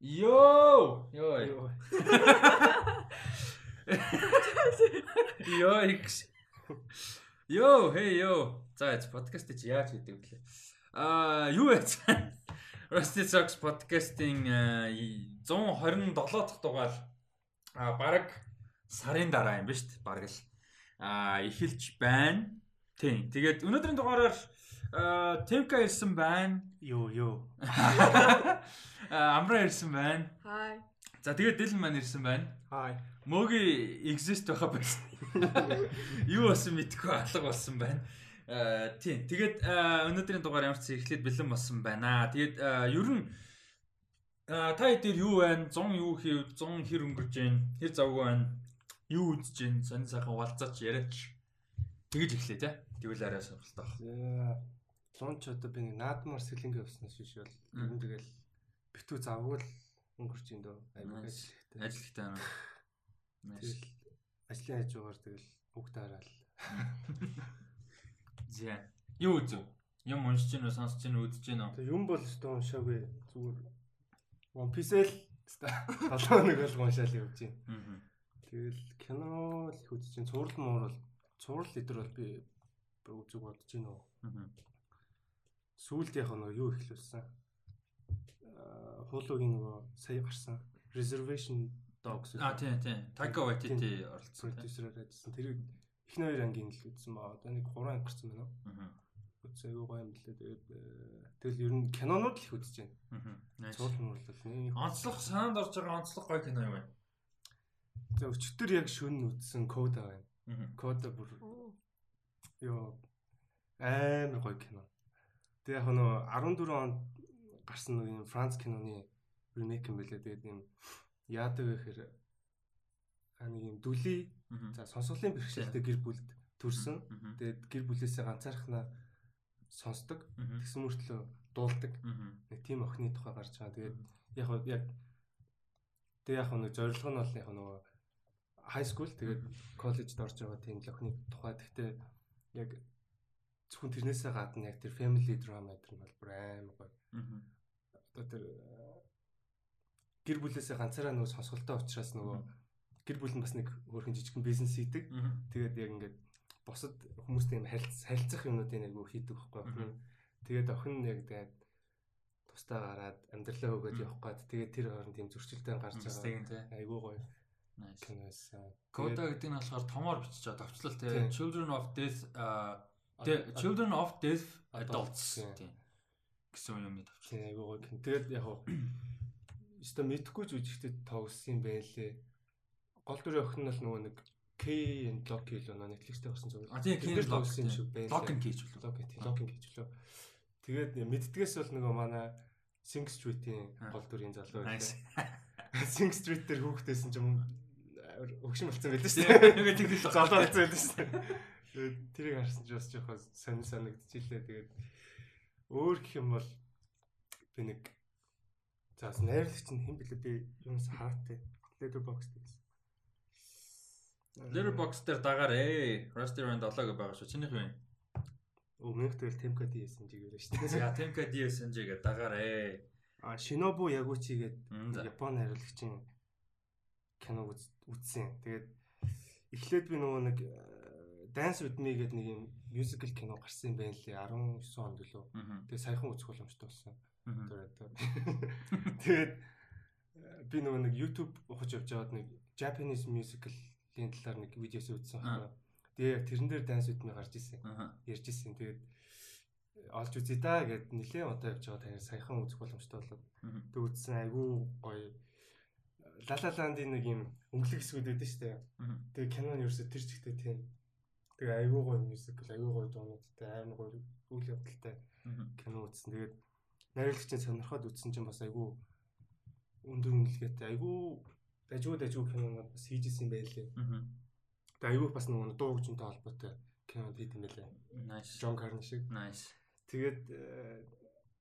Йоо! Йоо. Йоо X. Йоо, хей йоо. За, подкаст чи яаж хийдэг вэ? Аа, юу яц? Rusty Socks подкастын 127 дахь дугаар а баг сарын дараа юм ба шүү дээ. Бараг л а эхэлж байна. Тийм. Тэгээд өнөөдрийн дугаараар Темка ирсэн байна. Йоо, ёо. Амра ирсэн байна. Хай. За тэгээд Дилэн маань ирсэн байна. Хай. Мөги exist байха байсан. Юу болсон мэдгүй алга болсон байна. Аа тийм. Тэгээд өнөөдрийн дугаар ямар ч эхлээд бэлэн болсон байна. Тэгээд ер нь та хэд юу байна? 100 юу хийв? 100 хэр өнгөрж байна? Хэр завгүй байна? Юу үзэж байна? Сонь сайхан уулзаач яриач. Тэгэж эхлэе те. Тэгвэл арай сонирхолтой байна. 100 ч одоо би наадмаар сэлэнгэ явснаас биш бол ер нь тэгэл битүү завгүй л өнгөрч юм дөө. Ажил ажил хэвтэй байна. Тэгэл ажлын хажуугаар тэгэл үг дараал. Зэ. Юу үзв? Юм уншиж үү, сонсож үү, үзэж үү? Тэг юм бол өстө уншаагүй зүгээр One Piece л 7 хоног бол уншаал явж байна. Тэгэл кино л үзэж чинь цуврал муур бол цуврал лидер бол би үзэг бодож гин үү. Сүүлд яг нэг юу ихлүүлсэн. Хуулуугийн нөгөө сая гарсан reservation Dogs. А тийм тийм. Taika Waititi оролцсон. Продюсераар ажилласан. Тэр эхний хоёр ангийн л үзсэн ба одоо нэг 3 анги гарсан байна уу? Аа. Үзээгүй гоё юм лээ. Тэгээд э, тэгэл ер нь кинонууд л их үзэж байна. Аа. Цуул муурлал нэг онцлог санаанд орж байгаа онцлог гоё кино юм байна. За өчтөр яг шүн үзсэн Кода байна. Кода бүр ёо амар гоё кино. Тэгээ яг нөө 14 онд гарсан нэг юм Франц киноны ремейк юм байлээ. Тэгээд юм яадаг вэ гэхээр нэг юм дүлий за сонсголын бэрхшээлтэй гэр бүлд төрсөн. Тэгээд гэр бүлээсээ ганцаархнаа сонсдог. Тэгсэн мөртлөө дуулдаг. Нэг тийм охины тухай гарч байгаа. Тэгээд яг яг тэг яг нэг зорилго нь бол яг нөгөө high school тэгээд коллежид орж байгаа тийм л охины тухай. Гэхдээ яг зөвхөн тэрнээсээ гадна яг тэр family drama гэдэг нь бол бүр амар гоё. Одоо тэр гэр бүлээсээ ганцаараа нөгөө сонсголтой учраас нөгөө гэр бүл нь бас нэг өөрхөн жижигхэн бизнес хийдэг. Тэгээд яг ингээд босод хүмүүстэй юм харилцах юмнуудын айгу хийдэг байхгүй. Тэгээд охин яг тэгээд тустаа гараад амьдралаа өгөөд явах гээд тэгээд тэр хооронд тийм зөрчилдөөн гарч байгаа. Айгу гоё. Киноос. Кода гэдэг нь болохоор томоор бичиж байгаа. Товчлол тэгээд Children of Death тэгээд Children of Death Adults тийм гэсэн юмны товчлол. Тийм айгу гоё. Тэгээд яг Өстө мэдхгүй ч үжигтэй тоглосон юм байлээ. Гол дүрийн охин нь бол нөгөө нэг K and Loki л нөө Netflix-тэй гарсан зүйл. А тийм K and Loki юм шиг байлээ. Loki гэж болов. Loki тийм Loki гэж болов. Тэгээд мэддгээс бол нөгөө манай Sing Street-ийн гол дүрийн залуу. Sing Street дээр хүүхдээсэн ч юм өгшин болцсон байлаа шүү дээ. Тэгээд тэгэл залуу болцсон байлаа шүү дээ. Тэгээд тэрийг харсан ч бас жоохон сонир санагдчихлээ. Тэгээд өөр гэх юм бол би нэг За бас найрлагч нь хэн блэ би юунаас хараатай. Letterboxd гэсэн. Letterboxd дээр дагаарэ. Rusty Rand 7 гэж байгаа шүү. Чинийх вэ? Минийх дээр Temka DSNG гэрээ шүү дээ. За Temka DSNG гэдэг дагаарэ. А Shinobu Yaguchi гэдэг Японы найрлагчийн кино үзсэн. Тэгээд эхлээд би нөгөө нэг Dance with Me гэдэг нэг юм мюзикл кино гарсан юм байна лээ 19 онд лөө. Тэгээд саяхан үзэх боломжтой болсон. Тэгээд би нөгөө нэг YouTube ухаж явж байгаад нэг Japanese musical-ийн талаар нэг видеос үзсэн байна. Тэгээ тэрэн дээр dance with me гарч ирсэн. Ярьж ирсэн. Тэгээд олж үзье да гэд нилээ одоо явж байгаа танаар саяхан үзэх боломжтой болоод тэг үзсэн айгүй гоё Лалаландын нэг юм өнгөлөг хэсгүүд байдаг шүү дээ. Тэгээ кино нь ерөөсө тэр чигтээ тийм. Тэгээ айгүй гоё мюзикл, айгүй гоё дуунуудтай, амар гоё үйл явдалтай кино үзсэн. Тэгээд найруулагчийн сонирхоод үзсэн чинь бас айгүй өндөр үнэлгээтэй айгүй дажгүй дажгүй кинонууд бас хийжсэн юм байлээ. Тэгээ айгүй бас нэг дуу хөгжмөнтэй холбоотой кинонд хийд юм байлээ. Nice. Джон Карни шиг. Nice. Тэгээд э,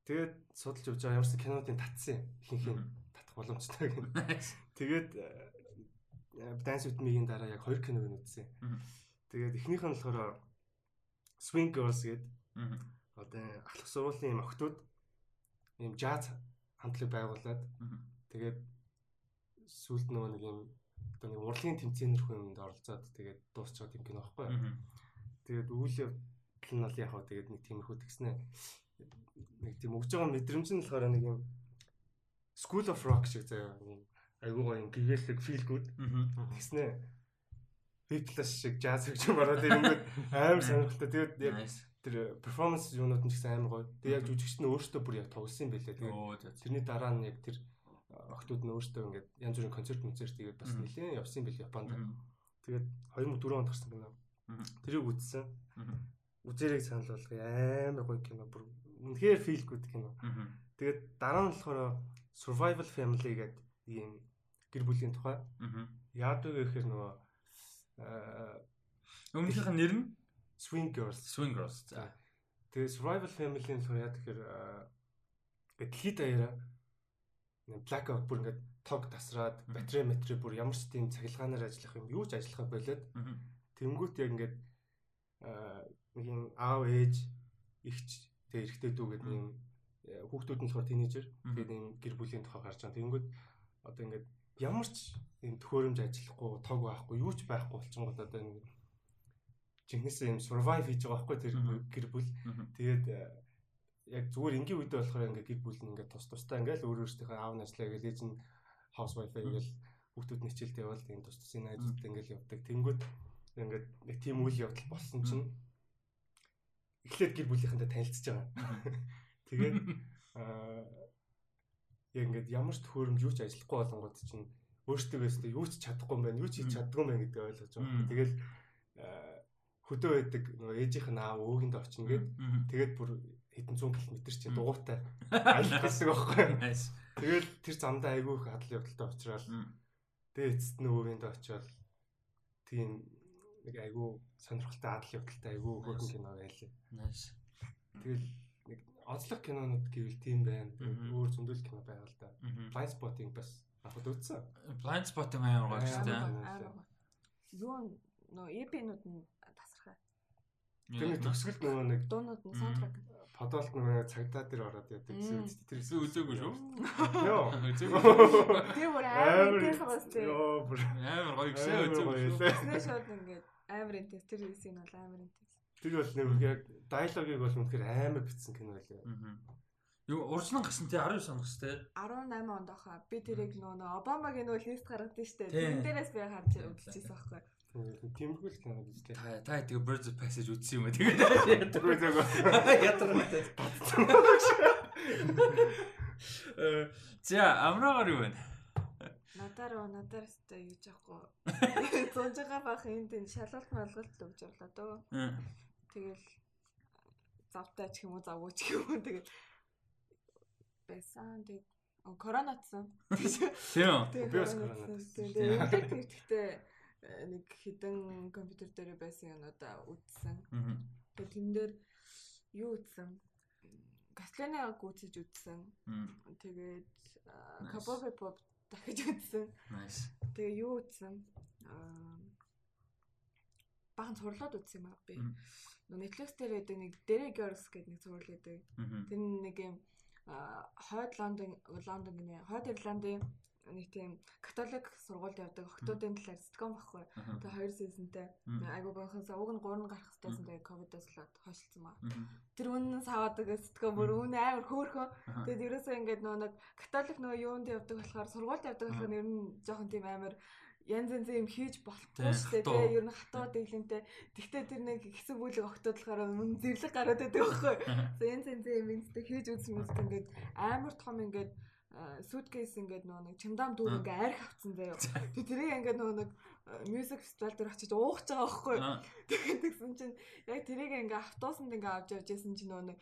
тэгээд судалж явж байгаа ямарсан кинонуудын татсан юм татах боломжтой гэнэ. Тэгээд э, Dance with Me-ийн дараа яг хоёр киног нь үзсэн. Тэгээд эхнийх нь болохоор Swing Girls гэдэг. Одоо алах сургуулийн охтууд ийм жаз хамтлаг байгуулад Тэгээд сүлд нөгөө нэг юм одоо нэг урлагийн тэмцээнэр хүнд оролцоод тэгээд дуусчихад юм кино байхгүй. Тэгээд үйл явдал нь бол яг хаа тэгээд нэг тиймэрхүү тэгснэ нэг тийм өгж байгаа мэдрэмж нь болохоор нэг юм School of Rock шиг заяа юм айгуу гоё юм гэгээлэг feel good тэгснэ Beatles шиг jazz гэж юм ороод ирэнгүүт амар сонирхолтой тэгээд яг тэр перформанс юунууд нь ч гэсэн амар гоё. Тэгээд яг жүжигчд нь өөрсдөө бүр яг тоглосон юм байлээ. Тэгээд тэрний дараа нь яг тэр охтууд нь өөрсдөө ингээд янз бүрийн концерт концерт тэгээд бас нэлээд явсан байл Японд. Тэгээд 2004 онд гарсан кино. Тэрийг үзсэн. Үзээрэй санал болгоё. Амар гоё кино. Бүр үнэхээр feel good кино. Тэгээд дараа нь болохоор survival family гэдэг ийм гэр бүлийн тухай. Яадаг гэхээр нөгөө Өмнөхийнх нь нэр нь Swing Girls. Swing Girls. За. Тэгээ Survival Family-ийн болохоор яа тэгэхээр дэлхийд даяараа blackout бүр ингээд тог тасраад батарей материал бүр ямар ч тийм цахилгаанаар ажиллах юм юу ч ажиллах болоод тэнгуут яг ингээд нэг юм аав ээж ихч тэгээ эрэгтэй дүү гэдэг юм хүүхдүүд нь болохоор тинейжер тэгээд юм гэр бүлийн тухай гарч байгаа. Тэнгуут одоо ингээд ямар ч юм төхөөрөмж ажиллахгүй тог байхгүй юу ч байхгүй болчихгоо одоо нэг жинхэнэсээ юм survive хийж байгаа байхгүй тэр гэр бүл. Тэгээд э, яг зүгээр энгийн үедээ болохоор ингээ гэр бүл нь ингээ тус тустай ингээл өөр өөрсдийнхээ аав наслаа гэж ээж нь housewife ингээл хүүхдүүд нь хичээлд явбал тийм тус тусын найзуудтай ингээл явдаг. Тэнгүүд ингээд нэг тийм үйл явдал болсон чинь эхлээд гэр бүлийнхэнтэй танилцж байгаа тэгээд аа яг ингээд ямар ч төхөөрөмж юу ч ажиллахгүй болонгод чинь өөртөө өстө юу ч чадахгүй юм байна, юу ч хийж чаддгүй юм байна гэдэг ойлгож байгаа. Тэгэл хөдөө байдаг нөгөө ээжийнх нь аав өөгийн дэ очно гээд тэгээд бүр хэдэн зуун км чи дугуйтай аялах гэсэн байхгүй. Тэгэл тэр замдаа айгүй их хадал явдалтай очроод тэгээд эцэст нөгөөгийн дэ очиод тийм нэг айгүй сонирхолтой хадал явдалтай айгүй хөөрхөн кино байлаа. Тэгэл онцлог кинонууд гэвэл тийм байна. Өөр зөндөл кино байгаа л да. Blind Spotting бас авахд үзсэн. Blind Spotting амар гоё шүү дээ. Юу нөө EP-нууд нь тасархаа. Тэр нэг төгсгөл нөгөө нэг дуунууд нь саундтрак. Подолт нөгөө цагдаа дээр ороод яадаг гэсэн үг. Тэр эсвэл үзээгүй шүү. Йоо. Тэр бүр амар тий. Йоо бүр амар гоё гэсэн үзээгүй шүү. Тэр шууд ингээд амар интес тэр хэсэг нь бол амар интес. Тэр бол нэг яг диалогийг бол үнэхээр амар битсэн кино байлаа. Юу уржлан гасан тий 19 оноос тий 18 онд ахаа би тэрийг нөө Обамагийн нөө лист гаргадсан штэ. Тэрэн дээрээс би харж үзчихсэн байхгүй. Тиймэрхүү л кино гэж тий. Та та тэгээ Birds of Passage үзсэн юм аа тэгээд. Ятдаг. Э за амраагаар юу вэ? Надаар надаар өстэй юу жахгүй. Зунжгаа бах энд энэ шалгалт малгалт өгж орлоо дөө. Тэгэл завтай ч юм уу завгүй ч юм уу тэгэл байсан. Тэг коронавируссан. Тийм. Би бас коронавируссан. Тэгээд тэгтээ нэг хідэн компьютер дээр байсан юмудаа үзсэн. Тэгээд тэн дээр юу үзсэн? Гасланыг үзэж үзсэн. Тэгээд Cowboy Pop дахиж үзсэн. Nice. Тэгээ юу үзсэн? Аа бахан цувралууд үзсэн юм аа би. Netflix дээр байдаг нэг Derek Girls гэдэг нэг цуврал байдаг. Тэр нэг юм хойд Лондон Лондон гинэ. Хойд Ирландын нэг тийм католик сургуульд явдаг. Охтуудын талаар ситком багхгүй. Тэгээ хоёр сизонтэй айгу байхаас уг нь 3 гарах хэрэгтэйсэн тэгээ ковидос болоод хойшлцсан ба. Тэр үнэн саваадаг ситком. Бүр үн амар хөөрхөн. Тэгээд ерөөсөө ингээд нөө нэг католик нөө юунд явдаг болохоор сургуульд явдаг болохоор ер нь жоохон тийм амар янз янз юм хийж болтгоо шүү дээ. Тэгээ ер нь хатуу дэглэнтэй. Тэгтээ тэр нэг хэсэг бүлэг болохоор мөн зэрлэг гараад байдаг байхгүй. Янз янз юм инстэ хийж үзсэн мэт ингээд амар том ингээд суткейс ингээд нөө нэг чимдам дүүр ингээ арх авцсан заяа. Тэг тэрийг ингээд нөө нэг мьюзик фестивал дээр очиж уугч байгаа байхгүй. Тэгээд тэгсэн чинь яг тэрийг ингээ автобусанд ингээ авч явж байсан чинь нөө нэг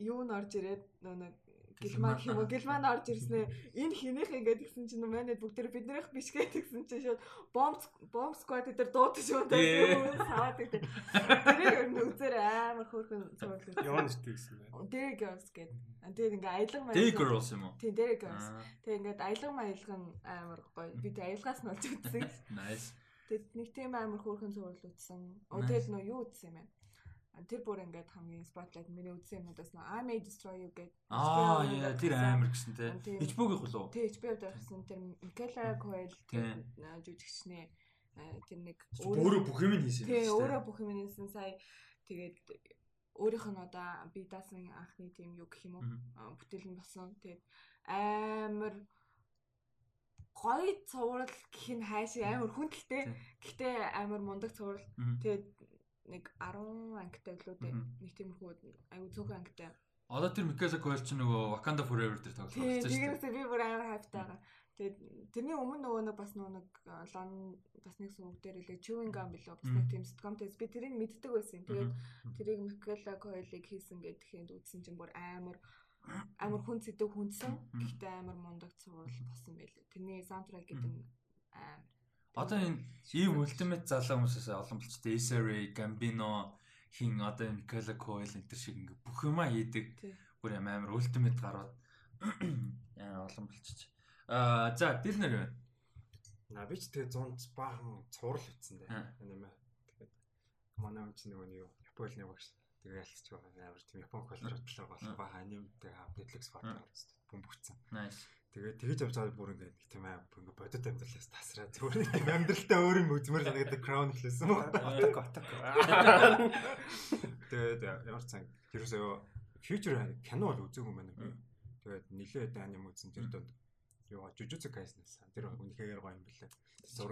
юу н орж ирээд нөө нэг гэлман юм уу? гэлман орж ирснэ энэ хинийх ингээд гисэн чинь манайд бүгд тэр биднийх биш гэдгсэн чинь шууд бомб бомб сквад дээр дуудаж байна тийм саваад гэдэг. Тэрийг ер нь үзээр амар хөөрхөн Яа нэртэй гэсэн бэ Derek Girls гэдэг. Тэгээд ингээд аялга маяг Derek Girls юм уу? Тийм Derek Girls тэгээд ингээд аялга маялга нь амар гоё. Би тэг аялгаас нь олж үзсэн. Nice. Тэгээд нэг тийм амар хөөрхөн цуурлал үзсэн. Тэгээд нөө юу үзсэн юм бэ тэр бүр ингээд хамгийн spotlight миний үзсэн юмудаас нь I May Destroy You гэдэг Аа яа тэр амар гэсэн те. HBO-гийн хулуу. Тий HBO дээрсэн тэр Michaela Coel жүжигчний тэр нэг өөрөө бүх юм хийсэн. Тий өөрөө бүх юм хийсэн сая тэгээд өөрийнх нь одоо би даасан анхны тийм юу гэх юм уу бүтээл нь болсон. Тэгээд амар гоё цуврал гэх нь хайшиг амар хүндэлтэй. Гэхдээ амар мундаг цуврал. Тэгээд нэг 10 ангитай лөө дээ. Нэг тиймэрхүү аюу цөөхөн ангитай. Одоо тэр Микаса Койл ч нөгөө Wakanda Forever дээр тоглож байгаа шүү дээ. Тэгээс би бүр амар хайптай байгаа. Тэгээд тэрний өмнө нөгөө нэг бас нөгөө нэг лон бас нэг сувг дээр үлээ chewing gum билүү бас нэг тийм sitcom-тэйс би тэрийг мэддэг байсан. Тэгээд тэрийг Микала Койлыг хийсэн гэдэгэнд үзсэн чинь бүр амар амар хүн зэдэг хүнсэн. Гэхдээ амар мундаг цуврал болсон байлээ. Тэрний саундтрек гэдэг нь амар Одоо энэ ийм ультимейт залуу хүмүүсээс олон болчтой Исари, Гамбино хин одоо энэ Никола Койл энэ төр шиг ингээ бүх юма хийдэг. Бүр юм амар ультимейт гарууд яа олон болчих. Аа за дил нэр байна. На би ч тэгээ 100 баахан цуврал дээ. Энэ юм. Тэгээд манай юм чинь нөгөө юу Японы нэг багш. Тэгээ ялцчих байгаа амар тийм Япон культур бодлого болох баахан анимтэй хав Netflix фото гарсан. Бөмбөгцсөн. Nice. Тэгээд тэгэж явж байгаа бүр ингээд нэг тийм аа бүр ингээд бодит амьдралаас тасраа зүгээр тийм амьдралтай өөр юм үзмэр санагдаад crown хэлсэн мөн. Оток оток. Тэгээд ямар ч сан ерөөсөө future кино бол үзээгүй юм байна. Тэгээд нилээд аним үзсэн тэр донд юу жужуцу кайснаас тэр үнэхээр гоё юм бэлээ.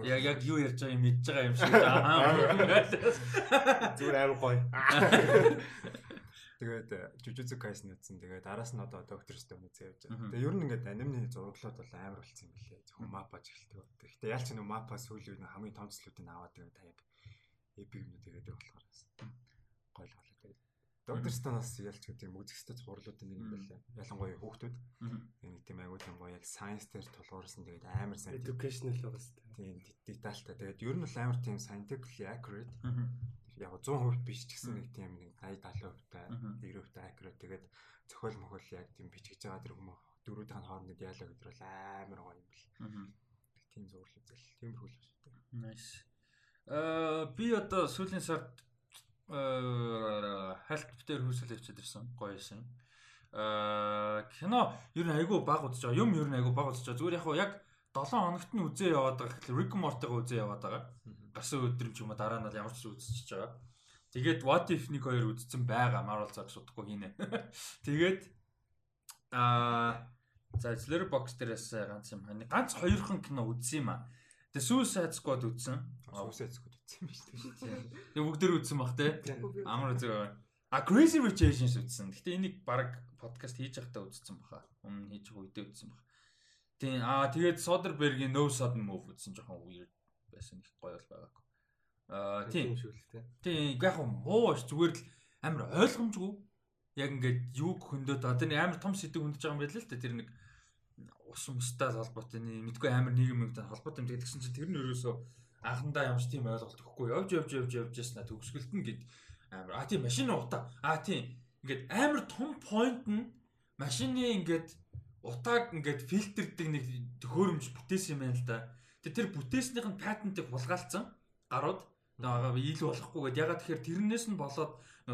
Яг яг юу ярьж байгааг мэдж байгаа юм шиг. Зүгээр амар гоё. Тэгээд Jujutsu Kaisen үзсэн. Тэгээд араас нь одоо Doctor Stone үзээ явж байгаа. Тэгээд ер нь ингээд анимны зураглууд бол амар болсон юм билээ. Зөвхөн мапа ч эхэлдэг. Гэхдээ яалч нэг мапа сүүлийн үед хамгийн том цэслүүдийг аваад тэгээд таяг эпик юм тэгээд болохоор гоё л болоо. Тэгээд Doctor Stone-аас ялч гэдэг юм үзэхстэй зураглуудын нэг юм билээ. Ялангуяа хүүхдүүд. Нэг тийм аягүй тийм гоё яг science дээр тулгуурсан тэгээд амар сайн educational байгаа сте. Тийм детальтай. Тэгээд ер нь бол амар тийм scientifically accurate яг 100% биш ч гэсэн нэг тийм нэг 80 70% та 90% та accurate тэгээд зохиол мохол яг тийм бичиж байгаа тэр хүмүүс дөрөв дахь хоорондоо диалог гэдэг бол амар гоё юм бэл. Тийм зурлал үзэл. Тиймэрхүү л шүү дээ. Nice. Аа би одоо сүүлийн сард аа хальт дээр хөрсөл авчид ирсэн. Гоё шин. Аа кино ер нь айгүй баг удаж байгаа. Юм ер нь айгүй баг удаж байгаа. Зүгээр яг яг 7 хоногт нь үзээ яваад байгаа гэхэл Rick Morty-го үзээ яваад байгаа гарсан өдөр ч юм уу дараа нь ямар ч үзчихэж байгаа. Тэгээд What if нэг хоёр үзсэн байгаа Marvel цаг судахгүй хийнэ. Тэгээд аа за Letterboxd дээрээс ганц юм хань ганц хоёрхан кино үзсэн юм аа. Тэгээ Suicide Squad үзсэн. Suicide Squad үзсэн юм шүү дээ. Тэгээ бүгдээр үзсэн бах те. Амар үзээ. А Crazy Rich Asians үзсэн. Гэтэ энийг баг подкаст хийж байхдаа үзсэн баха. Өмнө хийж байгаа үедээ үзсэн баха. Тийм аа тэгээд Soderbergh-ийн No Sudden Move үзсэн жоохон weird байсан их гоё бол байгаагүй. Аа тийм шүү л тээ. Тийм яг муу ш зүгээр л амар ойлгомжгүй. Яг ингээд юу хөндөд одоо нэг амар том сэдв хөндөж байгаа юм байл л та тэр нэг ус мустай холбоотой нэг мэдгүй амар нийгэм мэгтэй холбоотой юм тэгсэн чинь тэр нь ерөөсөө анхандаа ямарч тийм ойлголт өгөхгүй явж явж явж явж ясна төгсгөлт нь гэд амар а тийм машины утаа а тийм ингээд амар том point нь машины ингээд утааг ингээд фильтрдэг нэг төхөөрөмж бүтээсэн юм байна л да тэр бүтээснийх нь патентыг хулгайлцсан гарууд. Нөгөө ил болохгүйгээд ягаад тэгэхээр тэрнээс нь болоод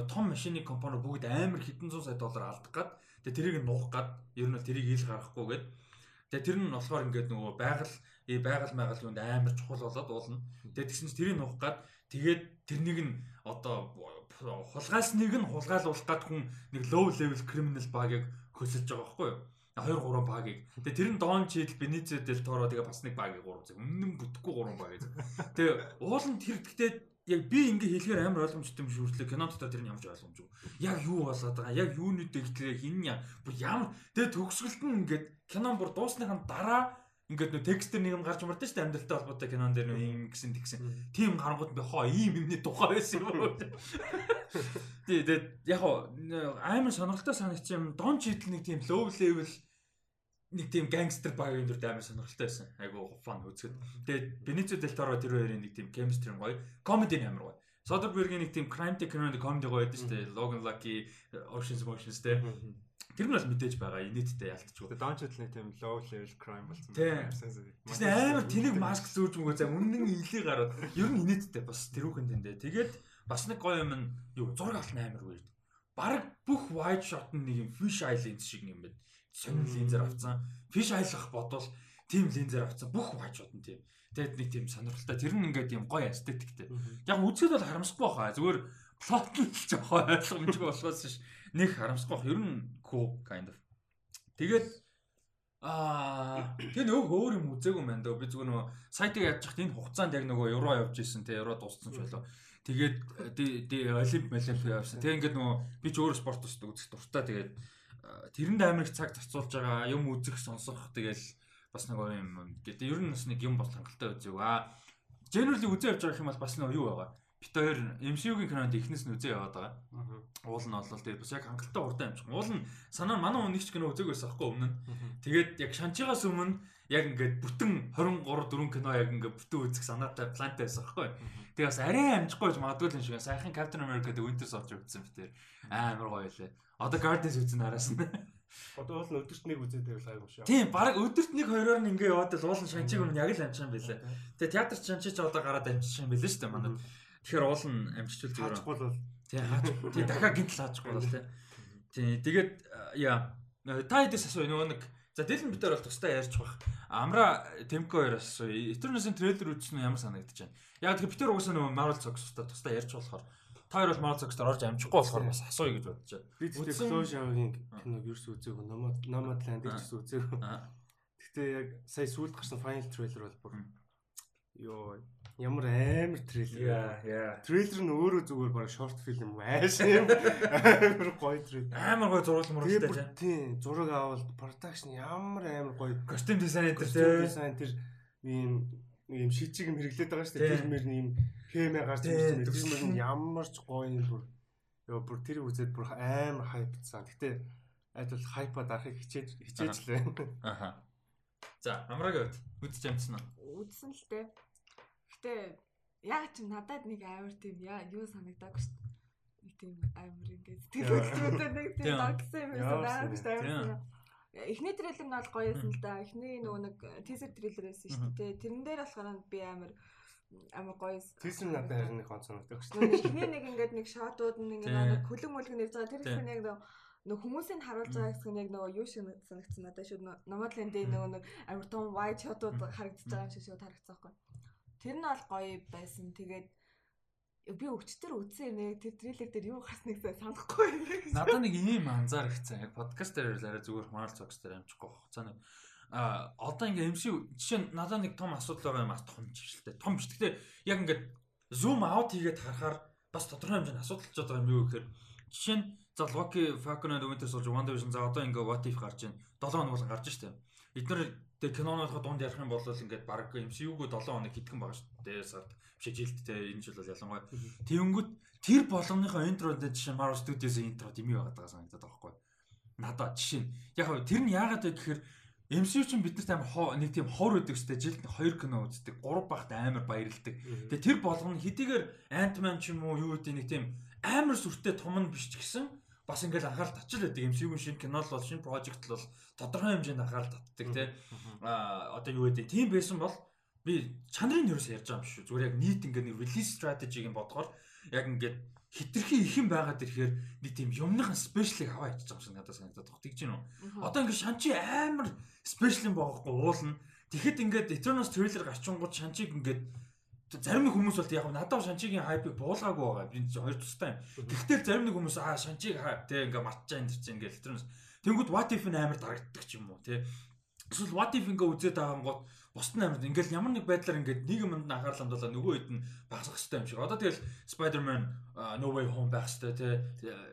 том машины компани бүгд амар хэдэн зуун сая доллар алдах гад тэгээ тэрийг нуух гад ер нь тэрийг ил гаргахгүйгээд тэгээ тэр нь болохоор ингээд нөгөө байгаль байгаль байгаль юунд амар чухал болоод уулна. Тэгээ тэгсэн чинь тэрийг нуух гад тэгээд тэрнийг нь одоо хулгайлсныг нь хулгайлуулах гад хүн нэг low level criminal баг-ыг хөсөлж байгаа байхгүй юу 2 3 багийг. Тэгээ тэр нь Дон Чидл, Бенизо Дель Торо тэгээ бас нэг багийг 3 зэрэг. Нь бүтэхгүй 3 баг гэж. Тэгээ уул нь тэр гэхдээ яг би ингээ хэлэхээр амар ойлгомжтой юм шүүрлээ. Кино дотор тэр нь ямар ч ойлгомжгүй. Яг юу болоод байгаа, яг юуны дэгтлээ хин яа. Бүр ямар тэгээ төгсгөлт нь ингээд кинон бүр дуусныхаа дараа ингээд нөө текстэр нэг юм гарч мөрдөн шүү дээ амьдралтай холбоотой кинон дээр нөө юм гисэн тэгсэн. Тим гарангууд би хоо ийм юмний тухай байсан юм. Тий, тэгээд яг амар сонирхолтой санагч юм. Дон чидл нэг тийм low level нэг тийм гангстер багийн дүрд амар сонирхолтой байсан. Айгу фан үзэхэд. Тэгээд Benicio del Toro тэр хоёрын нэг тийм chemistry гоё, comedy амар гоё. Soderbergh-ийн нэг тийм crime киноны comedy гоё байдаг шүү дээ. Logan Lucky, Ocean's Motions те. Тэр нь бас мэдээж байгаа. Инээдтэй ялтчихгүй. Downshot нэг тийм low level crime болсон. Тийм амар тэнийг маск зүүж мөгөө за үнэн илий гараад ер нь инээдтэй бас тэрүүхэн тэндээ. Тэгээд бас нэг гоё юм нь юу зураг авах амар weird. Бараг бүх wide shot нь нэг юм fish eye lens шиг юм байна. Сонин линзээр авцсан. Fish eye лах бодвол тийм линзээр авцсан бүх wide shot нь тийм. Тэгээд нэг тийм сонирхолтой. Тэр нь ингээд юм гоё эстетиктэй. Яг үзэхэд бол харамсахгүй баха. Зүгээр плот нь л жоохон ойлгомжгүй болохоос ш. Нэг харамсахгүй бах. Ер нь cool kind of. Тэгээд Аа тэр нөгөө өөр юм үзээгүй мэн дөө. Би зүгээр нөгөө сайтыг яаж чахт энэ хугацаанд яг нөгөө евро явж исэн те евро дууссан ч болоо тэгээд олимп малимп явсан. Тэг ингээд нөгөө би ч өөрөө спорт үздэг үзэх дуртай. Тэгээд тэрэнд амар их цаг зарцуулж байгаа юм үзэх сонсох тэгэл бас нөгөө юм гэдэг ер нь бас нэг юм бол хангалттай үзэв аа generally үзээ явж байгаа юм бол бас нөгөө юу байгаа бит хоёр MCU-гийн кинонд ихнээс нь үзээ яваад байгаа. Уул нь олол тэгээд бас яг хангалттай урдаа юм шиг. Уул нь санаа манай хүн нэг ч кино үзээгүйс аахгүй өмнө нь. Тэгээд яг шанчигаас өмнө яг ингээд бүтэн 23 4 кино яг ингээд бүтэн үзэх санаатай плантай байсан аахгүй. Тэгээд бас арай амжихгүй байж магадгүй юм шиг. Сайхан Captain America The Winter Soldier үзсэн битэр. Амар гоё лээ. Одоо Guardians үзэн араас нь. Одоо уул нь өдөрт нэг үзээд байвал гайгүй шүү. Тийм, баг өдөрт нэг хоёроор нь ингээ яваад л уул нь шанчиг өмнө яг л амжих юм билээ. Тэгээ театр шанчиж одоо гараад амжих юм билээ шүү дээ манад. Тэгэхээр уул нь амжичул зүгээр. Хаачгүй бол тий хаач. Тий дахиад гинтл хаачгүй бол тий. Тий тэгээд яа та хэдээс асуу нөгөө нэг за дэлэн битэр бол тустай ярьж бах. Амра Темко хоёр асуу. Eternals-ын трейлер үзсэн нь ямар санагдаж байна? Яг тэгэхээр битэр угсаа нөгөө Marvel Zone-стай тустай ярьж болохоор та хоёр бол Marvel Zone-оор орж амжихгүй болохоор бас асууя гэж бодож байна. Би тэгтээ Close Shave-ийн киног ерөөс үзээгүй. Nomadland-ийг ч үзээгүй. Гэтэ яг сая сүүлд гарсан final trailer бол бүр ёо Ямар амар трейлер. Трейлер нь өөрөө зүгээр баг шорт фильм ааш юм. Амар гоё трейлер. Амар гоё зураг мөрөлтэй тийм. Тийм, зураг авал продакшн ямар амар гоё. Костюм дизайн дээр тийм. Дизайн тэр ийм ийм шижиг юм хэрэглээд байгаа шүү дээ. Тэр мөр ийм хэмээ гарч ирсэн. Тэр мөр ямар ч гоё юм бүр. Йоо бүр тэр үзээд бүр амар хайпцсан. Гэтэ айдвал хайпа дарахыг хичээж хичээж лээ. Аха. За, амраг үдч амтсан уу? Үдсэн л дээ. Гэтэ яг ч надад нэг амар тийм яа юу санагдаагүй шүү дээ. Нэг тийм амар ингээд сэтгэлдээ нэг тийм дагсан юм байна шүү дээ. Эхний трейлер нь бол гоё юм л да. Эхний нөгөө нэг тизер трейлер байсан шүү дээ. Тэрэн дээр болохоор би амар амар гоё. Тизер надад харин нэг шүү дээ. Эхний нэг ингээд нэг шотууд нь ингээд нэг хөлөг мөлг нэрж байгаа. Тэр их нэг нөх хүмүүсийг харуулж байгаа гэсэн яг нөгөө юу шиг санагдсан надад шүү. Номадлын дээр нөгөө нэг амар том wide shotууд харагдаж байгаа юм шиг шууд харагдсан байхгүй. Тэр нь бол гоё байсан. Тэгээд би өвчтөр үтсэн юм яг тэр трейлер дээр юу гарсныг санахгүй юм. Надад нэг ийм анзаар ихсэн. Яг подкаст дээр арай зүгээр Marvel Zombies дээр амжихгүй байх. За нэг а одоо ингээ MC жишээ надад нэг том асуудал байгаа юм аа том чившилтэй. Том биш. Гэхдээ яг ингээд zoom out хийгээд харахаар бас тодорхой хэмжээний асуудал ч байгаа юм юу гэхээр жишээ нь за Loki, Falcon and Winter Soldier, WandaVision за одоо ингээ What If гарч байна. 7 хоног бол гарч штэ. Эдгээр Тэгээ киноноосоо дунд ярих юм бол ингээд баг MCU-г 7 хоног хитгэн байгаа дээ. Сард биш жилдтэй энэ жил бол ялангуяа. Тэнгүүд тэр болгоныхоо интро дээр жишээ Marvel Studios-ийн интро дэмий байгаа даа санагдаад байгаа байхгүй. Надад жишээ нь яг хөө тэр нь яагаад вэ гэхээр MCU чинь биднэрт амар хоо нэг тийм хор өгдөг штэ жилд 2 кино үздэг 3 багт амар баярлдаг. Тэгээ тэр болгоно хэдийгээр Ant-Man ч юм уу юу гэдэг нэг тийм амар сүртэй том нь биш ч гэсэн бас ингээл анхаарал татчил байдаг юм шиг шинэ кино л бол шинэ прожект л бол тодорхой хэмжээнд анхаарал татдаг тий. А одоо юу гэдэг тийм байсан бол би чанарын ерөөс ярьж байгаа юм шүү. Зүгээр яг нийт ингээд release strategy-г бодохоор яг ингээд хитрхи их юм байгаад ирэхээр нэг тийм юмныхан спешиалыг аваа ичж байгаа юм шиг надад санагдаад байна. Тэгж гин үү. Одоо ингээд шанчи амар спешиал юм баахгүй уулна. Тэгэхэд ингээд Eternals trailer гарчингууд шанчиг ингээд зарим нэг хүмүүс бол яг надад шанчигийн хайпыг буулгаагүй байгаа. Би хоёр тустай юм. Гэхдээ зарим нэг хүмүүс аа шанчиг тэг ингээ матчаа энэ чинь ингээ электронос. Тэнгүүд what if амар дарагддаг ч юм уу те. Эсвэл what if ингээ үзээд байгаа гот бусд нь амар ингээл ямар нэг байдлаар ингээд нэг юмд анхаарал хандуулаад нөгөө хэд нь багсах хэрэгтэй юм шиг. Одоо тэгэл Spider-Man No Way Home байх хэрэгтэй те.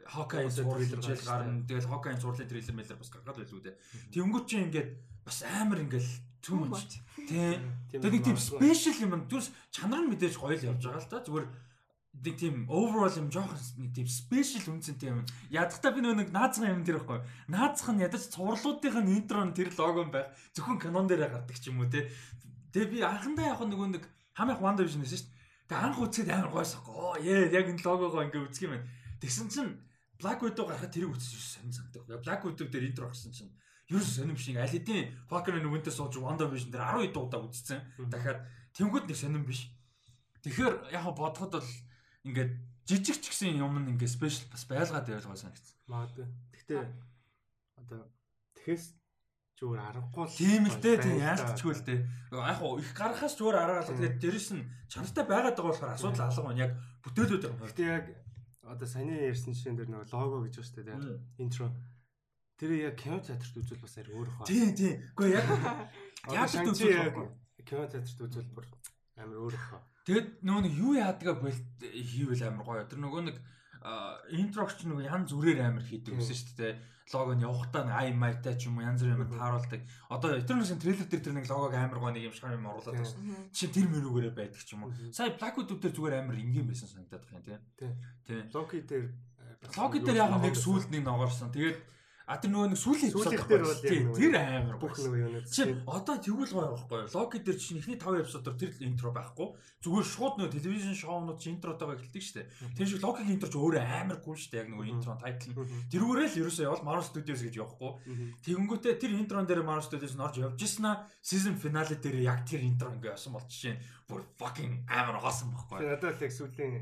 Hawkeye сурлын жил гарна. Тэгэл Hawkeye сурлын трейлер мэлэр бас гаргаад байлгүй те. Тэнгүүд чи ингээд бас амар ингээл too much. Тэ. Тэгээд нэг тийм спешиал юм зүрс чанар нь мэдээж гоё л явж байгаа л та. Зүгээр нэг тийм overall юм жоохон нэг тийм спешиал үнцэнтэй юм. Ядахтаа би нэг наацхан юм дээр байхгүй. Наацхан нь ядаж цувралуудынх нь интро нь тэр лого байх. Зөвхөн канон дээрээ гардаг ч юм уу те. Тэгээ би анхандаа яг нөгөө нэг хамаах Wanda Vision байсан шүү дээ. Тэгээ анх үзэхэд амар гойсоо. Оо яа яг энэ логогоо ингээ үзэх юм байна. Тэгсэн чинь Black Widow гарахад тэрийг үзчихсэн сонь санагдав. Black Widow дээр интро гарсан чинь ер нь сонирм шиг аль хэдийн Falcon нүгэнтэй сууж Wanda Vision дээр 12 дуудаа үзсэн. Дахиад тэнгууд нэг сонирм биш. Тэгэхээр яг бодоход бол ингээд жижиг ч гэсэн юм нь ингээ спешиал бас байлгаад байвал гоо санагдсан. Магадгүй. Гэхдээ одоо тэгэхээс зүгээр аргагүй л тийм л дээ тийм яалтчгүй л дээ. Яг уу их гарахаас зүгээр аргаалаа. Тэгээд дээрэс нь чанартай байгаад байгаа болохоор асуудал алга байна. Яг бүтээлүүд байгаа. Гэхдээ яг одоо саяны ярьсан жишээн дээр нөгөө лого гэж байна шүү дээ. Интро. Тэр яг кино театрт үзвэл бас арай өөр хаа. Тийм тийм. Гэхдээ яг театрт үзвэл кино театрт үзвэл бүр амар өөр хаа. Тэгэд нөгөө нэг юу яадгаа болт хийвэл амар гоё. Тэр нөгөө нэг интрогч нөгөө янз бүрээр амар хийдэг гэсэн шүү дээ. Лого нь явахтаа ай майтай ч юм уу янз бүрээр амар тааруулдаг. Одоо Eternal-ын трейлер дээр тэр нэг логог амар гоё нэг юм шиг юм оруулаад байсан. Жишээ тэр мөрөөгөө байдаг ч юм уу. Сая Blackwood дээр зүгээр амар ингийн байсан санагдаад байна тийм. Тийм. Loki дээр Loki дээр яг нэг сүулт нэг ногоорсон. Тэгээд А тэр нөгөө нэг сүүлийн эпизод бол яг тэр амар бүх нөгөө юунууд. Чи одоо тэгвэл гоё байхгүй юу? Локи дээр чинь эхний 5 эпизодоор тэр интро байхгүй. Зүгээр шууд нөгөө телевизэн шоунууд чи интротойгоо эхэлдэг шүү дээ. Тэр шиг Локигийн интро ч өөрөө амар гүн шүү дээ. Яг нөгөө интро тайтл нь. Тэрүүгээрээ л ерөөсөө явал Marvel Studios гэж явахгүй. Тэгэнгүүтээ тэр интрон дээр Marvel Studios нь орж явж ирсэнаа season finale дээр яг тэр интро ингээ явсан бол жишээ бүр fucking амар госон байхгүй. Тэр надад л яг сүүлийн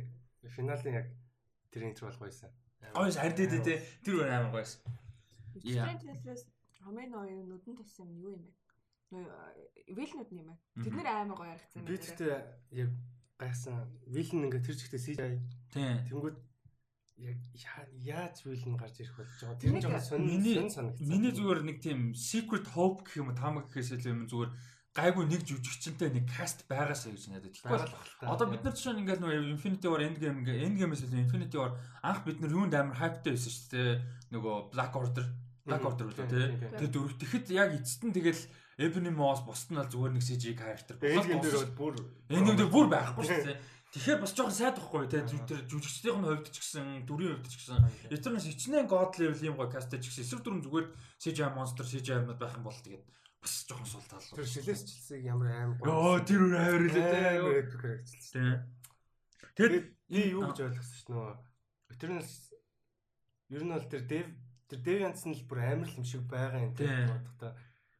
финалийн яг тэр интро бол гоёсан. Гоёс хард дээ тий. Тэр амар гоёсан. Итгэлийн телевизээс Ромын оюун нүдэн туссан юм юу юм бэ? Вилнүүд юм аа. Тэд нэр аймаг гоё харагдсан юм. Би тэгтээ яг гайхсан. Вилн ингээ тэр жигтэй CGI. Тийм. Тэнгүүд яг яаж вилн гарч ирэх болж байгаа. Тэр нь жоохон сонь санагдсан. Миний зүгээр нэг тийм secret hope гэх юм уу таамаг гэхээс илүү юм зүгээр гайгүй нэг жүжигчтэй нэг каст байгаасаа гэж надад тэгэхгүй. Одоо бид нар чинь ингээд нөгөө Infinity War Endgame ингээ Endgame-с илүү Infinity War анх бид нар юунд амар хайптай байсан шүү дээ. Нөгөө Black Order Black Order үлээ тий. Тэр дөрөв тэгэхэд яг эцэст нь тэгэл Ebony Moss бусд нь бол зүгээр нэг CG character. Endgame дээр бол бүр Endgame дээр бүр байхгүй шүү дээ. Тэгэхээр бас жоохон сайд байхгүй тий. Тэр жүжигчдийн хувьд ч гэсэн дүрийн хувьд ч гэсэн Eternals хичнээн god level юм гоо кастаж гэсэн эсрэг дүрм зүгээр CGI monster CGI юмнууд байх юм бол тэгээд бас жоохон сул тал. Тэр шилэсчлсийг ямар аим гоё. Йоо тэр үр авир лээ тий. Амар харагдчихлаа. Тэгээд би юу гэж ойлгосон ш нь нөгөө Eternals ер нь бол тэр Dev тэр Deviants нь л бүр амар л юм шиг байгаа юм тийм бодохдоо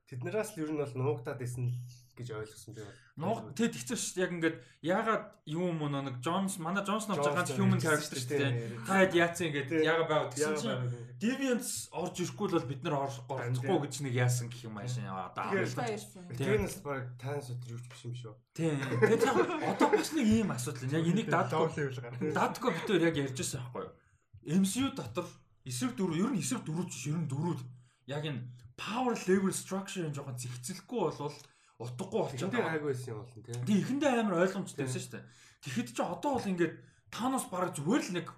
тэднээс л ер нь бол нуугдаад исэн л гэж ойлгосон би бол. Нууг тэд хэцүү шүү яг ингээд яагаад юм мөн нэг Джонс манай Джонс навч ганц human character шүү дээ. Та хэд яатсан ингээд яагаад байгаад гэсэн чинь Deviants орж ирэхгүй бол бид нар орчихгүй гэж нэг яасан гэх юм аашин одоо Deviants баг таанс өтер юу ч биш юм шүү. Тийм. Тэгээд одоо бас нэг ийм асуудал яг энийг дадгүй дадгүй бид нар яг ярьж байсан байхгүй юу? MCU дотор эсрэг дөрөв ер нь эсрэг дөрөв ч ер нь дөрөв яг энэ power level structure-ын жоохон зихицэлгүй болвол утгагүй болчиход байгаа. Хайг байсан юм болно тийм. Тэг ихэндээ амар ойлгомжтой байсан шүү дээ. Тэгэхэд ч одоо бол ингээд Thanos баг зүгээр л нэг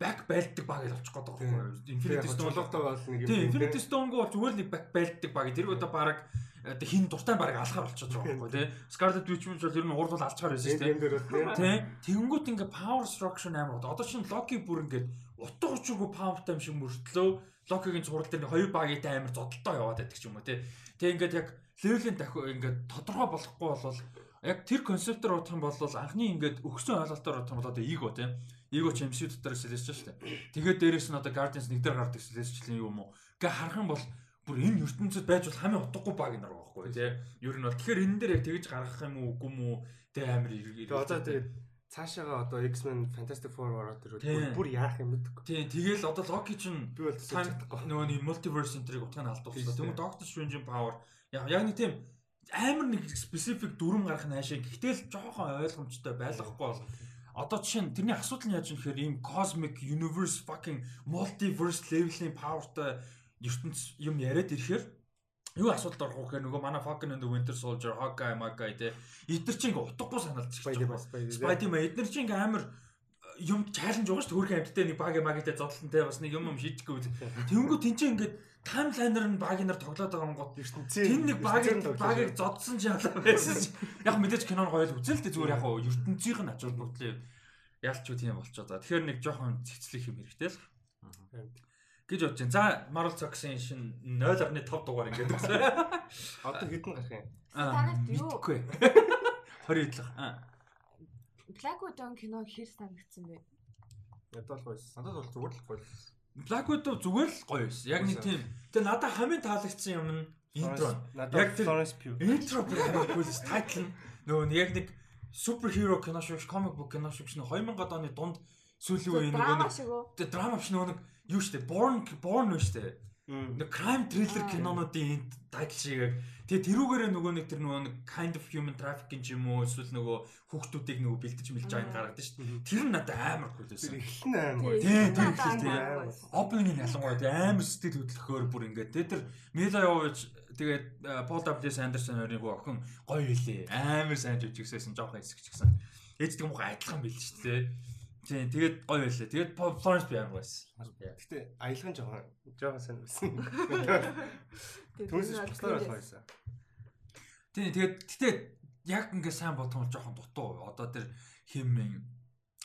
back байлддаг баг л очих гээд байгаа юм. Infinity Stone-той бол нэг юм. Тийм Infinity Stone-гоо бол зүгээр л нэг back байлддаг баг. Тэр одоо баг одоо хин дуртай баг алхаар болчиход байгаа байхгүй тий. Scarlet Witch бол ер нь урд бол алчгаар байсан шүү дээ. Тий. Тэнгүүт ингээ power structure амар одоо чинь Loki бүр ингээд утга учиргүй powerтай юм шиг мөртлөө Loki-гийн цуврал дээр хоёр багийтай амар зодолтой яваад байдаг ч юм уу тий. Тэг ингээд яг level-ийн дахиад ингээд тодорхой болохгүй болвол яг тэр концептээр бодох юм бол анхны ингээд өгсөн ойлголтоор бодох юм бол одоо эго тий. Эго ч MCU дотор сэлэж шүү дээ. Тэгээд дээрэс нь одоо Guardians нэг дээр гардаг сэлэжчлэн юм уу. Гэ харах юм бол бүр энэ ертөнцид байж бол хамгийн утгагүй баг нар байхгүй тий. Ер нь бол тэгэхээр энэ дээр яг тэгж гаргах юм уу үгүй мүү тий амар ирээ. Одоо тэгээд цаашаага одоо X-Men Fantastic Four ороод ирвэл бүр яах юм бэ? Тий, тэгэл одоо Loki ч би бол чадахгүй. Нөгөө нэг multiverse энтрийг утгыг нь алдуулсан. Тэгмээ Doctor Strange-ийн power яг нэг тийм амар нэг specific дүрм гарах нь хаашаа. Гэхдээ л жоохон ойлгомжтой байлгахгүй бол одоо жишээ нь тэрний асуудал нь яаж юм гэхээр ийм cosmic universe fucking multiverse level-ийн powerтай ертөнц юм яриад ирэхээр юу асуудалд орох вэ гэхээр нөгөө манай Falcon and the Winter Soldier, Hawkeye, Hawkeye те эдгээр чинь ингээ утгагүй санагдчих байна. Spider-Man эдгээр чинь ингээ амар э, юм чаленж байгаа шүү. Хөрхэн амьттай нэг баг магитай зодтолтой бас нэг юм юм шийдэхгүй. Тэнгүү тэнцээ ингээд таймлайнер нь багийн нар тоглоод байгаа гот тэн нэг багийг багийг зодсон ч ялаа байсан. Яг мэдээж кинон гоё л үзэл тэ зүгээр яг ертөнцийнх нь ачаал бүгдлээ ялч юу тийм болчихоо. Тэгэхээр нэг жоохон цэцлэх юм хэрэгтэй л гэж бодож байна. За Marvel Zocks-ын шин 0.5 дугаар ингээд өгсөн. Одоо хэдэн гарах юм? Танарт юу? 20 идэх. Black Widow кино хэр санагдсан бэ? Ядал гоёс. Надад бол зүгээр л гоё. Black Widow зүгээр л гоё байсан. Яг нэг тийм. Тэгээ надад хамгийн таалагдсан юм нь интро. Яг Florence Pugh. Интро бүр тайтл нөгөө яг нэг супер хиро кино шиг, comic book кино шиг 2000 оны дунд сүүлийн үеийн нөгөө нэг драма биш нөгөө нэг юу штэ born born үү штэ нэг crime thriller кинонуудын тайтл шиг тэгээ тэрүүгээрээ нөгөө нэг тэр нөгөө нэг kind of human trafficking юм уу эсвэл нөгөө хүүхдүүдийг нөгөө бэлдэж мэлж байгаа гаргадаг шүү дээ. Тэр нь надад амар хүлээсэн. Тэр эхлэн амар. Тий, тэр эхлэн тий. Opening-ийн ялангуяа тий амар сэтгэл хөдлөхөөр бүр ингээд тий тэр Мила Йович тэгээд Пол W Сандерсон хоёрын хүү охин гоё хэлээ. Амар сайн жүжигсээсэн жоохон хэсэгч гэсэн. Ээждэг юм уу адилхан бил шүү дээ. Тийм тэгээд гоё байлаа. Тэгээд Florence би амар байсан. Гэтэ аялган жоохон жоохон сайн байсан. Түүнээс туслаар байсан. Тийм тэгээд гэтэ яг ингээ сайн бодсон бол жоохон дутуу. Одоо тэр хим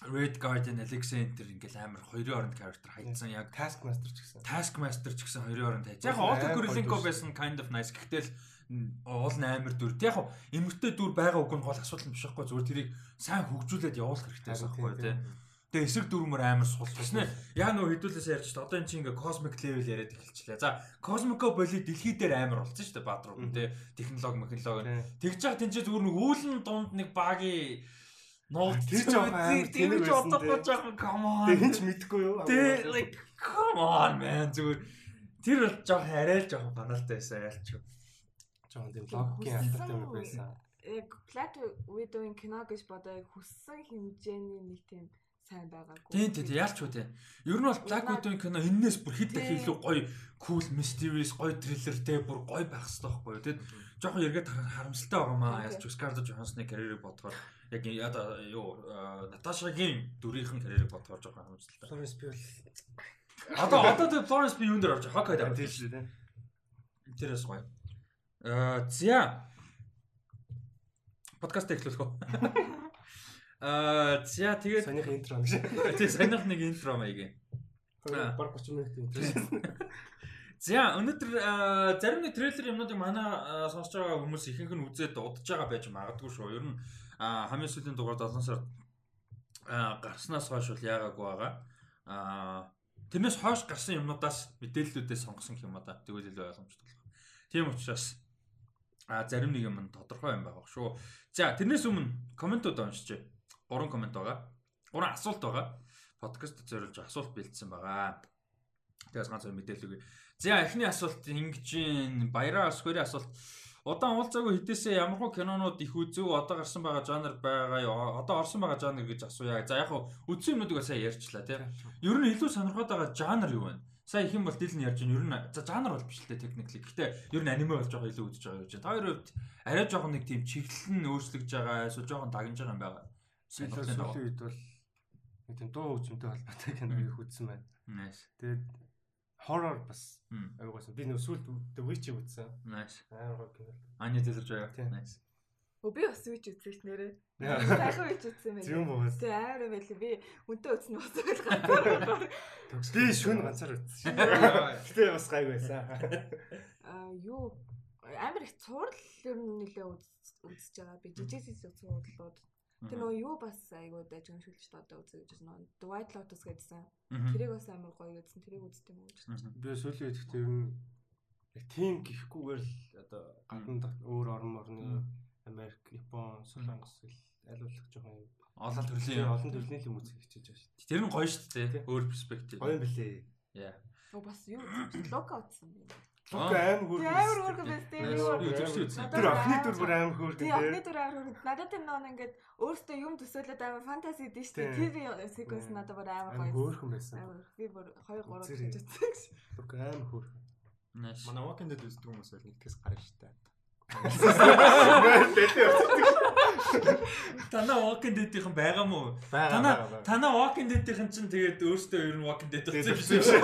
Red Guardian Alexander ингээл амар хоёрын оронд character хайцсан яг Taskmaster ч гэсэн. Taskmaster ч гэсэн хоёрын оронд хайц. Яг Otto Kurylenko байсан kind of nice. Гэхдээ л уул амар дүр. Яг эмэртэй дүр байгаа үгүй нь гол асуудал биш байхгүй зүгээр тэрийг сайн хөгжүүлээд явуулах хэрэгтэй байхгүй тий. Тэгээ эсрэг дүрмөр амар суулчихсан ээ. Яа нөө хэдүүлээс ярьж та одоо эн чинь ингээ cosmic level яриад эхэлчихлээ. За cosmico боли дэлхий дээр амар болсон шүү дээ баадруу тий. Технологи, технологи. Тэгж яах тэнцээ зүгээр нэг үүлэн дунд нэг багийн нууц тэр жоох амар тэр ч одохгүй жоох come on. Тэг хинч мэдэхгүй юу? Тэг like come on man зүгээр тэр бол жоох арай л жоох баналтай байсан айлч. Жохон тийм логикийн алдаатай юм байсан. Яг Black Widow-ийн кино гэж бодоо хүссэн хэмжээний нэг тийм сайн байгаагүй. Тийм тийм яалч үү тийм. Ер нь бол Black Widow-ийн кино энээс бүр хэд дахин илүү гоё cool mysterious гоё thriller те бүр гоё байх хэрэгтэй байхгүй юу тийм. Жохон эргээд харамсалтай байгаа маа яаж ч Scarlett Johansson-ы карьерийг бодохоор яг яда юу Наташагийн дүрийнхэн карьерийг бодохоор жохон харамсалтай. Florence бол Одоо одоо тэр Florence би юунд дээр авч хокайд авч тийм шүү дээ. Интерес гоё. Аа зя подкаст эхлүүлэх үү? Аа за тэгээд санийх интро гэж. тий санийх нэг интро маяг. Баг 30 минут интро. За өнөөдөр зарим нэг трейлер юмнуудыг манай сонсож байгаа хүмүүс ихэнх нь үзээд удаж байгаа байж магадгүй шүү. Ер нь хамгийн сүүлийн дугаар 7 сард гарснаас хойш бол яагаагүй байгаа. Аа тэрнээс хойш гарсан юмнуудаас мэдээллүүдээ сонгосон юм да. Тэгвэл илүү ойлгомжтой болох. Тийм учраас а зарим нэг юм тодорхой юм байгаа шүү. За тэрнээс өмнө комментууд уншиж гурван комент байгаа. Гурван асуулт байгаа. Подкаст зориулж асуулт бэлдсэн байгаа. Тэгээс ганц мэдээлэл өгье. За эхний асуулт ингэж баяраа сквери асуулт Удаан уулзаагүй хэдээсээ ямархуу кинонууд их үзв одоо гарсан байгаа жанр байгаа юу? Одоо орсон байгаа жанр гэж асууя. За яг хуу үзсэн юмнуудыг сайн ярьчлаа тийм. Ер нь илүү сонирхоод байгаа жанр юу вэ? Сая их юм бол дилэн ярьж байна. Ер нь за жанр бол биш л дээ техникли. Гэхдээ ер нь аниме болж байгаа илүү үзэж байгаа гэж. Та хоёрын хувьд арай жоохон нэг тийм чиглэл нь өөрчлөгдөж байгаа эсвэл жоохон дагнаж байгаа юм байгаа. Сүүлийн үед бол нэг тийм дуу хөгжмөнтэй холбоотой киног үзсэн байна. Nice. Тэгээд horror бас аюугаас би нөө сүүлд The Witch үзсэн. Nice. Амар гоё кино. Аня дэлэрж байгаа. Nice. Өө би бас Witch үзсэн нэрээ. Сайхан Witch үзсэн байх. Зүн богоос. Тэ амар байлээ. Би үнтэй үзсэн бас байлгаа. Би шүн ганцаар үзсэн. Гэтэ бас гайг байсан. Аа юу амар их цуврал ер нь нэлээ үзэж байгаа. Би жижигсээс цувралууд Тэр нөгөө юу бас айгуу та одоо үзье гэж байна. The White Lotus гэдсэн. Тэрийг бас амар гоё үзсэн. Тэрийг үзтээ юм уу гэж байна. Би сүүлийн үед тэр нь яг тийм гихгүүгээр л одоо гадна өөр орн орны Америк, Япон, Солонгос л аль болох жоохон олон төрлийн олон төрлийн юм үзэх хичээж байгаа шүү дээ. Тэр нь гоё шүү дээ. Өөр перспектив. Гоё юм бэлээ. Яа. Оо бас юу лого утсан юм. Лука аим хөөргөн. Аим юу. Тэр охины дүр бүр аим хөөргөн тийм. Охины дүр аим хөөргөн. Надад тэр нөө ингээд өөртөө юм төсөөлөд аим фэнтези дээ шүү дээ. Тэр секвенс надад бүр аим гоё. Хөөргөн байсан. Би бүр 2 3 гэж үзсэн. Лука аим хөөргөн. Манай Walking Dead үздэг хүмүүс бол нэгтгэс гарна шүү дээ. Танаа Walking Dead-ийнхэн байгаа мó? Танаа танаа Walking Dead-ийнхэн чинь тэгээд өөртөө ер нь Walking Dead болсон юм шиг.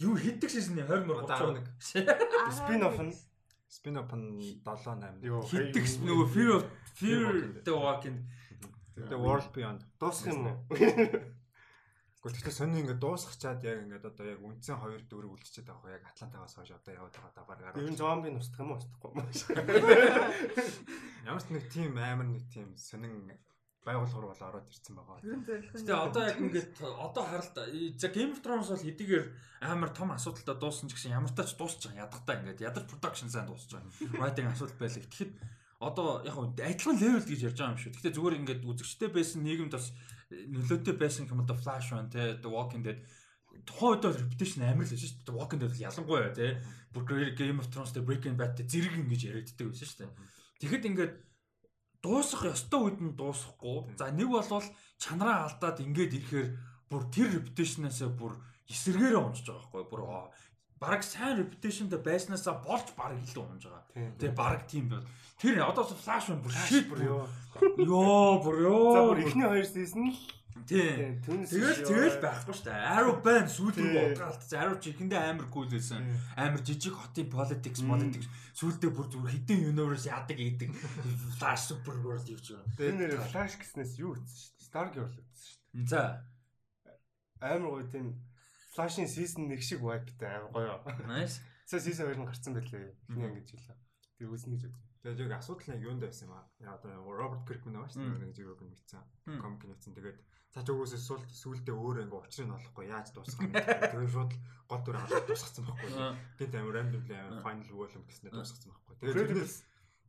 Юу хитдэг шээсний 20 мөр 31. Spin off нь spin off нь 7 8. Хитдэг нөгөө Fear of Fear the Walking The World Beyond дуусах юм уу? Гэхдээ сони ингээд дуусгах чад яг ингээд одоо яг үндсэн хоёр дөрөв үлдчихэд байгаа яг Атлантагаас хойш одоо яваад байгаа даваар гараад. Ер нь зомби нь устдах юм уу устдахгүй юм. Ямар ч нэг тийм амар нэг тийм сонин байгууллагаар бол ороод ирсэн байгаа. Гэтэ одоо яг ингээд одоо харалт за Game of Thrones бол хэдийгээр амар том асуудалтай дууссан ч гэсэн ямар ч тач дуусч байгаа ядахтаа ингээд ядар production сайн дуусч байгаа. Writing асуудал байлаа. Тэгэхэд одоо яг адилхан левел гэж ярьж байгаа юм шүү. Гэхдээ зүгээр ингээд үзэгчтэй байсан нийгэмд бас нөлөөтэй байсан юм одоо Flash байна те The Walking Dead тухайн үед бол reputation амар л байсан шүү дээ. Walking Dead ялангуяа те бүр Game of Thrones те Breaking Bad те зэрэг ингэж яриаддаг байсан шүү дээ. Тэгэхэд ингээд дуусах ёстой үед нь дуусахгүй. За нэг болвол чанараа алдаад ингээд ирэхээр бүр тэр reputation-аас бүр эсэргээрээ унжиж байгаа байхгүй бүр бараг сайн reputation-тай байснаасаа болж бараг илүү унж байгаа. Тэгээ бараг тийм байл. Тэр одоо флаш бүр шит бүр ёо. Ёо бүр ёо. За бүр эхний хоёр season л Тийм. Тэгэл тэгэл байхгүй шүү дээ. Arrow байна сүүл рүү удгаалт. Arrow ч ихэндээ амар cool байсан. Амар жижиг хотын politics, politics сүүлдээ бүр зүгээр хитэн universe яадаг ийдэг. Flash super world гэж байна. Тэр нэр Flash гэснээс юу ütсэн шүү дээ. Stargirl ütсэн шүү дээ. За. Амар гоё тийм Flash-ийн season 1 шиг vibe-тай амар гоё. Nice. Сая season 2 нь гарцсан байлээ. Эхний ангиж жилээ. Тэр үзнэ гэж бодсон. Тэгээд яг асуудал нь юунд байсан юм аа. Яг одоо Роберт Киркман байгаа шүү дээ. Нэг зэрэг нэгцэн. Комик нэгцэн. Тэгээд цааш өгөөсөө сул сүулдэ өөрөө ингээ учрыг нь олохгүй яаж дуусгах юм. Тэгээд шууд гол дүр халаад дуусгацсан байхгүй. Тэгээд амар random амар final volume гэснээр дуусгацсан байхгүй. Тэгээд тэрнээс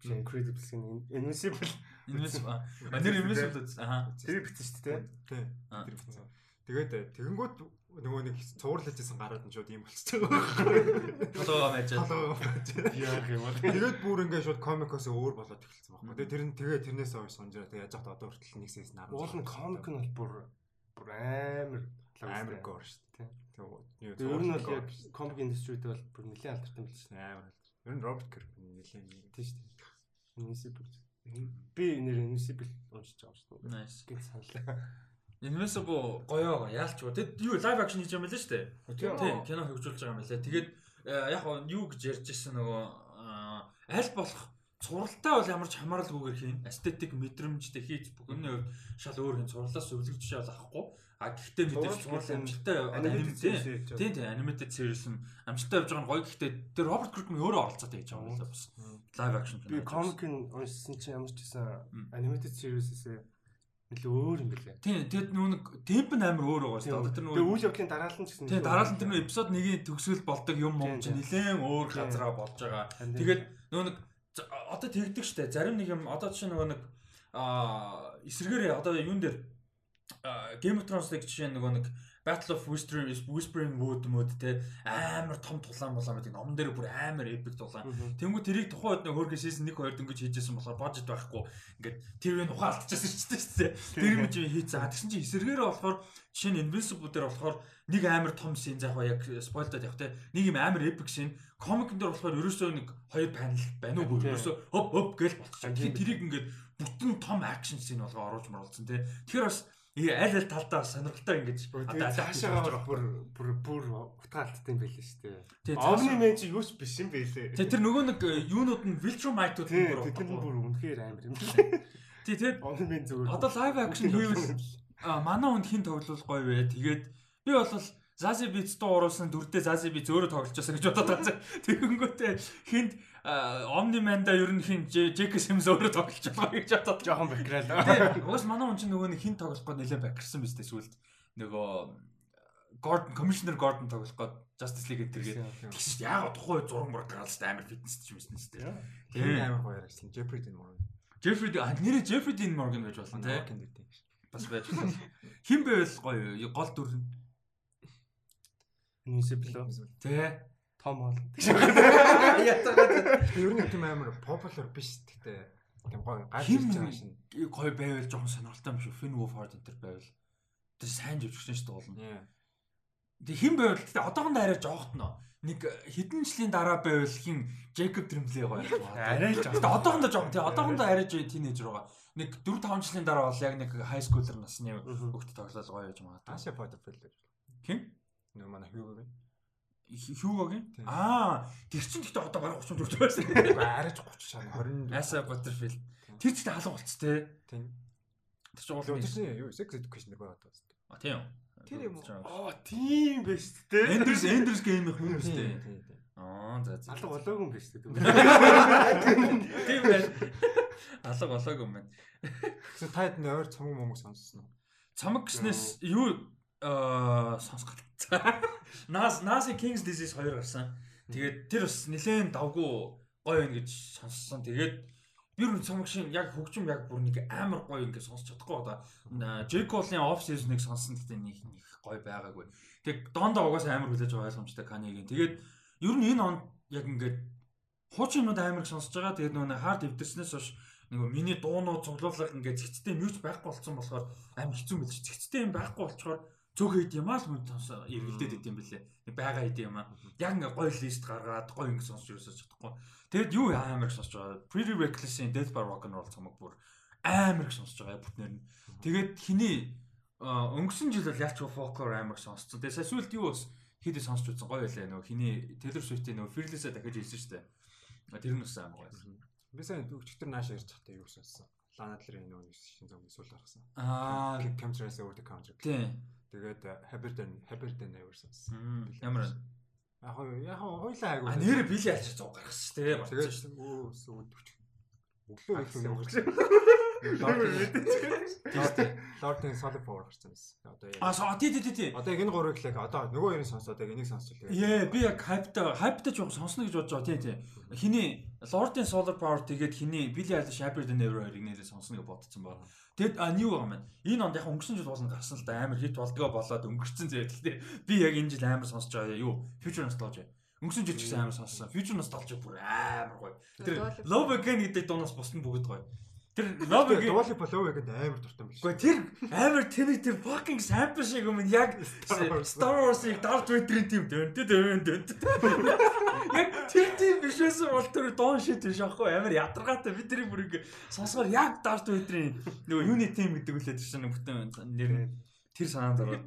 Incredibles Invincible Invincible. А нэр Invincible аа. Тэр бичсэн шүү дээ. Тийм. Тэр бичсэн. Тэгээд тэгэнгүүт нөгөө нэг цуурлаж исэн гараад нь шууд ийм болчихсон байгаа. Толгоо байж. Толгоо байж. Яах юм бол. Тэгээд бүр ингээ шууд комикоос өөр болоод эхэлсэн байхгүй. Тэгээд тэр нь тэгээ тэрнээс хойш сонжраа тэгээд яаж хат одоо хүртэл нэг сээс нар. Уул нь комик нь бол бүр бүр амар амар гоор шүү дээ. Тэгээд ер нь бол яг комик индустрид бол бүр нэлээд алдартай юм л шүү дээ. Амар. Ер нь Роберт Киркман нэлээд тийм шүү дээ. Invincible. Би нэр Invincible уншиж байгаа шүү дээ. Nice. Гэнэ саналаа. Invincible гоёо яалч гоо. Тэгэд юу лайв акшн хийж байгаа юм байна шүү дээ. Тийм кино хөгжүүлж байгаа юм байна лээ. Тэгээд э, яг юу гэж ярьж ирсэн нөгөө аль болох цуралтай бол ямар ч хамааралгүйгээр хийн. Эстетик мэдрэмжтэй хийж бүхний хувьд шал өөр хийн. Цурлаас өвлөгч бол авахгүй. А гэхдээ мэдээж цурал амжилттай аниматэд тийм тийм аниматэд series нь амжилттай явж байгаа нь гоё. Гэхдээ тэр Роберт Киркман өөрөө оролцоотой гэж байгаа юм байна бас. Лайв акшн кино. Би нь уншсан чинь ямар ч гэсэн аниматэд series-ээс нэлээ өөр юм бэлээ. Тийм, тэгэд нүүн темп нь амар өөр байгаа шүү дээ. Тэр нүүн үйл явдлын дараалал ч гэсэн. Тийм, дараалал нь тэр нүүн эпизод 1-ийн төгсгөл болдог юм юм чинь нэлээд өөр газараа болж байгаа. Тэгээд нүүн одоо тэгдэг штэ. Зарим нэг юм одоо жишээ нөгөө нэг аа эсэргээрээ одоо юун дээр Game of Thrones-ыг жишээ нөгөө нэг Battle of Whispering Whispering Wood мод те амар том тулаан болоо гэдэг номон дээр бүр амар epic тулаан. Тэнгүү тэрийг тухайн үед нэг хөргө season 1 2 дөнгөж хийжсэн болохоор budget байхгүй. Ингээд тэр үн ухаалтчихсан шүү дээ. Тэр юм чи хийцээ. Тэгсэн чи эсэргээрээ болохоор жишээ нь Invincible дээр болохоор нэг амар том шин заах яг спойлдод явах те нэг юм амар epic шин комик дээр болохоор ерөөсөө нэг хоёр панел байна уу ерөөсөө хоп хоп гэж болчихсон. Тэрийг ингээд бүтэн том акшн шин болгоо оруулж мруулсан те. Тэгэхээр бас Ээ аль аль талдаа сонирхолтой ингэж одоо цаашаа бүр бүр бүр утгаалттай юм байл шүү дээ. Omni Man чи юу ч биш юм байлээ. Тэ тэр нөгөө нэг э, юунууд нь Viltrumite-ууд бүр тэд нь бүр үнэхээр амар юм. Тий тэр Omni Man зүгээр. Одоо live action хийвэл манай хүнд хин тоглол гоё вэ. Тэгээд би бол Битс дуу оруулсан дүрдээ Зази Битс өөрөө тоглож байсан гэж бодоод байгаа. Тэгэнгүүтээ хинд Omni Man-да ер нь хин Джек Симс өөрөө тоглож байгаа гэж бодоод жоохон бэкрэл. Тийм. Уус манай хүн чинь нөгөө хин тоглох гээд нэлээд бэкэрсэн биз дээ сүлд. Нөгөө Gordon Commissioner Gordon тоглох гээд Justice League гэдэг. Тэгсэн чинь яагаад тухайн зураг мураг гаргалж амар фитнес ч юм шүү дээ. Тийм амар гоё ярьсан. Jeffrey Dean Morgan. Jeffrey нэрээ Jeffrey Dean Morgan гэж болсон тийм. Бас байж болно. Хин байвал гоё гол дүр Invincible. Тэ. Том Холланд. Ятагаад ер нь тийм амар popular биш гэхдээ тийм гоё гал ирж байгаа шин. Гоё байвал жоохон сонирхолтой юм шүү. Finn Wolfhard энэ төр байвал. Тэр сайн живчгэн шүү дээ болно. Тэг хин байвал гэхдээ одоохондоо арай жоохт нөө. Нэг хэдэн жилийн дараа байвал хин Jacob Tremblay гоё. Арай л жоохт. Одоохондоо жоох тий. Одоохондоо арай тинейжер байгаа. Нэг 4 5 жилийн дараа бол яг нэг high schooler насны хүүхд тоглол гоё гэж магадгүй. Аша Potter Phil. Хин? Нөгөө манай Хьюгогийн. Хьюгогийн? Аа, тэр чинь гэхдээ одоо бараг 30 хүрч байсан. Арайч 30 шаа 20. Аса Butterfield. Тэр чинь халуун болц тээ. Тийм. Тэр чинь уул тийм юу sex education дээр байгаа таа. А тийм. Тэр юм уу? Аа, тийм байж тээ. Enders Enders game их юм шүү дээ. Тийм тийм. Аа, за за. Алга болоогүй юм биш үү? Тийм байна. Алга болоогүй юм байна. Тэгсэн таад нойр цомог момог сонссон уу? Цомог гэснээс юу аа сонсгол. Нас Наси Kings Disease 2 гарсан. Тэгээд тэр бас нэлээд давгүй гоё байна гэж сонссон. Тэгээд бэр цомог шин яг хөгжим яг бүр нэг амар гоё ингэ сонсч чадахгүй одоо J Cole-ийн off season-ыг сонссон гэдэг нэг нэг гоё байгаагүй. Тэг дондоо угаасаа амар хүлээж байгаа ойлгомжтой Kanye-гийн. Тэгээд ер нь энэ онд яг ингээд хуучинууд амар их сонсож байгаа. Тэгээд нөгөө hard эвдэрснээс хойш нөгөө миний дуунууд цуглуулга ингээд зэгцтэй мьюз байхгүй болсон болохоор амар хэцүү мэлж зэгцтэй юм байхгүй болчоор цөөхөн хэд юм аа л мөн эргэлдээд идэм бэлээ. Бага идэм юм аа. Яг ингээ гоё лист гаргаад гоё ингээ сонсч юусаж чадахгүй. Тэгэд юу амар их сонсож байгаа. Pretty Reckless-ийн Death by Rock and Roll цомог бүр амар их сонсож байгаа бүтнээр нь. Тэгээд хиний өнгөрсөн жил бол ялч folklore амар их сонссон. Тэгээд сая сүүлд юу бас хийдэ сонсч үзсэн гоё байлаа нөгөө хиний Taylor Swift-ийн нөгөө Fearless-а дахиж хэлсэн шүү дээ. Тэр нь бас амар гоё. Би сайн өчтөр нааш ярьж чадтай юу сонссон. Lana Del-Rey нөгөө шин зам сүүл гаргасан. Аа, Chemtrails over the counter. Тийм. Тэгээд Habit and Never сонссон. Ямар Яг яг хойлоо айгу. А нэр били альч зуг гаргасан шүү дээ. Тэгээд өө сүүд өглөө өглөө өнгөрсөн. Лордын Solid Power гарсан байсан. Одоо яа. А тий тий тий. Одоо яг энэ гурвыг л одоо нөгөө ярин сонсоод яг энийг сонсчихлаа. Ээ би яг хайпта хайпта жоох сонсно гэж бодож байгаа тий тий. Хиний Lord-ын Solar Power тэгээд хиний Billy Eilish Happy Than Ever хоёрыг нэрээ сонсно гэж бодсон байна. Тэгэд а new байгаа маань. Энэ онд яг өнгөрсөн жил болно гарсан л да амар хит болдгоо болоод өнгөрцөн зэ. Гэхдээ би яг энэ жил амар сонсож байгаа юу? Future Nostalgia. Өнгөрсөн жил ч гэсэн амар сонссон. Future Nostalgia бүр амар гоё. Тэр Love Again гэдэг дуунаас бусд нь бүгд гоё. Тэр Love Again Dolly Follow гэдэг амар дуртай юм биш. Гэхдээ тэр амар тэр тэр fucking sample шиг юм яг Star Wars-ыг Darth Vader-ийн тийм дөн дөн дөн. Яг тэр тийм биш байсан бол тэр дон шит биш аахгүй амар ядаргаатай бид тэрийг бүр ингэ сонсгоор яг Darth Vader-ийн нөгөө юуны тим гэдэг үлээд ирсэн бүтэн нэр тэр санаанд ороод.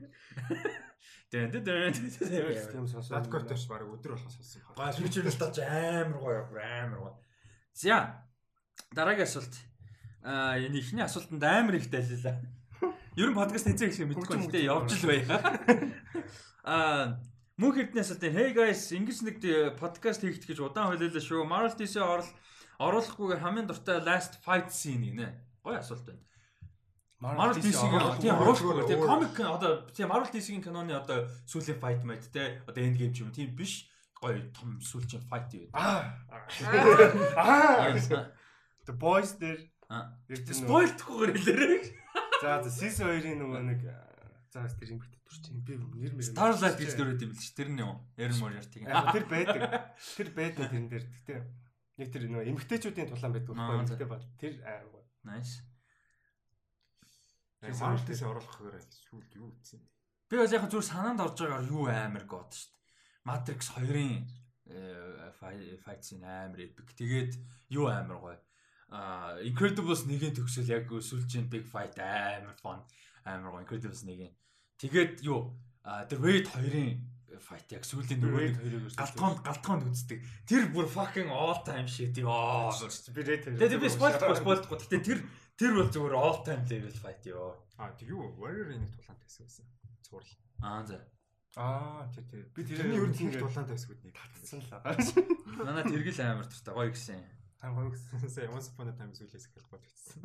Дэн дэн дэн тийм сонсоо. Надготойш баг өдөр болохоос сонссон. Гай switch-ээр л тааж амар гоё амар гоё. За дараагийн асуулт Аа энэ ихний асуултанд амар их дайлалаа. Ер нь подкаст хийх шиг мэдгүй юм дээ явж л бай. Аа мөн хэдний асуулт hey guys ингэж нэг подкаст хийх гэж удаан хойлолоо шүү. Marvel DC орол оруулахгүйгээр хамгийн дуртай last fight scene гинэ. Гоё асуулт байна. Marvel DC-ийн тийм оруулахгүй тийм комик одоо тийм Marvel DC-ийн киноны одоо сүүлийн fight мэд те одоо end game ч юм тийм биш гоё том сүүлчийн fight юу. Аа. Аа. The boys дээр Спойлдохгүйгээр хэлээрэй. За за Сис 2-ийн нөгөө нэг за тэр юм битээ төрч юм би нэр мэр Starlight гэж дөрөд юм л ш. Тэр нь юу? Aaron Moriarty тэр байдаг. Тэр байдаг тэрэн дээр. Гэтэ яг тэр нөгөө эмгтээчүүдийн тулаан байдаг байхгүй эмгтээ бод. Тэр аа. Nice. Тэр Marvel-ээс оруулахгүйгээр сүүлд юу ütсэн. Би бас яг зүгээр санаанд орж байгаагаар юу амар гоод ш. Matrix 2-ын fight scene амар epic. Тэгээд юу амар гоё а Incredibles 1-ийн төгсөл яг сүүлчийн big fight амар fun амар гоо Incredibles 1-ийн. Тэгээд юу тэр Raid 2-ын fight яг сүүлийн нөгөө галтгоонд галтгоонд үздэг. Тэр бүр fucking all time shit ёо. Би Raid 2. Тэгээд би spoilдохгүй spoilдохгүй. Гэтэ тэр тэр бол зүгээр all time level fight ёо. А тэг юу Warrior-ийн нэг тулаантай хэсэг байсан. Цуврал. Аа за. Аа тий тий. Би тэрний ер нь нэг тулаантай хэсгүүд нэг татсан л. Манай тэргэл амар туртай гоё гисэн. Сайн гоё гэсэн. Сая Once Upon a Time зүйлээс их бодож утсан.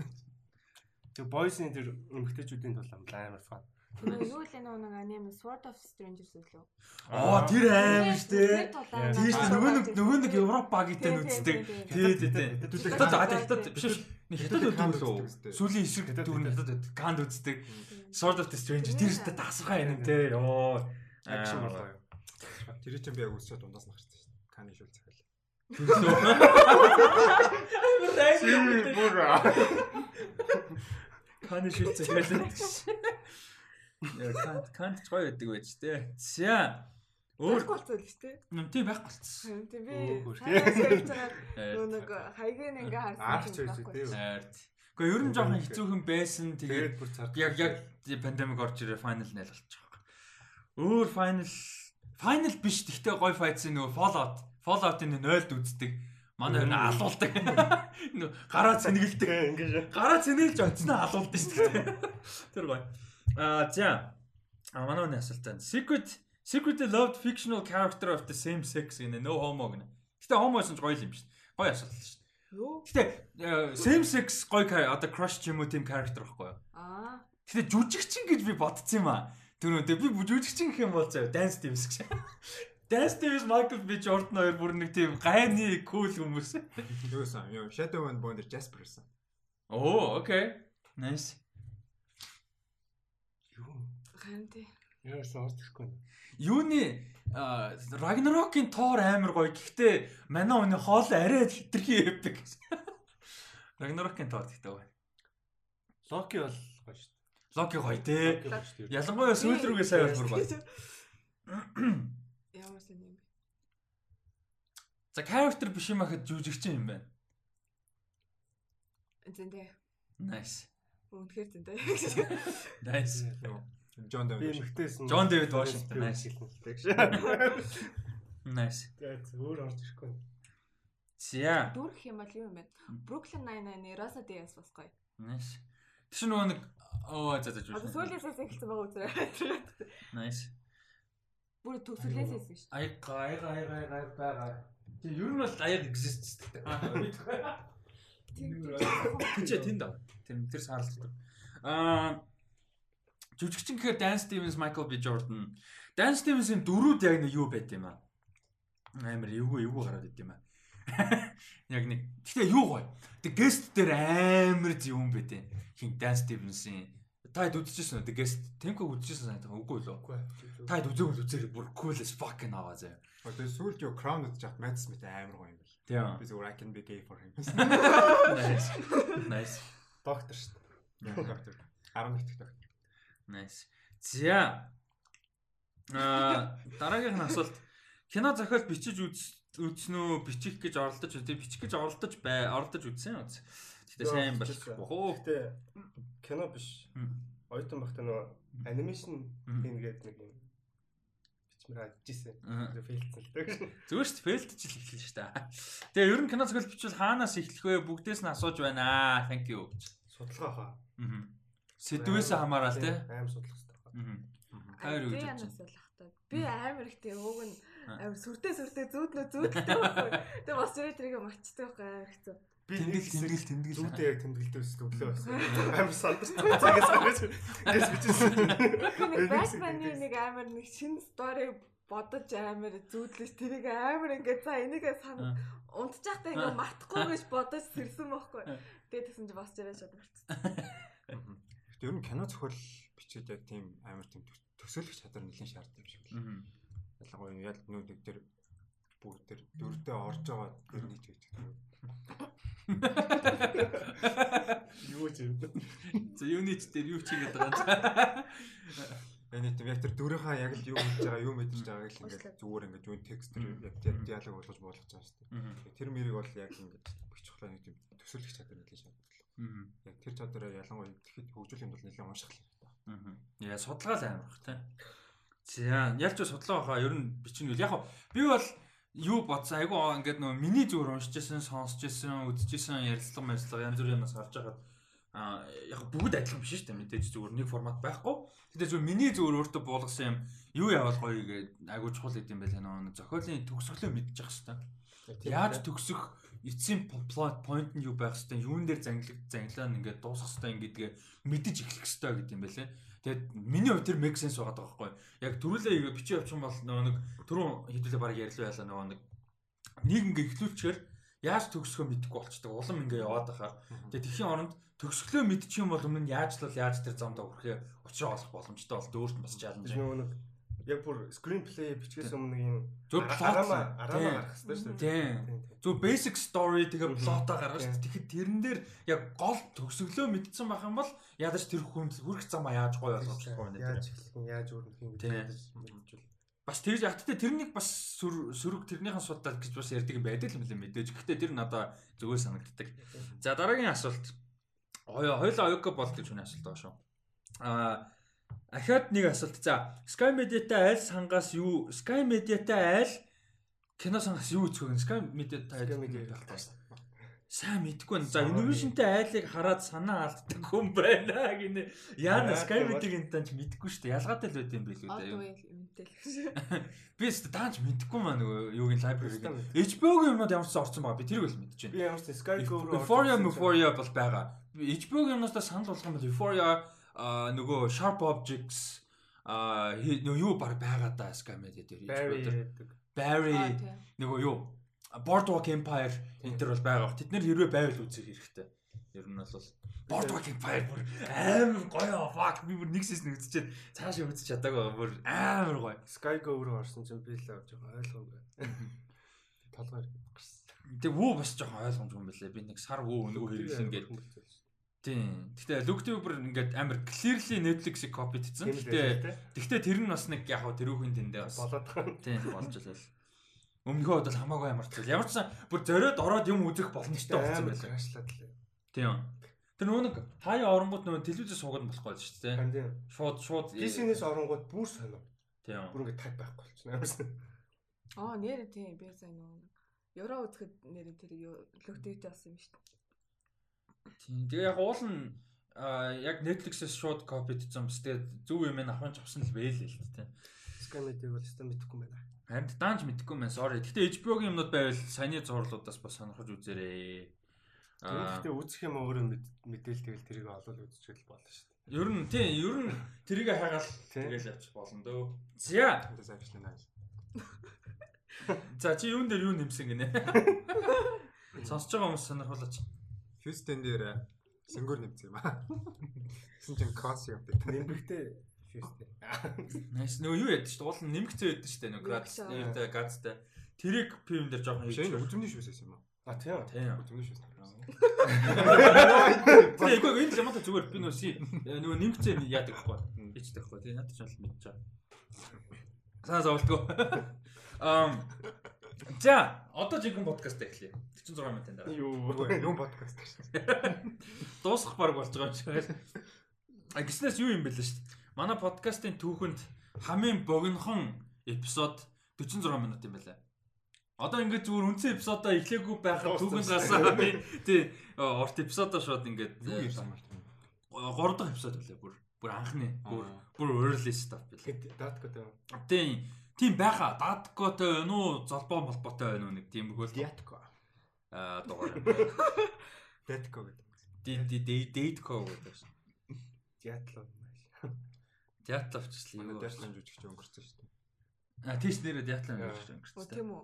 Тэгээ Boys-ийн тэр эмгтээчүүдийн тулаан амар фан. Тэр юу л нэг аним Sword of Strangers үлээ. Аа тэр амар штэ. Тийм штэ нөгөө нэг нөгөө нэг Европ багтай нүцдэг. Тий тий тий. Хятад хятад биш шүү. Нэг хятад өгдөг лөө. Сүлийн эсрэг дүүрэн хятад ганд үздэг. Sword of the Strangers тэр штэ тасархаа юм те. Йоо. Акшн болоо. Тэр чинь би яг үсчээ дундаас нь гарсан штэ. Каны шүүл цаг. Сүү бүр. Каны шилцээ хэлээ. Яа кант кант гоё байдаг байж тээ. За. Өөр болцоо л шүү дээ. Тийм байх болцсон. Тийм би нэг хайгын ингээ харсан юм байхгүй. Хайрт. Гэхдээ ер нь жоохон хэцүүхэн байсан. Тэгээд яг яг пандемик орж ирээ файнал найл болчих. Өөр файнал файнал биш. Гэхдээ гоё файтс нөгөө Fallout Fallout-ын 0-д үздэг. Манай хүн алуулдаг. Гараа цэнгэлдэг. Ингээд гараа цэнгэлж оцсноо алуулдаг шүү дээ. Тэр гоё. Аа за. А манай хүн асуулт байна. Secret secretly loved fictional character of the same sex гэнэ no homo гэнэ. Гэтэ homo гэсэн ч гоё юм шүү дээ. Гоё асуулт шүү дээ. Гэтэ same sex гоё одоо crush ч юм уу тийм character байхгүй юу? Аа. Гэтэ жүжигчин гэж би бодсон юм аа. Тэр үү би жүжигчин гэх юм бол заяа dance teams гэж. Dance Davis Michael B Jordan хоёр бүр нэг тийм гайны cool хүмүүс. Юусан юу Shadow and дээр Jasper байсан. Оо, окей. Nice. Харин тий. Яасан орж ирэхгүй. Юуны Ragnarok-ийн тоор амар гоё. Гэхдээ манай хүний хоол арай хитрхи epic. Ragnarok-ийн тоор гэхдээ гоё. Локи бол гоё шүү дээ. Локи гоё дээ. Ялангуяа сүүл рүүгээ сайн бол бүр гоё. Ямар сэн юм бэ? За character биш юм ахад жүжигч юм байна. Зэнтэй. Nice. Үнэхээр зэнтэй. Nice. John Би David. эмхтэйсэн. John David Washington, nice. Nice. Nice. Тэгээд өөр орж ирэхгүй. За. Дүүрх юм бол юу юм бэ? Brooklyn Nine-Nine Rosa Diaz гоё. Nice. Тэш нөгөө нэг оо за за Одоо жүжиг. сүүлээсээс эхэлсэн байгаа үзрээ. Nice. Бүр төгсгөлээс хэлсэн шүү. Ай гай гай гай гай байгаа. Тэг ер нь бол аяг exists гэдэг. Тийч тэнд аа. Тэр тэр саарлдаг. Аа жүжигчин гэхээр Dan Stevens, Michael B Jordan. Dan Stevens-ийн дөрүүд яг нэг юу байт юм аа. Амар эвгүй эвгүй гараад ид юм аа. Яг нэг. Гэтэ юу гоё. Тэг guest дээр амар зөв юм байт юм. Хин Dan Stevens-ийн та хэд үзчихсэн үү? Тэг guest Temko үзчихсэн санагдах үгүй лөө. Үгүй. Та хэд үзээгүй үзээрэй бүр cool as fucking аваа заяа. Одоо сүүлд юу Crown хат Matt Smith амар гоё юм бэл. Тийм. Би зүгээр I can be gay for him. Nice. Nice. Доктор шүү дээ. Доктор. 11 дэх доктор. Nice. За. Аа дараагийн асуулт. Кино зохиол бичиж үз үзсэн үү? Бичих гэж оролдож үү? Бичих гэж оролдож бай, оролдож үзсэн үү? Гэтэ сайн болохгүй хөө. Гэтэ кино биш. Ойтон багтаа нөгөө анимашн гэдэг нэг юм бичмээр ажиллажсэн. Фейлдсэн л дээ. Зүгээр шүү дээ. Фейлдж л эхэлнэ шүү дээ. Тэгээ ер нь кино зохиол бичвэл хаанаас эхлэх вэ? Бүгдээс нь асууж байна аа. Thank you. Судалгаа хаа. Аа. Сэдвээс хамаарал тий. Аим судлах хэрэгтэй. Аа. Хайр хатаа. Би амар ихтэй ууг нь амар сүртэй сүртэй зүүднөө зүүдтэй байхгүй. Тэгээ бас тэрийг тэрийг мачдаг байхгүй амар хэцүү. Би Тэндэл тэндэл тэндэл. Зүйтэй яг тэмдэглэдэг ус өглөө байсан. Амар сандарч цагаас гарч. Гэс бичсэн. Би нэг Batman-ы нэг амар нэг шинэ стори бодож амар зүүдлэж тэрийг амар ингээд за энийгээ сан унтчих та ингээд мартахгүй гэж бодож сэрсэн байхгүй. Тэгээ тэгсэн чи бас тэрэ шууд марцсан. Ер нь кино зохиол бичээд яг тийм амар тийм төсөөлөх чадвар нэлээд шаарддаг юм шиг байна. Ялангуяа яг нүүдэг дээр бүгд тэр дөрөвдөө орж байгаа тэр нийт гэж. Юу ч юм. За юуны ч дээр юу ч хийгээд байгаа юм. Энэ тийм яг тэр дөрийнхаа яг л юу хийж байгаа, юу мэдэрч байгааг л ингээд зүгээр ингээд юу текст тэр яг диалог болгож болгож байгаа шүү дээ. Тэр мэрийг бол яг ингээд бич чухлаа нэг тийм төсөөлөх чадвар нэлээд шаарддаг. Яг тэр чадвараа ялангуяа тэгэхэд хөгжүүлэх бол нэлээд унших хэрэгтэй. Яа судалгаа л амар бах тий. За ялч судлаа баха ер нь бичнэ үл. Яг би бол юу бодсон айгу ингээд нөгөө миний зүгээр уншиж байсан, сонсож байсан, үзэж байсан ярилцлага мэрилцлага янз бүрийн юмас харж хагаад а яг бүгд адилхан биш шүү дээ мэдээж зүгээр нэг формат байхгүй. Гэтэ зүгээр миний зүгээр өөртөө буулгасан юм юу явал гоё гэдэг айгу чухал гэдэм байлаа нөгөө зохиолын төгсгөлөө мэдчих хэвээр. Яаж төгсөх эцсийн plot point нь юу байх хэвээр юун дээр зангилах занглаа нь ингээд дуусах хэвээр ингэдгээ мэдэж эхлэх хэвээр гэдэг юм байлээ. Тэгээд миний хувьд тэр make sense байгаа байхгүй. Яг төрүүлээ бичиж явчих юм бол нэг түрүүн хэдүүлээ баг ярил байлаа нөгөө нэг нэг ингээ ихлүүлчихээр яаж төгсөхөө мэдэхгүй болчдөг. Улам ингээ яваад байхаар. Тэгээд тэхийн оронд төгсгөлөө мэдчих юм бол өмнө нь яаж л яаж тэр замдаа хүрэхээ учраа олох боломжтой бол дөөрт бас чаленж. Нөгөө нэг яг бүр screen play бичгээс өмнө юм Зөв арама арама гарах хэрэгтэй шүү дээ. Тийм. Зөв basic story тэгээ плотоо гаргаж шүү. Тэгэхэд тэрэн дээр яг гол төгсгөлөө мэдсэн байх юм бол ядаж тэр хүнд хүрэх замаа яаж гоё болгох болохгүй нэ. Яаж эхлэх нь, яаж өөрнөх юм гэж мэдчихвэл. Бас тэгж яттай тэрнийг бас сөрөг тэрнийхэн судал гэж бас ярьдаг юм байдаг юм лээ мэдээж. Гэхдээ тэр надаа зүгээр санагддаг. За дараагийн асуулт. Оё хоёлаа оёко бол гэж хүний асуулт байгаа шүү. Аа ахаад нэг асуулт. За Sky Media-тай айл сангаас юу Sky Media-тай айл кино сангаас юу үзэх вэ? Sky Media-тай таа. Сайн мэдгүй байна. За Univision-тай айлыг хараад санаа алддаг хүн байна гинэ. Яна Яа, Sky. Media-гийн танч мэдгүй шүү дээ. Ялгаатай л байд юм билүү дээ. way юмтэй л. Би ч таанч мэдгүй маа нөгөө юугийн library. System мэд. HBO-гийн юмнууд ямар ч орсон байгаа. Би тэрийг л мэдчихэв. Би ямар ч Sky Go руу Euphoria Euphoria бол байгаа. HBO-гийн юмнаас санал болгох юм бол Euphoria нөгөө Sharp Objects аа нөгөө юу баг байгаа да Skymed дээр. Barry нөгөө юу Boardwalk Empire энэ төр бол байгаа. Тэд нэр хэрвээ байвал үзэх хэрэгтэй. Ер нь бол Boardwalk Empire бүр амар гоё fuck би бүр нэг сис нэгдчихэд цаашаа үзэж чадаагүй бүр амар гоё. Sky Go руу орсон чинь би л жоохон ойлгоогүй. Толгой гарсан. Тэг вүү бас жоохон ойлгомжгүй юм билээ. Би нэг сар вүү нөгөө хэрэглэн гэдэг. Тийм. Гэхдээ Loctube ингээд амар clearly Netflix-ийг копидсэн. Гэхдээ гэхдээ тэр нь бас нэг яг хаа тэрүүхэн тэндээ бас болоод байгаа. Тийм болж байлаа. Өмнөхөө удаа хамаагүй ямар ч зүйл. Ямар ч сан бүр зориод ороод юм үзэх боломжтой болсон байлаа. Крашлаад лээ. Тийм. Тэр нөгөө нэг хаяа оронгууд нөгөө телевизээс суугаад болохгүй шүү дээ. Тийм. Шууд шууд PC-нээс оронгууд бүр сонио. Тийм. Бүр ингээд таг байхгүй болчихно. Ямарсан. Аа нэр тийм би сайн нөгөө Евро үзэхэд нэр тэр Loctube-тэй болсон юм шүү дээ. Тийм. Тэгээ яг уул нь яг Netflix-ээс шууд копидсон бас тэгээ зөв юм авахын ч авсан л байлээ л тийм. Skynet-ийг бол өстой мэдэхгүй байна. Харин даанч мэдэхгүй байна. Sorry. Гэтэ HBO-гийн юмнууд байвал саяны зурлуудаас бас сонирхож үзээрэй. Гэхдээ үзэх юм өөрөө мэдээлэл тэгэл тэрийг олол үзчихэл болно шүү дээ. Ер нь тийм, ер нь тэрийг хайгаал тэгэл явчих болно дөө. За. Ажиллана. За чи юун дээр юу нэмсэн гинэ? Сонсож байгаа хүмүүс сонирхолооч. Хьюстон дээр сэнгөр нэмсэн юм аа. Гэсэн чинь кос явдаг. Нэмбэгтэй Хьюстон. Найс нөгөө юу яддаг шүү дээ. Уул нь нэмгцээ яддаг шүү дээ. Нөгөө градтай газтай. Тэрийг пивэн дээр жоохон хийж. Шинэ үзмний шүүсээс юм аа. А тийм. Тийм. Үзмний шүүс. Тэгээ эгүй энэ ямаа зүгээр би нөөс нөгөө нэмгцээ яадаг байхгүй. Хийчдэг байхгүй. Тэгээ надад ч бол мэдж байгаа. Саа зовлтгоо. Ам За, одоо жинхэнэ подкаст эхлэе. 46 минутын дараа. Юу, юу подкаст гэж. Дуусах баг болж байгаа юм шиг. А гиснээс юу юм бэ л шүү дээ. Манай подкастын түүхэнд хамгийн богинохон эпизод 46 минут юм байлаа. Одоо ингээд зүгээр үндсэн эпизодоо эхлээгүй байхад түүхэнд гарсан би тий урт эпизодоо шууд ингээд 3 дахь эпизод үлээ бүр бүр анхны бүр бүр early stuff билээ. Даткотой. Тийм тийм байха даткотой байна уу золбоо молбоотой байна уу нэг тийм хөл датко аа дугаар датко гэдэг. Ди ди дейтко гэдэг шин. Дятлов. Дятлов ч л юм. Дятлов жүжигч өнгөрсөн шүү дээ. А тийш нэрээ дятлов жүжигч өнгөрсөн. Тийм үү.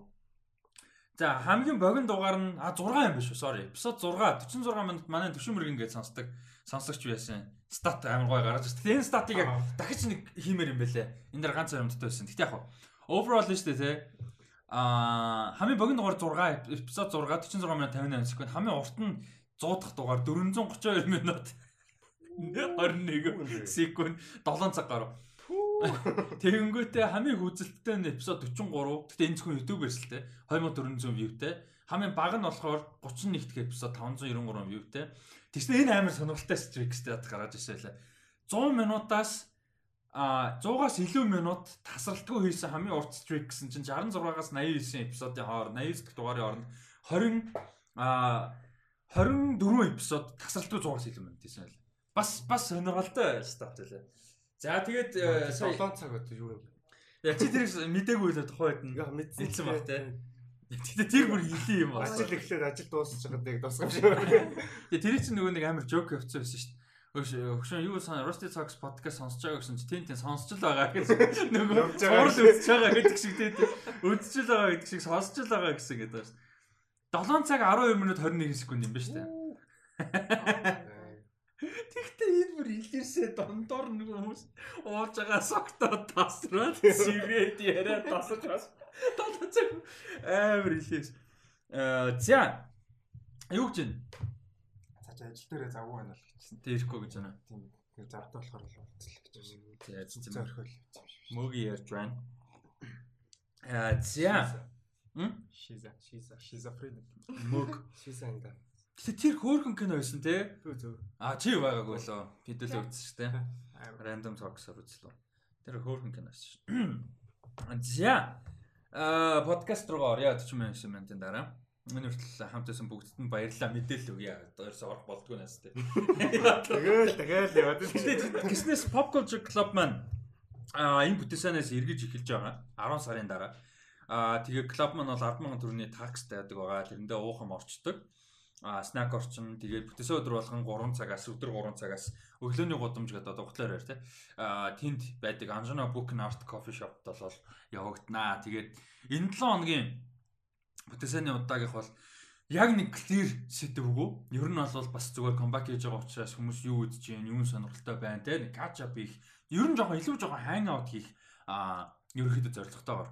За хамгийн богино дугаар нь а 6 юм биш үү? Sorry. Эпизод 6 46 минут манай төвшмөрг ингээд сонсдог сонсогч байсан. Стат амар гой гарч ирсэн. Тэгээ энэ статыг яг дахиж нэг хиймээр юм бэлээ. Энэ дэр ганц харамттай байсан. Гэтэ яг overall нь шүү дээ те. Аа хамгийн богино дугаар 6 эпизод 6 46 минут 58 секунд. Хамгийн урт нь 100 дахь дугаар 432 минут 21 секунд 7 цаг гаруй. Тэгэнгүүтээ хамгийн хүзэлттэй нь эпизод 43. Гэтэ энэ зөвхөн YouTube-ээс л те 2400 viewтэй. Хамгийн бага нь болохоор 31 дэх эпизод 593 viewтэй. Тэгснэ энэ амар сонирхолтой streaks-тэй гараад ирсэн лээ. 100 минутаас а 100-аас илүү минут тасралтгүй хийсэн хамгийн урт streak гэсэн чинь 66-аас 89 эпизодын хооронд 89 дэх дугаарын хооронд 20 а 24 эпизод тасралтгүй 100-аас илүү минут хийсэн лээ. Бас бас сонирхолтой стат лээ. За тэгээд сая 7 цаг одоо юу юм. Яг чи тэр мдээгүй л тухайд нь мэдсэн баг те. Тэгтээ тэр бүр хилий юм байна. Ажил эхлээд ажил дуусчих чад яг тусгамж. Тэгээ тэр чинь нөгөө нэг амар жок явцсан байсан шүү дээ. Өгшөн юу сан Rusty Talks podcast сонсож байгаа гэсэн чи тэн тэн сонсч л байгаа гэж нөгөө цуврал үзэж байгаа гэдэг шиг тэн үзэж л байгаа гэдэг шиг сонсч л байгаа гэсэн гэдэг байна. 7 цаг 12 минут 21 секунд юм ба дээ. Тэгтээ энэ бүр илэрсээ дондор нэг хүмүүс ууж байгаа согтоо тасраад сивэд яриа тасаж бас тасаж амар илээс. Аа за юу гэж байна? Ажил дээрээ завгүй байна л гэсэн. Тэрхгүй гэж байна. Тийм. Тэгээ завтай болохоор л уулзлаа гэж байна. За ажил зорхол. Мөги ярьж байна. Аа за. Хм? Шиза, шиза, шизофрен. Мөг. Шиза энэ Гэтэ тэр хөөрхөн кино байсан те. Зүг зүг. А чи байгаагүй лөө. Хэдүүлээ үзсэн шүү дээ. Random Talks-оор үзлээ. Тэр хөөрхөн кино байсан шүү. За. А подкаст руу орё 40 минутын дараа. Энэ хүртэл хамтайсан бүгдд нь баярлалаа мэдээлэл өгье. Одоо ерөөсөөр орох болдгүй нас те. Тэгэл тэгэл яваад. Гиснес Pop Culture Club маань а энэ бүтээсэнээс эргэж эхэлж байгаа. 10 сарын дараа. А тэгээ клуб маань бол 100000 төгрөгийн такстай байдаг байгаа. Тэрэндээ уухан орчдөг. а снак орчин тэгээд бүтээсээ өдөр болгон 3 цагаас өдөр 3 цагаас өглөөний гудамж гэдэг одоо утлаар байр те а тэнд байдаг Anjuna Book and Art Coffee Shop-т бол явагдана. Тэгээд энэ 7 хоногийн бүтээсэний удаагийнх бол яг нэг clear сэтвгүй. Ер нь бол бас зүгээр comeback хийж байгаа учраас хүмүүс юу үзэж гин, юу сонирхолтой байна те нэг catch up хийх. Ер нь жоохон илүү жоохон hang out хийх а ерөөхдөө зорилготойгоор.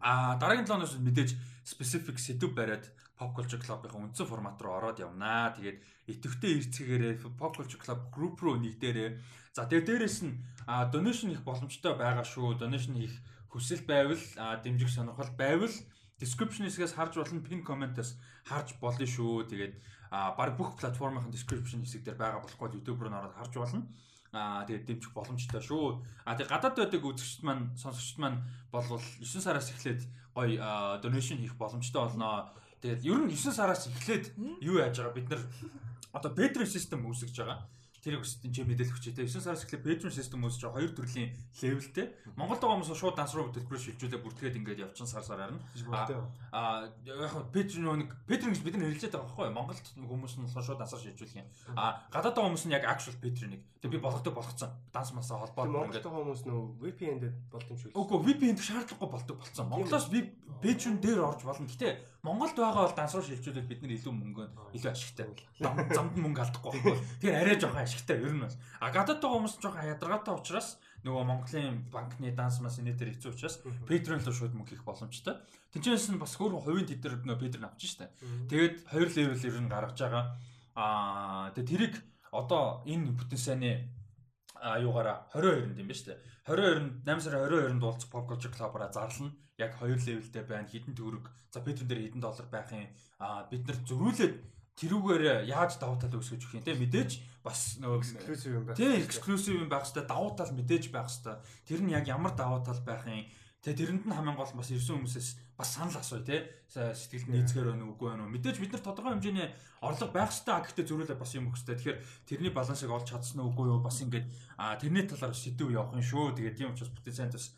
А дараагийн 7 хоногт мэдээж specific сэдв бариад Pop Culture Club-ийн үндсэн формат руу ороод явнаа. Тэгээд итэвхтэй ирцгээрээ Pop Culture Club group руу нэгдээрээ. За тэгээд дээрэс нь donation хийх боломжтой байгаа шүү. Donation хийх хүсэл байвал дэмжих сонирхол байвал description хэсгээс харж болно pin comment-аас харж болно шүү. Тэгээд баг бүх платформын description хэсэг дээр байгаа болохгүй YouTube руу ороод харж болно. Аа тэгээд дэмжих боломжтой шүү. Аа тэгээд гадаад байдаг үзэгчд маань сонсогчд маань болвол 9 сараас эхлээд гоё donation хийх боломжтой болноо Тэгээд ер нь 9 сараас эхлээд юу яаж байгаа бид нар одоо Patreon system үүсгэж байгаа. Тэрийг өссөн чи мэдээлэл хүчтэй. 9 сараас эхлээд Patreon system үүсэж байгаа хоёр төрлийн левелтэй. Монголд байгаа хүмүүс шууд данс руу төлбөрөөр шилжүүлээ бүртгээд ингээд явчихсан сар сараар нь. Аа яг хаа Patreon нэг Patreon гэж бид нар хэлж байгаа байхгүй юу? Монголд хүмүүс нь шууд дансаар шилжүүлэх юм. Аа гадаад байгаа хүмүүс нь яг actual Patreon-ыг тэг би болгодог болгоцсон. Данс масаа холбоо ингээд. Монголд байгаа хүмүүс нөө VPN-д шүү. Үгүй VPN-д шаардлагагүй болдог болсон. Монголоос би Patreon дээр орж болно. Гэтэ Монголд байгаа бол данс руу шилжүүлээд бид нар илүү мөнгө илүү ашигтай. Замд мөнгө алдахгүй байхгүй. Тэгэхээр арай жоохон ашигтай ер нь бас. А гадаад байгаа хүмүүс жоохон ядаргаатай учраас нөгөө Монголын банкны данс мас инээдэр хэцүү учраас Patreon руу шууд мөнгө хийх боломжтой. Тинчээс нь бас хөр хувийн тетэр нөгөө Patreon авчих штэ. Тэгээд хоёр левел ер нь гаргаж байгаа. Аа тэгээд тэрийг одоо энэ бүтэн сайны а юугаараа 22-нд юм ба штэ. 22-нд 8 сарын 22-нд уулзах Pop Culture Club-аараа зарлана. Яг хоёр левелтэй байна. Хідэн төгрөг. За Patreon дээр хідэн доллар байх юм. А бид нар зөрүүлээд тэрүүгээр яаж давуу тал өсгөж өгөх юм те мэдээж бас нөгөө эксклюзив юм байх. Тийм эксклюзив юм байх хэвээр давуу тал мэдээж байх хэвээр. Тэр нь яг ямар давуу тал байх юм. Тэгээ тэрэнд нь хамгийн гол бас ирсэн хүмүүсээс бас санал асууя те. Сэтгэлд нийцгээр байна уу үгүй байна уу. Мэдээж бид нар тодорхой хэмжээний орлого байх хэвээр гэхдээ зөрүүлээ бас юм өгөхтэй. Тэгэхээр тэрний балансыг олж чадсан уу үгүй юу бас ингээд тэрний талаар сэдв явах юм шүү. Тэгээ тийм учраас бүтээцэн бас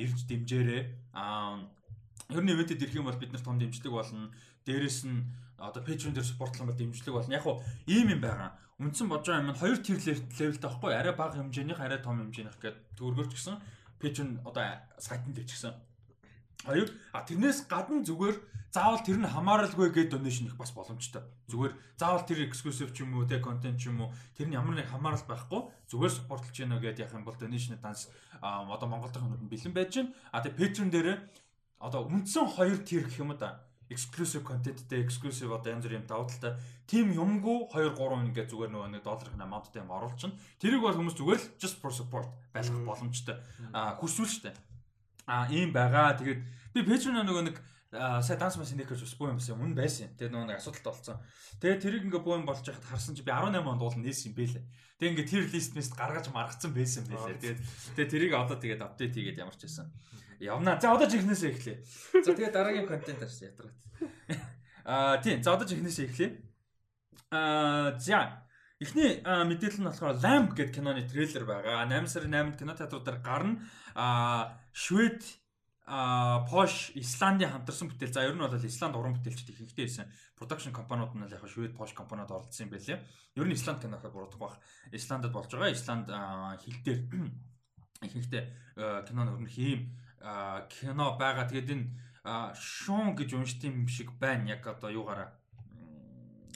ирж дэмжээрээ. Ер нь ивэнтэд ирэх юм бол бид нар том дэмжлэг болно. Дээрээс нь одоо Patreon дээр спортлон бол дэмжлэг болно. Яг хуу ийм юм байгаа. Үндсэн бодож байгаа юм нь хоёр тир левелтэй байхгүй арай бага хэмжээнийх арай том хэмжээнийх гэдэг төгрөгч гэсэн Patreon одоо сайтанд дэвчихсэн. Хоёр а тэрнээс гадна зүгээр заавал тэр нь хамааралгүй гэдэг donation их бас боломжтой. Зүгээр заавал тэр exclusive ч юм уу те контент ч юм уу тэр нь ямар нэг хамаарал байхгүй зүгээр supportlж гэнэ гэдээ яах юм бол donation данс одоо Монгол дахь хүмүүс бэлэн байж гэн. А тэгээ Patreon дээр одоо үндсэн хоёр тир гэх юм да exclusive contentтэй exclusive одоо янз бүрийн давуу талтай team юмгүй 2 3 ингээд зүгээр нөгөө нэг долларын amountтай юм оруулчихна. Тэрийг бол хүмүүс зүгээр л just for support байлгах боломжтой. Хүсвэл штэ. А ийм байгаа. Тэгээд би Patreon нөгөө нэг сая данс маш нэг гэж буу юм байсан. Үн байсан. Тэгээд нөгөө нэг асуудалтай болсон. Тэгээд тэрийг ингээ буу юм болж яхад харсан чи би 18 онд уул нээсэн юм бэлээ. Тэгээд ингээ тэр лист мэст гаргаж маргацсан байсан бэлээ. Тэгээд тэгээд тэрийг одоо тэгээд апдейт хийгээд ямар ч байсан. Явна. За одоо жихнээсээ эхлэе. За тэгээ дараагийн контент авч ятраад. Аа тийм. За одоо жихнээсээ эхлэе. Аа за Эхний мэдээлэл нь болохоор Lamb гэдэг киноны трейлер байгаа. 8 сарын 8-нд кинотеатруудаар гарна. Аа Швед а Posh Исландын хамтарсан бүтээл. За ер нь бол Исланд уран бүтээлчд их ихтэй байсан. Production компаниуд нь яг Швед Posh компаниуд оролцсон юм байлээ. Ер нь Исланд кинохоо буруудах бах. Исландд болж байгаа. Исланд хил дээр их ихтэй кино нөрнөх юм кино байгаа. Тэгээд энэ Шон гэж уншд юм шиг байна. Яг одоо юугаараа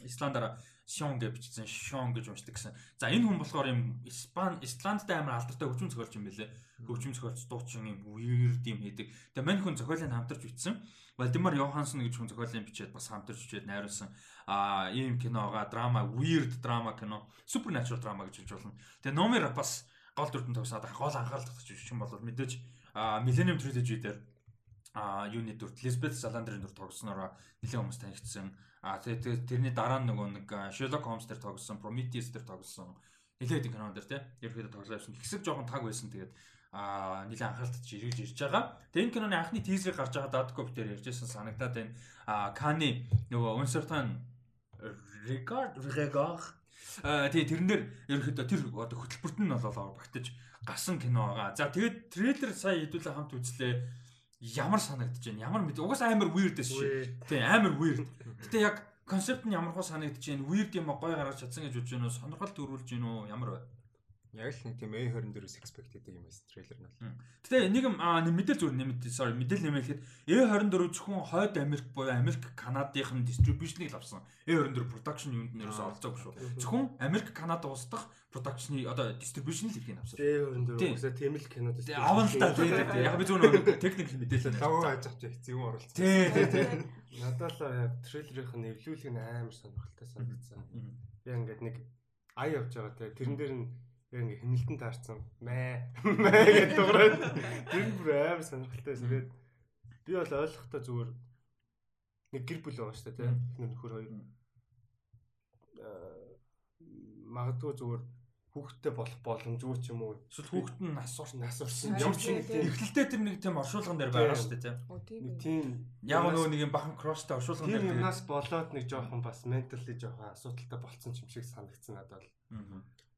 Исландаараа Шон гэж бичсэн. Шон гэж уншдаг гэсэн. За энэ хүн болохоор юм Испан Исландтай амар алдартай хөгжим зохиолч юм байлээ. Хөгжим зохиолч дуучин юм weird юм хийдэг. Тэгээ мань хүн зохиолыг хамтарч бичсэн. Вальдемар Йоханссон гэж хүн зохиолыг бичээд бас хамтарч бичээд найруулсан. Аа ийм киноога драма weird драма кино supernatural драма гэж хэлж болно. Тэгээ номер бас гол дүрдэн тогсоод гол анхаарал татчих юм бол мэдээж Millennium Trilogy дээр а юуны дүрт Lisbeth Salander-ын дүр тогснороо нэлээд хүмүүс танигдсан. А тэгээд тэрний дараа нөгөө нэг Sherlock Holmes дээр тогссон, Prometheus дээр тогссон. Нэлээд кинон дээр тий. Ерөөхдөө тоглосон. Хэсэг жоохон таг байсан. Тэгээд а нэлээд анхааралтай жиргэлж ирж байгаа. Тэгээд энэ киноны анхны тизерыг гарч байгаа Dadkov дээр ярьжсэн санагдаад байна. А Kani нөгөө Uncertain Regard Regard тэгээ тэрэн дээр ерөөхдөө тэр одоо хөтөлбөрт нь болоо багтаж гасан кино байгаа. За тэгээд трейлер сая хэдүүлээ хамт үзлээ. Ямар санагдаж байна? Ямар мэд угаас амар weird шүү. Тийм амар weird. Гэтэ яг концепт нь ямар хөө санагдаж байна? Weird юм гоё гаргаж чадсан гэж бодож байна уу? Сонирхол төрүүлж байна уу? Ямар вэ? Яг л нэг тийм A24-с expected юм байсан трейлер нь бол. Гэтэ нэг юм мэдээлэл зүгээр нэмэд sorry мэдээлэл нэмэхэд A24 зөвхөн хойд Америк буюу Америк Канадын distribution-ыг авсан. A24 production юунд нь ерөөсөө олцоогүй шүү. Зөвхөн Америк Канада улс дахь production-ы одоо distribution л хэрэг авсан. A24 үсээ тийм л кинод тийм. Аван л та тийм. Яг би зөвхөн technical мэдээлэл лого хайж авч хэцүү юм оруулсан. Тий, тий, тий. Надад л яг трейлерийнх нь эвлүүлэг нь амар сонирхолтой санагдсан. Яг ингээд нэг ай явж байгаа те тэрэн дээр нь яг ингээ хэмнэлтэн таарсан мэ мэ гэдэг дуурайд тэр бүр амар сонирхолтой байсан. Тэгээд би бол ойлгохдоо зүгээр нэг гэр бүл байгаа шүү дээ тийм нөхөр хоёр магадгүй зүгээр хүүхдтэй болох боломжгүй ч юм уу эсвэл хүүхд нь нас урч нас урсан юм шиг эхлэлдээ тэр нэг тийм оршуулган дээр байгаа шүү дээ тийм нэг тийм яг нөгөө нэг юм бахан кроштой оршуулган дээр тийм юмнаас болоод нэг жоохон бас ментали жоохон асуудалтай болцсон юм шиг санагдсан надад бол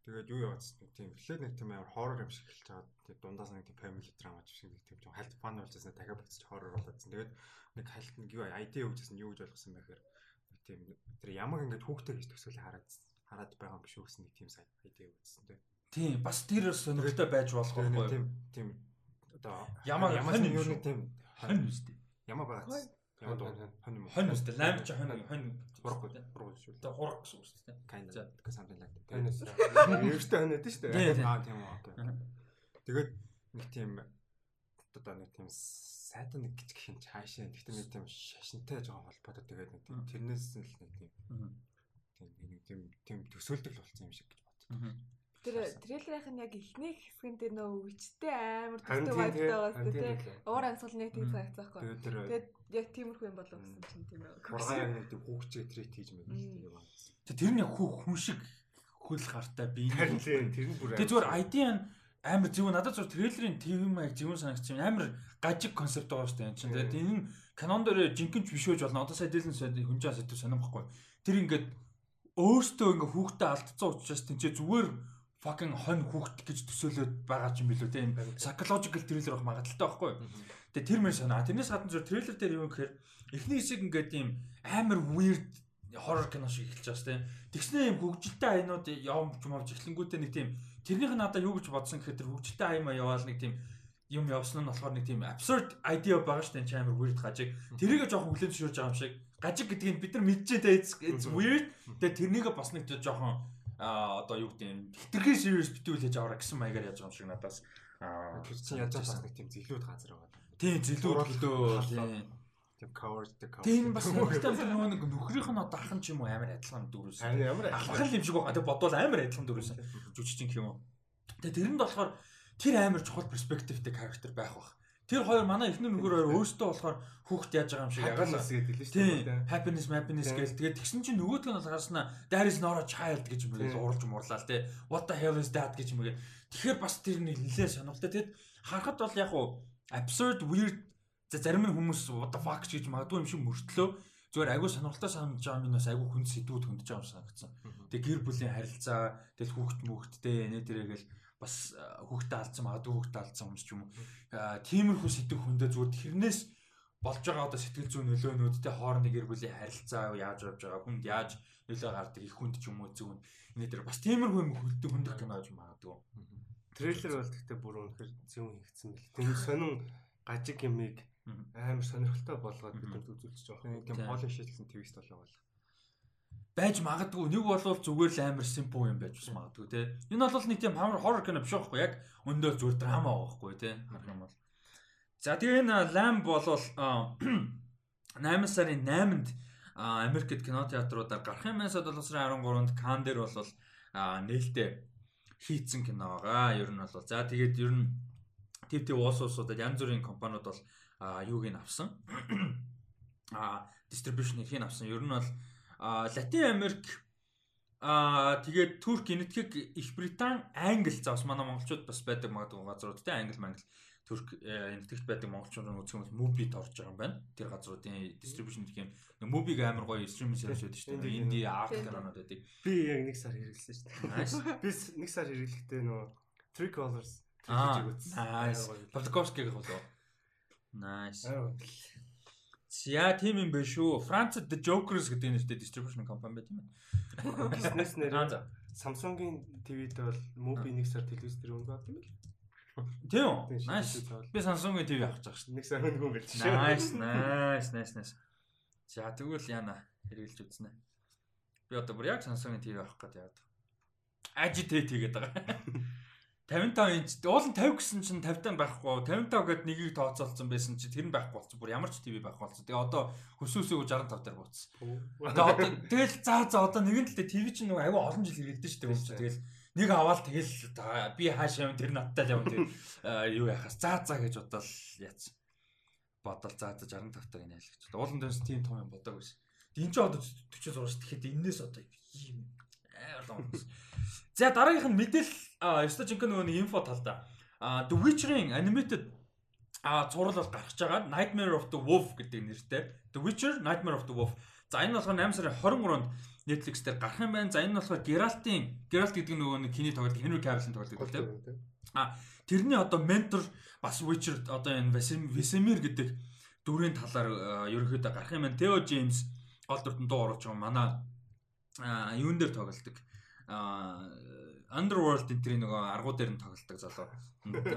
Тэгээд юу яваадсан нэг тийм эхлээд нэг тийм амар хоррор юм шиг эхэлж байгаа. Тэгээд дундаас нэг тийм family drama шиг нэг тийм жоохон хальт фан болчихсон дахиад буцаж хоррор болоодсэн. Тэгээд нэг хальт нэг юу ID өгчсэн юу гэж ойлгосон байхээр нэг тийм тэр ямаг ингээд хүүхдээ гэж төсөөлө хараад хараад байгаа юм биш үү гэсэн нэг тийм сайт ID өгчсэн тийм. Тийм бас тэр сонирхолтой байж болох байхгүй юу? Тийм тийм одоо ямаг ямар нэг юу нэг тийм хань үстэй. Ямаг байгаа. Хонь хонь хонь үстэй. Лайм ч хонь хонь хурахгүй хургуул шүү. Тэгээ хурах гэсэн үг шүү дээ. Kind of because something like that. Eerste хонь гэдэг шүү дээ. Аа тийм үү. Тэгээд нэг тийм одоо нэг тийм сайдан нэг гिच гэх юм цаашаа. Гэхдээ нэг тийм шашинтай жоохон холбоотой тэгээд нэг тийм тэрнээс л нэг тийм тийм нэг тийм тийм төсөөлдөг л болсон юм шиг гэж бодсон. Тэр трейлерийнх нь яг эхний хэсгэн дээр нөө үчтэй амар төстэй байгаа шүү дээ. Уур амьсгал нэг тийм цагцсан байхгүй. Тэгээд яг тиймэрхүү юм болов гэсэн чинь тийм ээ. Ургаан яг нэг тийм хүүхчээ трейт хийж тийм юм. Тэр нь яг хүү хүн шиг хөл гартай би. Харин тэр нь бүр. Тэг зүгээр ID-ан амар зөв надад зөв трейлерын тийм яг зөв санагдчих юм. Амар гажиг концепт байгаа шүү дээ. Энд чинь тэгээд энэ канон дээр жинхэнэ биш байж болно. Одоо сая дээлэн сая хүнжээ сэдв сонирхгүй. Тэр ингээд өөртөө ингээ хүүхдээ алдцсан учраас тэнцээ зүгээр fucking хонь хүүхд гэж төсөөлөд байгаа ч юм билүү те энэ psychological thriller байх магадaltaй байхгүй. Тэгээ тэр мэр санаа. Тэрнээс гадна зөв трейлер дээр юу гэхээр эхний хэсэг ингээд ийм амар weird horror кино шиг эхэлж байгаа шүү дээ. Тэгснээ юм хөгжилтэй аянууд явж мавж эхлэнгүүтээ нэг тийм тэрнийх нь надаа юу гэж бодсон гэхээр тэр хөгжилтэй аяма яваал нэг тийм юм явсан нь болохоор нэг тийм absurd idea байгаа шүү дээ амар weird гажиг. Тэрийг жоохон хүлэн зөвшөөрж байгаа юм шиг. Гажиг гэдгийг бид нар мэдчихээ it's weird. Тэгээ тэрнийг бас нэг жоохон а одоо юу гэдэг юм хитрхи serious битүүлж аваа гэсэн маягаар яаж юм шиг надаас чинь яаж байгаа нэг тийм зэлүүд газар байгаа. Тийм зэлүүд лөө тийм covered the cover. Тийм бас нөгөө нэг нөхрийнх нь одоо ахын ч юм уу амар адилхан дөрөөс. Харин ямар ахын юм шиг байгаа. Тэг бодвол амар адилхан дөрөөс. Жүжигчин юм уу. Тэгээ тэрэнд болохоор тэр амар чухал перспективтэй character байх бах. Тэр хоёр манай эхнэр нөхөр хоёр өөрсдөө болохоор хүүхд яаж байгаа юм шиг ягаад л гэдэг л шүү дээ. Happiness, happiness гэж тэгээд тэгсэн чинь нөгөөдг нь болохоор there is not a child гэж гээд уралж мурлаа те. What the hell is that гэж гээд. Тэгэхээр бас тэр нэг нэлээ сонирхолтой. Тэгэд харахад бол яг уу absurd weird зарим нь хүмүүс what the fuck гэж магадгүй юм шиг мөртлөө зүгээр айгүй сонирхолтой санагдаж байгаа минь бас айгүй хүн сэдвүүд хөндөж байгаа юм санагдсан. Тэгээ гэр бүлийн харилцаа, тэгэл хүүхд мөхдтэй нэ тэрэгэл бас хүүхдээ алдсан магадгүй хүүхдээ алдсан хүмүүс ч юм уу. Тиймэрхүү сэтгэх хөндөө зүгээр тэрнээс болж байгаа одоо сэтгэл зүйн нөлөөнүүдтэй хоорондын гэр бүлийн харилцаа яаж явж байгаа хүнд яаж нөлөө гардаг их хүнд ч юм уу зүүн энэ дээр бас тиймэрхүү юм хөлдөө хөндөх кино гэж магадгүй. Трейлер бол гэхдээ бүр үнэхээр зүүн хийгдсэн бэл. Тэр сонин гажиг юмыг амар сонирхолтой болгоод бидэнд үзүүлчих жоох. Тийм полиш хийсэн твист болоо бол байж магадгүй нэг бол зүгээр л амар симпл юм байж бас магадгүй те. Энэ бол нэг тийм хамар хоррор кино биш байхгүй яг өндөө зүгээр драма байхгүй те. Харах юм бол. За тэгээ энэ Lamb болвол 8 сарын 8-нд Америкт кино театруудаар гарах юм байна. 7 сарын 13-нд Кан дээр бол нээлттэй хийцэн кино байгаа. Ер нь бол за тэгээд ер нь тив тив уус уусуудад янз бүрийн компаниуд бол юуг нь авсан. А distribution хийх нь авсан. Ер нь бол Латин Америк Аа тэгээд Турк, Энэтхэг, Их Британь, Англи за бас манай монголчууд бас байдаг магадгүй газрууд те Англи, Мангли, Турк, Энэтхэгт байдаг монголчууд үзэх юм бол Mubi орж байгаа юм байна. Тэр газруудын distribution гэх юм. Mubi-г амар гоё стриминг сервис байдаг шүү дээ. Инди арт каналууд байдаг. Би яг нэг сар хэрэглэсэн шүү дээ. Би нэг сар хэрэглэхдээ нөө Three Colors трилежиг үзсэн. Nice. Павлковскиг болоо. Nice. За тийм юм байна шүү. Францад The Jokers гэдэг нэртэй distribution компани байт юм байна. Бизнес нэр Samsung-ийн TV-д бол Movie нэг сар телевиз дээр өнгө авдаг юм л. Тийм үү? Nice. Би Samsung-ийн TV авах гэж байна. Нэг сар өнгө байл шүү. Nice, nice, nice, nice. За тэгвэл яана хэрэгжилж үзнэ. Би одоо бүр яг Samsung-ийн TV авах гэдэг яадаг. Agitate хийгээд байгаа. 55 инч уулын 50 гэсэн чинь 50 байхгүй 55 гээд нэгийг тооцоолсон байсан чи тэр нь байхгүй болсон бүр ямар ч ТV байхгүй болсон. Тэгээ одоо хөсөөсөө 65 дээр бууцсан. Тэгээ одоо тэгэл заа заа одоо нэгэн талдээ ТV чинь нөгөө аюу олон жил хэрэгэлдэж шүү дээ хүмүүс тэгэл нэг аваад тэгэл би хаашаа юм тэр надтай л юм тэр юу яхаас заа заа гэж бодоод яац. Бодол заа заа 65 дээр инээл гэж. Уулын дэс тийм том юм бодог биш. Энд ч одоо 40 зурж тэгэхэд энээс одоо ийм амар том. За дараагийнх нь мэдээлэл А ёстой жинхэнэ нөгөө нэг инфо талдаа. А The Witcher-ийн animated а зураг бол гарч байгаа. Nightmare of the Wolf гэдэг нэртэй. The Witcher Nightmare of the Wolf. За энэ болохоор 8 сарын 23-нд Netflix дээр гарах юм байна. За энэ болохоор Geralt-ийн Geralt гэдэг нөгөө нэг кино тоглолт Henry Cavill-ийн тоглолт гэдэг тийм. А тэрний одоо ментор бас Witcher одоо энэ Vesemir гэдэг дүрийн талаар ерөнхийдөө гарах юм байна. Theo James гол дүртэн дуу оруулж байгаа манай юун дээр тоглолдог. Underworld энтрийн нөгөө аргуу дээр нь тоглолдог залуу.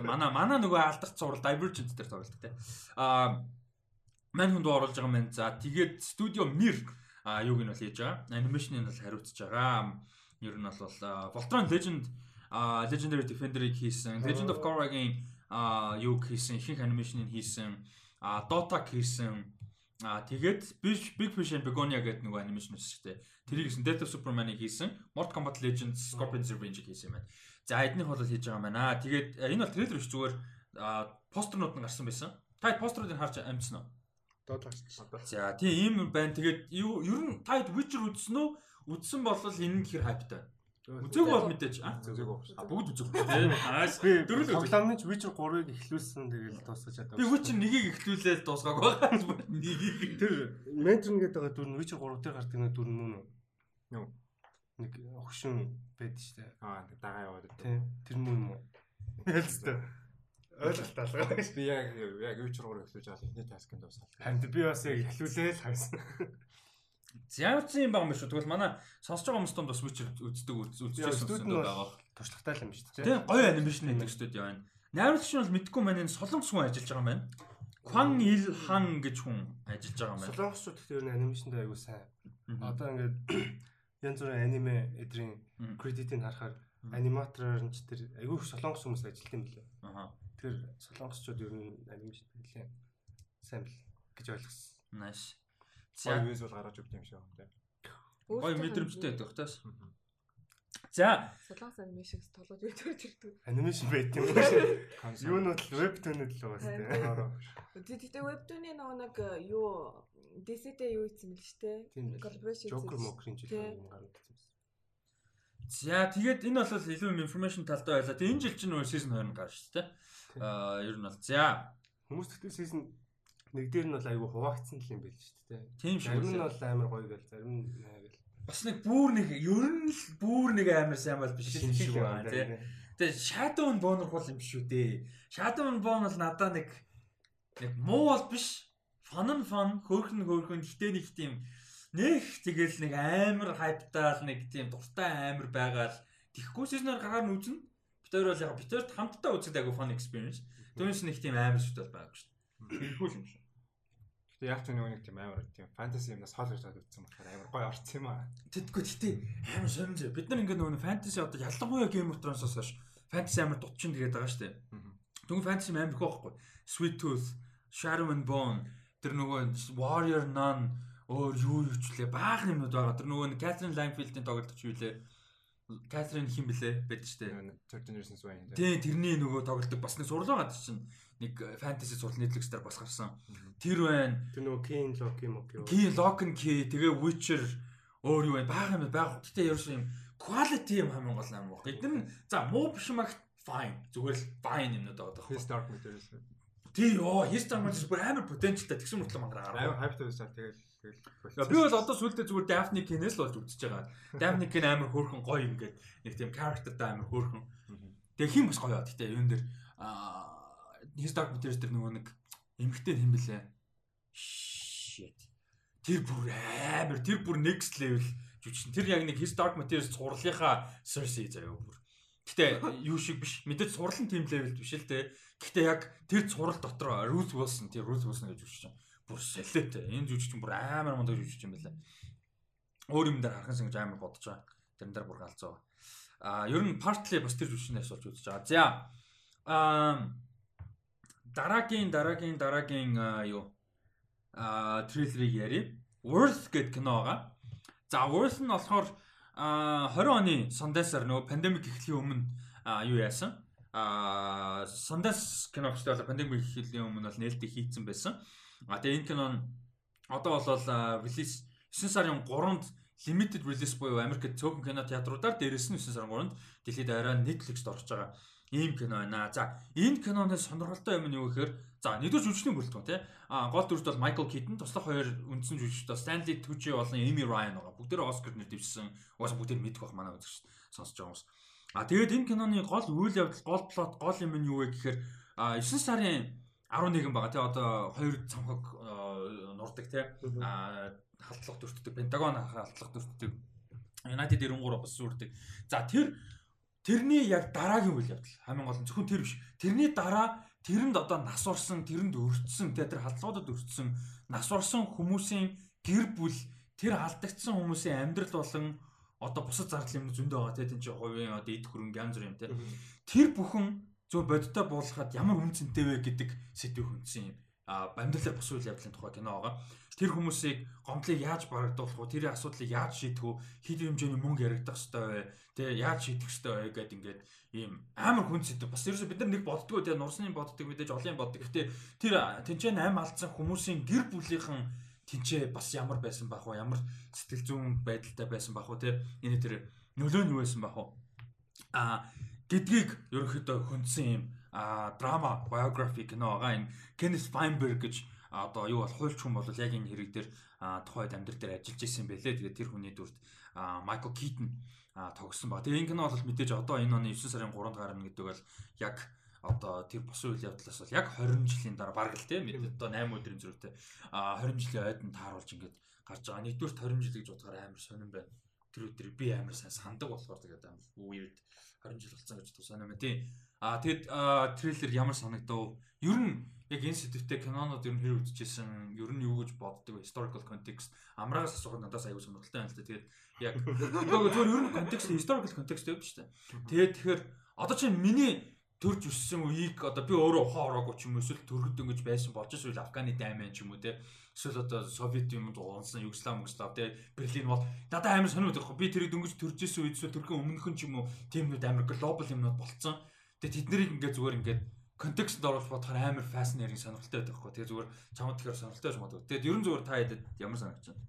Манай манай нөгөө алдах цуврал Divergent дээр тоглолдог те. Аа мань хүнд оруулж байгаа мэн. За тэгээд студио Mir а юуг нь бол хийж байгаа. Анимашныг бол хариуцж байгаа. Ер нь бол Voltron Legend Legendary Defender-ыг хийсэн. Legend of Korra-гийн юуг хийсэн, ихэнх анимашныг хийсэн. А Dota хийсэн. А тэгээд Big Fish and Begonia гэдэг нөгөө анимашн шүү дээ. Тэрийг хийсэн Death of Superman-ыг хийсэн. Mortal Kombat Legends, Scorpion's Revenge-ийг хийсэн юм байна. За эднийх бол хийж байгаа юм байна. Тэгээд энэ бол трейлер биш зүгээр постернууд нь гарсан байсан. Та постеруудыг харж амжсан уу? Доод гарсан. За тийм юм байна. Тэгээд ер нь та Witcher үзсэн үү? Үзсэн бол энэ нь хэр хайптай. Үзег бол мэдээж а үзег а бүгд үзег тийм ааш дөрөв тоглоомны Witcher 3-ыг эхлүүлсэн тэгэл дуусгаж чадав. Би Witcher 1-ийг эхлүүлээд дуусгааг байгаа. Нэгийг тэр Mentor гэдэг байгаа дүр нь Witcher 3 дээр гардаг нэг дүр мөн үү? Нэг өгшин байд штэ. Аа дагаа яваад байдаг. Тийм тэр юм уу? Ялцтай. Ойлголт алгаа. Би яг яг Witcher 3 эхлүүлж авал эхний таскинд дуусгал. Харин би бас яг эхлүүлээл хайсан. Ямар ч юм байгаа юм шүү. Тэгвэл манай сонсож байгаа хүмүүст бас Witcher үздэг үзчихсэн студид байгаа. Туршлагатай юм шүү дээ. Тийм гоё анимашн хийдэг студид байна. Найруулагч нь бол мэдгүй маань энэ солонгос хүн ажиллаж байгаа юм байна. Кван Ил Хан гэж хүн ажиллаж байгаа юм байна. Солонгосчууд гэхдээ ер нь анимашнд аягүй сайн. Одоо ингээд янз бүрийн аниме эдрийн кредитийг харахаар аниматороор нь ч тэр аягүй солонгос хүмүүс ажилладаг юм билээ. Аа. Тэр солонгосчууд ер нь анимашн хэлээ сайн бил гэж ойлгосон. Nice. Гоё визуал гаргаж өгд юм шиг байна. Гоё мэдрэмжтэй байдаг таас. За. Солонгос анимашнс юу төрж ирдэг. Анимашн байт юм байна. Юу нь бол вебтунэд л байгаа шүү дээ. Тэгтээ вебтуны нөгөө нэг э, юу DC-тэй юу хийсэн мэл штэ. Collaboration Joker Mokrin жил юм гараад ирсэн. За тэгээд энэ бол илүү information талдаа байлаа. Тэгээд энэ жил чинь нөгөө season 2 гарч шүү дээ. Аа ер нь бол за хүмүүс тэгтээ season нэг дээр нь бол айгүй хуваагдсан юм байл шүү дээ. Тийм шүү. Зарим нь бол амар гоё гэл, зарим нь гэл. Бас нэг бүр нэг ер нь л бүр нэг амар сайн бол биш шиг байна тий. Тэгээ Shadow and Bone бол юм шүү дээ. Shadow and Bone бол надаа нэг нэг муу бол биш. Fun and fun, хөөрхөн хөөрхөн гэтээ нэг тийм нэг тэгэл нэг амар хайптаал нэг тийм дуртай амар байгаал тэгэхгүй сизнээр гараар нь үзнэ. Хоёр бол яг хоёрт хамтдаа үзэх айгу fun experience. Түүнээс нэг тийм амар шүү дээ. Тэрхүү юм шиг. Гэтэ яг ч нэг тийм амар тийм фэнтези юмнаас хол гэж үзсэн болохоор амар гоё орсон юм аа. Тэдгүй гэтэ амар сонирн зэ. Бид нар ингээд нөгөө фэнтези одоо ялангуяа Game of Thrones-оос хойш фэнтези амар дутчин тэгээд байгаа шүү дээ. Түнг фэнтези амар их байхгүй. Sweet Tooth, Shadow and Bone тэр нөгөө Warrior Nun өөр юу юу ч лээ баах юмнууд байгаа. Тэр нөгөө Catherine Langfield-ийн тоглолт ч юу лээ. Catherine хин блэ байдаг шүү дээ. Thirteen Reasons Why. Тийм тэрний нөгөө тоглолт бас нэг сурлаа гад чинь нэг фэнтези сурал Netflix дээр бас гарсан. Тэр байна. Тэр нөгөө King Lock юм уу? King Lock and Key тэгээ Witcher өөр юу байна? Бага юм байх. Гэтэ ерөөс юм quality юм хамгийн гол юм байна. Эдгээр нь за муу биш магт fine. Зүгээр л fine юмнууд байгаа даа. Start materials. Тий ёо, History materials бүр амар potentialтай тэгсэн мөртлөө мангар. Амар hype тавьсан тэгэл тэгэл Би бол одоо сүултээ зүгээр Daphne Kane-с л болж үзэж байгаа. Daphne Kane амар хөөрхөн гоё юм гээд нэг тийм characterтай амар хөөрхөн. Тэгээ хин бас гоё. Гэтэ юун дээр аа History materials дээр нөгөө нэг эмгтэй хэм блэ? shit. Тэр бүр амар тэр бүр next level жүжигчин. Тэр яг нэг His Dark Materials цувралынхаа Cersei заяа бүр. Гэтэ юу шиг биш. Мэдээж цуврал нь team level биш л те. Гэтэ яг тэр цуврал дотор Ruth Wilson тэр Ruth Wilson гэж жүжигчин. Бүр солиотой. Энэ жүжигчин бүр амар мундаг жүжигчин байлаа. Өөр юм дээр харахын гэж амар бодож байгаа. Тэрэн дээр бүр галзуу. А ер нь partly бас тэр жүжигчнээс болж үзэж байгаа. За а дараагийн дараагийн дараагийн юу а трейлерыг ярив. Worth гэдэг кино байгаа. За Worth нь болохоор 20 оны Sundance-аар нөгөө пандемик эхлэхийн өмнө юу яасан? А Sundance кино бол пандемик эхлэхийн өмнө бол нээлттэй хийцэн байсан. А тэгээ энэ кино нь одоо бол релиз 9 сарын 3-нд limited release буюу Америкт цөөхөн кино театруудаар дээрэс нь 9 сарын 3-нд дэлхийд арай Netflix-д орж байгаа ийм кино байна. За энэ киноны сонирхолтой юм нь юу гэхээр за нэгдүгээр жүжигчний бүрэлдэхүүн тий. А гол дүрт бол Michael Keaton, туслах хоёр үндсэн жүжигчд бол Stanley Tucci болон Amy Ryan байгаа. Бүгдээрээ Оскар нэр дэвшсэн. Угаасаа бүгдээр мэдэх бах манай үзэгч сонсож байгаа хүмүүс. А тэгээд энэ киноны гол үйл явдал, гол плот, гол юм нь юу вэ гэхээр 9 сарын 11 байгаа тий. Одоо хоёр цамхаг нурдаг тий. А халдлага дүртдэг, Пентагон халдлага дүртдэг. United 93 бас сүрдэг. За тэр Тэрний яг дараагийн үйл явдал хамгийн гол нь зөвхөн тэр биш. Тэрний дараа тэрэнд одоо нас орсон, тэрэнд өртсөн, тэр халдлагуудад өртсөн, нас орсон хүмүүсийн гэр бүл тэр алдагдсан хүмүүсийн амьдрал болон одоо бусад зардал юм зөндөө байгаа тийм чинь хувийн одоо эд хөрөнгө янз бүр юм тийм. Тэр бүхэн зөв бодиттой буулгахад ямар үн цэнтэй вэ гэдэг сэдвийг хүндсэн юм. А амьдралаар бус үйл явдлын тухай кино байгаа тэр хүмүүсийг гомдлыг яаж барагдуулах вэ? Тэр асуудлыг яаж шийдэх вэ? Хэд хэмжээний мөнгө яригдах ёстой вэ? Тэ яаж шийдэх ёстой вэ гэдэг ингээд ийм амар хүн сэдв. Бас ерөөсө бид нар нэг боддгоо тэ нурсны боддог мэдээж олон боддог. Гэтэ тэр тэнцэн аим алдсан хүмүүсийн гэр бүлийнхэн тэнцээ бас ямар байсан бах вэ? Ямар сэтгэл зүйн байдалтай байсан бах вэ? Тэ энэ тэр нөлөө нь юу байсан бах вэ? А гэдгийг ерөнхийдөө хүндсэн юм драма biography кино байгаа энэ Kenneth Feinberg гэж одоо юу бол хуульч хүн бол яг энэ хэрэг дээр тухайд амьдрал дээр ажиллаж исэн байлээ. Тэгээд тэр хүний дүрт Майкл Китон тогсон ба. Тэгээ энэ кино бол мэдээж одоо энэ оны 9 сарын 3-нд гарна гэдэг бол яг одоо тэр бос үйл явдлаас бол яг 20 жилийн дараа бараг л тийм одоо 8 өдрийн зөрүүтэй а 20 жилийн ойд нь тааруулж ингээд гарч байгаа. Нэгдүгээр 20 жил гэж бодохоор амар сонирн байна. Тэр өдөр би амар сайн сандаг болохоор тэгээд амар weird 20 жил болсон гэж сонирн байна. Тийм. А тэгэд трейлер ямар санагдав? Ер нь яг энэ сэдвтэ кинонууд ер нь хэр үзчихсэн, ер нь юу гэж боддог вэ? Historical context амраагаас асуухад надаас аягүй сонирхолтой байна л да. Тэгээд яг зөвөр ер нь контекст, historical context явж штэ. Тэгээд тэгэхээр одоо чи миний төрж өссөн үеийг одоо би өөрөө ухаан ороогүй ч юм уу эсвэл төрөхд ингэж байсан болж эсвэл Афганы дайман ч юм уу те эсвэл одоо Совет юмд уунсан Югослав Югослав те Берлин бол надад амар сониуд байхгүй би тэрийг дөнгөж төрж исэн үед эсвэл төрхийн өмнөхөн ч юм уу тиймнүүд амар глобал юмнууд болцсон тэгээ тэднийг ингээд зүгээр ингээд контекст оруулж бодохоор амар fascinating сонирхолтой байдаг хгүй. Тэгээ зүгээр чамд тэгэхээр сонирхолтой байж магадгүй. Тэгээд ерөн зүгээр та ядэд ямар санагч байна?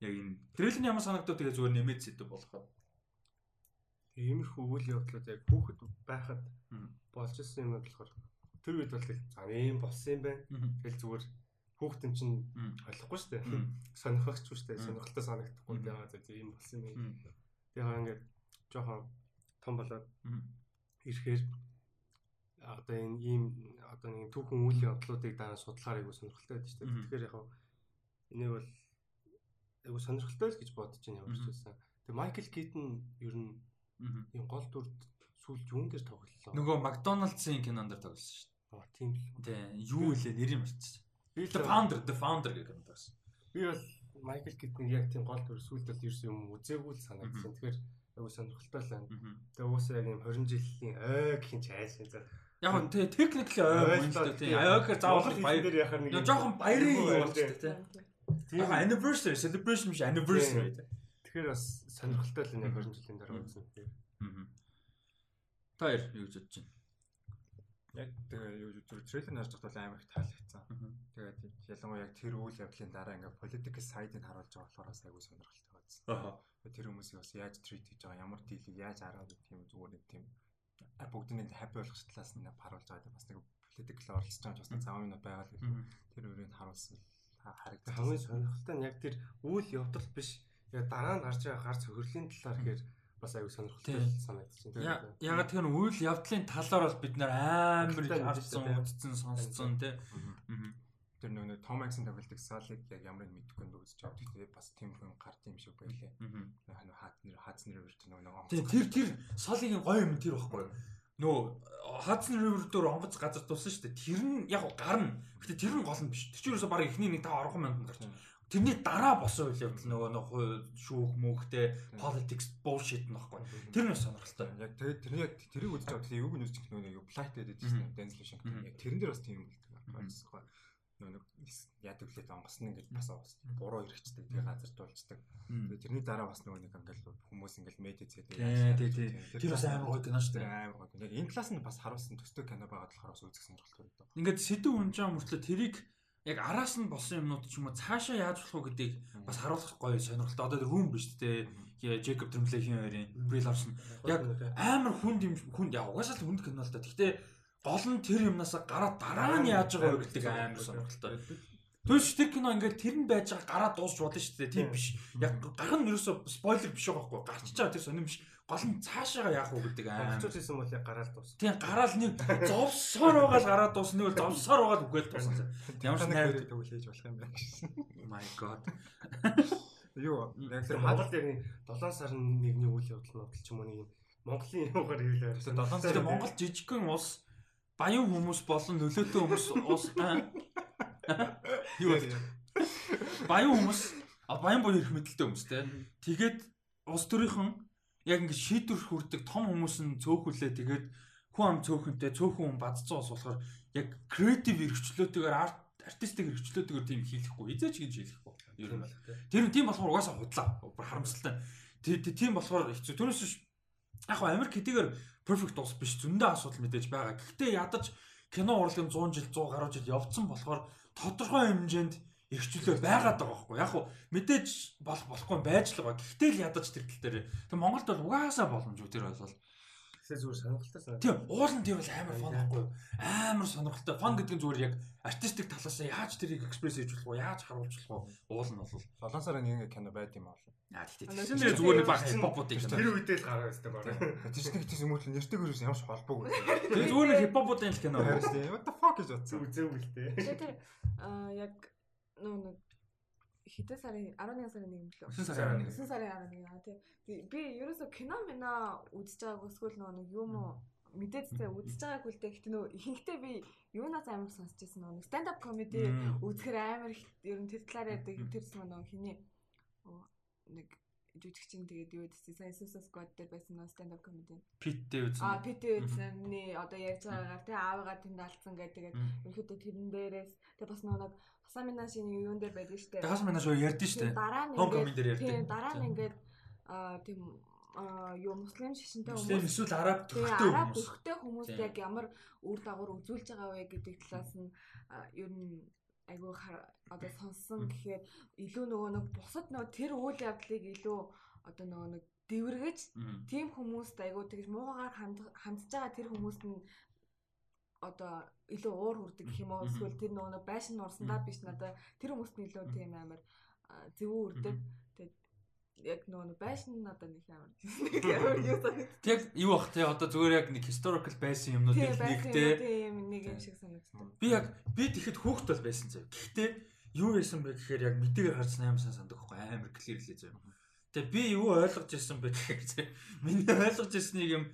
Яг энэ трейлерын ямар санагдав тэгээ зүгээр нэмээд сэдв болохоо. Иймэрхүү үйл явдлууд яг хүүхэд байхад болж исэн юм болохоор тэр үед бол за ийм болсон юм байна. Тэгэл зүгээр хүүхдэн чинь ойлгохгүй шүү дээ. Сонирхогч шүү дээ. Сонирхолтой санагдахгүй яагаад за ийм болсон юм. Тэгээ ингээд жоохон том болоод ирэхээр одоо энэ ийм одоо нэг түүхэн үйл явдлуудыг дараа судлахаар айгу сонирхолтой байдаг шүү дээ. Тэгэхээр яг энийг бол айгу сонирхолтой л гэж бодож байна ямар ч байсан. Тэгээ Майкл Китон ер нь ийм гол дүрд сүүлд юун дээр тоглолоо. Нөгөө Макдоналдсын кинонд дээр тоглосон шүү дээ. Аа тийм л. Тий. Юу илээ нэрийг марцсан. Би The Founder, The Founder гэх юм байсан. Би бол Майкл Китон яг тийм гол дүр сүүлд бол ерөөс юм үзээгүй л санагдсан. Тэгэхээр айгу сонирхолтой л байна. Тэгээ уусаа яг юм 20 жилийн ой гэх юм чи айсан за Яг нь тий техникли ой юм л дээ тий. Ой гэхээр заавал баяр нэг жоохон баярын юм болчихтой тий. Тийм anniversary celebration биш anniversary тий. Тэгэхээр бас сонирхолтой л нэг 20 жилийн дараа үзсэн. Аа. Та яа юу гэж бодож байна? Яг тэгээ юу трейлер харж байхдаа амар их таалагдсан. Тэгээд ялангуяа яг тэр үйл явдлын дараа ингээ political side-ыг харуулж байгаа болохоор айгүй сонирхолтой байсан. Аа. Тэр хүмүүсийг бас яаж treat хийж байгаа, ямар дийлийг яаж хараад гэх юм зүгээр тийм бүгднийг happy болгох талаас нь харуулж байгаа. Бас нэг political оролцож байгаа ч бас зав юм байгаа л тэр үрийг харуулсан харагдав. Хамгийн сонирхолтой нь яг тэр үйл явдал биш. Яг дараа нь гарч байгаа гар цохирлын талаар ихээр бас аюу сонирхолтой санагдчихэв. Ягаад тэр үйл явдлын талаар бол бид нэр амар харсан, үзсэн, сонссон тий. тэр нөгөө Том Аксын тоглолтыг Салыг яг ямар нэг мэдэхгүй нь үзэж байгаа. Гэхдээ бас тийм хүн гарт юм шиг байлээ. Аа хаатнэр хаацны ревер тэр нөгөө Тэр тэр тэр Салигийн гоё юм тэр байхгүй юу? Нөө Hudson River дээр онгоц газар тулсан шүү дээ. Тэр нь яг гарна. Гэтэ тэр нь гол нь биш. Тэр чинь ерөөсө баг эхний нэг 5 10 мянган гарч. Тэрний дараа босон үйл явдал нөгөө нөгөө шүүх мөнхтэй politics bullshit нөхгүй. Тэр нь сонирхолтой. Яг тэр тэр яг тэрийг үзэж байгаа. Тэгээ юуг нь үзчих нөгөө юу flight гэдэг чинь Denzel Washington. Яг тэрэн дээр бас тийм болдог нөгөө яадаг лээ онгосно ингээд бас буруу хэрэгчдэг тэгээ газар дуулцдаг. Тэгээ тэрний дараа бас нөгөө нэг ингээд хүмүүс ингээд медиа зэдэг. Тий, тий. Тэр бас амар гоё кино шүү дээ. Амар гоё. Яг энэ талаас нь бас харуулсан төстэй кино байгаад болохоор бас үзэх сонирхолтой байдаг. Ингээд сэдв унжаа мөртлөө тэрийг яг араас нь болсон юмнууд ч юм уу цаашаа яаж болох вэ гэдгийг бас харуулах гоё сонирхолтой. Одоо рүүм биш тээ. Джейкоб Тремлехийн хоёрын Бри Ларсон яг амар хүнд юм хүнд яг угаасаа л хүнд кино л да. Гэхдээ гол нь тэр юмнаас гараад дараа нь яаж байгаа вэ гэдэг амар сонирхолтой. Түнш тэр кино ингээд тэр нь байж байгаа гараад дуусч болно шүү дээ. Тийм биш. Яг гарах нь ерөөсө спойлер биш байгаа байхгүй. Гарч чаа тэр сонирм биш. Гол нь цаашаага яах вэ гэдэг аа. Хацууц хийсэн бол яг гараад дуусна. Тийм гараал нэг зовсоор байгаа л гараад дуусна. Нэг бол зовсоор байгаа л үгээл дуусна. Ямар ч найр төгөл хийж болох юм байна гэсэн. My god. Юу яг тэр Монгол дээр нэг 7 сарын 1-ний үйл явдал нь ч юм уу нэг Монголын юмгаар хэлээ. 7 сарын Монгол жижигхэн ус баян хүмүүс болон нөлөөтэй хүмүүс ус юу вэ? Баян хүмүүс а баян буюу их мэдлэлтэй хүмүүс те. Тэгээд ус төрийнхэн яг ингэ шийдвэр хүрдэг том хүмүүс нь цөөхөлээ тэгээд хүн ам цөөхөнтэй цөөхөн хүн бадцсан ус болохоор яг креатив эрхчлөөтэйгээр арт артистик эрхчлөөтэйгээр тийм хийхгүй эзэж гэж хэлэхгүй. Ер нь тэр тийм болохоор угаасаа худлаа. Харамсалтай. Тийм болохоор хэцүү. Түүнээс яг Америк хэдийгээр perfect ус биш зөндөө асуудал мэдээж байгаа. Гэхдээ ядаж кино урлагийн 100 жил 100 гаруй жил явцсан болохоор тодорхой хэмжээнд эрхчлөлөө байгаад байгаа байхгүй. Яг хуу мэдээж болох болохгүй байж л байгаа. Гэхдээ л ядаж тэр тал дээр. Тэг Монголд бол угаасаа боломжгүй тэр бол Тэгээ зүгээр сонирхолтой санаа. Тийм, уулын тийм бол амар фон байхгүй юу? Амар сонирхолтой. Фон гэдэг нь зүгээр яг артистик талаас нь яаж тэрийг экспресс хийж болох вэ? Яаж харуулж болох вэ? Уул нь бол 7 сарын нэг кино байд юм аа. Аа тэгтээ. Тэр зүгээр нэг баг хипхопуудыг тэр үедээ л гараа өстэй баг. Тэр чинь тэгтээс юм уу нэртэйгээрээс ямар ч холбоогүй. Тэр зүгээр нэг хипхопуудын кино байна. What the fuck гэж бодсон. Үзээгүй л дээ. Тэр аа яг нөө нэг хэдэн сарын 11 сарын 1 мөлөө 9 сарын 11 9 сарын 11 аа тий. Би ерөөсө кино мина үзэж байгааг өсгөл нөгөө нэг юм уу мэдээдтэй үзэж байгааг үлдээ гэхдээ нөгөө ихэнхдээ би юунаас амар сонсч байсан нөгөө stand up comedy үзэхэр амар ер нь тэр талаар яадаг тэрс нөгөө хиний нэг жүжигчин тэгээд юу чинь Suicide Squad дээр байсан нөө stand up comedy. Питтэй үзсэн. Аа Питтэй үзсэн. Ни одоо ярьж байгаагаар тий аавыгаа тэнд алдсан гэдэг. Тэгээд ерөөхдөө тэрэн дээрээс тэгээд бас нөгөө Хасамина шиний юун дээр байдаг штэ. Хасамина шоо ярьдэн штэ. Дараа нь ингээд тийм дараа нь ингээд аа тийм юу муслим шишинтэй хүмүүс. Эсвэл араб төрхтэй хүмүүс. Араб төрхтэй хүмүүс яг ямар үр дагавар үзүүлж байгаа вэ гэдэг талаас нь ер нь айгүй одоо сонссон гэхээр илүү нөгөө нэг бусад нөгөө тэр үйл явдлыг илүү одоо нөгөө нэг дэвэргэж тийм хүмүүст айгүй тэгж муугаар хандж байгаа тэр хүмүүст нь одоо илүү уур хүрдэг гэх юм уу? Эсвэл тэр нөгөө байшин нурсандаа биш надаа тэр хүмүүст нь илүү тийм амар зөвөө үрдэг. Яг нөгөө байшин надад нэг амар Тэг юу бах те одоо зүгээр яг нэг historical байсан юмнуудыг нэгтэй тийм нэг юм шиг санагдсан. Би яг би тэгэхэд хүүхэд бол байсан зав. Гэхдээ юу байсан бэ гэхээр яг мэдээгээр харсан амар сан сандаг байхгүй амар clear лээ зав. Тэгээ би юу ойлгож ирсэн бэ гэхээр миний ойлгож ирснийг юм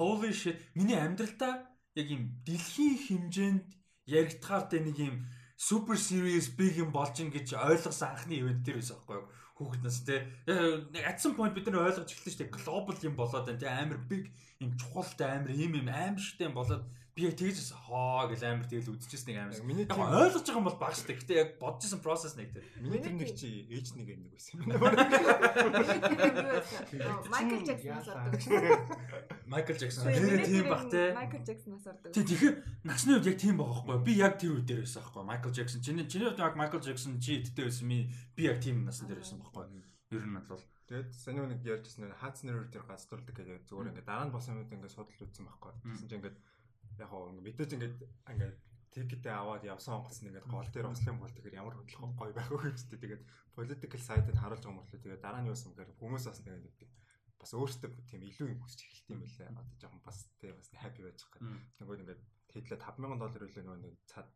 holy shit миний амьдралдаа яг юм дэлхийн хэмжээнд яригдахаар тэ нэг юм супер serious big юм болж ин гэж ойлгосон анхны ивент тэр байсан байхгүй юу хүүхэд нас те. Нэг some point бид нар ойлгож эхэлсэн шүү дээ. Глобал юм болоод байна те. Амар big юм чухалтай амар юм юм амар шигтэй юм болоод би яг тэгж хоо гэл амар тэгэл үзчихсэн нэг амар. Миний яг ойлгож байгаа юм бол баг штэ. Гэтэ яг бодож исэн процесс нэг тэр. Миний тэр нэг чи ээж нэг нэг байсан юм. Майкл Джексонаас ордог. Майкл Джексон. Тэр тийм бах те. Майкл Джексонаас ордог. Тий тэгэхээр насны үед яг тийм байгаа байхгүй. Би яг тэр үед дээр байсан байхгүй. Майкл Джексон. Чиний чиний үед яг Майкл Джексон чи эдтэй байсан ми би яг тийм насны дээр байсан байхгүй. Ер нь бол Тэгээд саний нэг ярьжсэн хаацнэр дээр гацдуулдаг гэдэг зүгээр ингээд дараа нь бос юмуд ингээд судал үзсэн байхгүй. Тэгсэн чинь ингээд яг гоо мэдээж ингээд ингээд тикетээ аваад явсан онгоц нь ингээд гол дээр ослын бол тэгэхээр ямар хөдөлгөөн гоё байх вэ гэж тэгээд political side-д харуулж байгаа мөртлөө тэгээд дараа нь юу юм гэхээр хүмүүс бас тэгээд бас өөртөө тийм илүү юм хүсч эхэлт юм байлаа. Одоо жоохон бас тийм бас happy байж байгаа. Нөгөө ингээд Тэдлээ 5000 доллар үлээ нөгөө нэг цаад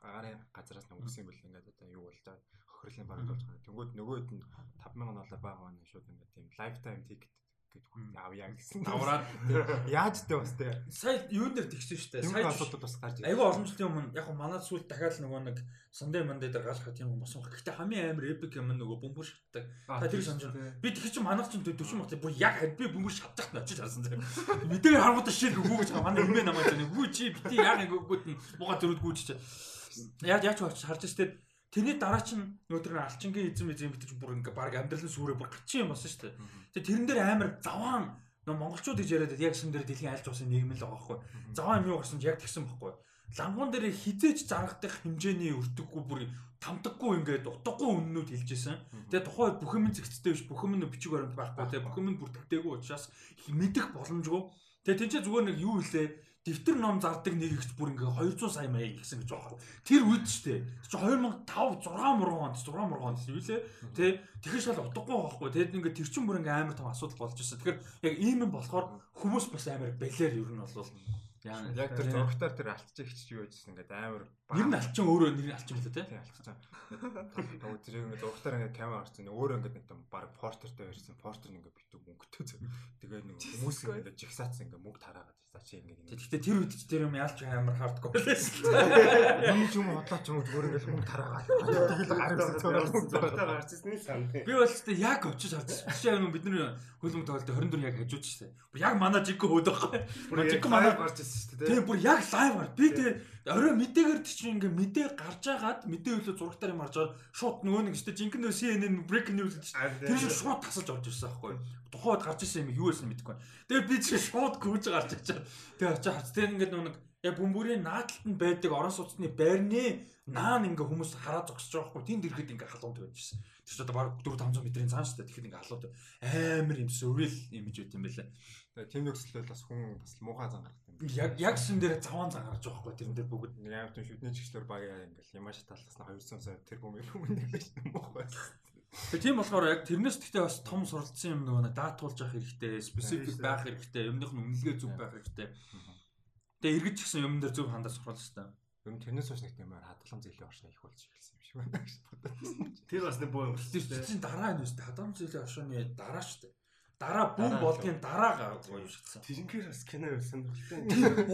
гарын газараас нэг өгсөн бэл ингээд одоо юу болж байгаа хохирлын бараг болж байгаа. Тэнгүүд нөгөөд нь 5000 доллар байгаа маань шууд ингээд тийм lifetime ticket гэдэг авъя гэсэн. Авраад яаж тэ бас тэ. Сая юун дээр тэгсэн шүү дээ. Сая асуудал бас гарч ирсэн. Айгүй олон жилийн өмнө яг манад сүлд дахиад нөгөө нэг Sunday Monday дээр галах тийм юм болсон. Гэхдээ хамгийн амар epic юм нөгөө бөмбөр шатдаг. Та тэр санаж. Би тэр чинь манайх чинь 40 мах бүр яг би бөмбөр шатдаг нь очиж харсан зэрэг. Мэдээгээр харгуудаа шил гүгүүж байгаа. Манай хэмээ намайг зэний гүү чи бити яг гүгүүд нь мууга дөрөд гүйж чи. Яг яаж харж штэ Тэрний дараа чинь өнөөдөр алчингийн эзэн эзэн битэж бүр ингээ баг амьдралын сүрээ бүр гачин юм болсон шүү дээ. Тэгээ тэрэн дээр амар заваан нөө монголчууд гэж яриад яг шин дээр дэлхийн айлч усын нийгэм л байгаа байхгүй. Заваан юм гарсан ч яг тэгсэн байхгүй. Лангуун дээр хизээч зарагдах хэмжээний өртөггүй бүр тамдаггүй ингээд утгагүй үннүүд хэлжсэн. Тэгээ тухайн бүх юм зэгцтэй биш бүх юм бичиг баримт байхгүй. Тэгээ бүх юм бүртгэдэггүй учраас мэдэх боломжгүй. Тэгээ тэнцээ зүгээр нэг юу хэлээ дэвтэр ном зардаг нэг ихч бүр ингээ 200 сая маяг гэсэн гэж байгаа. Тэр үед ч те. Чи 2005 6 мурган онд 6 мурган онд юу лээ. Тэ тэгэхээр шал утгагүй байхгүй. Тэгэд ингээ тэр чин бүр ингээ амар том асуудал болж ирсэн. Тэгэхээр яг ийм юм болохоор хүмүүс бас амар бэлэр ер нь Яа яг тэр зургатаар тэр алтчих хич юу байжсэн ингээд амар Нэр нь алчин өөрөө нэр алчин л тий. Алчин. Тэгвэл тэр ингээд зургатаар ингээд камера орсон өөрөө ингээд нэг том баг портертэй барьсан. Портер нь ингээд битүү мөнгөтэй. Тэгээ нэг хүмүүс ингээд жигсаацсан ингээд мөнгө тараагаад за чи ингээд. Тэгэхдээ тэр үед ч тэр юм ялч амар хардкор байсан. Юм ч юм бодлоо ч юм зүгээр ингээд мөнгө тараагаад. Тэгэл гарсан зургатаар гарчихсан л сан. Би бол ч яг очиж харсан. Биш яг бидний хөлбөмбө тоглолт 24 яг хажууч штэ. Яг манай жиг хөөд байхгүй. Жиг манай гарч ирсэн шүү дээ. Тийм бүр яг лайв гар. Би тэгээ орой мэдээгээр чинь ингээ мэдээ гарч агаад мэдээ хөлөө зурагтаар юм харж байгаа шууд нөгөө нэг шүү дээ. Жинхэнэ CNN breaking news гэж тэр шиг шууд тасалж орж ирсэн байхгүй. Тухайд гарч ирсэн юм юу байсан мэдэхгүй. Тэгээ би чинь шууд гүйж гарч ичээ. Тэгээ очиж харц. Тэгээ ингээ нөгөө нэг яг бөмбөрийн наадталд нь байдаг орон сууцны байрны наан ингээ хүмүүс хараа зогсож байгаа хгүй тэнд ирэхэд ингээ халуунд байжсэн. Тэр чинь одоо баг 4 500 метрийн цаан шүү дээ. Тэгэхэд ингээ халуунд амар юм сүрэл имиж байт юм байлаа. Тэгээ тийм нөхцөлөл бас хүн бас муухай зангарах яг яг шин дээр заван загарч байгаа хгүй тэрэн дээр бүгд нэг амар тийм шүдний чиглэлээр багаа ингээл ямаш таласнаа 200 сая тэрбум юм биш юм бохоо. Тэгээ тийм болохоор яг тэрнээс гэхдээ бас том суралцсан юм нөгөө даатуулж авах хэрэгтэй, специфик байх хэрэгтэй, юмных нь үнэлгээ зөв байх хэрэгтэй. Тэгээ эргэж гисэн юм дээр зөв хандаж сурах хэрэгтэй. Юм тэрнээс хойш нэг тийм хадгалан зэлийн оршоо их болж эхэлсэн юм шиг байна гэж бодсон. Тэр бас нэг боо юм шүү дээ. Тэр чинь дараа нь үстэй хадгалан зэлийн оршооны дараа шүү дээ дараа бүм болдгийн дараа юм шигдсэн. Тэрнгээр бас кино байсан болтой.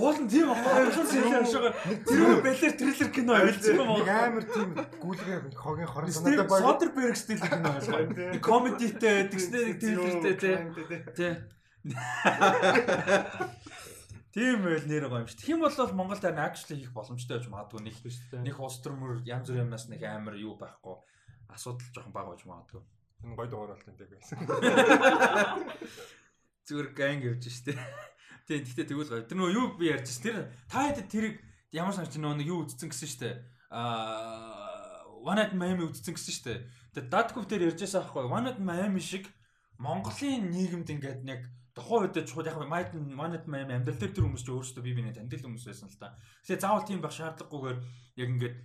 Уул нь тийм аа. Шилэн шагаар тэр бэлэр триллер кино байлцсан юм уу? Амар тийм гүйлгээ хогийн хорон санаатай баг. Содерберг стил кино байлгаа. Нэг комедитэй, тэгснээр триллертэй тий. Тийм байл нэр гоё юм шүү. Тэгм бол Монголд харин actually хийх боломжтой байж магадгүй нэг нэг улс төрмөр янз бүрийн юмнаас нэг амар юу байхгүй асуудал жоохон бага байж магадгүй. Энэ гоё дугаар болтой тийм байсан. Зүгээр ганг явж штэ. Тийм гэхдээ тэгвэл гоё. Тэр нөгөө юу би ярьж ш. Тэр та хэд тэрийг ямар санаж нөгөө юу үздсэн гэсэн штэ. Аа One Night Miami үздсэн гэсэн штэ. Тэгээ Dadkov дээр ярьж байсан аахгүй. One Night Miami шиг Монголын нийгэмд ингээд нэг тухайн үед чухал яг One Night Miami амьдрал дээр тэр хүмүүс ч өөрсдөө бие биенээ таньдаг хүмүүс байсан л та. Тэгээ заавал тийм байх шаардлагагүйгээр яг ингээд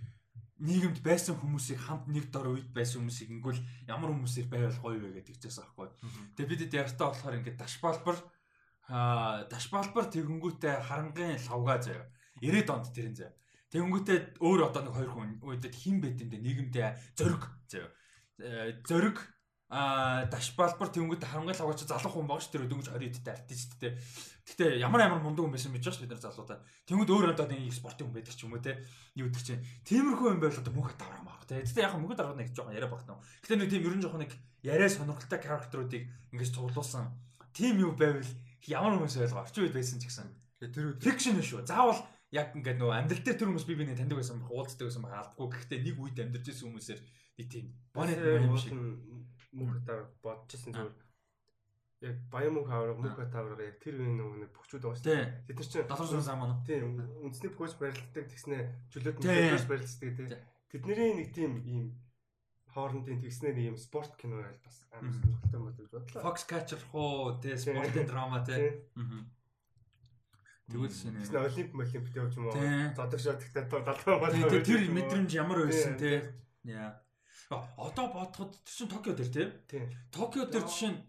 нийгэмд байсан хүмүүсийг хамт нэг дор үед байсан хүмүүсийг ингүүл ямар хүмүүсээр байвал гоё вэ гэдэг чээс аахгүй. Тэгээ бид ярьтаа болохоор ингээд дашбалбар аа дашбалбар тэгэнгүүтээ харангийн лавга заяа. 90-ад онд тэрэн заяа. Тэгэнгүүтээ өөр одоо нэг хоёр хүн үедэд хин дэ нийгэмдээ зөрг заяа. Э, зөрг а дашбалбар тэнгүүд харангийн лавгач залах хүн багш тэр дөнгөж 20 эдтэй артисттэй Гэтэ ямар ямар мундаг хүн байсан гэж байна бид нар залуудаа. Тэнгүүд өөр одоо нэг спортын хүн байдаг ч юм уу те. Юу гэдэг чинь. Тиймэрхүү юм байл одоо мөнх давраа маа. Тэ. Гэтэ яг мөнх давраа нэг жоохон яриа багтана. Гэтэ нэг тийм ерөн жоохон нэг яриа сонирхолтой характеруудыг ингэж цуглуулсан. Тим юу байвал ямар хүмүүс байлгаа орчин үед байсан ч гэсэн. Тэр фикшн шүү. Заавал яг ингээд нөгөө амьдрал дээр тэр хүмүүс би биний таньдаг байсан байх уулздаг байсан байх алдгүй. Гэхдээ нэг үед амьдарч ирсэн хүмүүсээр нэг тийм бонет юм шиг мөнх давраа бодчихсон зүгээр яг баян мөнх авраг мөнх бат авраг яг тэр үеийн нөгөө бөхчүүд байгаа шүү дээ. Тэд нар чинь доторсон зам аа. Тийм үндэсний бөхч барилддаг тэгснэ чөлөөт мөнх барилддаг тийм. Тэдний нэг тийм ийм хоорондын тэгснээр ийм спорт кино байл бас амар сонирхолтой мод гэж бодлоо. Fox Catcher хоо тийм спортын драма тийм. Аа. Тэгвэл шинэ. Тэгснэ олимп олимп явж юм уу? Задаг шот гэхдээ далгаа бол. Тэр мэдрэмж ямар байсан тийм. Яа. Одоо бодоход чинь Токио дээр тийм. Токио дээр жишээ нь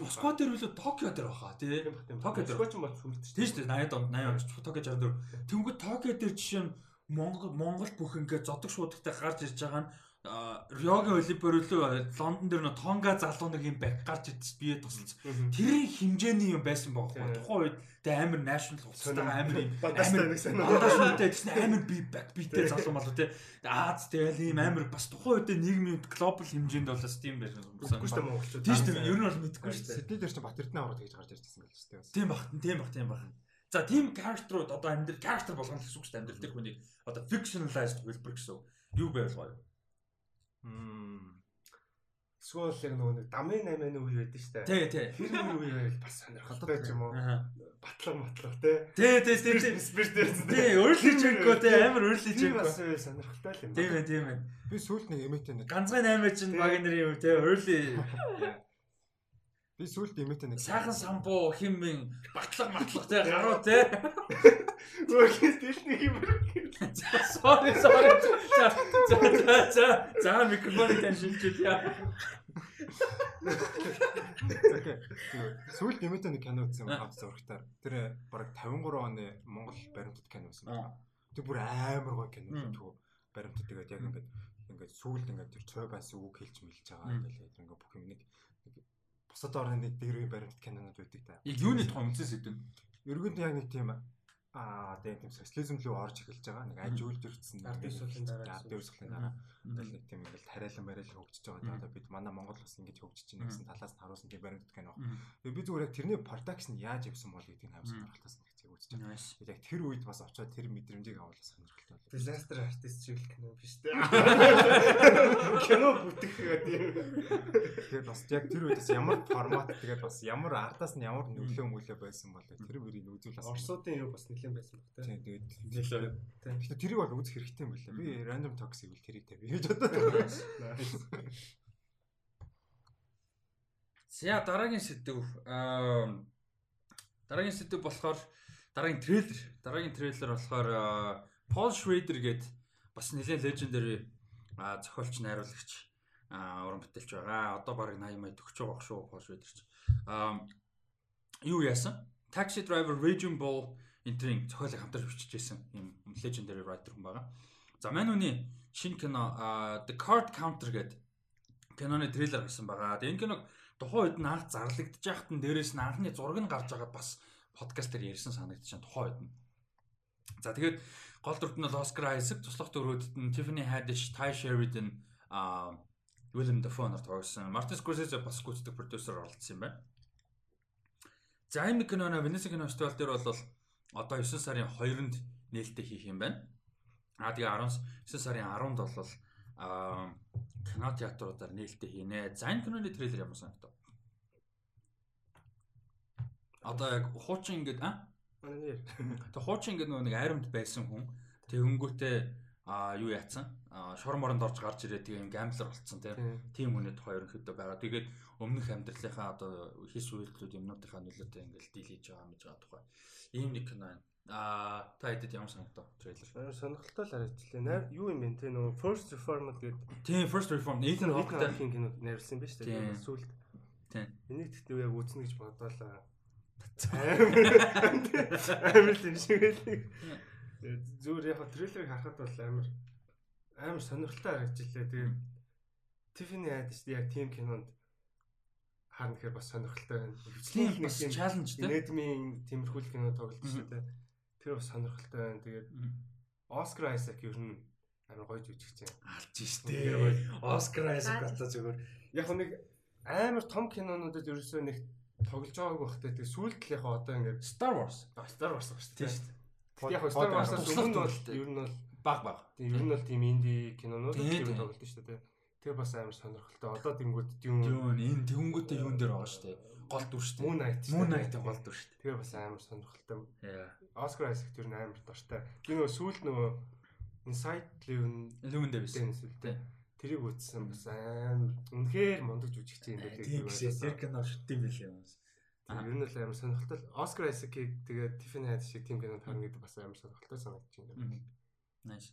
Москва дээр үлээ Токио дээр баха тий. Токио дээр ч юм бол сүлд шүү. Тийм шүү. 80-ад онд 80 онд Токио 64. Тэнгүүд Токио дээр жишээ нь Монгол Монгол бүх ингээд зодог шуудагтай гарч ирж байгаа нь Риогийн Олимпиар лөө Лондон дээр нөө Тонга залуу нэг юм баг гарч идэж бие тусалж тэрийн хэмжээний юм байсан байхгүй тухайн үед тэг амар national хувцастай амар юм амар санаатай гэсэн амар би баг битэй залуу малуу те Аз тэгэл ийм амар бас тухайн үед нийгмийн глобал хэмжээнд болоос тийм байсан юм байна. Үгүй шүү дээ монголчууд. Тийм шүү дээ ер нь бол мэдгүй шүү дээ. Сэдний дээр чинь Батэрдны аваад гэж гарч ирсэн байл шүү дээ. Тийм баг тийм баг тийм баг. За тийм character-ууд одоо амьдрал character болгоно гэсэн үг шүү дээ амьдрал тэр хүнийг одоо fictionalized хэлбэр гэсэн юу байвал гоё. Эсвэл яг нөгөө нэг дамын 8-ны үе байдаг шүү дээ. Тий, тий. Тэр үе байл бас сонирхолтой ч юм уу. Батлаг матлаг тий. Тий, тий, тий, тий. Спирт дээр. Тий, өөрлөж өгөө тий, амар өөрлөж өгөө. Бас сонирхолтой л юм. Тийм ээ, тийм ээ. Би сүүлд нэг эмээтэй нэг ганцхан 8 чинь баг нарын юм тий, өөрлөж Би сүүлд имэт нэг сайхан самбуу химэн батлаг матлаг те гаруу те. Өөрхөн дэлхний юм. Sorry sorry. За за за за микрофоныг тань шилжүүл яа. Сүүлд имэт нэг кино үзсэн хамт зурагтаар. Тэр бараг 53 оны Монгол баримтат кино байсан байна. Тэр бүр амар гоё кино шүү. Баримтат тэгээд яг ингээд ингээд сүүлд ингээд тэр цой байсан үг хэлж мэлж байгаа. Тэгээд ингээд бүх юм нэг бусад орны дээрээ баримт кинонууд байдаг та. Яг юуны тухай үнсээс хэдэн. Ерөнхийдөө яг нэг тийм аа тийм социализм руу орж эхэлж байгаа. Нэг аж үйлдвэрчсэн ард ёслолын дараа ард ёслолын дараа ингээл нэг тийм ингээл тариалан барайл хөгжиж байгаа. Одоо бид манай Монгол бас ингэж хөгжиж байна гэсэн талаас нь харуулсан тийм баримт кино. Тэгээ би зүгээр яг тэрний production яаж явсан бол гэдгийг хаан сонирхолтой санагдчих үзэж байгаа. Яг тэр үед бас очиод тэр мэдрэмжийг авах сонирхолтой Disaster artist шиг кино биш үү? Кино бүтэх гэдэг. Тэгээд бас яг тэр үедээс ямар формат тэгээд бас ямар артаас нь ямар нөлөө мөлөө байсан бол тэр мөрийг үзүүл бас Орсуудын юу бас нэлээд байсан баг тийм тэгээд нөлөө. Тэгэхээр тэрийг бол үзэх хэрэгтэй юм байна. Би random talks гэвэл тэрийг тавь гэж бодоод. За дараагийн сэдв аа дараагийн сэдв болохоор дараагийн трейлер дараагийн трейлер болохоор Paul Schrader гээд бас нэлээд legendary зохиолч найруулагч уран бүтээлч байгаа. Одоо барыг 80 мая төгсөж байгаа шүү Paul Schrader ч. Юу яасан? Taxi Driver Raging Bull энтрийн зохиолыг хамтарч бичижсэн юм legendary writer хүн байгаа. За мань үний шинэ кино The Card Counter гэдэг киноны трейлер гарсан байгаа. Тэгээ энэ киног тухайн үед анх зарлагдж байхад нь дээрээс нь анхны зураг нь гарч байгаад бас подкаст дээр ярьсан санагдчихээн тухайн үед нь. За тэгээд Гол дүрт нь бол Оскар Айзек, туслах дүрүүдэд нь Tiffany Haddish, Ty Sheridan, а Willem Dafoe нар тоглосон. Martin Scorsese бас гүйцэтгэх продюсер оролцсон юм байна. За энэ киноно Venice кино фестивал дээр бол одоо 9 сарын 2-нд нээлттэй хийх юм байна. А тэгээ 19 сарын 10-нд бол а кино театруудаар нээлттэй хийнэ. За энэ киноны трейлер ямар санагдав? Одоо яг хуучин ингээд а Тэг хуучин ингээд нөгөө нэг аримд байсан хүн тэгэнгүүтээ а юу яатсан шор моронд орж гарч ирээд тийм гамблер болцсон тийм хүний тухай ерөнхийдөө байгаа. Тэгээд өмнөх амьдралынхаа одоо хис үйлдэлүүд юмнуудынхаа нөлөөтэй ингээд дийл хийж байгаа мэж байгаа тухай. Ийм нэг кино байна. А та хэдэд ямар санагдав трейлер? Сонирхолтой л харагдчихлаа. Юу юм бэ те нөгөө First Reformed гэдэг. Тийм First Reformed Ethan Hawke-тай кино найруулсан биз дээ. Сүүлд. Тийм. Энийг тэгтээ яг үзнэ гэж бодлоо Амар л юм шиг байлиг. Зүгээр яг трейлерыг харахад бол амар амар сонирхолтой харагдчихлаа. Тэгээд Tiffany Haddish яг team кинонд харна гэхээр бас сонирхолтой байна. Тийм нэг тийм чаленж тийм. Nedmi тиймэрхүү кино тоглож шүү дээ. Тэр бас сонирхолтой байна. Тэгээд Oscar Isaac ер нь амар гоё жүжигч юм. Алж штэ. Oscar Isaac болоо зүгээр. Яг нэг амар том кинонуудад ерөөсөө нэг тоглож байгааг бахтай тэг сүүлд л яг одоо ингээд Star Wars. Star Wars шүү дээ. Тийм шүү дээ. Яг Star Wars-аас өмнө бол ер нь бол баг баг. Тийм ер нь бол тийм инди кинонууд тийм тоглож шүү дээ. Тэгээ бас амар сонирхолтой. Одоо тэнгууд Dune Dune энэ тэнгүүтээ юун дээр байгаа шүү дээ. Гол дүр шүү дээ. Moon Knight. Moon Knight гол дүр шүү дээ. Тэгээ бас амар сонирхолтой. Oscar Isaac тэр амар дуртай. Би нөгөө сүүлд нөгөө Inside Llewyn Llewyn Davis. Тийм. Тэрийг үзсэн бас амар үнэхээр мундаг жүжигч юм байлээ. Тийм тэр кино шүттэй юм байлээ юм. Ер нь л амар сонирхолтой. Оскар Айсакийг тэгээд Tiffany Haddish шиг тим кинонд харна гэдэг бас амар сонирхолтой санагдаж байна. Nice.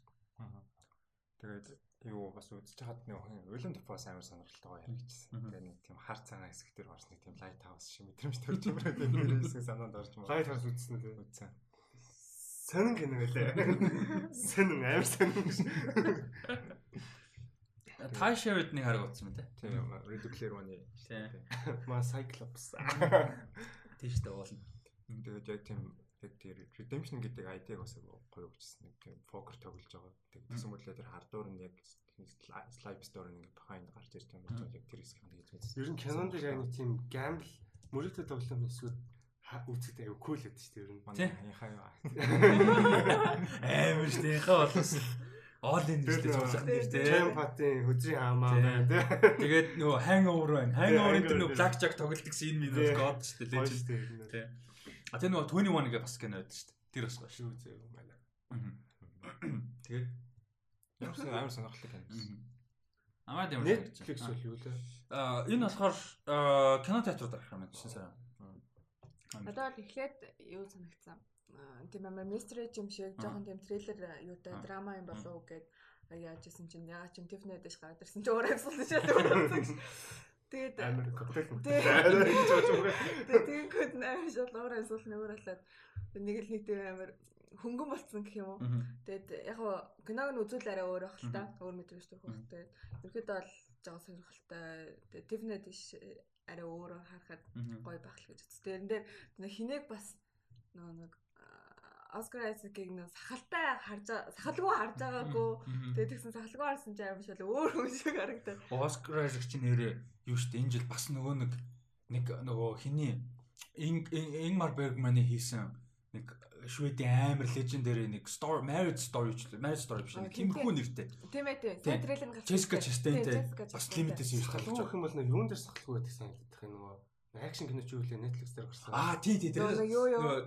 Тэгээд юу бас үзэж хаад нэг Уильям Дефос амар сонирхолтойгоо яригдчихсэн. Тэгээ нэг тийм хар цагаан хэсэг дээр орс нэг тийм лайт хаус шиг мэдрэмж төрж юмраа тийм хэсэг санаанд орж маа. Лайт хаус үзсэн үү? Үзсэн. Сонин кино гэлээ. Сонин амар сонин. Тайшерд нэг хараг утсан мэт. Тийм Ready Player One-ы. Тийм. Ма Cyclops. Тийш дээ уулна. Тэгээд яг тийм яг тэр Redemption гэдэг ID-г бас гоё өгчсэн нэг тийм покер тоглож байгаа. Тэгсэн мэтлээ тэр хардуур нь яг slide store ингээ behind гарч ирж байгаа юм яг тэр хэсгийг хийж үзсэн. Ер нь Canon дээр яг нэг тийм gamble мөрөгтэй тоглоом эсвэл үзэхдээ аюу кул гэдэг шүү дээ ер нь. Манайхаа юу. Амар шүү дээ. Яхаа болоос All in дээ цуглах нэр тий. Champ-атын хөзрийн хаамаа байна тий. Тэгээд нөгөө hangover байна. Hangover гэдэг нөгөө blackjack тоглолтог scene минь бол god шүү дээ. Тий. А тэр нөгөө 21 гээ бас кино байдаг шүү дээ. Тэр бас гоё шүү зөө юм байна. Тэгээд ямар амар сонирхолтой кино. Амаад ямар Netflix бол юу лээ? Аа энэ болохоор кино театрууд гарах юм шин сая. Одоо л эхлээд юу санагцсан. Тийм амар mystery юм шиг жоохон тийм трейлер юутай драма юм болов уу гэд яаж исэн чинь яа чин Tiffany дэш гараад ирсэн чи өөрөө авсан шээ. Тэгээд амар коктейл Тэгээд амар шал уураа асуул нөөр болоод нэг л нэг тийм амар хөнгөн болцсон гэх юм уу. Тэгээд яг нь киног нь үзүүл арай өөр байх л та. Өөр мэдрэмж төрөх байх. Тэгээд ерөөдөө бол жоо сонирхолтой. Тэгээд Tiffany дэш арай өөр харахад гоё байх л гэж үзтээ. Тэрэн дээр хинэг бас нөгөө нэг Оскар Айзекийг нөө сахалтай харж сахалгүй харж байгаагүй. Тэгээд тэгсэн сахалгүй харсан чинь аим шал өөр хүн шиг харагдав. Оскар Айзек чинь нэрээ юу штэ энэ жил бас нөгөө нэг нэг нөгөө хиний Ингмар Бергманы хийсэн нэг Шведийн амар легендари нэг story marriage story ч marriage story биш нэг тиймэрхүү нэртэй. Тийм ээ тийм. Трейлер нь гарсан. Jessica Chastain-тэй бас limited series гарч байгаа юм бол нэг юун дээр сахалгүй гэдэг санагдах юм нөгөө Акшн кино ч юу лээ Netflix дээр гарсан. Аа тий тий тэр.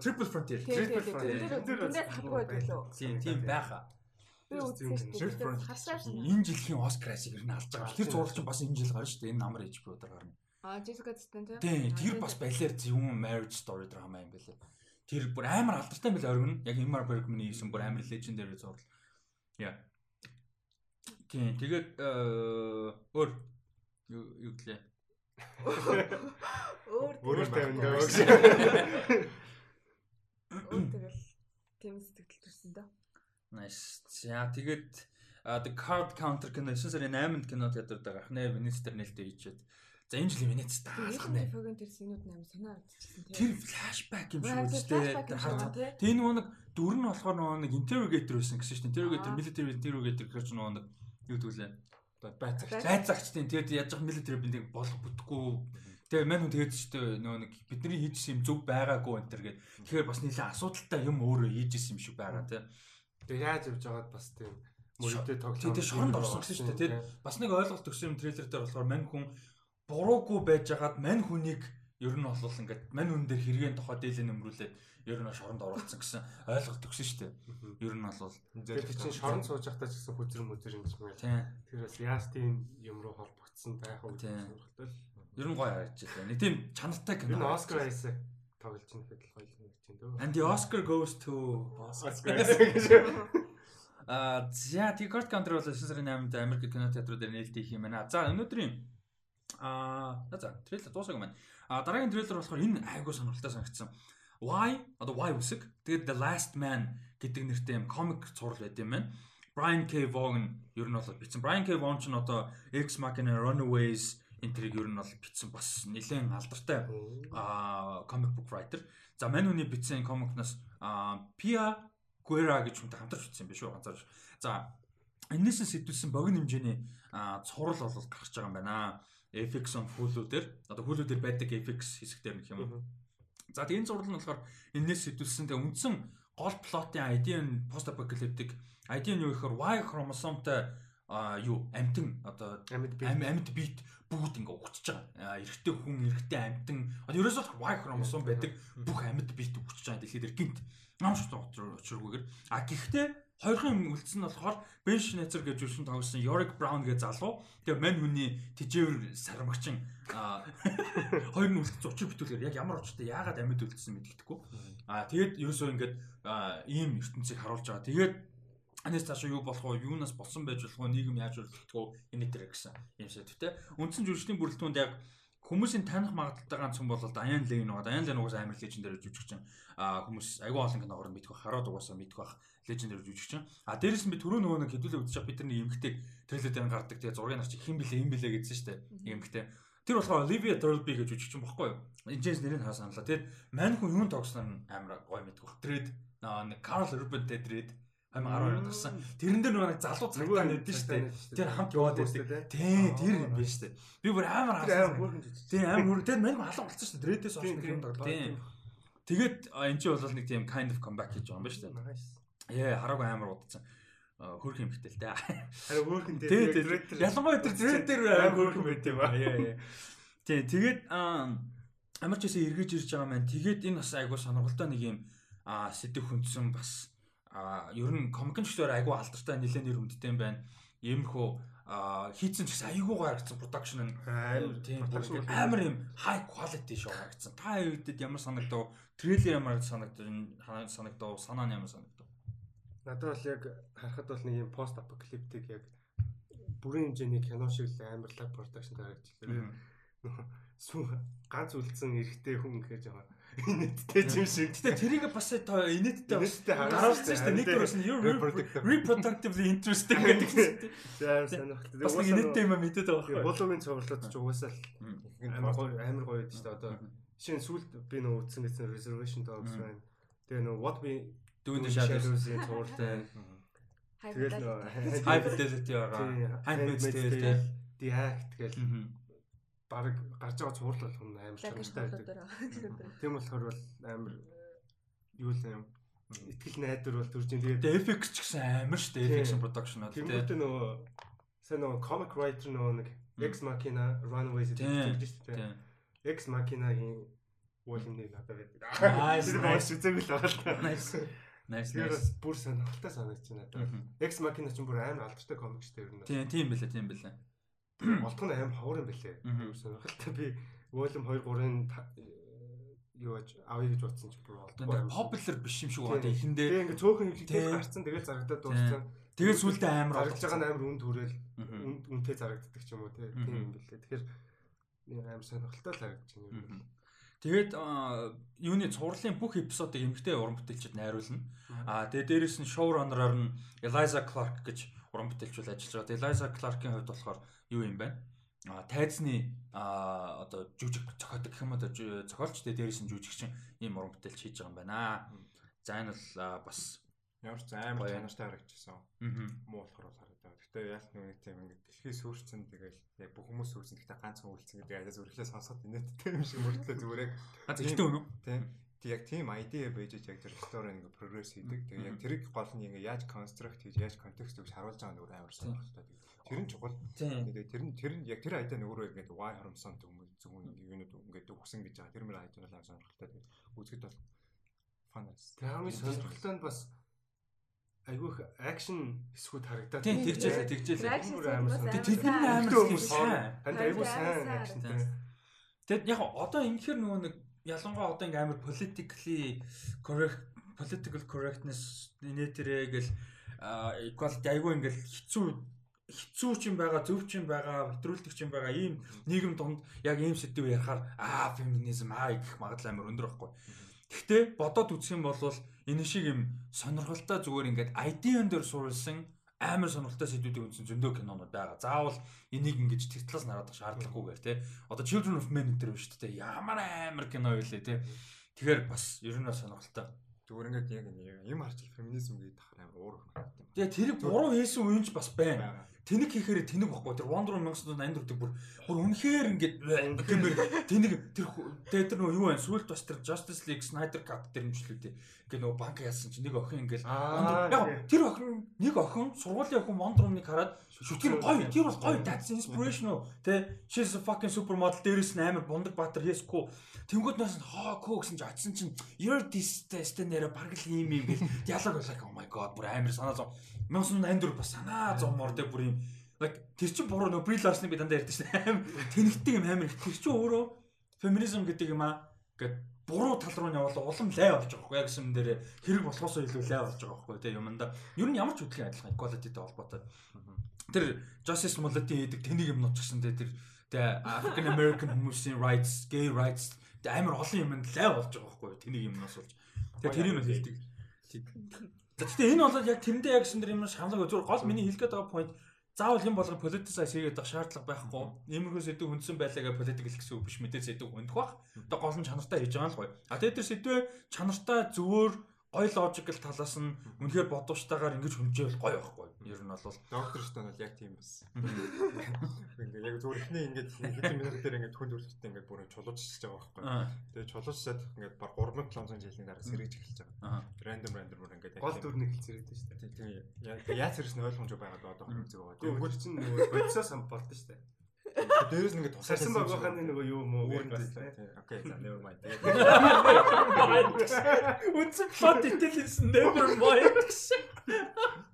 Triple Frontier. Triple Frontier. Тэндээ хатгүй байлоо. Тийм тийм дээ. Харсаа шүү. Энэ жилийн Оскараас ер нь алж байгаа. Тэр зурлал чинь бас энэ жил гарна шүү дээ. Энэ намар HBO дээр гарна. Аа Jessica Chastain тийм. Тийм тэр бас балиар зөвхөн marriage story drama юм байлээ. Тэр бүр амар алдартай юм байлээ оргин. Яг Ingmar Bergman-ийн хийсэн бүр амар legendary зурлал. Яа. Тийм тэгээд өөр юу юу гэлээ Өөр өөрөөр тавина гэж. Өөр тэгэл тийм сэтгэл төрсөн дөө. Nice. За тэгээд the card counter кино 9 сарын 8-нд кино театрт гарах нэ Венецтер нээлттэй хийчихэд. За энэ жилийн Венец таалах нэ. Фогийн тэр синүүд нээр санаа авчихсан тийм. Тэр флашбек юм шиг үстэй. Тэгээ нөгөө нэг дүр нь болохоор нөгөө нэг interrogator байсан гэсэн чинь interrogator military interrogator гэж нөгөө нэг юу гэдүүлээ байцаагч байцаагчдын тэгээд яаж явах military бинтийг болох бүтэхгүй тэгээ мань хүн тэгээд ч нөө нэг бидний хийжсэн юм зөв байгаагүй энэ төр гээд. Тэгэхээр бас нэлээд асуудалтай юм өөрөө хийжсэн юм шиг байгаа тий Тэгээ яаж явж байгаад бас тийм мөрөдөө тоглоом тэгээд шоронд орсон гэсэн шүү дээ тий бас нэг ойлголт өгсөн юм трейлер дээр болохоор мань хүн буруугүй байж байгаад мань хүнийг ер нь бол ингээд мань хүн дээр хэрэгэн тухай дийлэн нөмрүүлээд ер нь шоронд оруулсан гэсэн ойлголт өгсөн шүү дээ. Ер нь бол тэр чинь шоронд сууж байхдаа ч гэсэн хүзэр мүзэр юм шиг байна. Тэр бас тийм юм руу холбогдсон байх уу гэж сонирхолтой л. Ер нь гоё харагдаж байна. Нэг тийм чанартай кино. Энэ Оскар Айсек тоглож байгаа гэхэд гоё юм чинь дөө. And the Oscar goes to Oscar. А за Ticket Counter бол 9 сарын 8-нд Америк кино театрууд дээр нээлттэй их юм байна. За өнөөдрийн а за трейлер дуусаагүй байна. А дараагийн трейлер болохоор энэ айгуу сонирхолтой санагдсан. Why одоо Why үсэг. Тэгээд The Last Man гэдэг нэртэй юм комик цуврал байт юм байна. Brian K. Vaughan ер нь бол бичсэн. Brian K. Vaughan ч нь одоо Ex Machina Runaways энтриг ер нь бол бичсэн бас нэлээд алдартай аа comic book writer. За мань хүний бичсэн комикнаас Pia Guerra гэж хүнтэй хамтарч бичсэн юм биш үү ганцаарч. За энэс сэтүүлсэн богино хэмжээний цуврал бол гарч байгаа юм байна. FX on Hulu дээр. Одоо Hulu дээр байдаг FX хэсэг дээр нэг юм За тэгээ энэ зурлал нь болохоор энэс сэтүүлсэн тэгээ үндсэн гол плотын ID нь апокалиптик ID нь юу гэхээр Y хромосомтой а юу амтэн одоо амьд бит. бүгд ингээ өгчөж байгаа. Эрэгтэй хүн, эрэгтэй амтэн одоо ерөөсөө Y хромосом байдаг бүх амьд бит өгчөж байгаа. Дэлхийд гинт нам шууд очиргүйгээр. А гэхдээ Хоёрхан үлдсэн нь болохоор Бен Шнайцер гэж үсэн тоглосон Yorick Brown гэж залуу. Тэгээ мань хүний тижээвэр сармагчин хоёр нь үлдсэн учир битүүлгээр яг ямар учиртай яагаад амьд үлдсэн мэддэхгүй. Аа тэгээд ерөөсөө ингээд ийм ертөнцийг харуулж байгаа. Тэгээд анаас цаашаа юу болох вэ? Юунаас болсон байж болох вэ? Нийгэм яаж өөрчлөгдөх вэ? Энэ дээр гэсэн юм шиг тэ. Үндсэн жүжигчдийн бүрэлдэхүүнд яг хүмүүсийн таних магадaltaй ганц хүн бол Даян Лейн байгаа. Даян Лейн угаасаа амар лежендэр жүжигчин. А хүмүүс аюул олон киногоор мэдэх байх, хараад угаасаа мэдэх байх лежендэр жүжигчин. А дээрэс нь би түрүү нөгөө нэг хэдүүлээ үзчих бид нар эмгтэй трейлер дээр гардаг. Тэгээ зургийг авчих хин блэ юм блэ гэдсэн штэ. Эмгтэй. Тэр болохоор Olivia Thirlby гэж жүжигчин бохгүй юу? Энэжээс нэрийг хаа саналаа. Тэр мань хүн юун тогсноор амар гой мэдэх байх. Тред нэг Carl Urban Trade 2012 онд гарсан. Тэрэн дээр нэг залуу цагтаа нэдэн штэ. Тэр хамт яваад байдаг. Тий, тэр юм биш штэ. Би бүр амар харсан. Тий, амар тэр мань халуун болсон штэ. Дрэдээс очсон юм тоглоо. Тий. Тэгээд эн чинь бол нэг тийм kind of comeback хийж байгаа юм ба штэ. Яа, хараагүй амар удацсан хөрх юм хтэй л дээ. Харин хөрх юм дээ. Ялангуяа тэр зэрэд дээр амар хөрх юм байт юм аа. Тий, тэгээд амар ч гэсэн эргэж ирж байгаа маань тэгээд энэ бас айгуу сонирхолтой нэг юм сэдв хүндсэн бас а ер нь ч гэсэн айгүй алдартай нэлээд нэр хүндтэй юм байна. Иймэрхүү хийцэн ч гэсэн айгүй гаргацсан production нь амар тийм амар юм high quality show гаргацсан. Та хэвдэд ямар санагдав? Трейлер ямар санагдав? санагдав? Санаа нь ямар санагдав? Надад бол яг харахад бол нэг юм пост апокалиптик яг бүрийн хэмжээний кино шиг л амар лаг production гаргажлаа. Нөгөө ганц үлдсэн эрэгтэй хүн гэж байгаа Инэттэй юм шиг. Гэтэ тэрийг бас инэттэй бас харуулсан шүү дээ. Нэг төрөөс нь reproductively interesting гэдэг чинь. За сонирхолтой. Бас инэттэй юм мэдээд байгаа байхгүй. Булуугийн цувралууд ч угаасаа амар гоё амар гоё шүү дээ. Одоо жишээ нь сүлд би нөө утсан гэсэн reservation dogs байна. Тэгээ нөө what we do in the shadows-ийн цувралтай. Тэгэл high fidelity байгаа. Handmaid's Tale, The Act гэл баг гарч байгаа цуврал болох нь амар чанартай байдаг. Тийм болохоор бол амар юу л юм итгэл найдвар бол төрж ин тэгээд FX ч гэсэн амар шүү дээ FX production аа тийм үү нөгөө сайн нөгөө comic writer нөгөө нэг Ex Machina Runaways гэдэг шүү дээ. Ex Machina-гийн юм нэг надад байдаг. Nice. Nice үзээгүй л байгаа л та. Nice. Nice. Тэрс бүр сонирхолтой санагдаж байна надад. Ex Machina ч бүр амар алдартай комик шүү дээ ер нь. Тийм тийм байлаа тийм байлаа. Олдох нь аим ховор юм бэлээ. Сонирхолтой би volume 2 3-ын юу гэж авъя гэж бодсон ч бүр олдох. Popular биш юм шиг байна. Эхэндээ Тэгээ ингээ цөөхөн ихтэй гарцсан тэгэл зарагдаад дууссан. Тэгээ сүултээ амар гаргаж байгаа нь амар үн төрөөл үнтэй зарагддаг ч юм уу тийм юм бэлээ. Тэгэхээр амар сонирхолтой л харагдаж байна юм. Тэгээд юуны цувралын бүх эпизодыг эмгтэй уран бүтээлчид найруулна. Аа тэгээд дээрэс нь шоураннераар нь Eliza Clark гэж уран бүтээлчүүл ажиллаж байгаа. Eliza Clark-ийн хувьд болохоор юу юм бэ? А тайзны а одоо жүжиг зохиодог гэх юм одоо зохиолч тэ дээрээс нь жүжигчин ийм уран бүтээлч хийж байгаа юм байна. За энэ бол бас ямар ч амар чанартай харагдчихсан. Муу болохоор харагдаа. Гэтэ яалт нэг тийм ингээд дэлхий сүрцэн тэгэл яг бүх хүмүүс сүрцэн гэхдээ ганц хүн үлдсэн гэдэг аяа зүрхлээ сонсоод инээдтэй юм шиг мөртлөө зүгээр яг ганц ихтэй өнөө. Тийм. Тэг яг тийм idea байж яг тэр рестор ингээ прогресс хийдэг. Тэг яг тэрийг гол нь ингээ яаж construct хийж яаж контекст өгч харуулж байгаа нь өөр амар сонирхолтой. Тэр нь чухал. Тэгээд тэр нь тэр нь яг тэр айдаа нөгөөрөө ингээд why харамсан зөвхөн юунууд ингээд өгсөн гэж байгаа. Тэр мөр айдаа бол сонирхолтой. Тэгээд үзэхэд бол фан байс. Тэр хамгийн сонирхолтой нь бас айгүйх акшн хэсгүүд харагдаад тийм тэгжээ тэгжээ тэр тэр нь амар сайн айгүй сайн акшнтэй тэгэд яг одоо ингэхэр нөгөө нэг ялангуяа одоо ингээм амар politically correct political correctness нэтэрэ гэл equality айгүй ингээл хэцүү хэцүү ч юм байгаа, зөв ч юм байгаа, хэтрүүлдэг ч юм байгаа. Ийм нийгэм донд яг ийм сэдв ярихаар аа феминизм аа гэх магадлал амар өндөр байхгүй. Гэхдээ бодоод үзэх юм бол энэ шиг юм сонирхолтой зүгээр ингээд ID-н дээр суурилсан амар сонирхолтой сэдвүүдийг үзсэн зөндөө кинонууд байгаа. Заавал энийг ингэж тэр талаас нарадах шаардлагагүйгээр тий. Одоо Children of Men энэ биш үү тий. Ямар амар кино байлээ тий. Тэгэхээр бас ер нь сонирхолтой. Зүгээр ингээд яг юм харж феминизм гэдэг тахаар амар уур хангатай. Тэгээ тэр буруу хийсэн үеинч бас байна тэнэг хийхээр тэнэг баггүй тэр Wonder Woman 1984 бүр бүр үнэхээр ингээд гэмээр тэнэг тэр тэр нөгөө юу вэ сүлд бас тэр Justice League Snyder Cut тэр юмчлүүдээ ингээд нөгөө банк яасан чи нэг охин ингээд яг тэр охин нэг охин сургуулийн охин Wonder Woman-ыг хараад шүтгэр гоё тэр бол гоё that's inspirational тэ she's a fucking supermodel. Дээрээс нь амар бундаг баатар yes cool. Тэнгүүд нас хоо көө гэсэн чи очсон чинь you're this this нэрэ бараг л ийм юм гэл диалог байлаа oh my god бүр амар санаа зов 1984 бас санаа зовмор тэ бүр юм like тэр чин буруу нөө Brie Larson би дандаа ярьдаг шээ. Аим тэнэгтэй юм амар тэр чин өөрөө феминизм гэдэг юм аа гэд буруу тал руу явбал улам лай болж байгаа байхгүй яг юм дээр хэрэг болохоос илүү лай болж байгаа байхгүй тийм юмда ер нь ямар ч үдлийн адилхан equality-тэй холбоотой. Тэр justice mulati хийдэг тэнийг юм нуцсан тэр тэр African American хүмүүсийн rights gay rights амар олон юмд лай болж байгаа байхгүй тэнийг юм нуусуулж тэгээ тэрийг нь хэлдэг. Гэхдээ энэ бол яг тэрэндээ яг шинээр юм шамлаг зүгээр гол миний хэлгээд байгаа point заавал юм болгон политицайз хийгээд байх шаардлага байхгүй. Иймэрхүү сэдв хүндсэн байлаагаа политик гэсэн үг биш мэдээ сэдв хүндэх бах. Одоо гол нь чанартай хийж байгаа л гоё. А тэгээд тэр сэдвээ чанартай зөвөр гой логикл талаас нь үнэхээр бодвчтайгаар ингэж хөнжөөл гоё байхгүй. Ер нь бол доктор штан бол яг тийм бас. Ингээ яг зүгээр ихний ингээд хэдэн минут дээр ингээд хүнд үргэлжтэй ингээд бүр чулуужчихж байгаа байхгүй. Тэгээ чулуужсаад ингээд баг 3700 жилийн дараа сэргийж эхэлж байгаа. Рандом рандом бүр ингээд гол дүрний хэлцэрэгдэн шүү дээ. Тийм яаж сэрсэн ойлгомж байгаад одоо хэвчээ байгаа. Тэгвэл чинь нөгөө бодисоос болдсон шүү дээ. Дээрээс нэгэ тусарсан багаханы нөгөө юу муу бас окей за never mind. Үнсэн плот итэлсэн never mind гэсэн.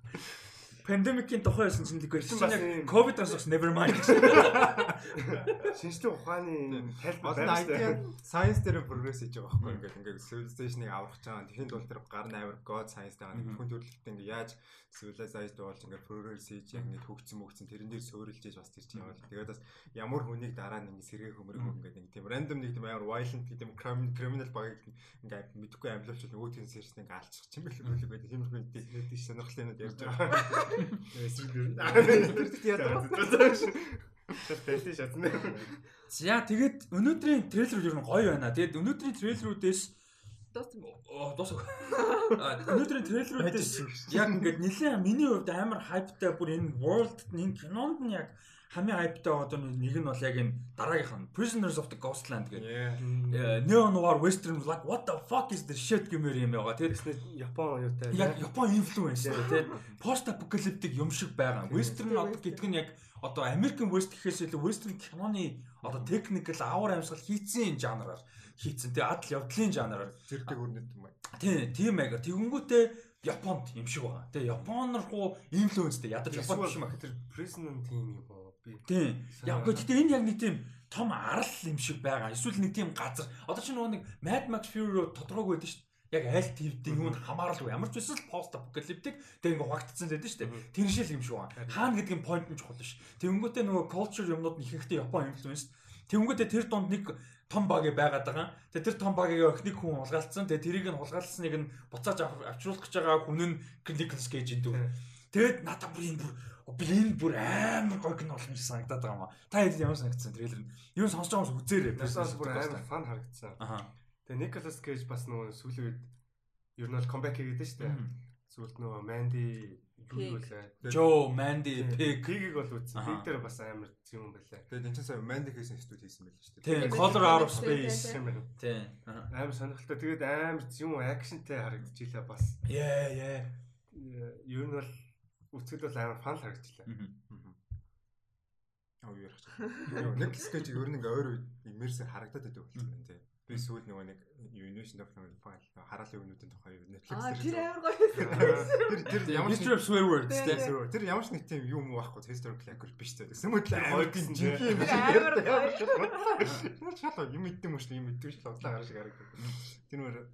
Пандемикийн тухай байсан чинь тэгвэл чинь яг ковид бас never mind. Шинжлэх ухааны тайлбар байна шүү дээ. Science дээр прогресс хийж байгаа байхгүй ингээд ингээд civilization-ыг аврах гэж байгаа. Тэхийн тул тэр гар нь амар god science байгаа. Хүн төрөлхтөө ингээд яаж civilized болж ингээд прогресс хийж яг ингээд хөгжсөн мөгцөн тэрэн дээр суурилж ийж бас тэр чинь явал. Тэгээд бас ямар хүнийг дараа нь ингээд сэргээ хөмөрөх ингээд ингээд тийм random нэг тийм амар violent тийм criminal баг ингээд мэдхгүй амьлуулч нөгөө тийм сэрсэн ингээд алчих юм бэл үлэг байдаг. Тиймэрхүү тийм сонирхолтой юм ярьж байгаа. Тэстэй шатна. За тэгээд өнөөдрийн трейлер юу гоё байна. Тэгээд өнөөдрийн трейлерүүдээс дууссан бай. Оо дуусах. Өнөөдрийн трейлерүүдээс яг ингээд нэлээд миний хувьд амар хайптай бүр энэ world энэ кинонд нь яг хамгийн хайптай одоо нэг нь бол яг энэ дараагийнх нь Prisoners of the Ghostland гэдэг. Neo Noir Western like what the fuck is this shit гэмээр юм байгаа. Тэрс Япон оюутай. Яг Япон influence тийм post apocalyptic юм шиг байгаа. Western гэдэг нь яг одоо American West гэхээс илүү Western киноны одоо technical авар амьсгал хийцэн жанраар хийцэн. Тэгээ адал явдлын жанраар зэрэг өрнөд юм байна. Тийм, тийм аяга. Тэгэнгүүтээ Японд юм шиг байгаа. Тэгээ Японоор хуу инфлюенстэй ядаж Японд юм аа. Тэр Prison тийм юм уу? Тийм. Яг гоо гэтээ энэ яг нэг тийм том арал юм шиг байгаа. Эсвэл нэг тийм газар. Одоо чи нөгөө нэг Mad Max Fury руу тодорхойгүй байдаг шүү дээ. Яг аль твдийн юунд хамааралгүй. Ямар ч байсан л пост апокалиптик тэг ингээ хугагдсан байдаг шүү дээ. Тэр шил юм шиг байна. Хаана гэдэг нь point нь чухал ш. Тэнгүүтээ нөгөө culture юмнууд нь их ихтэй Япон influence. Тэнгүүтээ тэр донд нэг том баг байгаад байгаа. Тэгээ тэр том багийг охиныг хүн хулгайлцсан. Тэгээ тэрийг нь хулгайлсныг нь буцааж авчруулах гэж байгаа хүн нь Nicolas Cage энэ дүү. Тэгээд надад бүр энэ бүр энэ бүр амар гоё кино юм шиг санагдаад байгаа юм аа. Та хэд ямар санагдсан трейлер нь? Юу сонсож байгаа хүмүүс үзээрэй. Тэрсээс бүр амар фан харагдсан. Аха. Тэгээ Nicolas Cage бас нөгөө сүүлийн үед ер нь бол comeback хийгээд шүү дээ. Сүүлд нөгөө Mandy юу вэ? Joe, Mandy, Pig. Pig-ийг бол үзсэн. Pig дээр бас амар юм байлаа. Тэгээд энэ ч сая Mandy хийсэн студ хийсэн байл шүү дээ. Тийм, Color Out of Space. Тийм. Амар сонирхолтой. Тэгээд амар юм акшнтай харагдчихлаа бас. Yeah, yeah. Ер нь бол үцгэд бол амар фан харагдчихлаа. Аа юу ярих чинь. Нэг скетч ер нь ингээ өөр иммерсээр харагдаад байдаг болсон юм тий. Би сүүл нөгөө нэг Union of File хараалын өмнөдийн тухай Netflix дээр. Тэр амар гоё. Тэр тэр ямар ч swear words тий. Тэр ямар ч нэг тийм юм байхгүй historical accurate биш тий. Сэмэд л амар гин жинхэнэ юм шиг ярьдаг. Шалаа юм идэх юм шүү юм идэх шүү удлаа гараа шиг харагдав. Тэр нөр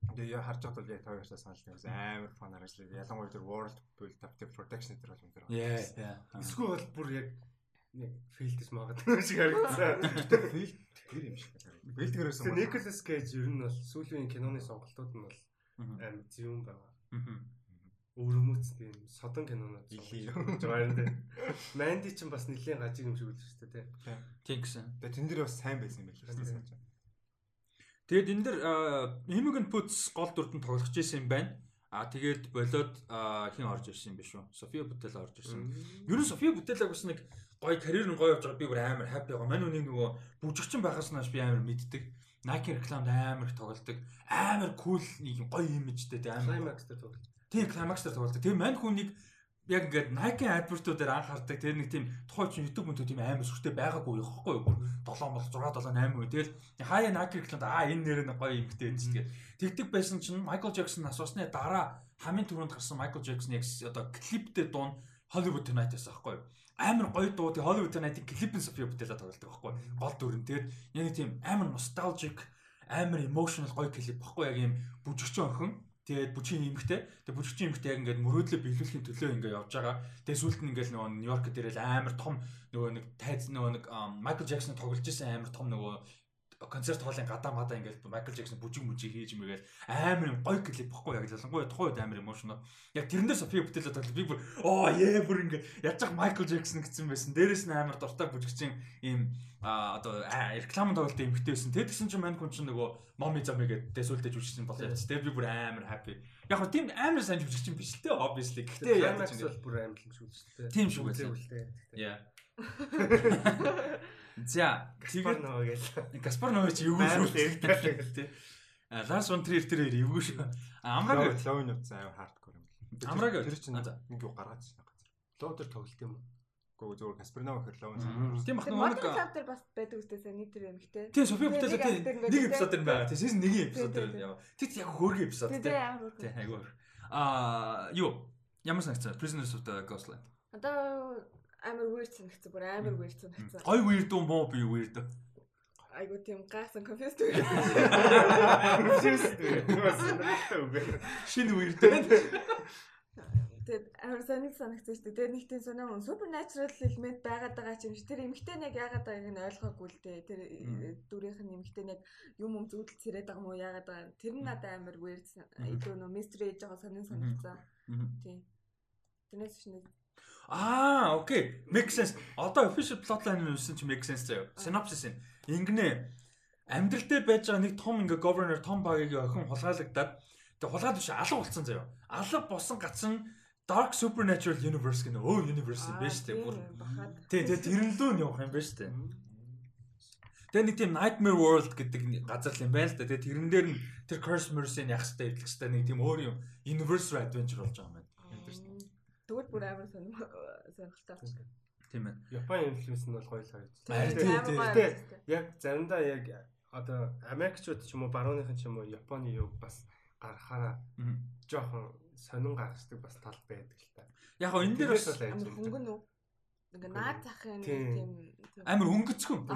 Тэгээ харж байгаад бол яг та хоёроо санал нэгс амар фан харагдлаа. Ялангуяа тэр world build up тэр production дээр бол юм. Яа. Эсвэл бол бүр яг нэг филдс магадгүй шиг харагдсан. Филд тэр юм шиг. Бэлтгэрээс юм. Nicolas Cage ер нь бол сүүлийн киноны сонголтууд нь бол амар зөвүүн байгаа. Өөрөмөц тийм содон кинонууд гэж байна тийм. Манди ч бас нэлийн гажиг юм шиг үлдэж шүү дээ. Тийм гэсэн. Тэгээ тэн дээр бас сайн байсан юм байна. Тэгээд энэ дэр Imogen Poots гол дүрдэн тоглож ирсэн юм байна. А тэгээд болоод хин орж ирсэн юм биш үү? София Бутел орж ирсэн. Ер нь София Бутелаг бас нэг гоё карьер нь гоё явж байгаа би бүр амар хаппи байгаа. Мань үнийг нөгөө бүжигчин байхаас нааш би амар мэддэг. Nike рекламд амар их тоглолдог. Амар кул нэг гоё имижтэй тийм амар Climax дээр тоглолдог. Тийм Climax дээр тоглолдог. Тийм мань хүнийг яг ингээд Nike advert-уудаар анхаардаг. Тэр нэг тийм тухайн чинь YouTube мөнтөө тийм амар сүртэй байгаагүй яахгүй юу? 7 бол 6 7 8 үе. Тэгэл хаяа Nike рекламд аа энэ нэр нь гоё юмхтэй энэ чинь тэгдэг байсан чинь Michael Jackson асуусны дараа хамгийн түрүүнд гарсан Michael Jackson яг одоо клиптэй дуун Hollywood Tonight-аас аахгүй юу? амар гоё дуу тий Hollywood Night-ийн клипэн София Бутела тоглолдог байхгүй гол дүрэн тэгээд яг тийм амар nostalgic амар emotional гоё клип баггүй яг юм бүжигчин охин Тэгээд бүжгийн эмхтэй. Тэгээд бүжигчин эмхтэй яг ингээд мөрөөдлөө биелүүлэхийн төлөө ингээд явж байгаа. Тэгээд сүүлд нь ингээд нөгөө Нью-Йорк дээрэл амар том нөгөө нэг тайз нөгөө нэг Майкл Джексон тоглож исэн амар том нөгөө концерт хоолын гадаа мадаа ингээд Майкл Джексон бүжиг мүжиг хийж мэгээл амар гоё клип баггүй яг ялангуяа тухайн үед амар эмошноо. Яг тэрэн дээр Софи бүтээлээ тоглож би бүр оо яа бүр ингээд ах Майкл Джексон гэсэн байсан. Дээрээс нь амар дуртай бүжигчин ийм а одоо реклам тоглолт эмхтэй байсан. Тэд гэсэн чинь мань хүн чинь нөгөө моми зами гэдэг дэсүүлдэж үжигсэн бол явц. Тэгээ би бүр амар happy. Яг хөө тийм амар сайн бүжигчин биш л дээ obviously. Гэхдээ яг нь бол бүр амар юм шиг үү. Тийм шүү дээ. Яа. За Гаспар нөгөө гээл. Гаспар нөгөө чи эвгүй шүү дээ. Тэ. А Ларс фон Триер тэр эвгүй шүү. Амраг ловын утсан аюу хардкор юм. Амраг тэр чинь нэг юу гаргаж байгаа газар. Лов дээр тоглолт юм уу? Гөө зөвөр Каспернов гэхэр ловын. Тийм бах нэг лав дээр бас байдаг үстэй сайн нийт тэр юм хтэй. Тийм Софи бүтээлээ нэг эпизод дэр байгаа. Тийм сизон 1 эпизод яа. Тэр яг хөөргөн эпизод тийм. Тийм айгүй. Аа юу ямар санагцсан Prisoners of the Ghostland. Одоо амар weird санагдсан бүр амар weird санагдсан. Гой weird уу муу би weird. Айгу тийм гайхсан confused үү. Шинэ weird. Тэгээд амар сонир санагдсан шүү дээ. Тэгээд нэг тийм сонир юм supernatural element байгаад байгаа юм шиг тэр эмгтэй нэг яагаад байгааг нь ойлгоогүй л дээ. Тэр дүрийнх нь эмгтэй нэг юм юм зүудэл царээд байгаа юм уу яагаад байгаа. Тэр нь надад амар weird илүү нөө mystery гэж байгаа сонир санагдсан. Тийм. Тэрнээс шинэ Аа, окей. Make sense. Одоо official plotline нь үсэн чи make sense заяа. Synopsis нь. Ингэнэ. Амьдрал дээр байж байгаа нэг том ингээ governor том багийн охин хулгайлагдаад тэг хулгаад биш алга болсон заяа. Алга болсон гацсан Dark Supernatural Universe гэнэ өөр universe юм байна шүү дээ. Бүр. Тий, тэгээ тэрнлөө нь явах юм байна шүү дээ. Тэгээ нэг тийм Nightmare World гэдэг газар л юм байна л да. Тэгээ тэрэн дээр нь тэр Curse Mercy-ийн яг хэвээр идэх хэвээр нэг тийм өөр юм universe adventure болж байгаа юм. Тэгвэл бүр амар сонирхолтой. Тийм ээ. Японы инфлюенс нь бол гоё л харагдсан. Гэтэ яг заримдаа яг одоо Америкчууд ч юм уу барууныхан ч юм уу Японы юу бас гарахаараа жоохон сонин гаргацдаг бас тал байдаг л та. Яг энэ дээр бас хөнгөн үү? Ингээ наад захын тийм амар өнгөцгөн.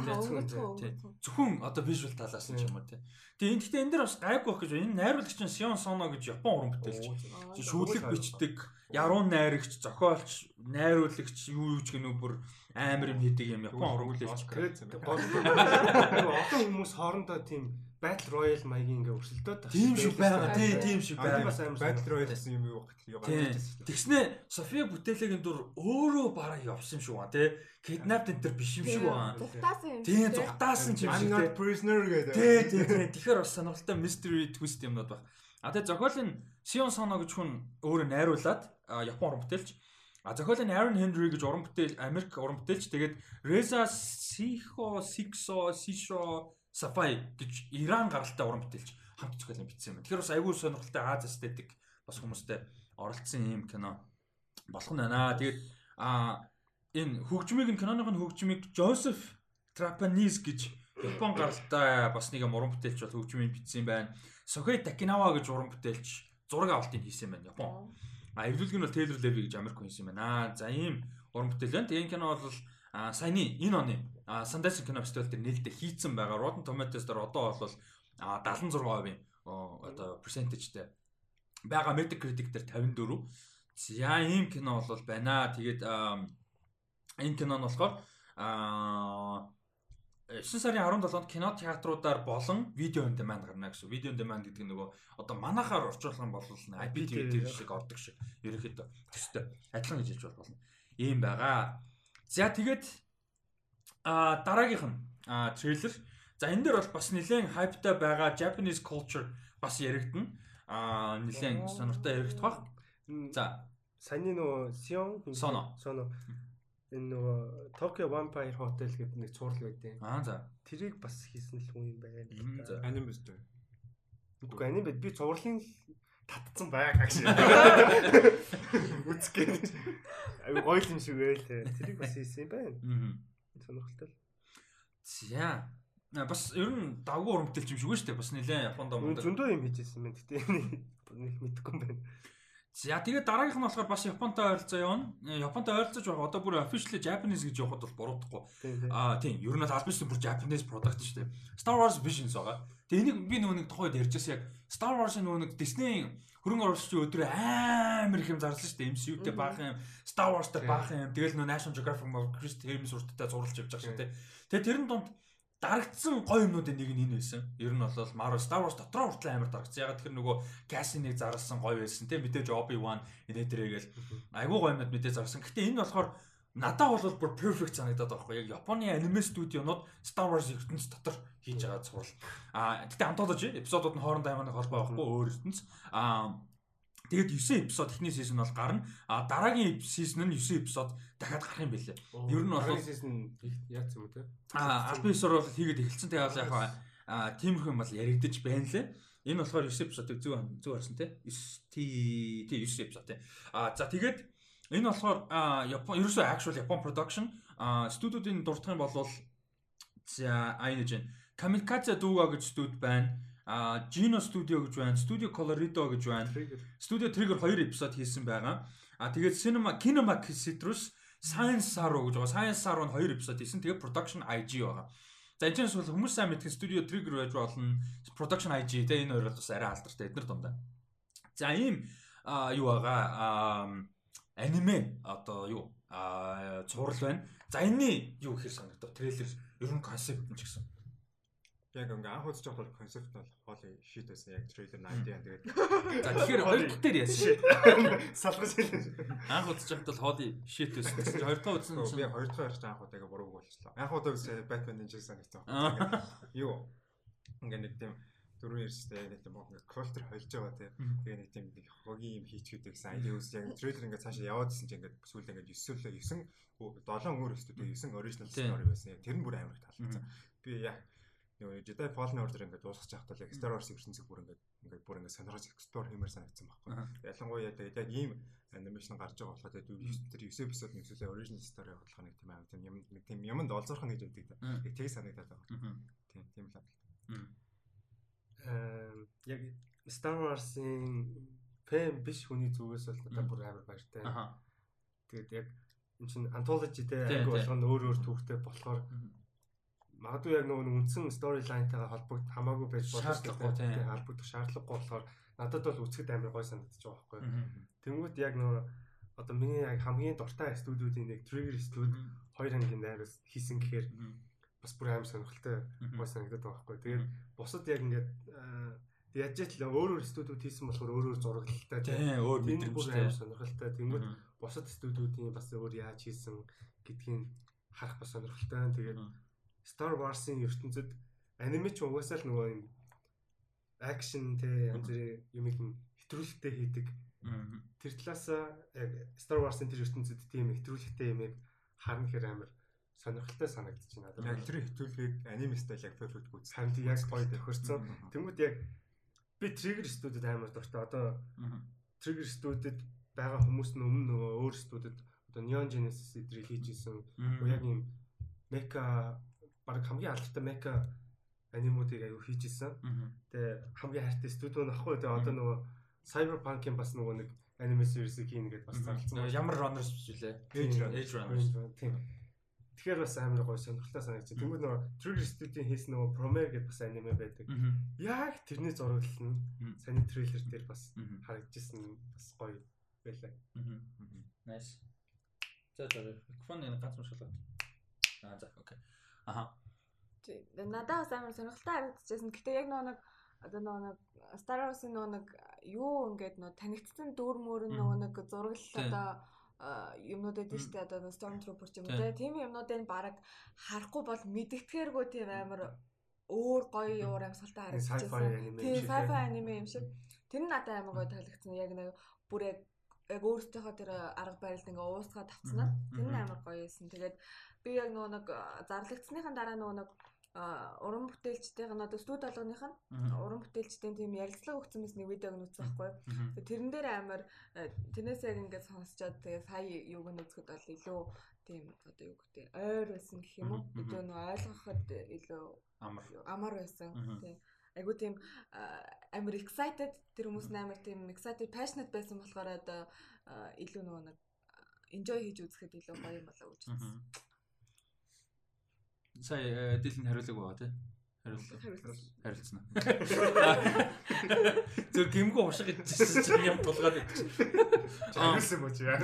Зөвхөн одоо вижюал талаас нь ч юм уу тий. Тэгээ энэ гэхдээ энэ дээр бас гайгүй байх гэж энэ найруулагч нь Сион Соно гэж Япон уран бүтээлч. Шүүдлэг бичдэг, яруу найрагч, зохиолч, найруулагч юу юу ч гэнүү бүр амар юм хийдэг юм Япон уран бүтээлч. Одоо хүмүүс хоорондоо тийм Battle Royale маягийн ингээ өрсөлдөөд байна. Тийм шүү байгаа. Тийм тийм шүү байгаа. Battle Royale гэсэн юм юу гэх юм гарч ирсэн. Тэгснэ София бүтээлэгийн дур өөрөө бараа явсан юм шүү байгаа тий. Kidnapped энэ төр биш юм шүү байгаа. Зүхтаасан юм. Тийм зүхтаасан юм шиг тий. Prisoner гэдэг. Тий тий тий. Тэгэхээр бас сонирхолтой mystery twist юмнууд баг. А тэгээ зохиолын Sion Sono гэж хүн өөрөө найруулад Япон уран бүтээлч А зохиолын Aaron Henry гэж уран бүтээл Америк уран бүтээлч тэгээд Reza Siho Sixo Sisho Safai гэж Иран гаралтай уран бүтээлч хамт зохиолын бичсэн юм. Тэгэхээр бас айгүй сонирхолтой Аз эстетик бас хүмүүстэй оролцсон юм кино болох нь байна. Тэгээд а энэ хөгжмийг нь киноных нь хөгжмийг Joseph Trapanese гэж Япон гаралтай бас нэг уран бүтээлч бол хөгжмийг бичсэн юм байна. Сохей Такинава гэж уран бүтээлч зураг авалтыг хийсэн юм байна Япон. А эвлүүлэг нь бол Taylor Levy гэж Америк хүн юм байна. За ийм уран бүтээл байна. Тэгээд энэ кино бол саяны энэ оны Sundance кино фестивал дээр нээлттэй хийцэн байгаа. Rotten Tomatoes дээр одоо бол 76%-ийн одоо percentageтэй байгаа Metacritic дээр 54. За ийм кино бол байна. Тэгээд энэ кино нь болохоор аа 9 сарын 17-нд кино театруудаар болон видео on demand гарна гэсэн. Видео on demand гэдэг нь нөгөө одоо манахаар орчуулах юм бол IPTV шиг ордог шиг ерөөхдөө төстэй адилхан гэж хэлж болно. Ийм байгаа. За тэгээд А дараагийнх нь трейлер. За энэ дээр бол бас нэлээд хайптай байгаа Japanese culture бас яригдана. А нэлээд сонирхолтой яригдах баг. За саний нөгөө Sion Sono Sono энэ нөгөө Tokyo Vampire Hotel гэдэг нэг цуврал байдیں۔ Аа за. Тэрийг бас хийсэн л хүн юм байна. Аним биз дээ. Үгүй аним бид би цувралын татцсан байгаа гэж. Үцгээд. Аюу гоё юм шиг байл. Тэрийг бас хийсэн юм байна. Аа сонирхолтой л. За. Бас ер нь давгүй уран бүтээлч юм шиг үү шүү дээ. Бас нэлээд Японд мундаг. Зөндөө юм хийжсэн байна. Гэтэ нэг мэдэхгүй юм байна. За тэгээд дараагийнх нь болохоор бас Японтой ойролцоо явна. Э, Японтой ойролцож байгаа. Одоо бүр officially Japanese гэж явахад бол буруудахгүй. Аа тийм. Ер нь албан ёсны бүр Japanese product шүү дээ. Star Wars Visions байгаа. Тэгээ энийг би нөгөө нэг тухайд ярьжсэн яг Star Wars-ын нөгөө нэг Disney хөрөнгө оруулагчдын өдрөө амар их юм зарласан шүү дээ. MCU-тэй баах юм, Star Wars-тэй баах юм. Тэгэл нөгөө National Geographic Chris Hermes урттай зурлаж явж байгаа шүү дээ. Тэгээ тэрэн донд дарагдсан гоё юмнуудын нэг нь энэ байсан. Ер нь бол Marvel Star Wars дотроо хүртэл амар дарагдсан. Яг тэр нөгөө Cassidy-ыг зарласан гоё байсан тийм мэдээж Obi-Wan энэ дээрээгээл айгүй гоё юмнууд мэдээж зарласан. Гэтэ энэ болохоор надад бол бүр perfect санагдаад байхгүй. Яг Японы аниме студионууд Star Wars ертөнц дотор хийж байгаа цуврал. А гэтэ антологи эпизодууд нь хоорондоо ямар нэг холбоо байхгүй өөр ертөнц. А Тэгээд 9 эпизод эхний сизон бол гарна. А дараагийн сизон нь 9 эпизод дахиад гарах юм билээ. Ер нь бол сизон яг юм те. А албан ёсоор бол хийгээд эхэлсэн. Тэгээд яг а тиймэрхүү юм бол яригдаж байна лээ. Энэ болохоор 9 эпизодыг зөв зөв харсан те. 9 тий тий 9 эпизод те. А за тэгээд энэ болохоор Япон ерөөсөө actual Japan production студиудын дурдах юм бол за айнэж байна. Kamikaze Duga гэж студ байна а Gino Studio гэж байна, Studio Colorido гэж байна. Studio Trigger 2 эпизод хийсэн байгаа. А тэгээд Cinema Kinema Citrus Science Saro гэж байгаа. Science Saro нь 2 эпизод хийсэн. Тэгээд Production IG байгаа. За энэ ч бол хүмүүс сайн мэдэх Studio Trigger байж болно. Production IG тэ энэ хоёр бол бас арай алдартай эднэр дундаа. За ийм юу байгаа аниме одоо юу а цуврал байна. За энэний юу гэхээр санагдав. Трейлер ер нь концепт нь ч гэсэн Яг ингээ анх үзэж байхад бол концепт бол хоол шийд байсан. Яг трейлер 90 яа тэгээд. За тэгэхээр хоёр дахь дээр яасан. Салгаж хэлээ. Анх үзэж байхад бол хоол шийд байсан. Чи хоёр дахь үзсэн чинь би хоёр дахь ярьж анх удаага бурууг болчихлоо. Анх удаа үзсэн Batman Ninja санагдсан. Юу? Ингээ нэг тийм дөрөв ярьжтэй яг нэг тийм ингээ культур холж байгаа тий. Тэгээ нэг тийм нэг хогийн юм хийчихээд гэсэн айди үс яг трейлер ингээ цаашаа яваадсэн чинь ингээ сүүл ингээ 9 9 7 өөр студио 9 original story байсан. Тэр нь бүр амар их таалагдсан. Би яг нөгөө Jedi Fallen Order ингээд дуусгаж байхдаа яг Star Wars ертөнцийг бүр ингээд ингээд бүр ингээд сонирхож explore хиймээр санагдсан байхгүй. Ялангуяа тэгээд яг ийм анимашн гарч байгаа болохоор тэгээд тэр 9 эпизод нэгсүүлээ original story явуулах нэг тийм аим тийм юм нэг тийм юмд олзуурхан гэж өгдөг. Яг тийг санагдаад байгаа. Тийм тийм л байна. Аа яг Star Wars-ын фэн биш хүний зүгээс бол надад бүр амар баяртай. Тэгээд яг энэ чинь anthology те анги болгоно өөр өөр түүхтэй болохоор магадгүй яг нөгөө үндсэн storyline-тайгаа холбогд хамаагүй байж болох шаардлагагүй холбогдох шаардлагагүй болохоор надад бол үзэхэд амар гой санагдаж байгаа байхгүй. Тэнгүүт яг нөгөө одоо миний яг хамгийн дуртай студиудын нэг Trigger Studio хоёр ангийн найраас хийсэн гэхээр бас бүр амар сонирхолтой гой санагдаад байгаа байхгүй. Тэгээд бусад яг ингээд яаж ч л өөр өөр студиуд хийсэн болохоор өөр өөр зураглалтай тийм өөр мэдрэмжтэй сонирхолтой. Тэнгүүт бусад студиудын бас өөр яаж хийсэн гэдгийг харах бас сонирхолтой. Тэгээд Star Wars-ын ертөнцид аниме ч угаасаа л нөгөө юм акшн те янз бүрийн юмыг хэтрүүлэгтэй хийдэг. Тэр талаас яг Star Wars-ын тэр ертөнцид тийм хэтрүүлэгтэй юмыг харна хэр амар сонирхолтой санагдаж байна. Яг тэр хэтрүүлгийг аниме стайл яг perfect гүйц. Санд яг гоё тохирсон. Тэнгүүд яг би Trigger Studio-д амар дуртай. Одоо Trigger Studio-д байгаа хүмүүс нь өмнө нөгөө өөр студид одоо Neon Genesis эдрийг хийж исэн. Яг юм мека баг хамгийн алдартай мека анимуудыг аягүй хийж исэн. Тэгээ хамгийн хайртай студио нь ахгүй тэгээ одоо нөгөө Cyberpunk-ийн бас нөгөө нэг аниме series-ийг хийнэ гэдээ бас зарлцсан. Ямар runners билээ? Age runners. Тийм. Тэгэхээр бас амар гоё сонирхолтой санагдчих. Тэнгүүд нөгөө Trigger Studio-ийн хийсэн нөгөө Promare гэдэг бас аниме байдаг. Яг тэрний зураглал нь саний трейлер дээр бас харагдчихсан бас гоё байлаа. Nice. За за микрофон энэ ганц мшуулаад. Аа за окей. Аха. Тэг. Надад бас амар сонирхолтой харагдчихсан. Гэтэ яг нөгөө нэг одоо нөгөө нэг Star Wars-ын нөгөө нэг юу ингээд нөгөө танигдсан дүр мөр нөгөө нэг зураглал одоо юмнууд эдэн штэ одоо Stormtrooper ч юм уу тийм юмнуудыг баг харахгүй бол мэдгэтгэхэргүй тийм амар өөр гоё уур амьсгалтай харагдчихсан. Тийм sci-fi аниме юм шиг. Тэр нь надад амар гоё таалагдсан. Яг нэг бүр яг яг өөртөөхөө тэр арга барилд ингээ уусгаад тавцснаа. Тэр нь амар гоё байсан. Тэгээд би яг нөгөө нэг зарлагдсныхан дараа нөгөө нэг уран бүтээлчдийн одоо студи болгоных нь уран бүтээлчдийн тийм ярилцлага өгсөн мэс нэг видеог нь үзсэн байхгүй. Тэрэн дээр амар тэрнээс яг ингээд сонсчоод тэгээ сая юуг нь үзэхэд бол илүү тийм одоо юу гэдэг ойр байсан гэх юм уу. Илүү нөө ойлгоход илүү амар амар байсан. Тийм. айгуу тийм амар excited тэр хүмүүс амар тийм excited passionate байсан болохоор одоо илүү нөгөө нэг enjoy хийж үзэхэд илүү гоё юм болоо гэж үзсэн. Сая дилэн хариулаг байгаа тий. Хариулсан. Хариулсан. Зөв гимгүү хушиг идчихсэн чинь юм тулгаад идчих. Хариулсан мөч яа.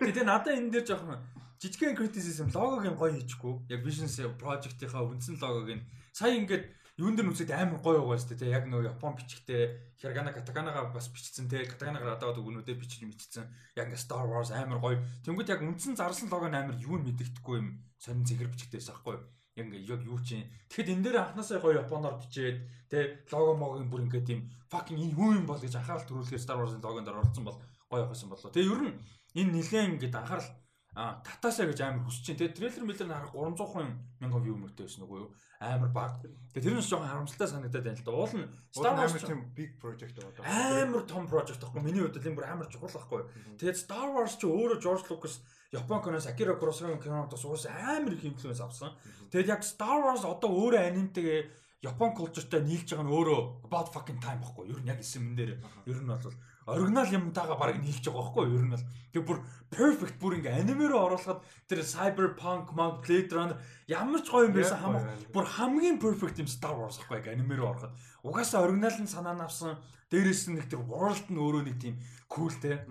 Тэгээ надаа энэ дээр жоохон жижигхэн criticism логог нь гоё хийчихгүй. Яг business project-ийнхаа үндсэн логог нь сая ингээд юун дээр нүцэд амар гоё байгаа шүү дээ. Яг нөгөө Япон бичгтэй Хиргана Катаганагаа бас бичсэн те. Катаганагаар одоо өгнүүдээ бичиж мэдчихсэн. Яг ингээ Star Wars амар гоё. Тэнгүүд яг үндсэн зарласан лого нь амар юу мэддэхгүй юм. Сонин зэхэр бичгтэйс аахгүй. Яг ингээ яг юу чинь. Тэгэхэд энэ дээр анханасаа гоё Японоор бичээд те лого могийн бүр ингээ тийм fucking энэ юу юм бол гэж анхаарал төрүүлэхээр Star Wars-ын логонд оролцсон бол гоё явахсан боллоо. Тэгээ ер нь энэ нэлээд ингээд анхаарал А татаасаа гэж амар хүсэж чинь. Тэгээ трейлер мэлэр харах 300 мянган view мөртэй байсан үгүй юу? Амар баг. Тэгээ тэр нь жоохон харамсалтай санагдаад байна л да. Уул нь Star Wars тийм big project байгаа. Амар том project байхгүй. Миний хувьд энэ бүр амар чухал байхгүй. Тэгээд Star Wars ч өөрөө George Lucas Япон киноос Akira Kurosawa киноноос уус амар их инфлюенс авсан. Тэгээд яг Star Wars одоо өөрөө анимтэйгээ Япон кулчертай нийлж байгаа нь өөрөө about fucking time байхгүй. Ер нь яг эсэмэн дээр ер нь бол оригинал юмтайгаа баг нийлж байгаа байхгүй юу? Ер нь бол тэг бүр perfect бүр ингээ аниме руу оруулахад тэр cyberpunk, Mount Blade Runner ямар ч гоё юм байсан хамаа бүр хамгийн perfect юм Star Wars байхгүй яг аниме руу ороход. Угаасаа оригинал нь санаа навсан. Дээрээс нь нэг тэр world нь өөрөө нэг тийм cool те.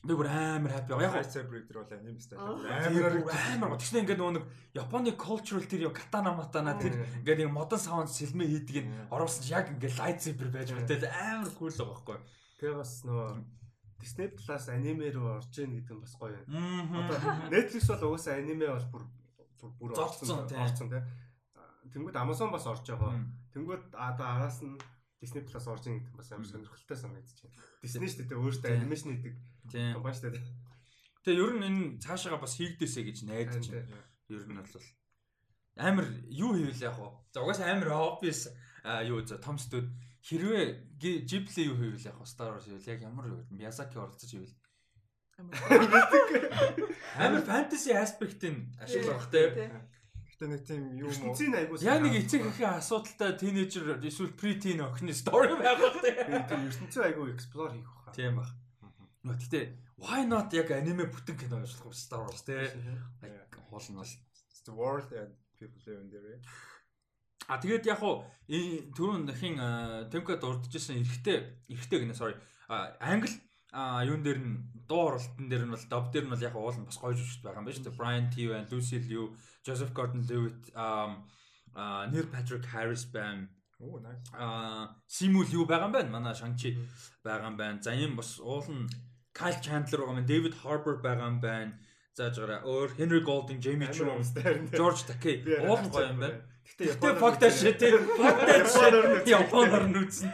Би бүр амар happy байгаа. Яг Cyber дээр бол anime style амар амар. Тэгснэ ингээд нөгөө нэг Японы cultural тэр юу катана матана тэр ингээд нэг модон sound сэлмэ хийдэг нь оруулсан чи яг ингээд lightsaber байж мэтэл амар cool байгаа байхгүй. Тэгээ бас нөгөө Disney Plus аниме руу орж ийн гэдэг нь бас гоё юм. Одоо Netflix бол угаасаа аниме бол бүр бүр орцсон орцсон тий. Тэнгүүд Amazon бас орж байгаа. Тэнгүүд одоо араас нь Disney Plus орж ийн гэдэг нь бас амар сонирхолтой санагдаж байна. Disney шүү дээ өөртөө анимашн хийдэг компани шүү дээ. Тэгээ ер нь энэ цаашаага бас хийгдээсэ гэж найдаж байна. Ер нь бол амар юу хийвэл яг уу. За угаасаа амар obvious юу за том студ хэрвээ Ghibli юу хийвэл яг Star Wars хийвэл яг ямар юу Miyazaki оролцож ивэл амар fantasy aspect-ийг ашиглах те. Гэтэ нэг тийм юу мó. Яг нэг эцэг эхийн асуудалтай teenager эсвэл pre-teen охины story байх бах те. Тийм ертөнцийн айгу explore хийх баха. Тийм бах. Нөө гэтэ why not яг аниме бүтэн кино ажиллах Star Wars нь бол the world and people live in there. А тэгээд яг уу түрүүн дахин Темка дурджсэн эрэгтэй эрэгтэй гинэ sorry. Англи а юун дээр нь дуу оролтон дээр нь бол доб дээр нь бол яг уул нь бас гоё жүжигч байгаа юм байна шүү дээ. Brian T байна, Lucy Liu, Joseph Gordon-Levitt, а Neil Patrick Harris байна. Оо nice. А Simu Liu байгаа юм байна. Манай Shang-Chi байгаа юм байна. За ийм бас уул нь Kyle Chandler байгаа юм, David Harbour байгаа юм байна. Зааж гараа. Өөр Henry Golding, Jamie Chung, George Takei уул гоё юм байна. Гэтэ that shit тийм Японоор нь үзнэ.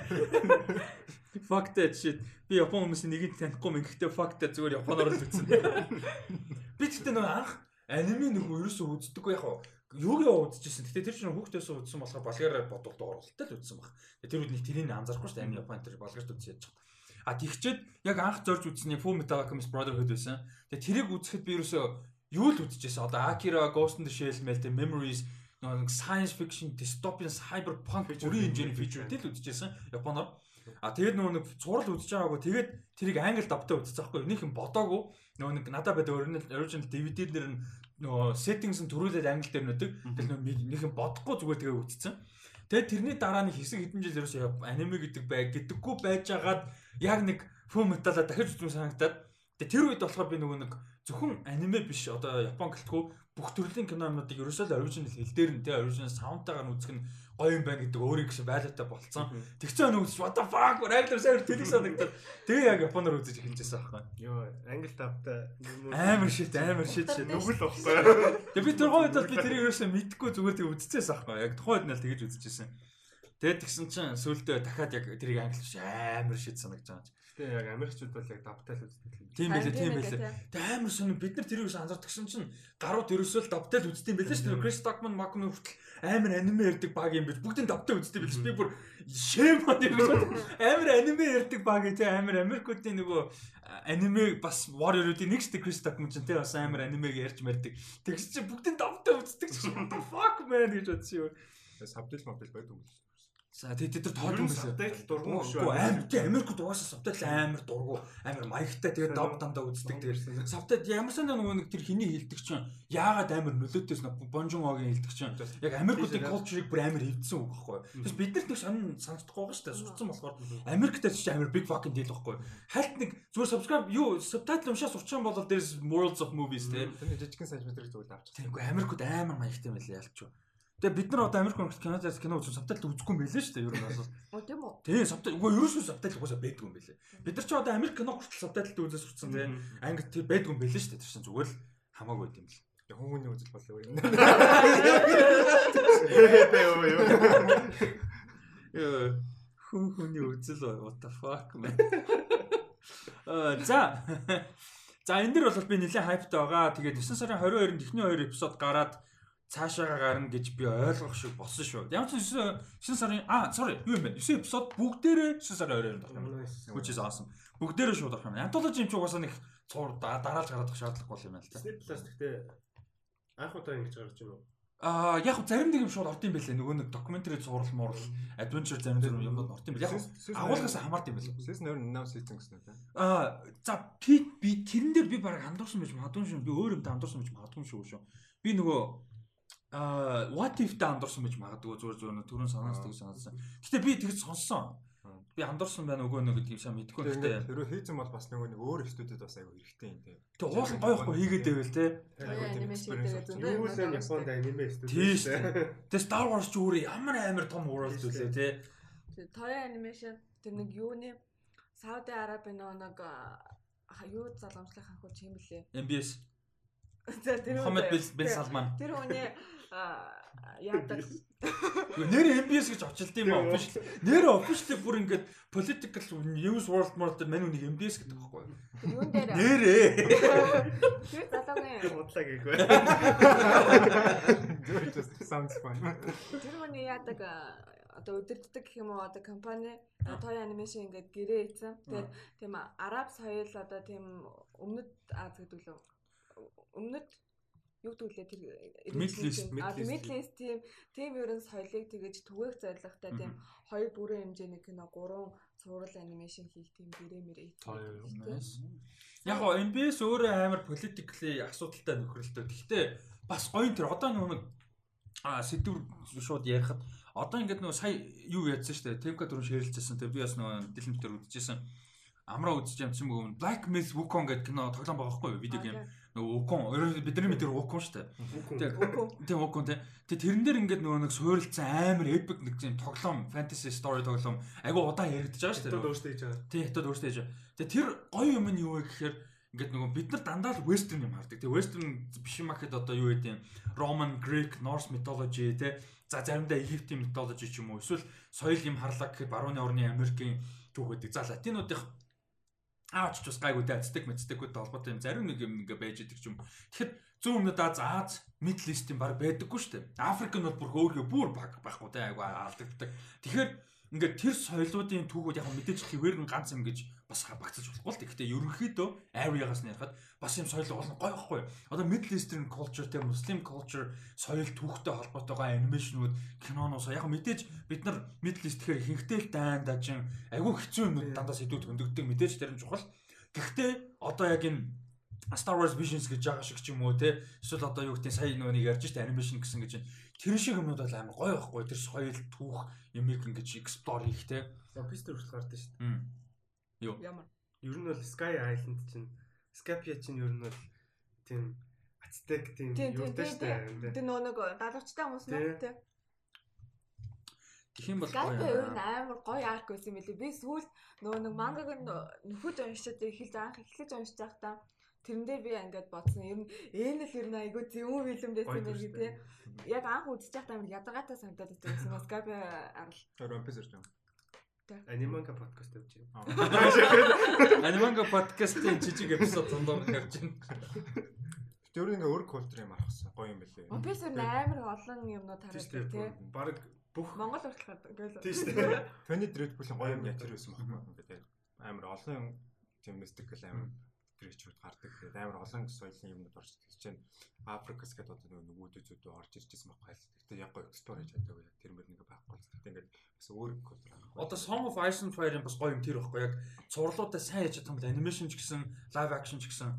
Fuck that shit. Би Япон хүмүүсийн нэгийг танихгүй юм. Гэхдээ fuck that зүгээр Японоор л үзнэ. Би тэгтээ нэг анх аниме нэг ерөөсөө үздэггүй яг юугаа үзчихсэн. Гэтэ тэр чинь хүүхдээс үзсэн болохоор болгоор бодолд оролттой л үзсэн баг. Тэр үед нэг тэрийг анзаарахгүй шүү дээ. Аим Япон тэр болгоорт үзсэн яаж байгаа. А тэгчээд яг анх зорж үзсний Full Metal Alchemist Brotherhood байсан. Тэгээ тэрийг үзэхэд би ерөөсөө юу л үзчихсэн. Одоо Akira Ghost in the Shell мэл тэ Memories нэг science fiction dystopian cyberpunk бүрийн хэмжээний фичертэй л үзчихсэн Японоор. А тэгээд нөгөө нэг цуврал үзэж байгаагүй тэгээд тэрийг англи давтаа үзчихсэн байхгүй юм бодоогүй. Нөгөө нэг надад байдаг original original DVD дээр нь нөгөө settings нь төрүүлээд англи дээр нүдэг. Тэр нөгөө нэг юм бодохгүй зүгээр тэгээ үзчихсэн. Тэгээд тэрний дараа нэг хэсэг хэдэн жил ерөөсөө аниме гэдэг бай гэдэггүй байжгаад яг нэг Full Metal-а дахиж үзсэн санагдаад тэр үед болохоор би нөгөө нэг зөвхөн аниме биш одоо Япон гэлтгүү бүх төрлийн кинонуудыг ерөөсөө л original хэл дээр нь те original sound-тайгаар нь үзэх нь гоё юм байна гэдэг өөрийг гэсэн байлаатай болцсон. Тэгсэн өнөө үзэж what the fuck regular сайр тэлэг санагдаад тэгээ яг японоор үзэж эхэлжсэн аахгүй. Йоо англи тавтай амар шит амар шит шит нүгэл багтай. Тэгээ би тэр үед бол би тэрийг ерөөсөө мэдгүй зүгээр тэг үзчихсэн аахгүй. Яг тухайн үед нь л тэгэж үзчихсэн. Тэгээд тэгсэн чинь сүулдэ дахиад яг тэрийг англи амар шит санагдаж байгаа. Гэтэ яг Америкчууд бол яг давтай л үздэг юм. Тийм байлээ, тийм байлээ. Тэг амар сони бид нар тэрийг анзаардаг чинь гарууд ерөөсөө л давтай л үздэг юм байлээ шүү дээ. Крис Stockman Макмын хүртэл амар аниме ярддаг баг юм биш. Бүгдийн давтай үздэг байлээ. Би бүр шэм бод юм. Амар аниме ярддаг баг тий амар Америкуудын нөгөө аниме бас Warrior-уудын нэг шүү дээ Крис Stockman ч тий бас амар анимег ярьж мэрдэг. Тэгс чи бүгдийн давтай үздэг чинь fuck man гэж бодсон юм. Сабдил мабдил байдаг юм. За тэгээд тэд нар тоод юм байсан. Сабтайтл дургуун шүү. Амар тийм Америкт угаасаа сабтайтл амар дургуун, амар маягтай тэгээд доб дандаа үздэг тэгээд сабтайтл ямарсан нөгөө нэг тэр хиний хилдэг чинь яагаад амар нөлөөтэйс нэ Бонжонгогийн хилдэг чинь яг Америкуудын culture-ыг бүр амар хөвдсөн үг байхгүй. Тэгээс бид нарт нэг сонин санагдахгүй байгаа шүү дээ. Сурцсан болохоор Америкт ч амар big fucking deal байхгүй. Хальт нэг зүгээр subscribe юу subtitle уншаа сурч байгаа бол there's worlds of movies те. Тэр жижигхэн сантиметрийг зүгээр авчих. Тийм үгүй Америкууд амар маягтай юм байлаа ялч. Тэгээ бид нар одоо Америк Монгол Канадаас кино үзсэн сабтайтл үзэхгүй юм байлээ шүү дээ. Ер нь бол. Оо тийм үү. Тийм сабтайтл үгүй ерөөсөө сабтайтл угаасаа байдгүй юм байлээ. Бид нар ч одоо Америк кино хүртэл сабтайлт үзээс сурцсан тийм. Англи тэр байдгүй юм байлээ шүү дээ. Тэр чинь зүгээр л хамаагүй байт юм л. Хүмүүний үзэл бол өөр юм. Яа хүн хүний үзэл what the fuck man. Аа за. За энэ дэр бол би нэлээд хайптай байгаа. Тэгээд 9 сарын 22-нд эхний 2 эпизод гараад цаашаага гарна гэж би ойлгох шиг болсон шүү. Ямар ч 9 сарын а sorry юу юм бэ? 9 эпизод бүгдээрээ 9 сарын 22-нд орох юм. Which is awesome. Бүгдээрээ шууд орох юм. Антологи юм чи угаасаа нэг цуур дараалж гаргах шаардлагагүй юм байна л та. Disney Plus гэхдээ анх удаа ингэж гарч байна уу? Аа яг зарим нэг юм шууд орд юм байлээ. Нөгөө нэг докюментари зурал муурал, adventure зарим зарим юмнууд орд юм байл. Яг агуулгаас хамаард юм байл. Season 2 now season гэсэн үү? Аа за би би тэрэн дээр би баг андуурсан байж магадгүй шүү. Би өөр юмтай андуурсан байж магадгүй шүү шүү. Би нөгөө а what if та андуурсан байж магадгүй зүгээр зүгээр түрүүн санаасдаг санаасан. Гэтэ би тэгж сонссон. Би андуурсан байна үгүй нөө гэдгийг сайн мэдэхгүй гэхдээ хэрвээ хийцэн бол бас нөгөө нэг өөр студид бас аягүй хэрэгтэй юм тий. Тэг уул гойхгүй хийгээд байвал тий. Юу л Японд аниме студид. Тий шүү. Тэг Star Wars ч өөрөө ямар амар том world үлээ тий. Toy animation тэр нэг юуны Сауди Арабын нэг юу залгамжлах анхуу чим блэ? MBS. За тэр Мохаммед бин Салман. Тэр хүний яадаг. Нэр MBS гэж очилд юм аа. Нэр official бүр ингээд political news world world мань үнийг MBS гэдэг байхгүй юу? Юун дээр? Нэрээ. Тэр залуугийн бодлаа гээгүй. Just sounds fun. Тэр хүний яадаг одоо өдөрддөг гэх юм уу одоо компани тоy анимашн ингээд гэрээ ийцэн. Тэгээд тийм араб соёл одоо тийм өмнөд Аз гэдэг лөө өмнөд юу гэдүүлээ тэр Middle East тийм тийм ерөн соёлыг тэгэж түгээх зорилготой тийм хоёр бүрэн хэмжээний кино гурван цуврал анимашн хийх тийм гэрээ мэрээ. Яг гоо MBS өөрөө амар politically асуудалтай нөхрөлтөө. Гэхдээ бас гоё тэр одоо нэг а сэдвэр шууд ярихад одоо ингээд нөгөө сая юу яадсан шүү дээ. Темка дөрөв ширэлжсэн. Тэгээ би бас нөгөө дэлмтэр үзчихсэн. Амраа үзэж юм чинь мөн Black Myth Wukong гэдэг кино тоглоом байгаа юу? Видео гейм нөгөө Wukong бидний мэдэр Wukong шүү дээ. Тэгээ Wukong тий. Тэгээ тэрэн дээр ингээд нөгөө нэг суурилсан амар epic нэг юм тоглоом fantasy story тоглоом айгу удаан яригдаж байгаа дээ. Хятад өөртөө хийж байгаа. Тий, хятад өөртөө хийж байгаа. Тэгээ тэр гоё юм нь юу вэ гэхээр ингээд нөгөө бид нар дандаа л western юм хардаг. Тэгээ western биш юм ахэд одоо юу гэдэг юм Roman, Greek, Norse mythology тий. За заримдаа Египтийн mythology ч юм уу эсвэл соёл юм харлаа гэхэд барууны орны Америкийн түүх гэдэг. За латинуудын Аач ч бас гайгүй дайцдаг мэддэггүй толгойтой юм зарим нэг юм ингээ байж идэг юм. Тэгэхэд зүүн өмнөд Аз Аз Middle East-ийн баг байдаггүй шүү дээ. Африк нь бол бүр хөөргөө бүр баг байхгүй те айгүй алдагддаг. Тэгэхээр ингээд тэр соёлоодын түүхүүд яг мэдээж хэвээр нь ганц юм гэж бас багцаж болохгүй л гэхдээ ерөнхийдөө area-гаас нь ярихад бас юм соёл болно. Гоё байхгүй. Одоо Middle Eastern culture те Muslim culture соёл түүхтэй холбоотойгоо анимашнууд киноноос яг мэдээж бид нар Middle East гэхээр ихэнхдээ л дайн дажин айгүй хэцүү юмнууд дандаа сэдвүүд хөндөгдөг мэдээж тэр нь чухал. Гэхдээ одоо яг энэ Star Wars Visions гэж байгаа шиг ч юм уу те эсвэл одоо юу гэдэг сая нөгөө нэг ярьж штэ анимашн гэсэн гэж тэр шиг юмнууд бол амар гоё байхгүй. Тэр соёл түүх юмыг ингэж explore хийх те. Дээр хүртэл гардаг штэ юу ямар ер нь бол Sky Island чинь Scapia чинь ер нь бол тийм Ацтек тийм юутай штэ тэр нөгөө нэг далавчтай хүмүүс нөө те Тэгэх юм бол гоё юу амар гоё арк байсан юм билий. Би сүүл нөгөө нэг мангаг нөхөд уншаад эхэлж анх эхлэж уншиж байхдаа Тэрэн дээр би ингээд бодсон. Ер нь энэ л ер нь айгүй зөвүүн фильм байсан байх тий. Яг анх үзэж байхдаа амар ядаргаатай санагдаад байсан. Скайп арал. Ромпис ирж байгаа. Аниманга подкаст явж байна. Аниманга подкастын жижиг эпизод зондоо гарч байна. Тэр ингээ өөр культур юм арахсан. Гоё юм бэлээ. One Piece амар олон юмнууд харагдав тий. Бараг бүх Монгол хүртэл гардаг гээл. Тийм шүү дред бүлийн гоё юм ячир байсан байхгүй ингээд амар олон тийм мистикл амар тэр хичүүд гардаг. Тэгээд амар олон соёлын юмнууд орж ирж байна. Африкас гэдэг одоо нөгөө нөгөөдөөд орж ирж байсан байхгүй л. Гэтэ яг гоо экспор хийж чадаагүй тэр мөр нэг байхгүй. Гэтэ ингээд бас өөр культур аа. Одоо Song of Ice and Fire-ын бас гоё юм тэр байхгүй яг цувралуудаа сайн хийж чадсан бол анимашн ч гэсэн live action ч гэсэн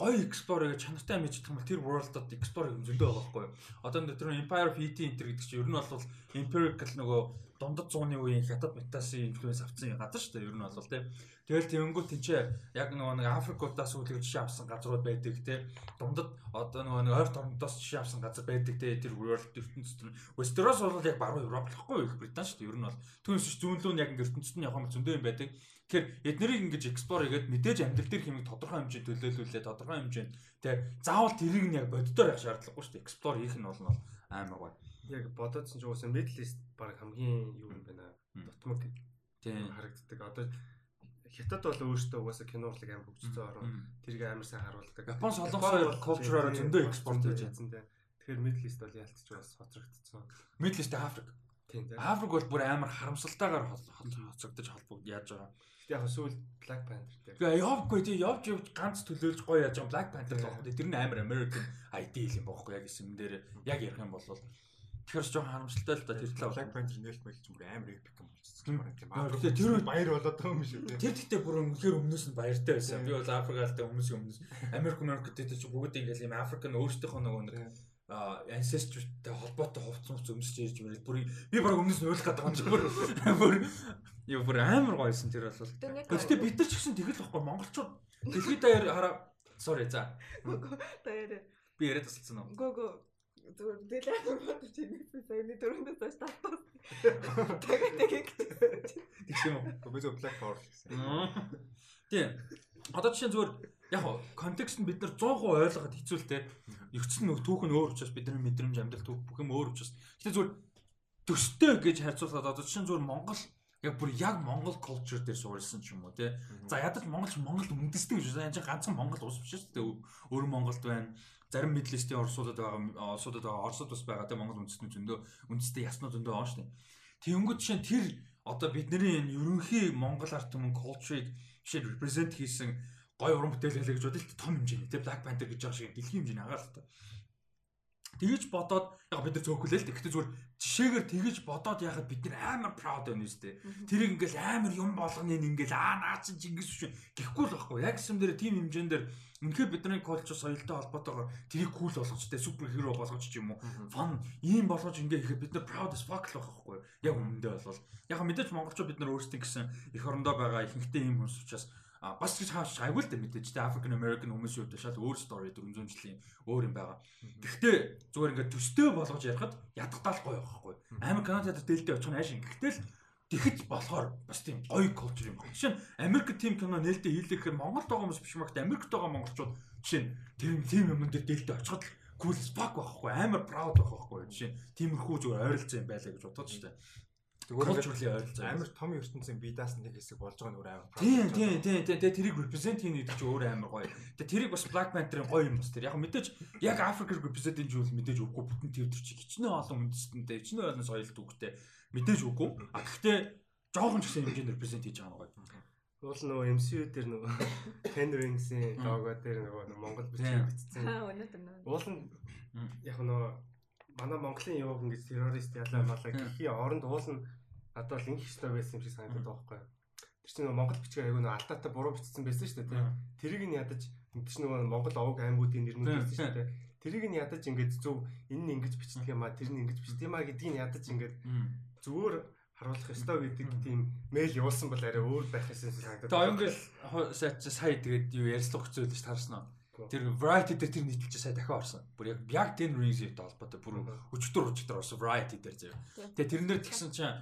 гоё explore гэж чанартай хийж чадсан бол тэр world-д explore зөндөө байгаа байхгүй. Одоо тэр Empire of ET энэ гэдэг чинь ер нь бол Empirical нөгөө дундад зууны үеийн хятад метасын инфлюенс авсан газар шүү дээ. Ер нь бол тийм. Тэгэл тэнгүүт тийчээ яг нөгөө нэг Африкуудаас үлгэр жишээ авсан газрууд байдаг тийм. Дундад одоо нөгөө нэг ойрт орнодоос жишээ авсан газар байдаг тийм. Тэр world ертөнцид нь Westeros бол яг баруун Европ л хэвгүй их Британь шүү дээ. Ер нь бол түүнээс зүүнлүү нь яг ертөнцид нь явах юм зөндөө юм байдаг. Тэгэхээр эднэрийг ингэж explore хийгээд мэдээж амьдрал дээр хэмиг тодорхой хэмжээнд төлөөлүүлээ тодорхой хэмжээнд тэгээ заавал тэрийг нь яг боддоор явах шаардлагагүй шүү дээ. Explore хийх нь бол амар гоё яг бодоодсэн ч уусаа middle east баг хамгийн юу юм байна. Дутмаг тийм харагддаг. Одоо Хятад бол өөртөө угаасаа кино урлаг амар хөгжсөн орн. Тэрийг амар сайн харуулдаг. Япон солонгос culture-аар зөндөө экспорт хийж чадсан тийм. Тэгэхээр Middle East бол ялцч бас хоцрогдсон. Middle East Африк. Тийм тийм. Африк бол бүр амар харамсалтайгаар хоцрогдож холбогд яаж байгаа. Гэтэ яг сүүл Black Panther тийм. Тэгээ явахгүй тийм явж явж ганц төлөөлж гоё яаж байгаа Black Panther л байгаа. Тэр нь амар American ideal юм бохоо яг юм дээр яг ярих юм бол Тэгэхээр жоохон харамсалтай л да тэр талаа. Black Panther нээлт мэлж бүр амар epic юм болчихсон юм байна. Тэгэхээр тэр баяр болоод байгаа юм шүү дээ. Тэр гэхдээ бүр үнэхээр өмнөөс нь баяртай байсан. Би бол Африкалтай өмнөөс өмнөөс Америк Америкт дээр чи бүгд ингээл юм Африкан өөрсдийнхөө нөгөө нэг ancestry-тэй холбоотой хувцас хувцас өмсөж ирж байл. Бүр би баг өмнөөс нь ойлгох гэдэг юм чи бүр бүр юу бүр амар гойсон тэр бол. Гэхдээ бид нар ч гэсэн тэгэл байхгүй монголчууд дэлхийд даяар хараа sorry за. Даяар. Би яриад тасалсан уу? Гөө гөө зүгээр дэлээ бодож ирсэн саяны дөрөвдөөс хойш татсан. Тэгээд тэгээд уу? Би зөв black power гэсэн. Тийм. Одоо жишээ зүгээр яг контекст нь бид нар 100% ойлгоход хэцүү л те. Өвчтөн нэг түүх нь өөр учраас бидний мэдрэмж амьдрал түүх бүх юм өөр учраас. Гэтэ зүгээр төстэй гэж харьцуулахад одоо жишээ зүгээр Монгол яг бүр яг Монгол culture дээр суурилсан ч юм уу те. За ядаж Монголч Монголд үндэстэй гэж байна. Ганцхан Монгол ус биш шүү дээ. Өөр Монголд байна зарим Middle-East-ийн орсуудад байгаа орсуудад байгаа орсууд бас байгаа тийм Монгол үндэстний зөндөө үндэстэй яснууд зөндөө байгаа шүү дээ. Тэнгүүд чинь тэр одоо бидний энэ ерөнхий Монгол арт түмэн culture-ыг жишээ represent хийсэн гой уран бүтээл хэлээ гэж бодолт том хэмжээний тийм Black Panther гэж байгаа шиг дэлхийн хэмжээний агаал та. Тэгэж бодоод яг бид нар цөөхөлээ л гэхдээ зүгээр жишээгээр тэгэж бодоод яхад бид нар амар proud байна үстэй. Тэрийг ингээл амар юм болгоны ингээл аа наа чи Чингис биш гэхгүй л байхгүй. Яг юм дээр тийм хэмжээнд дээр Үнэхээр бидний culture соёлтой холбоотойгоор тэрийг cool болгож тэ супер хиро болгож ч юм уу. Fun ийм болгож ингээ ихэд бид нар proud as fuck л байх байхгүй. Яг өмнөдөө болвол. Яг мэдээж монголчууд бид нар өөрсдөө гэсэн эх орондоо байгаа ихэнхдээ ийм хүмүүс учраас а бас гэж хааш айгүй л дээ мэдээж тэ African American хүмүүсийн хувьд шал өөр story 400 жилийн өөр юм байгаа. Гэхдээ зүгээр ингээд төстэй болгож ярихад ядахтаал гоё байхгүй. Амар Канадад дээлтэй очих нь ааш ингэхтэл л Тэгэхэд болохоор бас тийм гоё culture юм байна. Жишээ нь Америк тим кино нээлттэй хийлэхээр Монголд байгаа хүмүүс биш магт Америкт байгаа монголчууд жишээ нь тэр тийм юм дээр дээлттэй очиход cool fuck байхгүй амар proud байх байхгүй жишээ нь тиймэрхүү зүгээр ойролцоо юм байлаа гэж бодоод штэ. Culturally ойролцоо. Амар том ертөнцийн бие даасан нэг хэсэг болж байгаа нь өөр амар. Тийм тийм тийм тийм тэрийг represent хийнэ гэдэг чинь өөр амар гоё. Тэгээ тэрийг бас Black Panther-ын гоё юм бас тэр. Яг мэдээж яг Africa represent хийж үл мэдээж үгүй бүтэн төвдөр чи хичнээн олон үндэстэнтэй хичнээн олон соёл төгтэй мэдээж үгүй. А гэхдээ жоохон ч гэсэн хэмжээнд репрезент хийж байгаа байгаа. Уул нөгөө MCU дээр нөгөө Ten Rings-ийн лого дээр нөгөө Монгол бичиг бичсэн. Аа өнөөдөр нөгөө. Уул нь яг нөгөө манай Монголын юуг ингэж террорист ялаа малаа гэхий оронд уул нь надад бол инх хэвээр байсан юм шиг санагдаад байгаа байхгүй. Тэр чинь Монгол бичиг аягүй нөгөө алтаатай буруу бичсэн байсан шүү дээ. Тэрийг нь ядаж энэ чинь нөгөө Монгол овог аймагуудын нэрнүүд байсан шүү дээ. Тэрийг нь ядаж ингэж зөв энэ нь ингэж бичдэг юм а тэр нь ингэж бичдэг юм а гэдгийг ядаж ингэж зүгээр харуулах ёстой гэдэг тийм мэйл явуулсан бол арай өөр байх гэсэн санагдаад. Тэгээ оюнгэл сайт сая тэгээд юу ярьслах хэцүү л ш таарсан уу? Тэр variety дээр тэр нийтлж сая дахиад орсон. Бүр яг яг ten rings-тэй холбоотой бүр өчтөр өчтөр орсон variety дээр заяа. Тэгээ тэрэн дээр тэгсэн чинь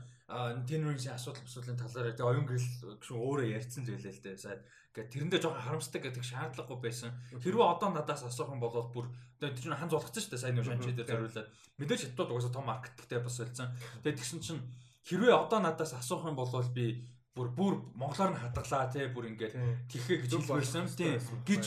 ten rings-ийн асуудал асуудлын талаар тэгээ оюнгэл гүшүүн өөрөө ярьсан зүйлээ л дээ. Сая Гэт тэрэндээ жоохон харамсдаг гэдэг шаардлагагүй байсан. Хэрвээ одоо надаас асуух юм бол бүр тэр чинь хан зулгацсан шүү дээ. Сайн нэг шанчид дээр зориулаад. Мэдээж хятад угаасаа том маркеттэй бас болсон. Тэгээд тэгсэн чинь хэрвээ одоо надаас асуух юм бол би бүр бүр монголоор нь хадгалаа тий бүр ингээд тихэ гэж хэлсэн тий. гэж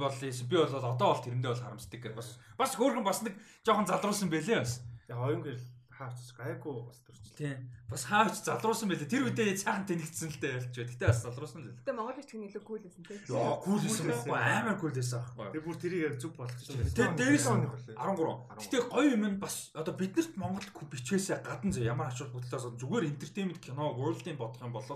бол би бол одоо бол тэрэндээ бол харамсдаг гэх бас бас хөөргөн бас нэг жоохон залруулсан байлээ бас. Яг оюун гэрэл хаач гайгүй бас төрчлээ. Тийм. Бас хаач залруулсан байлээ. Тэр үедээ цаахан тэнэгдсэн л дээ ялч. Гэтэ бас залруулсан л. Гэтэ Монгол нь илүү кул байсан тийм. Яа, кул байсан байхгүй амар кул байсан байхгүй. Тэр бүр тэрийг яг зүг болгож чинь. Тэгээ дээрээс 13. Гэтэ гоё юм нь бас одоо биднэрт Монгол бичгээсээ гадна зөө ямар ач холбогдолоос зүгээр entertainment кино world-ийн бодох юм бол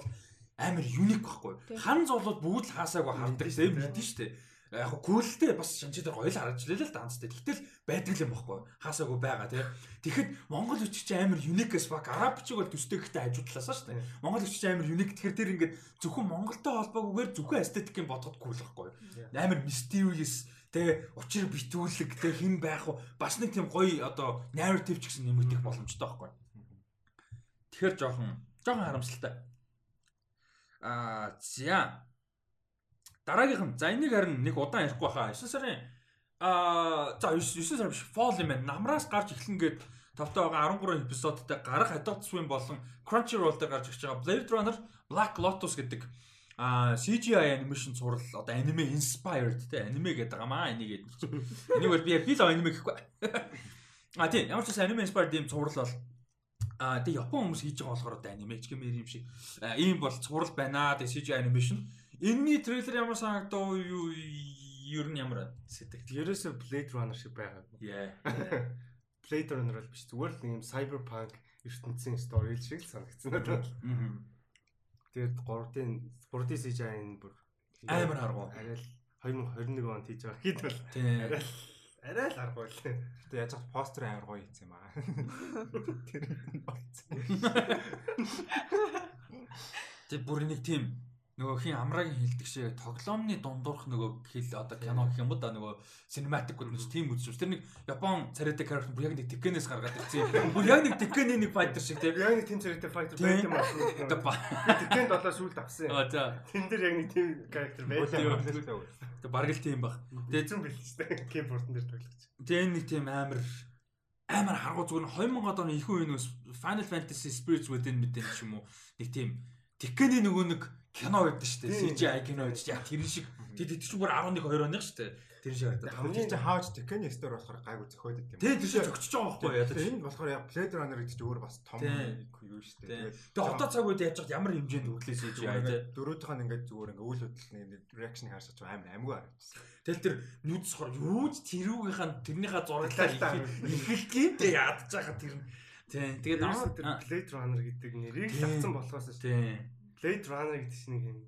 амар юник байхгүй. Хан золууд бүгд л хаасаагүй хардаг тийм мэдэн штэ яг гүйлтэй бас шинжтэй гоё л харж лээ л данцтай. Тэгтэл байдаг юм баггүй. Хаасаагүй байгаа тий. Тэгэхэд Монгол үчиг чи амар юникээс баг араб бичиг бол төстэй ихтэй хажуудлаасаа шүү дээ. Монгол үчиг амар юник тэгэхээр тэр ингээд зөвхөн Монголтой холбоогүйгээр зөвхөн эстетикийн бодоходгүй л баггүй. Амар mysterious тэгээ учир битүүлэг тэгээ хэн байх вэ? Бас нэг тийм гоё одоо narrative ч гэсэн нэмэгдэх боломжтой байхгүй. Тэгэхээр жоохон жоохон харамсалтай. Аа за Дараагийнх нь за энийг харин нэг удаан ярихгүй хаа. 9 сарын аа за 9 сар биш fall юм байна. Намраас гарч эхлэн гээд тавтай байгаа 13 эпизодтай гарах Adult Swim болон Crunchyroll дээр гарч ирж байгаа Blade Runner Black Lotus гэдэг а CGI animation зурал одоо аниме inspired те аниме гэдэг юм аа энийг. Энийг бол би би л аниме гэхгүй. А тийм ямар ч гэсэн аниме inspired юм зурал бол а тэг Япон хүмүүс хийж байгаа болохоор одоо аниме ч гэмээр юм шиг ийм бол зурал байна. Тэг CGI animation Энийний трейлер ямар санагдав юу ер нь ямар сэтгэл. Ерөөсөө Blade Runner шиг байгаа. Яа. Blade Runner бол биш зүгээр л юм cyberpunk ертөнцийн story шиг л санагдсан надад. Тэгээд 3-ын 3D CGI-ын бүр амар харгуу. Арай л 2021 онд хийж байгаа хэд бол арай л арай л харгуу л. Тэгээд яаж ч постэр амар гоё хийсэн юм аа. Тэр баяцсан. Тэг бүр нэг тийм нөгөө хин амрагийн хилдэг шиг тоглоомны дундуурх нөгөө хил одоо кино гэх юм уу да нөгөө cinematic гэж тийм үзсэн. Тэр нэг Япон царайтай character бүр яг нэг Tekken-ээс гаргаад ирсэн. Бүр яг нэг Tekken-ийн нэг fighter шиг тийм. Яг нэг тийм царайтай fighter байх юм байна. Tekken долоо сүлд авсан. Аа за. Тэн дээр яг нэг тийм character байлаа. Тэг бараг л тийм баг. Зүн бэл ч тийм keyboard-н дээр тоглож. Тэгээ нэг тийм амар амар харгуу зүгээр 2000 оны их үеийн Final Fantasy Spirits Within ч юм уу нэг тийм Tekken-ийн нөгөө нэг кино байдаг шүү дээ. CGI кино байдаг шүү. Яг тэр шиг тэр тэр чинь бүр 11 2 оны шүү дээ. Тэр шиг харагдаад. Хамгийн чинь хааж Tekken стор болохоор гайгүй зөхөөд идэв юм. Тийм тэр шиг зөгчөж байгаа байхгүй яа. Энэ болохоор Blade Runner гэдэг чинь өөр бас том юу шүү дээ. Тэгээ одоо цаг үед яаж чад ямар хэмжээнд хөглөө CGI тий. Дөрөвдөх нь ингээд зүгээр ингээд үйл хөдлөлтний реакшн харсаж амар амгүй харагдсан. Тэгэл тэр нүдс хор юуж тэрүүгийнхаа тэрнийхээ зураглалаа ихэлтгийн дээ ядж байгаа тэр нь. Тийм. Тэгээд намайг тэр Blade Runner гэдэг нэрийг тавцсан болохоос шүү. Тийм Blade Runner гэдэг чинь нэг юм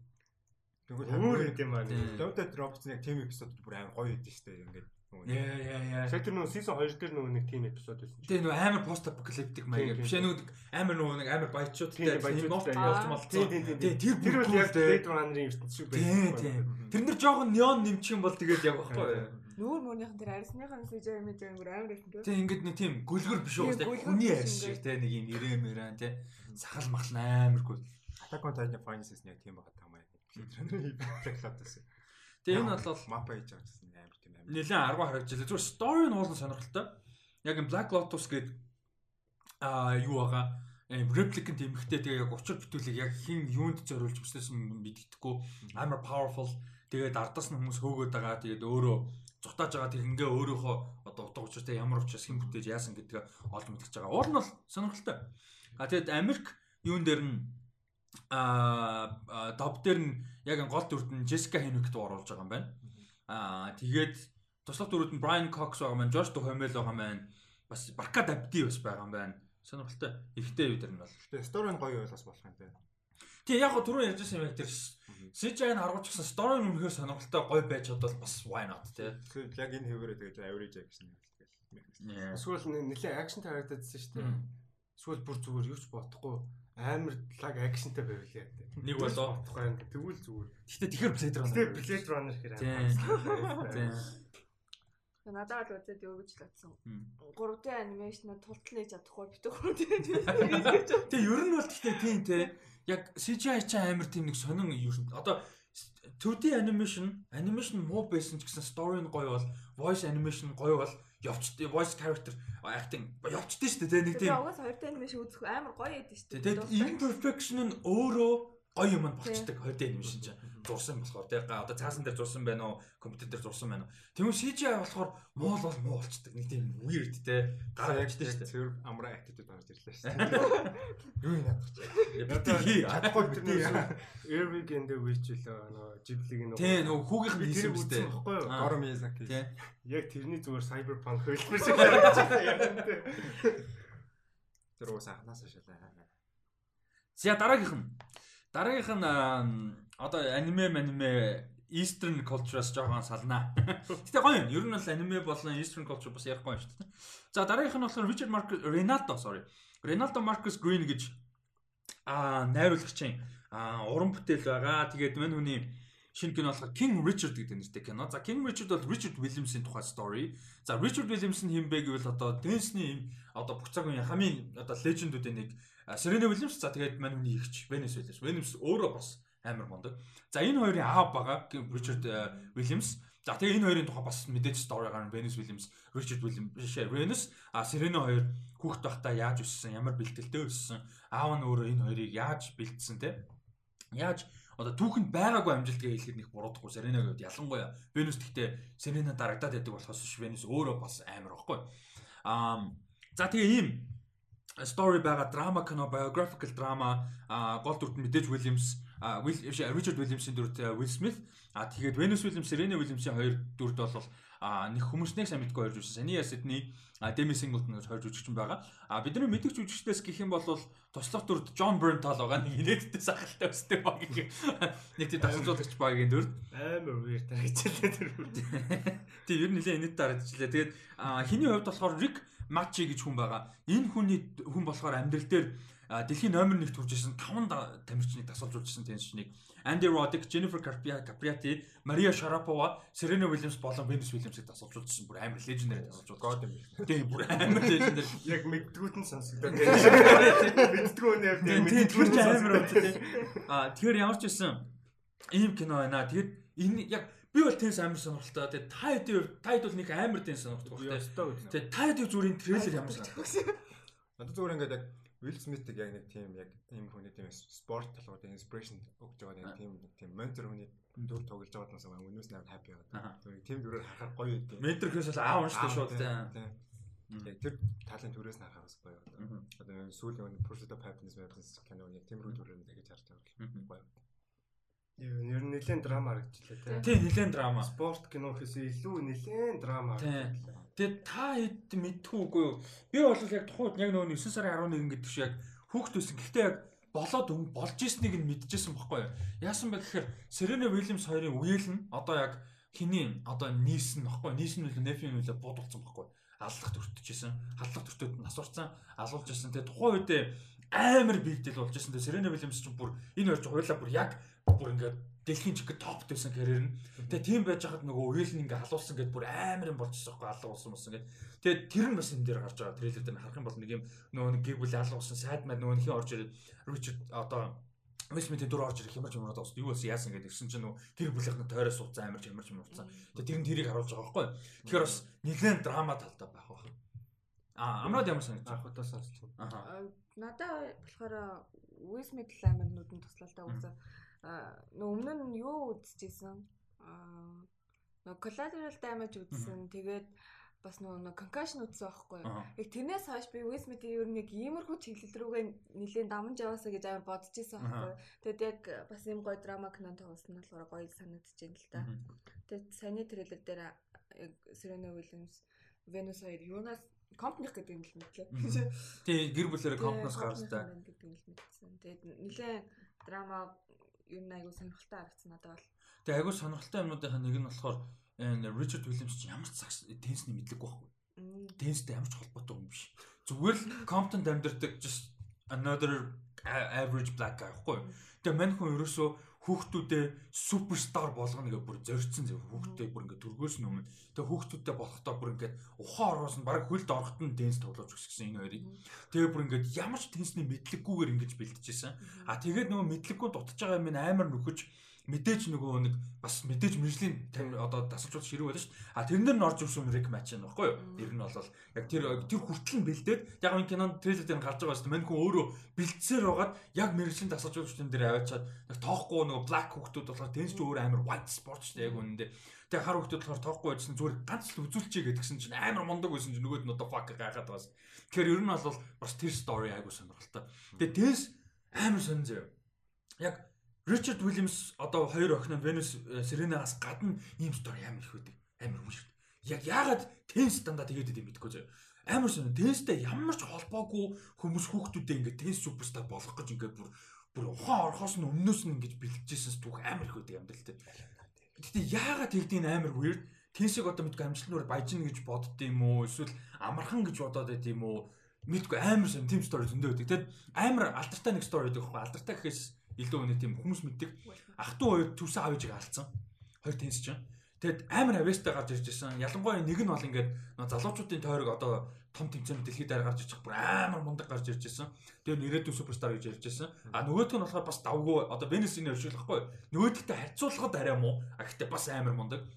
Тэгвэл өөр юм аа. Dota Drops-ны яг team episode бүр амар гоё идэв штэ ингээд. Яа яа яа. Сая тэр нөгөө season 2 дээр нөгөө нэг team episode байсан чинь. Тэгээ нөгөө амар post apocalyptic маягаар биш нөгөө амар нөгөө нэг амар баячуудтай баячуудтай болж малцсан. Тэгээ тэр тэр бол яг Blade Runner-ын ертөнц шиг байсан. Тэр нэр жоохон neon нэмчих юм бол тэгээд яг багхгүй. Нүүр мөрнийхэн тэр арьсныхан CJ имиж амар амар байсан. Тийм ингээд нэг тийм гүлгөр биш үү? Хүний арьс шиг тийм нэг юм ирэмэрэн тийм. Сахал махал амар гүйл. Attack on Titan нь яг тийм байгаа тамаа. Black-лаас. Тэгээ энэ бол мапа хийж байгаа гэсэн амар тийм амар. Нилээн 10 харагдчихлаа. Зүгээр story нь уулын сонирхолтой. Яг энэ Black Lotus гэдэг аа юу байгаа replicant эмхтэй тэгээ яг учир бүтүүлэг яг хин юунд зориулж өснөөс нь мэддэхгүй амар powerful тэгээд ардаас нь хүмүүс хөөгөөд байгаа тэгээд өөрөө зутааж байгаа тэг ингээ өөрийнхөө одоо утга учиртай ямар учраас хэн бүтээж яасан гэдгээ олж мэдчихэж байгаа. Уул нь бол сонирхолтой. А тэгээд Америк юун дээр нь аа доб дээр нь яг гол дүрд нь Jessica Henwick дуу оруулж байгаа юм байна. Аа тэгээд туслах дүрүүд нь Brian Cox байгаа маань, Josh Duhamel байгаа маань, бас Barca Dabdi бас байгаа юм байна. Сонирхолтой. Ихтэй юу дэр нь бол. Тэгээд story нь гоё байлаас болох юм те. Тэгээ яг гоо түрүү ярьжсэн юм яг тэр харгууч гэсэн story нь үнэхээр сонирхолтой гоё байж чадвал бас why not те. Тэгэхээр яг энэ хэвээрээ тэгэж average гэсэн юм байна. Эсвэл нэлээ акшн харагдажсэн шүү дээ. Эсвэл бүр зүгээр юу ч бодохгүй амар лаг акшнтай байвлаа. Нэг болоо. Тэгвэл зүгээр. Гэтэ тэгэхэр Blade Runner. Гэтэ Blade Runner гэхээр амар. Тийм. Надад л үзээд юу гэж латсан. 3D анимашнаа тултал хийж чадахгүй битүү 3D. Тэгээ ер нь бол гэхдээ тийм те. Яг CGI ч амар тийм нэг сонин ер нь. Одоо 2D animation, animation муу байсан ч гэсэн story нь гоё бол, voice animation гоё бол явчт voice character acting явчт шүү дээ нэг тийм. Угаас хоёр тань биш үзэх амар гоё яд шүү дээ. Тэгээд imperfection нь өөрөө гоё юм болчдөг хоёр тань юм чинь. Зурсан болохоор тий одоо цаасан дээр зурсан байна уу? Компьютер дээр зурсан байна уу? Тэгвэл CGI болохоор муул бол муу болчдөг нэг тийм weird тий гар явжтэй шүү дээ. цэвэр амраа attitude орж ирлээ шүү дээ. Юу юм чи надад чадахгүй бид Erwin and the Witch л нөгөө Ghibli-гийн нөгөө тий нөгөө хүүгийнх нь хийсэн юм дээ. Баггүй юу? Goro Miyazaki. Тий. Яг тэрний зүгээр cyberpunk хөлбөр шиг харагдаж байна тэр уус анханасаа шалаа. За дараагийнх нь. Дараагийнх нь одоо аниме аниме Eastern culture-аас жоохон салнаа. Гэтэ гоё юм. Ер нь бол аниме болон Eastern culture бас ярихгүй юм шүү дээ. За дараагийнх нь болохоор Richard Marcus Renato sorry. Renato Marcus Green гэж аа найруулагчийн аа уран бүтээл байгаа. Тэгээд мань хүний шинэ кино болохоор King Richard гэдэг нэртэй кино. За King Richard бол Richard Williams-ийн тухай story. За Richard Williams нь хэм бэ гэвэл одоо дэнсний одоо бүх цаг үеийн хамгийн одоо лежендүүдийн нэг Serena Williams за тэгээд мань хүний ихч Venus Williams. Venus өөрөө бас амар мундаг. За энэ хоёрын аав байгаа Richard Williams. За тэгээ энэ хоёрын тухай бас мэдээж story гарна Venus Williams, Richard Williams Venus а Serena хоёр хүүхэд байхдаа яаж өссөн, ямар бэлтгэлтэй өссөн, аав нь өөрөө энэ хоёрыг яаж бэлдсэн те. Яаж одоо түүхэнд байгаагүй амжилтгээ хэлэхэд нэг буруудахгүй Serena гэвэл ялангуяа Venus гэхдээ Serena дарагдаад байдаг болохоос ш Venus өөрөө бас амар байхгүй. Аа за тэгээ ийм story байгаа драма кино biographical drama гол дүрт мэдээж Williams Richard Williams-ийн дүрт Will Smith а тэгээд Venus Williams, Serena Williams-ийн хоёр дүрт бол нэг хүмүүс нэг сайн мэдгүй хоёр жүжигч. Саяны Sydney Demi Singleton гэж хоёр жүжигч байгаа. А бидний мэддэг жүжигчдээс гэх юм бол туслах дүрд John Berntal байгаа нэг инээдтэй сахалтай өстэй баг гэх. Нэг тийм тасалжуулагч багийн дүрд. Амар weird харагдчихлаа тэр. Тийм ер нь нэлээд инээдтэй харагдчихлаа. Тэгээд хиний хувьд болохоор Rick Machi гэж хүн байгаа. Энэ хүний хүн болохоор амьдрал дээр дэлхийн номер 1-т хүрч ирсэн 5 тамирчныг тасалж үзсэн теннисчнийг Анди Родик, Jennifer Capriati, Maria Sharapova, Serena Williams болон Venus Williams-ыг тасалж үзсэн бүр амар үзсэн. God юм. Тийм бүр амар лежендари. Яг мэддгүүт нь сонсогдоод байна. Мэддгүү нэр тийм мэддгүү ч амар байна. Аа тэгэхээр ямар ч байсан ийм кино байна. Тэгээд энэ яг би бол тенс амар сонирхолтой. Тэгээд та хэдийн та хэд бол нэг амар тенс сонирхдаг багтай. Тэгээд та хэд зүрийн трейлер ямар санагдав? Надад зүгээр ингээд яг Will Smith-ийг яг нэг тийм яг ийм хүний тийм спорт талууд inspiration өгж байгаа нэг тийм тийм ментор хүний дүр тоглож байгаа нас өнөөс нэг happy байгаа. Тэр тийм дүрээр харахаар гоё юм. Ментор гэхээс бол аав шүү дээ шууд тийм. Яг тэр талын төрөөс нь харахаас гоё. Одоо сүүлийн Pursuit of Happiness Happiness кино яг тиймэрхүү дүрээр тэгэж харж байгаа гоё. Ер нь нэлээд драма харагдчихлаа тийм. Тийм нэлээд драма. Спорт кино гэхээс илүү нэлээд драма харагдчихлаа. Тэгээд та хэд мэдтгүй үгүй юу? Би бол яг тухайд яг нөгөө 9 сарын 11 гэдэг шиг яг хүүхд төсөн. Гэхдээ яг болоод болж ирснийг нь мэдчихсэн байхгүй юу? Яасан бэ гэхээр Serena Williams хоёрын үеэл нь одоо яг хиний одоо нийс нь баггүй нийс нь үлээ нефийн үлээ бодулсан баггүй аллах төртөжсэн халлах төртөд нас урцсан алуулж ирсэн тэгээ тухайн үед амар биг дэл болж ирсэн тэгээ Serena Williams ч бүр энэ ч хуйлаа бүр яг бүр ингээд дэлхийн чиг топ дэвсэн карьер нь. Тэгээ тийм байж хахад нөгөө үеэл нь ингээ халуулсан гэдээ бүр амар юм болчихсон байхгүй алга болсон болсон гэдэг. Тэгээ тэр нь бас энэ дээр гарч байгаа трейлер дээр харах юм бол нэг юм нөгөө нэг гэр бүл алга болсон сайд мад нөгөө нөхөн орж ирээд Ричард одоо Месмит дүр орж ирэх юмар ч юмраад бас юу бас яасан гэдэг ирсэн чинь нөгөө гэр бүлийнхэн тойроос суудсан амар ч юмар ч юмрцсан. Тэгээ тэр нь тэрийг харуулж байгаа байхгүй. Тэгэхээр бас нэлээд драма талтай байх байх. А амраад ямар санагдаж анх удаа сонсч байна. Надаа болохоор Уисмит л амар нүдэн туслалтай үзээ нөө өмнө нь юу үзчихсэн аа нөө collateral damage үзсэн. Тэгээд бас нөө concussion үзсэн байхгүй юу. Яг тэрнээс хойш би Will Smith-ийн ер нь яг иймэрхүү чиглэл рүүгээ нэлээд дамж яваасаа гэж амар бодож исэн байхгүй юу. Тэгэд яг бас ийм гоё драма кинон тоглосон нь болохоор гоё санагдчихээн л та. Тэгээд саяны трейлер дээр яг Serena Williams Venus хоёр юунаас компаних гэдэг юм л мэтлээ. Тий гэр юм л мэдсэн. Тэгээд нэлээд драма ер нь айгу сонирхолтой харагдсан надад бол. Тэгээ айгу сонирхолтой юмнуудынхаа нэг нь болохоор Ричард Уильямс ч ямар ч тенсний мэдлэг байхгүй. Тенстэй ямар ч холбоотой юм биш. Зүгээр л Compton амьдардаг just another average black guy байхгүй. Тэгээ мань хүн ерөөсөө хүүхдүүдээ суперстар болгоно гэж бүр зорьцсон зөв хүүхдтэй бүр ингээд төргөөс нь өмнө тэгээ хүүхдүүдтэй болохдоо бүр ингээд ухаан ороос нь баг хүлд орохт нь дэнс тоглож өсгсөн энэ хоёрыг. Тэгээ бүр ингээд ямар ч тенсний мэдлэггүйгээр ингэж бэлтжижсэн а тэгээд нөгөө мэдлэггүй дутж байгаа юм амар нөхөж мэдээж нөгөө нэг бас мэдээж мэржлийн одоо дасалжуулах ширүү байлаа шүү дээ. А тэрнэр нь орж ирсэн рек матч нь баггүй юу? Ер нь бол яг тэр тэр хүртэл нь бэлдээд яг энэ кинонд трейлер дээр гарч байгаа шүү дээ. Мань хүн өөрөө бэлдсээр байгаад яг мэржлийн дасалжуулагчдын дээр аваачаад яг тоохгүй нөгөө black хүүхдүүд болохоор тэнс ч өөр амар white sport шүү дээ яг үнэндээ. Тэгээ хар хүүхдүүд болохоор тоохгүй байжсан зүгээр ганц л үзүүлчихье гэдгсэн чинь амар мундаг байсан чинь нөгөөд нь одоо fuck гайхаад байгаас. Тэгэхээр ер нь бол бас тэр story айгу сонирхолтой. Тэгээ тэнс амар сонир заяа. Яг Ричард Уильямс одоо хоёр охин нь Венус Сиренагаас гадна ийм стори амар их үүдэг. Амар хүн шүү дээ. Яг яагаад тенс дандаа тэгээд идэв мэдэхгүй зөө. Амар сонь тенстэй ямар ч холбоогүй хүмүүс хүүхдүүдээ ингээд тенс суперстар болох гэж ингээд бүр бүр ухаан орхоос нь өмнөөс нь ингэж бэлтжижсэн түүх амар их үүдэг амьдралтай. Гэтэ яагаад тэгдгийг амар weird тенсийг одоо мэдгүй амжилтнаар баяжна гэж бодд юм уу эсвэл амархан гэж бодоод байд юм уу мэдгүй амар сонь тим стори зөндөө үүдэг. Тэгэд амар алдартай нэг стори байдаг байхгүй алдартай гэхээс илүү өнөө тийм хүмүүс мэддэг. Ах トゥ хоёр төвсөн аав ээжийг алдсан. Хоёр тенс чинь. Тэгэд амар авьяастай гарч ирж байсан. Ялангуяа нэг нь бол ингээд залуучуудын тойрог одоо том тэмцээнд дэлхийд дээр гарч ирчих бүр амар мундаг гарч ирж байсан. Тэгээ нэрээдүү суперстар гэж ярьж байсан. А нөгөөх нь болохоор бас давгүй одоо Венесийн өршөөлөхгүй. Нөгөөдөгтэй харьцуулахад арай муу. А гэхдээ бас амар мундаг.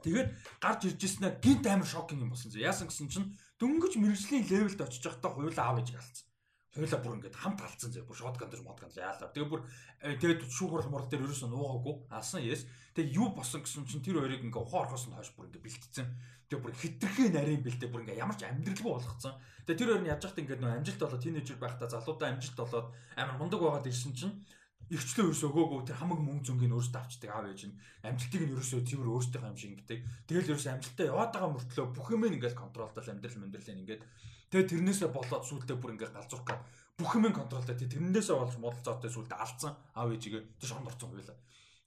Тэгээд гарч ирж ирснээр гинт амар шокинг юм болсон. Яасан гэсэн чинь дөнгөж мэрэгжлийн левелд очиж байхдаа хуйлаа аав ээж галцсан хоёулаа бүр ингээд хамт алдсан зэ бүр шотган дээр модган яалаа. Тэгээ бүр э, тэгээд шүүхрал морал дээр ерөөсөө нуугаагүй алсан yes. Тэгээ юу босон гэсэн чинь тэр хоёрыг ингээд ухаан орхоос нь хойш бүр ингээд бэлтцсэн. Тэгээ бүр хитрхээ нарийн бэлтээ бүр ингээд ямар ч амьдралгүй болгоцсон. Тэгээ тэр хоёр нь яаж яхад ингээд нөө амжилт болоод тинейжер байхдаа залуудаа амжилт болоод амар мундаг байгаад ирсэн чинь ихчлээ ерөөсөө өгөөгүй тэр хамаг мөнгө зөнгийг өөрөөсөө авчдаг аав ээж нь амжилтыг нь ерөөсөө цэвэр өөртөө юм шиг ингэдэг. Тэгэл ерөөсөө амжилтаа яваад байгаа мөртлөө бүх юм ингээд контролтой амьдрал амьдрал ингээд Тэгээ тэрнээсээ болоод сүултээ бүр ингээ галзуурах гад бүх юм контролтой тий тэрнээсээ болж модалцоотой сүултээ алдсан аав ээжигээ тий шонд орцсон хуйлаа.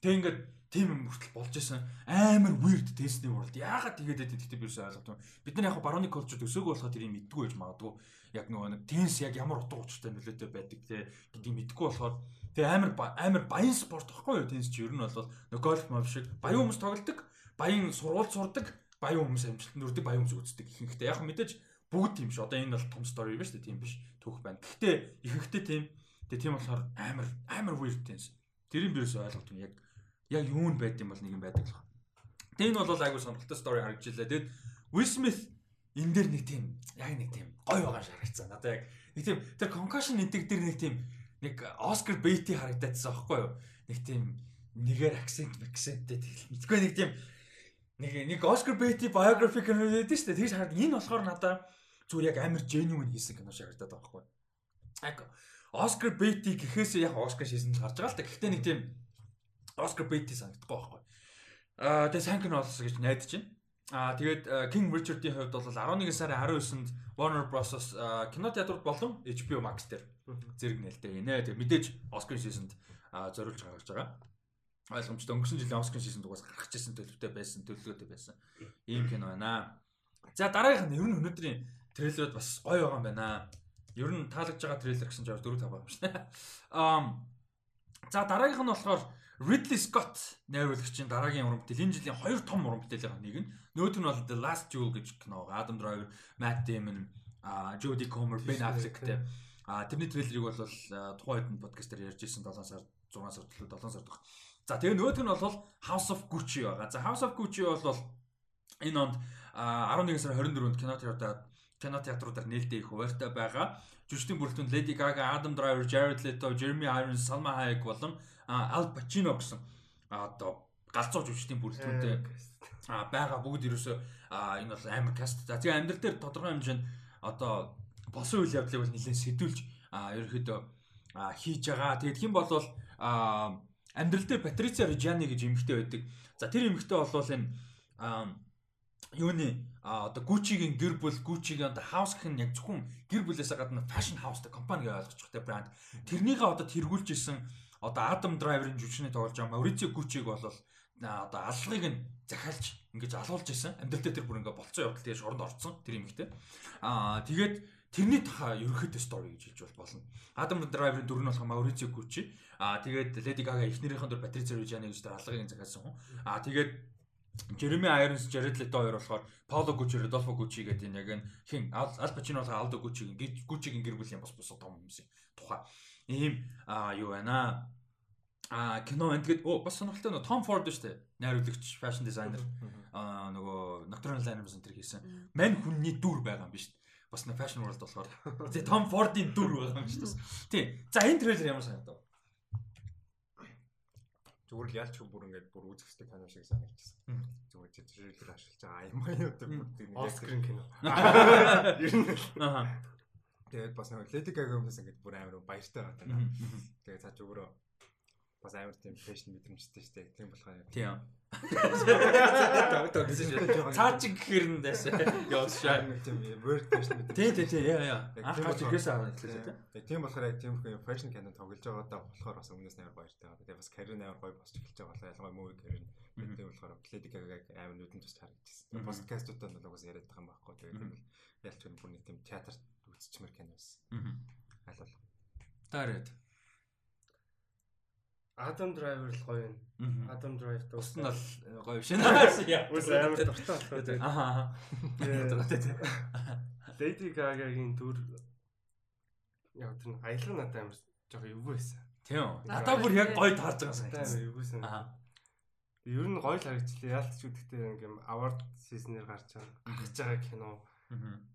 Тэгээ ингээд тийм юм хүртэл болж исэн амар weird тестний уралд яагаад тэгээд байдаг гэхдээ би юусаа ойлгохгүй. Бид нар яг барууны колчуд өсөөгөө болохоо тэрийг мэдгүй байж магадгүй. Яг нөгөө нэг тенс яг ямар утга учиртай нөлөөтэй байдаг те гэдгийг мэдгүй болохоор тэгээ амар амар баян спорт байхгүй юу тенс чи ер нь бол нөгөө гольф мав шиг баян хүмүүс тоглодог, баян сурвалж сурдаг, баян хүмүүс амжилтанд хүрдэг, баян хүмүүс үздэг. Ихэнхдээ яг мэдээж бүгд тийм ш. Одоо энэ бол том стори биш үү? Тийм биш. Түүх байна. Гэхдээ ихэнхдээ тийм. Тэгээ тийм болохоор амар амар weird тэнс. Тэрийн бирээс ойлгох юм яг яг юу нь байд юм бол нэг юм байдаг л байна. Тэгээ энэ бол айгуу сонирхолтой стори харагдчихлаа. Тэгэд Will Smith энэ дээр нэг тийм яг нэг тийм гой байгаа шаргацсан. Надаа яг нэг тийм тэр concussion энтэг дээр нэг тийм нэг Oscar Beatty харагдаадсан аахгүй юу? Нэг тийм нэгээр акцент акценттэй мэдгүй нэг тийм нэг нэг Oscar Beatty biography гэдэг шүү дээ. Тэгж хараад энэ болохоор надаа зүгээр яг амар genuine хийсэн кино шиг харагдаад байгаа байхгүй. Яг Оскар Бейти гэхээс яг Оскар шийсэн л гарч байгаа л та. Гэхдээ нэг тийм Оскар Бейти санагдахгүй байхгүй. Аа тэгээ сайн кино болсон гэж найдаж байна. Аа тэгээд King Richard-ийн хувьд бол 11 сарын 19-нд Warner Bros кино театрууд болон HBO Max дээр зэрэг нээлттэй гинэ. Тэгээд мэдээж Оскар шийсэнд зориулж гаргаж байгаа. Ойлгомжтой өнгөрсөн жилийн Оскар шийсэнд угаас гаргаж ирсэн төлөвтэй байсан, төлөвлөгөөтэй байсан. Ийм кино байна. За дараагийнх нь ер нь өнөөдрийн трейлерүүд бас гоё байгаа юм байна. Ер нь таалагдж байгаа трейлер гэсэн чинь 4 5 байгаа юм шнэ. Аа за дараагийнх нь болохоор Ridley Scott найруулагчийн дараагийн уран бүтээл энэ жилийн хоёр том уран бүтээлийн нэг нь нөгөөх нь бол The Last Duel гэж кино байгаа. Adam Driver, Matt Damon, Jodie Comer, Ben Affleckтэй. А тэрний трейлерыг бол тухайн үед подкастаар ярьж ирсэн 7 сар 6 сар төлөө 7 сар дах. За тэгээ нөгөөх нь бол House of Gucci байгаа. За House of Gucci бол энэ онд 11 сар 24-нд кино театрт кино театруудаар нээлттэй их хуваартай байгаа. Жүжигчдийн бүрэлдэхүүн Lady Gaga, Adam Driver, Jared Leto, Jeremy Irons, Salma Hayek болон Al Pacino гэсэн одоо галзуу жүжигчдийн бүрэлдэхүүнтэй байгаа бүгд ерөөсөө энэ бол амар каст. За тэгээ амьдрал дээр тодорхой хэмжээнд одоо босон үйл явдлыг бол нэлээд сэдвүүлж ерөөхдөө хийж байгаа. Тэгээд хэн болвол амьдрал дээр Патриция Режани гэж эмэгтэй байдаг. За тэр эмэгтэй болвол энэ юуны а одоо Gucci-гийн гэр бүл Gucci-гийн одоо house гэх нь яг зөвхөн гэр бүлээсээ гадна fashion house-тай компани гэж ойлгож байгаа брэнд. Тэрнийгээ одоо тэргүүлж исэн одоо Adam Driver-ын жүжигчний тоглож байгаа Maurizio Gucci-г бол одоо аллагыг нь захиалж ингэж алуулж исэн. Амьдрал дээр тэр бүр ингээ болцсон явдал тэгээ шоронд орцсон тэр юм ихтэй. Аа тэгээд тэрний таха ерөөхдөө story гэж хэлж болно. Adam Driver-ын дүр нь болох Maurizio Gucci. Аа тэгээд Lady Gaga эхнэрийнхэн дүр Patricia Reggiani гэж тэр аллагыг захиалсан хүн. Аа тэгээд Jeremy Irons, Jared Leto хоёр болохоор Paolo Gucci, Rodolfo Gucci гэдэг энэ яг энэ хин Al Pacino болохоор Aldo Gucci-гийн Gucci-гийн гэр бүлийн бос бос том хүмүүсийн тухай ийм аа юу байна. Аа кино байна. Тэгээд оо бас сонирхолтой нөө Том Форд шүү дээ. Найруулагч, fashion designer. Аа нөгөө Nocturnal Animals энэ хийсэн. Мань хүнний дүр байгаа юм биш үү? Бас нэг fashion world болохоор. Тэгээ Том Фордын дүр байгаа юм шүү дээ. Тий. За энэ трейлер ямар санагдав? Зүгээр л ялч бүр ингээд бүр үзэх хэвээр кино шиг санагдчихсан. Зүгээр чи трейлер ашиглаж байгаа юм аа юу гэдэг нэг скрин кино. Ер нь. Аа. Тэгээд бас нэг Lady Gaga хүмүүс ингээд бүр амар баяртай байгаа. Тэгээд цааш өөрөө бас амар тийм фэшн мэдрэмжтэй шүү дээ. Тийм болохоор тийм. Цаа чи гэхэр нь дэс. Яошаа. Тийм word фэшн мэдрэмж. Тийм тийм тийм яа яа. Анх гарч ирэхээс аваад тийм. Тийм болохоор яг тийм их фэшн кино тоглож байгаа даа болохоор бас өмнөөс амар баяртай байгаа. Тэгээ бас карьер амар гоё босч эхэлж байгаа. Ялангуяа мууви карьер. Тийм болохоор Lady Gaga-г амар нүдэн тус харагдчихсан. Подкастуудад бол угсаа яриад байгаа юм байхгүй. Тэгээд ялч бүр нэг тийм театрт үзчихмэр кино байсан. Аль бол. Таарад. Adam Driver л гоё юм. Adam Drive дуус нь бол гоё биш нэ. Үс амар дуртай болохоор. Аа. Lady Gaga-гийн төр яг тэр аялга надад амар жоохон эвгүй байсан. Тийм. Надад бүр яг гоё таарж байгаа санагдсан. Эвгүйсэн. Аа. Ер нь гоё л харагчлаа. Яалтч үдэгтэй ингээм award season-ээр гарч байгаа. Гарч байгаа кино.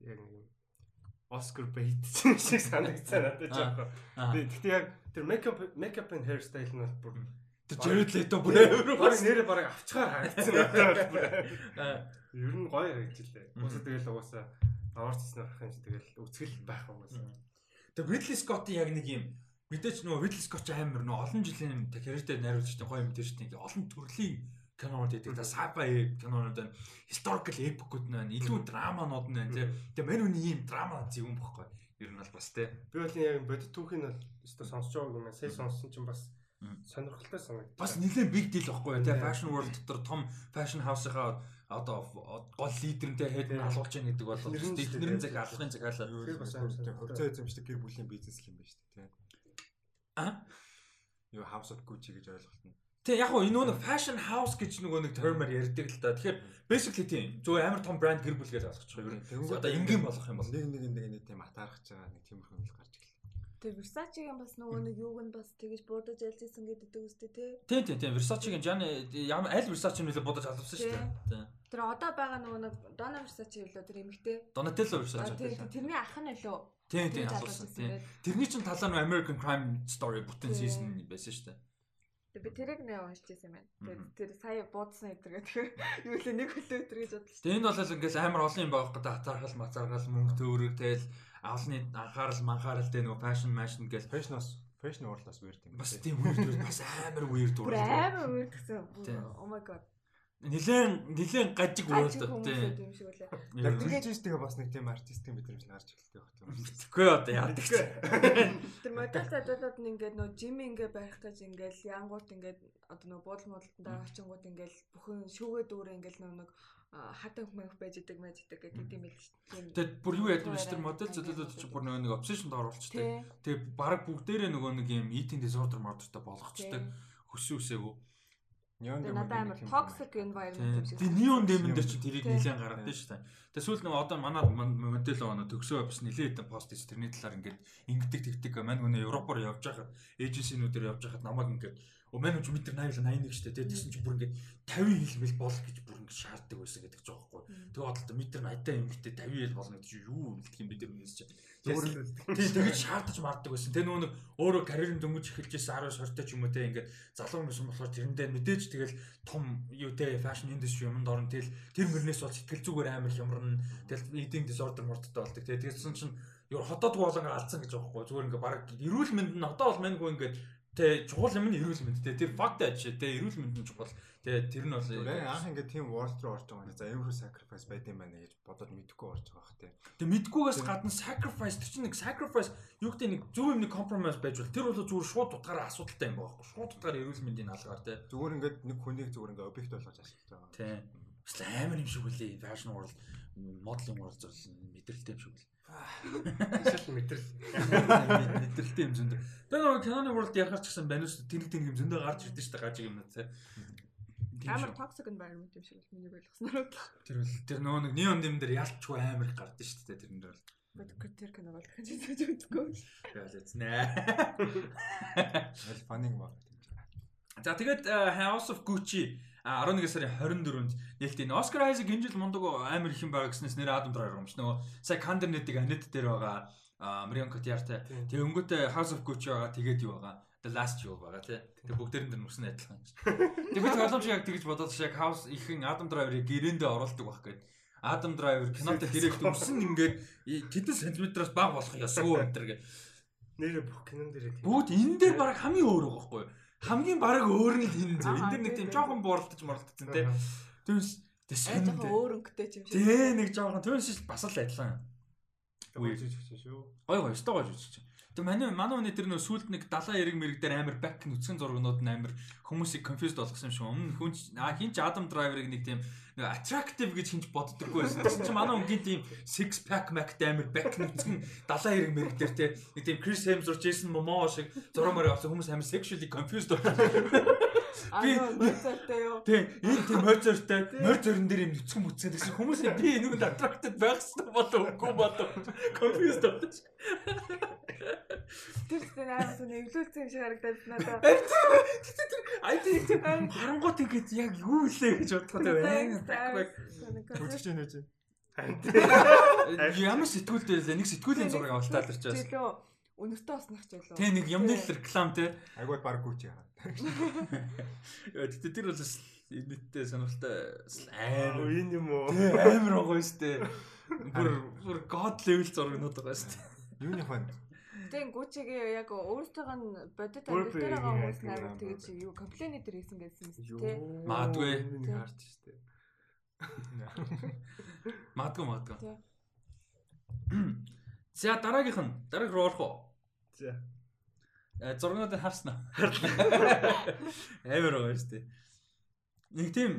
Яг нэг Оскар бейт шиг санагдсан надад жоохон. Гэхдээ яг тэр makeup makeup and hairstyle нь бол бүр тэр Jared Leto бүр өөр нэрээ бараг авчгаар харагдсан надад бүр. Ер нь гоё харагдчихлээ. Уусаа тэгэл угаасаа аварцсан ахын чи тэгэл үцгэл байх угаасаа. Тэгээ Ridley Scott-ийн яг нэг юм мэдээч нөгөө Ridley Scott амар нөгөө олон жилийн карьертэй найруулагч гоё юм дээр чинь олон төрлийн кинонууд гэдэг. Та sci-fi кинонууд байна. Historical epic-ууд байна. Илүү драманууд байна тий. Тэгээ мань үний ийм драма зөв юм бохгүй. Ер нь бол бас тий. Би бол яг бодит түүхийг бол өстө сонсож байгааг юм. Сая сонссон чинь бас сонирхолтой санагдав. Бас нэлээд big deal байхгүй тий. Fashion world дотор том fashion house-ийнхаа одоо гол лидернтэй хэд нь алуулж яах гэдэг бол эднэрэн цаг алахын цаг хаалаа. Тэр бас хөвцөө эзэмшдэг гэр бүлийн бизнес юм байна шүү дээ тий. А? Юу House of Gucci гэж ойлголт нь. Тэг яг нь нөгөө fashion house гэж нөгөө нэг term-аар ярьдаг л да. Тэгэхээр basically тийм зөв амар том брэнд гэр бүл гэж ойлгочих юм. Одоо энгийн болох юм бол нэг нэг нэг нэг тийм атаархаж байгаа нэг тиймэрхүү юм гарч ирлээ. Тэг Versace-гийн бас нөгөө нэг юуг нь бас тэгэж буудаж ялжсэн гэдэг үстэй тий. Тийм тийм тийм Versace-гийн жан ямар аль Versace нөлөө буудаж алавсан шүү дээ. Тэр одоо байгаа нөгөө нэг Donna Versace үлээ тэр эмэгтэй. Donatello Versace. Тэрний ах нь үлээ. Тийм тийм алавсан. Тэрний чинь талаар нь American Crime Story бүтэн season байсан шүү дээ. Би тэрийг нэ уншижсэн юм байна. Тэр сая буудсан өдр гэдэг. Юу л нэг хөлөө өдр гэж бодлоо. Тэгээд энд бол ингээс амар олон юм байгаа гэдэг хатаархал мацааргал мөнгө төөрөг тэгэл авсны анхаарал манхаарал тэ нөгөө fashion fashion гэж fashionос fashion уурлаас weird юм. Бас тийм weird бас амар weird уурлаа. Амар weird гэсэн. Oh my god. Нилээн нилээн гажиг ууралдаг тийм. Яг тэгж тэгээ бас нэг тийм артистийн мэдрэмж гарч эхэлдэг байх тийм. Тэгэхгүй одоо яадаг ч. Тэр модель задуулаад нь ингээд нөө жим ингээ барих гэж ингээл янгууд ингээд одоо нөө буудал модалтандаа очингууд ингээл бүхэн шүүгээ дүүрээ ингээл нөө нэг хатан хүмүүс байж идэг мэж идэг гэдэг юм дээ. Тэгээд бүр юу яд юм шүү дээ модель задуулаад чи бүр нэг obsession дооруулчихдаг. Тэгээд баг бүгдээрээ нөгөө нэг юм eating disorder модертэй болгоцдог. Хөсөө үсээгүү Neon Demon надад амар toxic environment юм шиг. Тэгээ Neon Demon дээр чи тэрийг нэлээд гаргадаг шүү дээ. Тэгээ сүүл нэг одоо манай модель оноо төгсөө бас нэлээд пост ич тэрний талаар ингээд ингэдэг тэгдэг. Мань гүнэ Европоор явж байхад эйженсинүүдээр явж байхад намайг ингээд Мань ч метр 80 81 штэ тий тэгсэн чи бүр ингээд 50 хэлмэл бол гэж бүр ингээд шаарддаг байсан гэдэг ч жоохгүй. Тэгээ бодлоо метр 80 юм гэдэг 50 хэл болно гэдэг чи юу үлдэх юм бид нар чи. Тий тэгэж шаардаж марддаг байсан. Тэ нөгөө нэг өөрөө карьерын дөнгөж эхэлжсэн 10 сортой ч юм уу те ингээд залуу юмсан болохоор тэрэндээ мэдээж тэгэл том юу те фэшн индастри юмд орно тэл тэр мөрнөөс бол сэтгэл зүгээр амар хямрна. Тэгэл eating disorder мордтой болдог. Тэгээ тэгсэн чинь юу хотод болон алдсан гэж байхгүй зүгээр ингээд баг эрүүл мэнд нь одоо бол маньгүй ингээд Тэ чухал юм нь эрүүл мэнд. Тэ тэр факт ажиж. Тэ эрүүл мэнд нь чухал. Тэ тэр нь бол анх ингээд тийм world руу орж байгаа нь за ямар sacrifice байд юм байна гэж бодоод мэдэхгүй орж байгаа бах тий. Тэ мэдгүйгээс гадна sacrifice тэр чинь нэг sacrifice юу гэдэг нэг зөв юм нэг compromise байж бол тэр бол зүгээр шууд утгаараа асуудалтай юм байна. Шууд утгаар эрүүл мэндийн алгаар тий. Зүгээр ингээд нэг хүнийг зүгээр ингээд объект болгож ашиглаж байгаа. Тий. Бас амар юм шиг үлээ. Fashion world моделинг world зөв мэдрэлтэй юм шиг үлээ. Шил мэдрэл. Мэдрэлтэй юм зөндөө. Тэгээ нөгөө киноны world ярахаар ч гэсэн баниус тэнэг тэнэг юм зөндөө гарч ирдэ дээ гажиг юм те. Амар toxic environment юм шиг миний ойлгосноор. Тэр бол тэр нөгөө нэг neon dim дээр ялчгүй амар их гардаг дээ тэрэн дээр бол. Бодгоо тэр кино бол гэж үзэж үзгүй. Яа л эзнэ. Аль фанинг баг. За тэгээд House of Gucci 11 сарын 24-нд нээлт энэ Oscar Isaac энэ жил мундаг амар их юм байгаа гэснээс нэр Адам Driver юм ш. Нөгөө сая Кандер нэтиг Анет дээр байгаа Marion Cotillard-тай. Тэгээ өнгөтэй House of Gucci байгаа. Тэгээд юу байгаа. The Last Jewel байгаа тий. Тэгээ бүгдээрэн дээр нүснэ адилхан. Тэгээ би боломж яг тэгж бодоод яг House ихэн Adam Driver-ыг гэрээндээ оруулдаг байх гээд. Адам Driver кинотой директ өмсөн ингээд тэдэн сантиметраас бага болох ёсгүй энэ төр гэ. Нэрээ бүх кинон дээр бүгд энэ дээр баг хамгийн өөр байгаа байхгүй юу? Хамгийн бараг өөр нь л энэ зөв. Энд дэр нэг тийм жоохон бооролтож морлогдсон тий. Тэгвс тийм жоохон өөр өнгөтэй юм шиг. Тий нэг жоохон түүнээс бас л адилхан. Гойж үжиж шүү. Гой гой өстой гойж үжиж. Тэг манай манай хүний тэр нөө сүлд нэг 70 эрг мэрэг дээр амар бак нүцгэн зургнууд нь амар хүмүүсийг confused болгосон юм шиг. Өмнө хүн а хин ч Adam Driver-ыг нэг тийм attractive гэж хинж боддоггүй байсан. Тэгсэн чинь манай өнгийн тийм six pack mac амар back нүцгэн 70 эрг мэрэг дээр те нэг тийм Chris Hemsworth, Jason Momoa шиг зурмаар авсан хүмүүс амар sexually confused болсон. Би мөрцөртэй юу? Тийм, энэ тийм мөрцөртэй, мөрцөрн дээр юм нүцгэн мүцгэн гэсэн хүмүүсээ би энэнд attracted байхсан болов үгүй болов. Confused болчих. Тэр чинь араас нь эвлүүлсэн юм шиг харагдаад надад. Ай тийм харангуут ингэж яг юу илээ гэж бодоход байна. Үзэж байна гэж. Ямар сэтгүүлтэй лээ нэг сэтгүүлийн зураг авалтаа л ирчихсэн. Өнөртөө оснах ч болов. Тэ нэг юмны реклам те. Агай баг гүч яа. Тэгтээ тэр бол нийтдээ сонирхолтой амар энэ юм уу? Амар байгаа шүү дээ. Бүр бүр god level зурагнууд байгаа шүү дээ. Юуны хон Тэгтээ Гучигийн яг өөртөө нь бодит амьдрал дээр байгаа хүмүүс нарыг тэгэж юу комплейн дээр хийсэн гэсэн юм шүү дээ. Маадгүй. Харж штэ. Маадгүй маадгүй. За дараагийнх нь дарааг руу орох уу? За. Э зургуудыг харснаа. Амар байгаа шүү дээ. Нэг тийм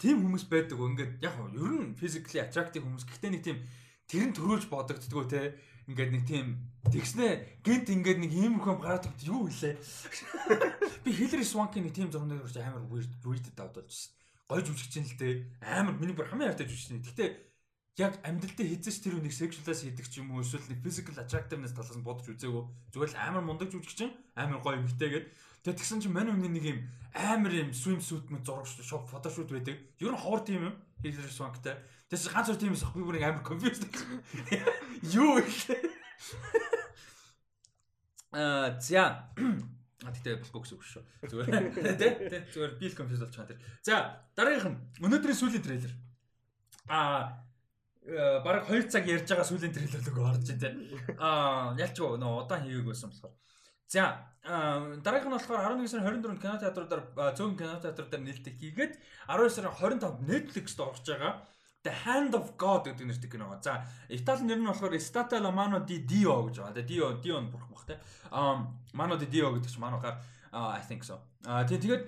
тийм хүмүүс байдаг. Ингээд яг ер нь physically attractive хүмүүс. Гэхдээ нэг тийм тэр нь төрүүлж бодогддгоо те ингээд нэг тийм тэгснэ гинт ингээд нэг иймэрхүү гараад өгд юу илээ би Hillary Swank-ийн нэг тийм зурныг урьж амар weird weird давд болж шин гой жүжигч юм л те амар миний бүр хамгийн хайртай жүжигч нь гэхдээ яг амьдрал дээр хийжсэн тэр үнийг sexual-аас хийдэг ч юм уу эсвэл нэг physical attractiveness талаас нь бодож үзээгүй зүгээр л амар мундаг жүжигч чинь амар гоё эмхтэй гээд тэгээ тэгсэн чинь мань үний нэг юм амар юм swimsuit мэт зураг шоп фотошут байдаг ер нь ховор тийм юм Hillary Swank-тай Тэс ганц өөр тийм эсэх би бүр амар confused. Юу их. Аа за. А тэгтээ бокс өгш шүү. Зүгээр. Тэ тэ зүгээр би л confused болж байгаа тэр. За дараагийнх нь өнөөдрийн сүүлийн трейлер. Аа бараг 2 цаг ярьж байгаа сүүлийн трейлер л өгөө орж тэ. Аа ялчгүй нөө удаан хийгээг байсан болохоор. За дараагийнх нь болохоор 11 сарын 24-нд кино театруудаар цөөн кино театруудаар нээлттэй хийгээд 12 сарын 25-нд Netflix-д орж байгаа The Hand of God гэдэг нэртэй кино. За, Итали нэр нь болохоор Stata la mano di Dio гэж байгаа. Dio Dio нь бурхан бах те. Um mano di Dio гэдэг чинь манайхаар I think so. А тэгээд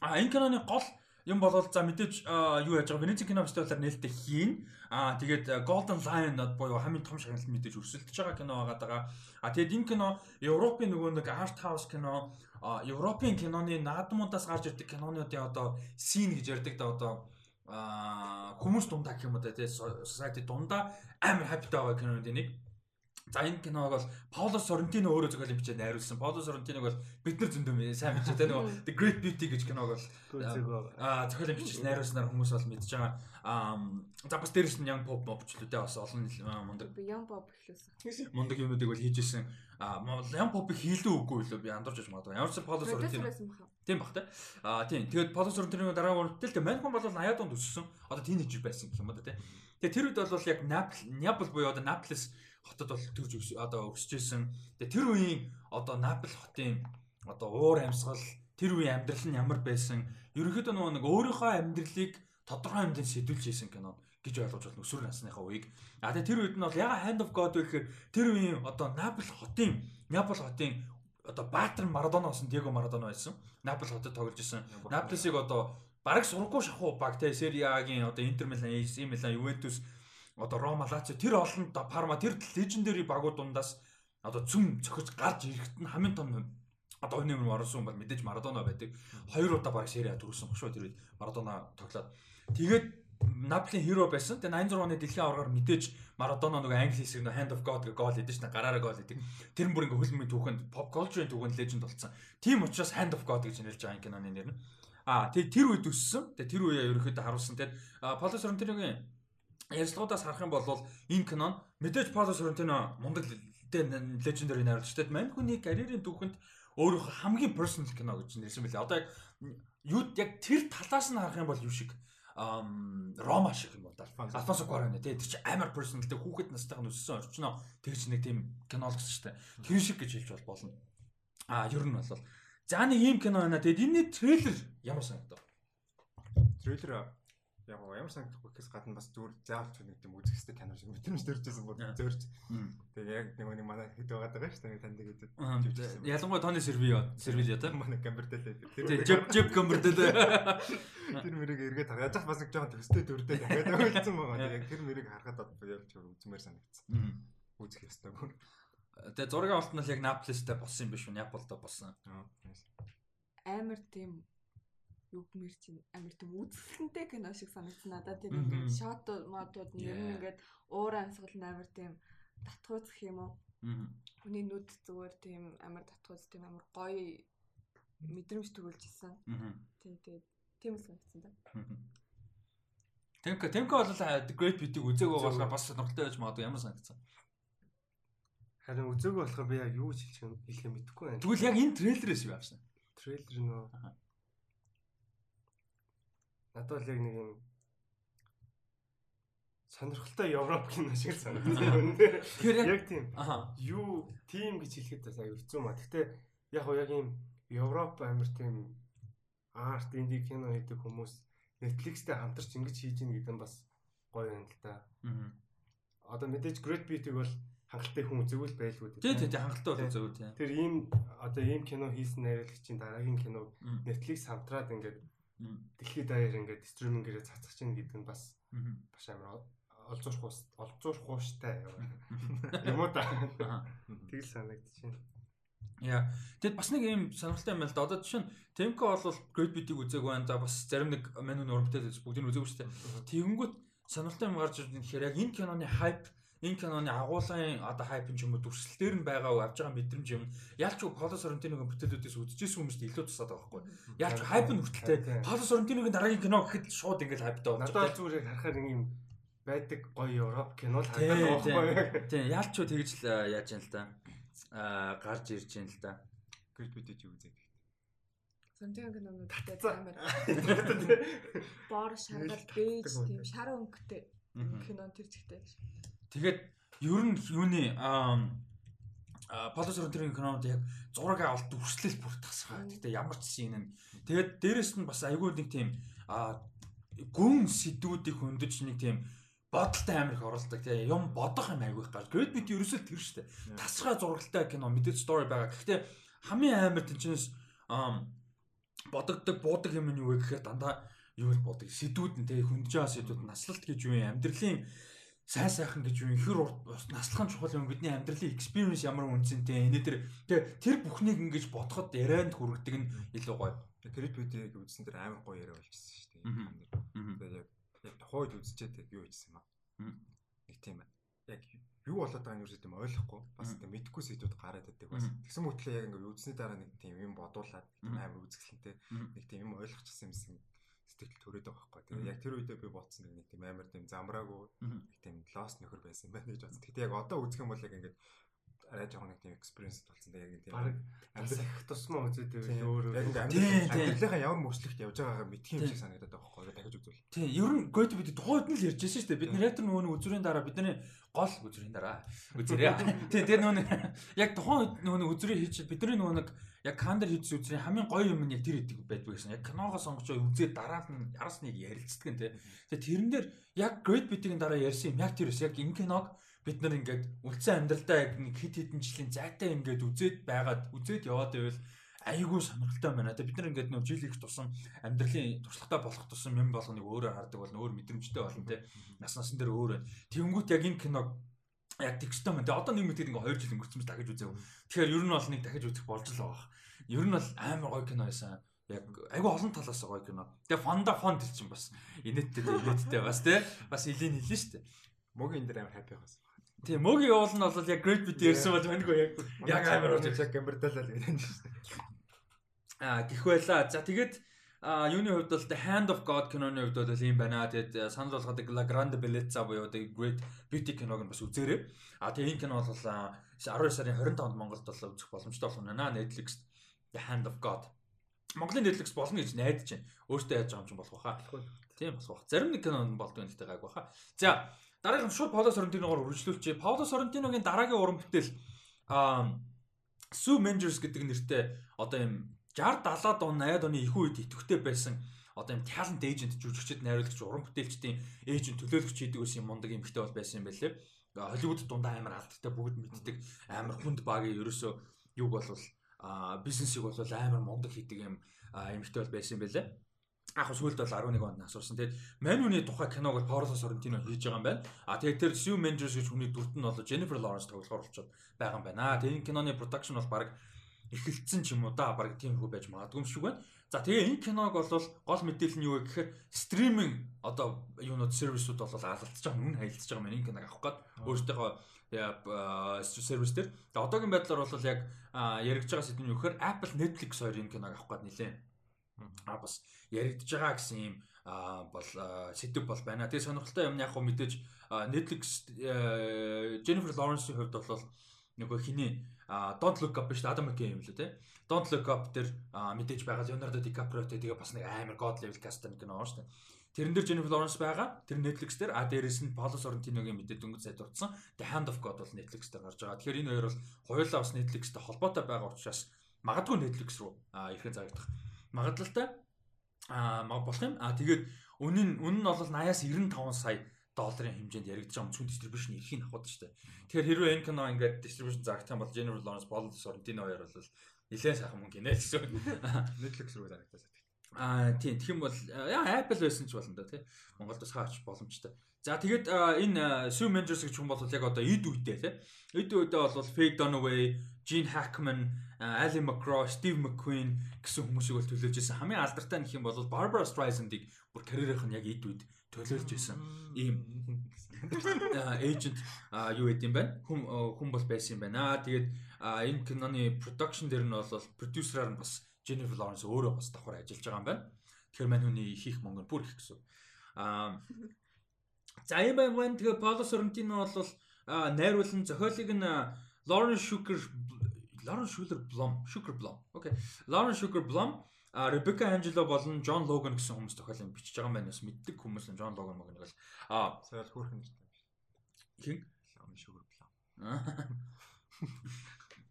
а энэ киноны гол юм болол за мэдээж юу яаж байгаа Венеци кино фестивалаар нээлттэй хийн. Аа тэгээд Golden Lion буюу хамгийн том шагналд мэдээж өрсөлдөж байгаа кино байгаа. А тэгээд энэ кино Европын нөгөө нэг art house кино, Европын киноны наадмуудаас гарч ирдэг кинонуудын одоо scene гэж ярьдаг да одоо аа хүмүүс дундаа гэх юм уу те society дундаа амар хаптай байгаа киноны нэг. За энэ киног бол Пауло Соррентино өөрөө зохиолын бичээд найруулсан. Пауло Соррентиног бол бид нар зөндөө сайн бичээ те нөгөө The Great Beauty гэж киног бол аа зохиолын бичиж найруулснаар хүмүүс бол мэдж байгаа. Аа за бас дээрэс нь Young Pop мовчлүүдээ бас олон мундаг Young Pop эхлүүлсэн. Мундаг юмнуудыг бол хийж исэн. Аа Young Pop-ыг хийлүү үгүй лөө би андуурч байж магадгүй. Ямар ч Пауло Соррентино Тийм бах те. Аа тийм. Тэгээд Полосор тэрний дараа үртэл тэ Манхон бол 80-аад онд өссөн. Одоо тийнейжер байсан гэх юм да те. Тэгээд тэр үед бол яг Напл Напл буюу одоо Наплес хотод бол төрж одоо өсөж исэн. Тэгээд тэр үеийн одоо Напл хотын одоо уур амьсгал тэр үеийн амьдрал нь ямар байсан. Ерөнхийдөө нөгөө нэг өөрийнхөө амьдралыг тодорхой хэмжээнд сэдвүүлж хийсэн кино гэж ойлгож байна өсвөр насныхаа үеийг. А тэгээ тэр үед нь бол яга Hand of God гэхээр тэр үеийн одоо Напл хотын Напл хотын одоо Баатар Марадона болсон Диего Марадона байсан. Наполи хотод тоглож исэн. Наполисыг одоо бараг сургуу шахуу баг те A-гийн одоо Интер Милан, AC Милан, Ювентус одоо Рома, Лацио тэр олон Парма тэр лежендари багууд дундаас одоо цөм цохиж гарч ирэхэд нь хамгийн том одоо өнөө мөр орсон бол мэдээж Марадона байдаг. Хоёр удаа баг A төрүүлсэн баг шүү тэр үед Марадона тоглоод тэгээд Наполи хиро байсан. Тэгээ 86 оны дэлхийн аваргаар мэдээж Марадона нөгөө англи хэсэг нөгөө Hand of God гэх гол хийдэж шнэ гараараа гол хийдэг. Тэр бүр ингээ хөлмийн түүхэнд pop culture-ийн түүхэнд legend болсон. Тийм учраас Hand of God гэж нэрэлж байгаа киноны нэр нь. Аа тэгээ тэр үед өссөн. Тэгээ тэр үеэ ерөөхдөө харуулсан. Тэгээ Paulo Sorrentino-гийн ярилцлагуудаас харах юм бол энэ кинон мэдээж Paulo Sorrentino мундаг legendary найруулагч. Тэгээд мань хүний карьерийн түүхэнд өөрийнхөө хамгийн personal кино гэж нэрсэн мөлий. Одоо яг юу яг тэр талаас нь харах юм бол юу шиг Рома шиг юм бол Альфонсо Куарон тий тэр чи амар personal тий хүүхэд настайг нь өссөн орчноо тэгж нэг тийм кино л гэсэн штэ. Тэр шиг гэж хэлж бол болно. А ер нь бол за нэг ийм кино байна. Тэгэд энэний трейлер ямар санагдав? Трейлер яг ямар санагдахгүй гэхээс гадна бас зүгээр заавал нэг тийм үзэх хэвээр танаар шиг мэдрэмж төржсэн бол зөөрч. Тэгээ яг нэг нэг манай хэд байгаа даа шүү дээ танд гэдэг. Ялангуяа тооны сервио сервио та манай гамбердэл. Тэр жип жип гамбердэл. Тэр мөрийг эргээд яж бас нэг жоохон төстэй төрдөө дахиад ойлцсон байгаа. Яг тэр мөрийг харахад яг ч үзмээр санагдсан. Үзэх ёстой бүр. Тэгээ зургийн олт нь л яг Наполистэй болсон юм биш үү? Неаполдо болсон. Амар тийм юу гэмэр чинь амар тийм үзэсгэлэнтэй кино шиг санагдсан надад тэр ингээд шот модууд нь ер нь ингээд уур амьсгал амар тийм татгууцх юм уу? Хүний нүд зүгээр тийм амар татгууц тийм амар гоё мэдрэмж төрүүлж исэн тийм тийм тийм л санагдсан да. Темка Темка бол The Great Beauty-г үзээгүй болохоор бас сонирхолтой байж магадгүй ямар санагдсан? Харин үзээгүй болохоор би яг юу хэлж хэлэх юм мэдэхгүй байна. Тэгвэл яг энэ трейлерээс юу авсан? Трейлер нөө Надад бол яг нэг юм сонирхолтой Европ кино шиг санагдсан. Тэгэхээр яг тийм. Юу тим гэж хэлэхэд бас аюу хэцүү маа. Гэхдээ яг яг юм Европ амир тийм арт инди кино хийдэг хүмүүс Netflix-тэй хамтарч ингэж хийж ийн гэдэг нь бас гоё юм л да. Одоо мэдээж Great Beauty-г бол хангалттай хүн үзэгүүл байлгүй. Тий, тий, хангалттай бол үзэгүүл тий. Тэр ийм одоо ийм кино хийсэн найруулагчийн дараагийн кино Netflix хамтраад ингээд дэлхийд даяар ингээд стримингээрээ цацах чинь гэдэг нь бас бас амар олзуурах ус олзуурах ууштай юм уу да. Тэгэл санагдчихэв. Яа. Тэгэд бас нэг юм сонирхолтой юм байна л да. Одоо жишээ нь Темко бол Great Beauty-г үзег байна. За бас зарим нэг меню нурамтай бүгдийг үзег шүү дээ. Тэгэнгүүт сонирхолтой юм гарч ирдэг. Тэгэхээр яг энэ киноны хайп энэ киноны агуулгын одоо хайп юм ч юм уу дүрслэл дээр нь байгаа уу авж байгаа мэдрэмж юм. Ялч Пауло Соррентиногийн бүтээлүүдээс үзчихсэн хүмүүст илүү тусаад байгаа байхгүй. Ялч хайп нь хүртэлтэй Пауло Соррентиногийн дараагийн кино гэхэд шууд ингээд хайптай болж байгаа надад зүгээр харахаар нэг юм байдаг гоё Европ кино л байгаа байхгүй. Тийм ялч тэгж л яаж юм л да аа гарч ирж юм л да Great Beauty ч үзээ Сантиаго кинонууд амар бор шаргал бэж тийм шар өнгөтэй кинон тэр зэгтэй Тэгээд ер нь юуны Полос Ронтерийн кинонд яг зураг авалт үрслэл бүр тасгаа. Гэтэ ямар ч шин нь. Тэгээд дээрэс нь бас айгүй нэг тийм гүн сэдвүүдийг хөндөж нэг тийм бодолтой амирх оролдог тийм юм бодох юм айгүй гал. Great Beat ерөөсөө тэр штэ. Тасгаа зурагтай кино мэдээж story байгаа. Гэхдээ хамгийн амар тэнчнээс бодогддог буудаг юм нь юу вэ гэхээр дандаа юу л бодог. Сэдвүүд нь тийм хөндөж байгаа сэдвүүд наслалт гэж юу юм амьдралын сайн сайхан гэж юу ихэр наслахын чухал юм бидний амьдралын experience ямар үнцэнтэй энэ тэр тэр бүхнийг ингэж бодоход ярианд хүргэдэг нь илүү гоё. Тэр видеог үзсэн тэр амар гоё яриа болчихсон шүү дээ. Тэгээд яг тухайд үзчихэд юу хийсэн юм аа. Нэг тийм яг юу болоод байгааг нь юу гэдэг юм ойлгохгүй. Бас тийм мэдхгүй сэдвүүд гараад байдаг бас. Тэгсэн мөтлөө яг ингээ үзсний дараа нэг тийм юм бодуулаад амар үзэсгэлэнтэй нэг тийм юм ойлгочихсан юмсан сэтгэл төрөөд байгаа байхгүй. Тэгээ яг тэр үедээ би бодсон нэг тийм амар тийм замраагүй тийм лос нөхөр байсан байна гэж бодсон. Гэтэ яг одоо үзэх юм бол яг ингээд арай жоохон нэг тийм experience болсон да яг нэг тийм амьдрах тусмаа үзээд байвал өөр яг амьдралынхаа ямар мөрчлөгт явж байгаагаа мэдх юм шиг санагдаад байгаа байхгүй дахиж үзвэл. Тийм ер нь гойд бид тухайд нь л ярьж байсан шүү дээ. Бид нэр тэр нөгөө үзүрийн дараа бидний гол үзүрийн дараа үзэрээ. Тийм тэр нөгөө яг тухайн нөгөө үзүрийн хийж бидний нөгөө нэг яг кандер хийдс үзрийн хамгийн гоё юм нь яг тэр идэг байдгүй гэсэн. Яг киногоо сонгож үзээд дараа нь яраас нэг ярилцдаг нь тий. Тэгээ тэрэн дээр яг Great Beat-ийн дараа ярьсан юм яг тэр ус яг энэ киног бид нар ингээд үлдсэн амьдралдаа яг нэг хит хитэн жилийн зайтай ингээд үзээд байгаад үзээд яваад байвал айгүй сонирхолтой байна. Тэгээ бид нар ингээд нөө жил их тусан амьдралын туршлагатай болох тусан юм болгоныг өөрөөр хардаг болно, өөр мэдрэмжтэй болно те. Нас насан дээр өөр байна. Тэнгүүт яг энэ киног яг тэгчтэй мэн. Тэгээ одоо нэг мэтгэд ингээ 2 жил өнгөрсөн ч дахиж үзээв. Тэгэхээр ер нь бол нэг дахиж үзэх болж л байгаа. Ер нь бол амар гоё кино байсан. яг айгүй олон талаас гоё кино. Тэгээ фонда фонд л чинь бас инээдтэй инээдтэй бас тий бас илийн шүү дээ. Могийн дээр амар хаппи байсан. Тийм могийн уул нь бол яг great bit ярьсан бол манайгүй яг яг амар уу яг гэмбэрдэлээ л гэдэг юм дээ. Аа гих байла. За тэгээд юуны хувьд бол The Hand of God киноны хувьд бол ийм байна. Тэгээд санал болгоод La Grande Bellezza буюу The Great Beauty киног нь бас үзээрэй. А тэгээд энэ кино бол 12 сарын 25-нд Монголд бол үзэх боломжтой болох нь Netflix The Hand of God. Монголын Netflix болно гэж найдаж байна. Өөртөө яаж юм чинь болох баха. Тийм болох. Зарим нэг кино болдгоо гэхдээ гайг баха. За дараагийн шууд Пауло Соррентиногоор үргэлжлүүлчихье. Пауло Соррентиногийн дараагийн уран бүтээл а Sue Mangers гэдэг нэртэй одоо юм 60 70-аад он 80-аад оны их үед идэвхтэй байсан одоо юм talent agent жүжигчд найруулагч уран бүтээлчдийн эйжент төлөөлөгч хийдэг юм мундаг эмэгтэй бол байсан юм байлээ. Холливуд дундаа амар алдтай бүгд мэддэг амар хүнд багийн ерөөсөө юг болвол бизнесийг бол амар мундаг хийдэг юм эмэгтэй бол байсан юм байлээ. Яг сүүлд бол 11 онд асуусан. Тэгээд Манюны тухай киног Пауло Соррентино хийж байгаа юм байна. А тэгээд тэр Sue Menders гэж хүний дүрт нь бол Jennifer Lawrence тоглохоор болчиход байгаа юм байна. Тэгээд энэ киноны production бол баг эхэлсэн ч юм уу да баг тийм хөө байж магадгүй юм шиг байна. За тэгээ энэ киног бол гол мэдээлэл нь юу вэ гэхээр стриминг одоо юунууд сервисүүд бол алдчихж байгаа нүн хаялцж байгаа юм энэ киног авах гээд өөртөөхөө сервис дээр. Тэгээ одоогийн байдлаар бол яг яригдж байгаа сэдв нь юу гэхээр Apple Netflix хоёр энэ киног авах гээд нилээн. А бас яригдж байгаа гэсэн юм бол сэдв бол байна. Тэгээ сонирхолтой юм яг хөө мэдээж Netflix Jennifer Lawrence-ийн хувьд бол нөгөө хиний Don't Look Up биш Adam McKay юм лээ те. Don't Look Up дээр мэдээж байгаа Leonardo DiCaprio те тэгээ бас нэг амар god level cast кино шүү дээ. Тэрэн дээр Jennifer Lawrence байгаа. Тэр Netflix дээр а дээрэс нь Paulo Sorrentino-гийн мэдээ дөнгөж сайд дурдсан. The Hand of God бол Netflix дээр гарч байгаа. Тэгэхээр энэ хоёр бол хоёулаа бас Netflix-тэй холбоотой байгаа учраас магадгүй Netflix руу ирэхэн зарагдах магадлалтай а болох юм. А тэгээд үнэн үнэн нь бол 80-аас 95 сая долларын хэмжээнд яригдж байгаа өмчгөн дистрибьюшн эрхийг авах шүү дээ. Тэгэхээр хэрвээ энэ кино ингээд дистрибьюшн зарагдах юм бол Jennifer Lawrence, Paul Sorrentino хоёр бол нэлээд сайхан мөнгө гинэ гэсэн. Netflix руу зарагдаж байна. Аа тийм тэгм бол Apple байсан ч болно да тий. Монголд бас хаач боломжтой. За тэгээд энэ Sue Menders гэж хүн бол яг одоо эд үедээ тий. Эд үедээ бол Faye Dunaway, Gene Hackman, Ali McGraw, Steve McQueen гэсэн хүмүүсийг бол төлөөж исэн. Хамгийн алдартай нь хэм бол Barbara Streisand-ыг бүр карьерийнх нь яг эд үед төлөөлж исэн ийм эйжент юу гэдэг юм бэ? Хүм хүн бол байсан юм байна. Тэгээд энэ киноны production дээр нь бол продюсераар нь бас Jennifer Lawrence өөрөө бас давхар ажиллаж байгаа юм байна. Тэгэхээр мань хүний хийх мөнгө нь бүр их гэсэн. Аа За юм байна. Тэгээ Paolo Sorrentino бол найруулан зохиолыг нь Lauren Shuker Lauren Shuler Blom, Shuker Blom. Окей. Lauren Blom А Ребека Анжело болон Джон Логан гэсэн хүмүүс тохиолын бичиж байгаа юм байна. Бас мэддэг хүмүүс нь Джон Логан мөгнөг л аа сайл хөөрхөн хин Ламын шүгэр план.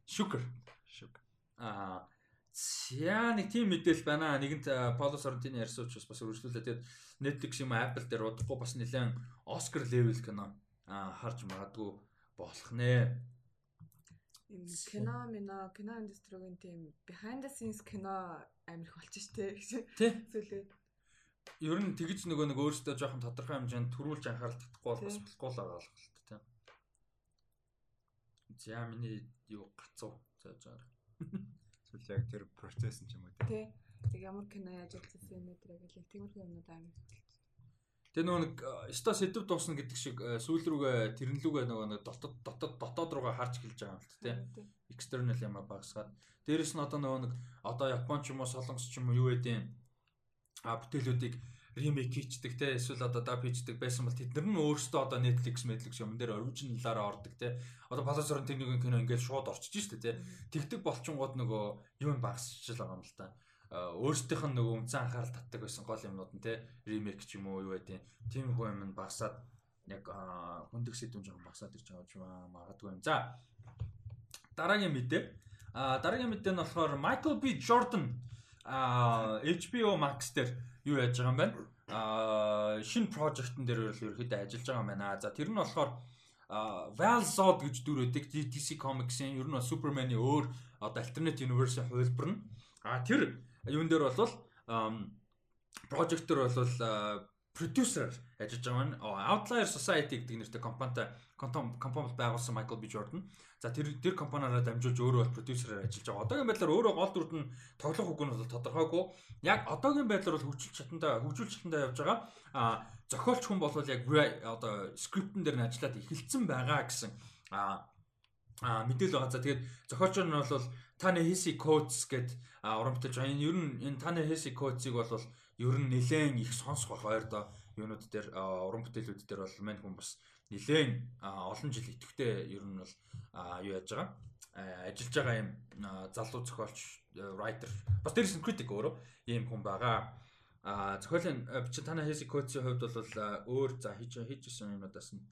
Шүгэр. Шүгэр. Аа За нэг тийм мэдээлэл байна. Нэгэнт Поло Соррентино ярьсан учраас бас үргэлжлүүлээ. Тэгээд Netflix юм Apple дээр удахгүй бас нэлээд Oscar level кино аа харж магадгүй болох нэ энэ кино мино кино индустригийн тийм behind the scenes кино амирх болчих штэ зүйлээ ер нь тэгж нөгөө нэг өөрөөсөө жоохон тодорхой хэмжээнд төрүүлж анхаарал татахгүй бол бас болохгүй л байгаа л та. За миний юу гацуу зааж байгаа. Эсвэл яг тэр процесс юм ч юм уу тий. Тэг ямар кино яаж ажилласан юм бэ гэдэг яг тиймэрхүү юмнууд амир Тэгээ нөгөө нэг ста сэдв дуусна гэдэг шиг э, сүүл рүүгээ тэрнлүүгээ нөгөө нэг дотоод дотоод дотоод руугаа харж эхэлж байгаа юм л тэ. External юм багсгаад. Дээрэс нь одоо нөгөө нэг одоо Япон ч юм уу Солонгос ч юм уу юу гэдэг а бүтээлүүдийг ремейк хийчдэг те эсвэл одоо даб хийчдэг байсан бол тэд нар нь өөрсдөө одоо Netflix, Netflix юм дээр оригиналаараа ордог те. Одоо Паласорын тэрнийг кино ингээд шууд орчиж штэ те. Тэгдэг болчингууд нөгөө юу багсч л байгаа юм л та өөрсдийнх нь нөгөө үнцэн анхаарал татдаг байсан гол юмнууд нь те ремейк ч юм уу юу байдیں۔ Тийм хөө юм багасаад яг хөндөг сэдвэн жоохон багасаад ирж байгаа юм магадгүй юм. За дараагийн мэдээ. А дараагийн мэдээ нь болохоор Michael B Jordan а HBO Max дээр юу яаж байгаа юм бэ? А шинэ project-н дээр ерөөхдөө ажиллаж байгаа юм байна. За тэр нь болохоор Val Zod гэж дүр өгдөг DC Comics-ийн ер нь Superman-ийн өөр одоо alternate universe-ийн хувилбар нь. А тэр юун дээр бол дээр бол продюсер ажиллаж байгаа маань Outlier Society гэдэг нэртэй компанитай компани байгуулсан Michael B Jordan. За тэр тэр компаниараа дамжуулж өөрөө бол продюсераар ажиллаж байгаа. Одоогийн байдлаар өөрөө гол дүрд нь тоглох үг нь бол тодорхойгүй. Яг одоогийн байдлаар бол хөгжүүлж чатандаа хөгжүүлж чатандаа явж байгаа. А зохиолч хүн бол яг одоо скриптэн дээр нь ажиллаад эхэлсэн байгаа гэсэн а а мэдээлэл байгаа. За тэгээд зохиолч нь бол Таны Hesi Codes гэд урамталж байгаа. Энэ ер нь энэ Таны Hesi Codes-ыг бол ер нь нэлээд их сонсох байх ойр доо. Юунууд дээр уран бүтээлүүд дээр бол мань хүн бас нэлээд олон жил идэвхтэй ер нь бол юу яаж байгаа? Ажиллаж байгаа юм залуу зохиолч writer. Бас дээрс critic өөрөө ийм хүн байгаа. А зохиолын чи тана хэсэг кодсын хувьд бол өөр за хийж хийжсэн юмудаас нь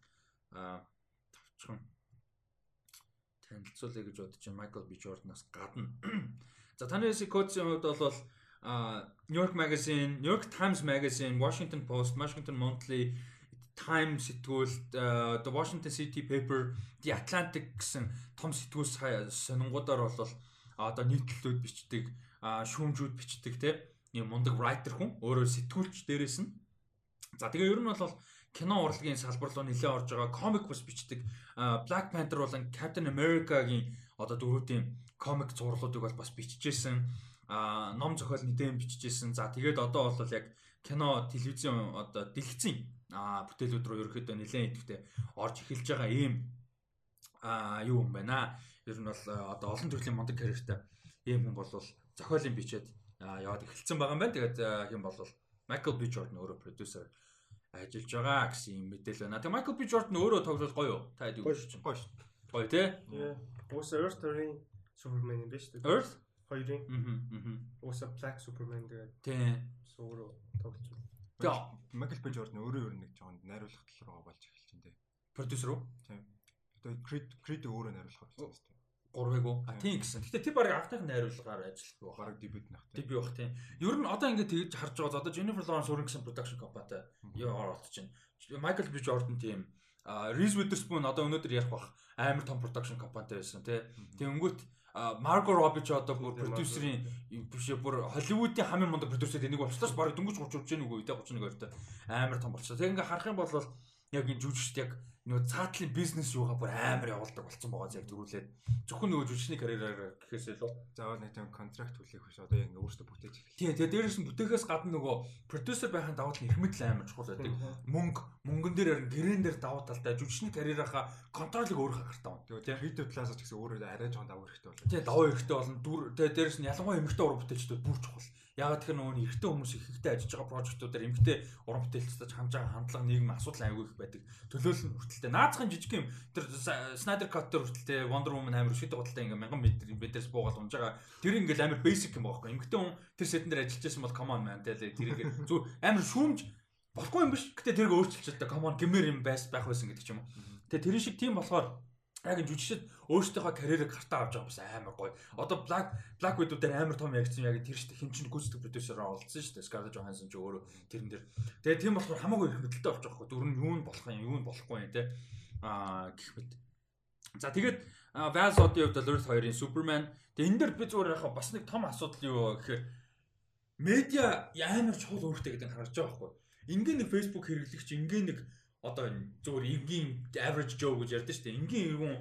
тавчхан танилцуулъя гэж бодож байна. Майкл Би Жорданаас гадна. За хэсэг кодсын хувьд бол New York Magazine, New York Times Magazine, Washington Post, Washington Monthly, Time сэтгүүлд The Washington City Paper, The Atlantic гэсэн том сэтгүүл сонингуудаар бол одоо нийтлэлүүд бичдэг, шүүмжүүд бичдэг те юм мундаг writer хүн өөрөө сэтгүүлч дээрээс нь. За тэгээ ер нь бол кино урлагийн салбар руу нэлээд орж байгаа комик бас бичдэг. Black Panther болон Captain America-гийн одоо дөрүүдийн комик зурлуудыг бол бас бичижсэн а ном зохиол нэгэн бичижсэн. За тэгээд одоо бол яг кино, телевизэн одоо дэлгэцийн бүтээлүүд рүү ерөөхдөө нэлээд идэвхтэй орж эхэлж байгаа ийм а юу юм байна. Ер нь бол одоо олон төрлийн мундаг карьертай ийм хүн бол зохиолын бичээд яваад эхэлсэн байгаа юм байна. Тэгээд хэм бол Michael B Jordan өөрөө продюсер ажиллаж байгаа гэсэн юм мэдээлэл байна. Тэгээ Michael B Jordan өөрөө тоглол гоё юу? Та хэд юу? Гоё шүү. Гоё тий? Уус Earth-ийн Superman юм биш үү? Earth хоёрын. Аа. Ууса Black Superman тэгээд тий. Сууруу тоглож байна. Тэгээ Michael B Jordan өөрөө өөр нэг жоохон найруулах тал руу болж эхэлж байна тий. Продюсер үү? Тий. Тэгээд Creed Creed өөрөө найруулах болсон шүү дээ. Гурвыг уу? А тийм гэсэн. Гэтэ тэр баг автайхан найруулгаар ажиллах уу? Гараг дебют нах тий. Дебют бах тий. Ер нь одоо ингэж тэгж харж байгаа. Одоо Jennifer Lawrence өөрөнгө гэсэн production company яагаар олж чинь. Michael B Jordan тийм Reese Witherspoon одоо өнөөдөр ярих бах амар том production companyтай байсан тий. Тэнгүүт Марго Робби ч одоо бүр продюсерийн биш бүр Холливуудын хамгийн мундаг продюсер энийг болчихлоос бараг дөнгөж 30 урж гэнэ үгүй үедээ 31 2 та амар том болчихлоо. Тэг ингээ харах юм бол яг энэ жүжигчд яг нөгөө цаатлын бизнес юугаа бүр амар явуулдаг болсон байгаа яг төрүүлээд зөвхөн нөгөө жүжигчний карьераар гэхээс илүү заавал нэг тийм контракт хүлээх биш одоо яг өөрөөсөө бүтээж эхэллээ. Тийм тэгээ дээрээс нь бүтээхээс гадна нөгөө продюсер байхын давуу тал эрхмэл амар чухал байдаг. Мөнгө мөнгөн дээр харин гэрэн дээр давуу талтай жүжигчний карьерийнхаа контролыг өөрөө хагартаа байна. Тэгээ тийм хийдэг талаас ч гэсэн өөрөө арай жоон давуу хэрэгтэй болно. Тийм давуу хэрэгтэй болно. Дээрээс нь ялангуяа эмэгтэй уран бүтээлчдүүд бүр чухал. Ягаад тэгэхээр нөгөө эрэгтэй хүмүүс их ихтэй ажиллаж байгаа прожектуудаар эмэгтэй уран бүтээлчдэж хамж байгаа хандлага нийгэм асуудал аягүй их байдаг. Төлөөлөл нь хүртэлтэй. Наацхан жижиг юм тэр Snyder Cut дээр хүртэлтэй Wonder Woman амар шийдэх бодлоо ингээм мянган метр метрээс буугаад унж байгаа. Тэр ингээл амар basic юм байхгүй. Эмэгтэй хүн тэр сетэн дээр ажиллаж байсан бол come on man тэгээ тэр ингээ зү амар шүүмж болохгүй юм биш. Гэтэ тэрийг өөрчилж чаддаг. Come on гэмээр юм байс байх байсан гэдэг ч юм уу. Тэгээ тэр шиг тийм болохоор яг жүжигчд өөрсдийнхөө карьерийг гартаа авч байгаа бас амар гоё. Одоо Black Black Widow дээр амар том ягцсан яг тэр шүү дээ. Хин чин гүйцэтгэх продюсераа олдсон дээ. Scarlett Johansson ч өөрөө тэрэн дээр. Тэгээ тийм болохоор хамаагүй их мэдлэлтэй авч байгаа хгүй. Дөрөв нь юу нь болох юм, юу нь болохгүй юм те. Аа гэх мэт. За тэгээд Val Zod-ийн хувьд Earth 2-ын Superman. Тэгээ энэ дээр би зүгээр яхаа бас нэг том асуудал юу гэхээр медиа амар чухал өөртөө гэдэг нь харж байгаа хгүй. Ингээ нэг Facebook хэрэглэгч ингээ нэг одоо энэ зүгээр энгийн average Joe гэж ярьдэн шүү дээ. Энгийн иргэн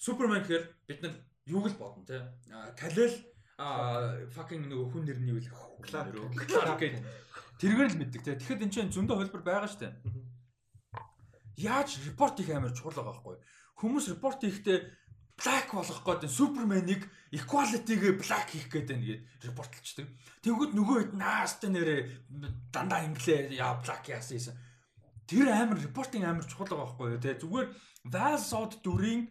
Superman гэхээр бид нар юуг л бодно те. Калел а fucking нөгөө хүн нэрний үл Clark гэдэг тэргээр л мэддэг те. Тэгэхэд энэ чинь зөндөө хөлбөр байгаа шүү дээ. Яаж репорт их амар чухал байгаа байхгүй. Хүмүүс репорт хийхдээ black болгох гээд Superman-ыг equality-гээ black хийх гээд байна гээд репортлчдаг. Тэнгүүд нөгөө хэд наастай нэрээ дандаа инглээ яа black яасан тэр амар репортинг амар чухал байгаа байхгүй юу те зүгээр Valsod дүрийн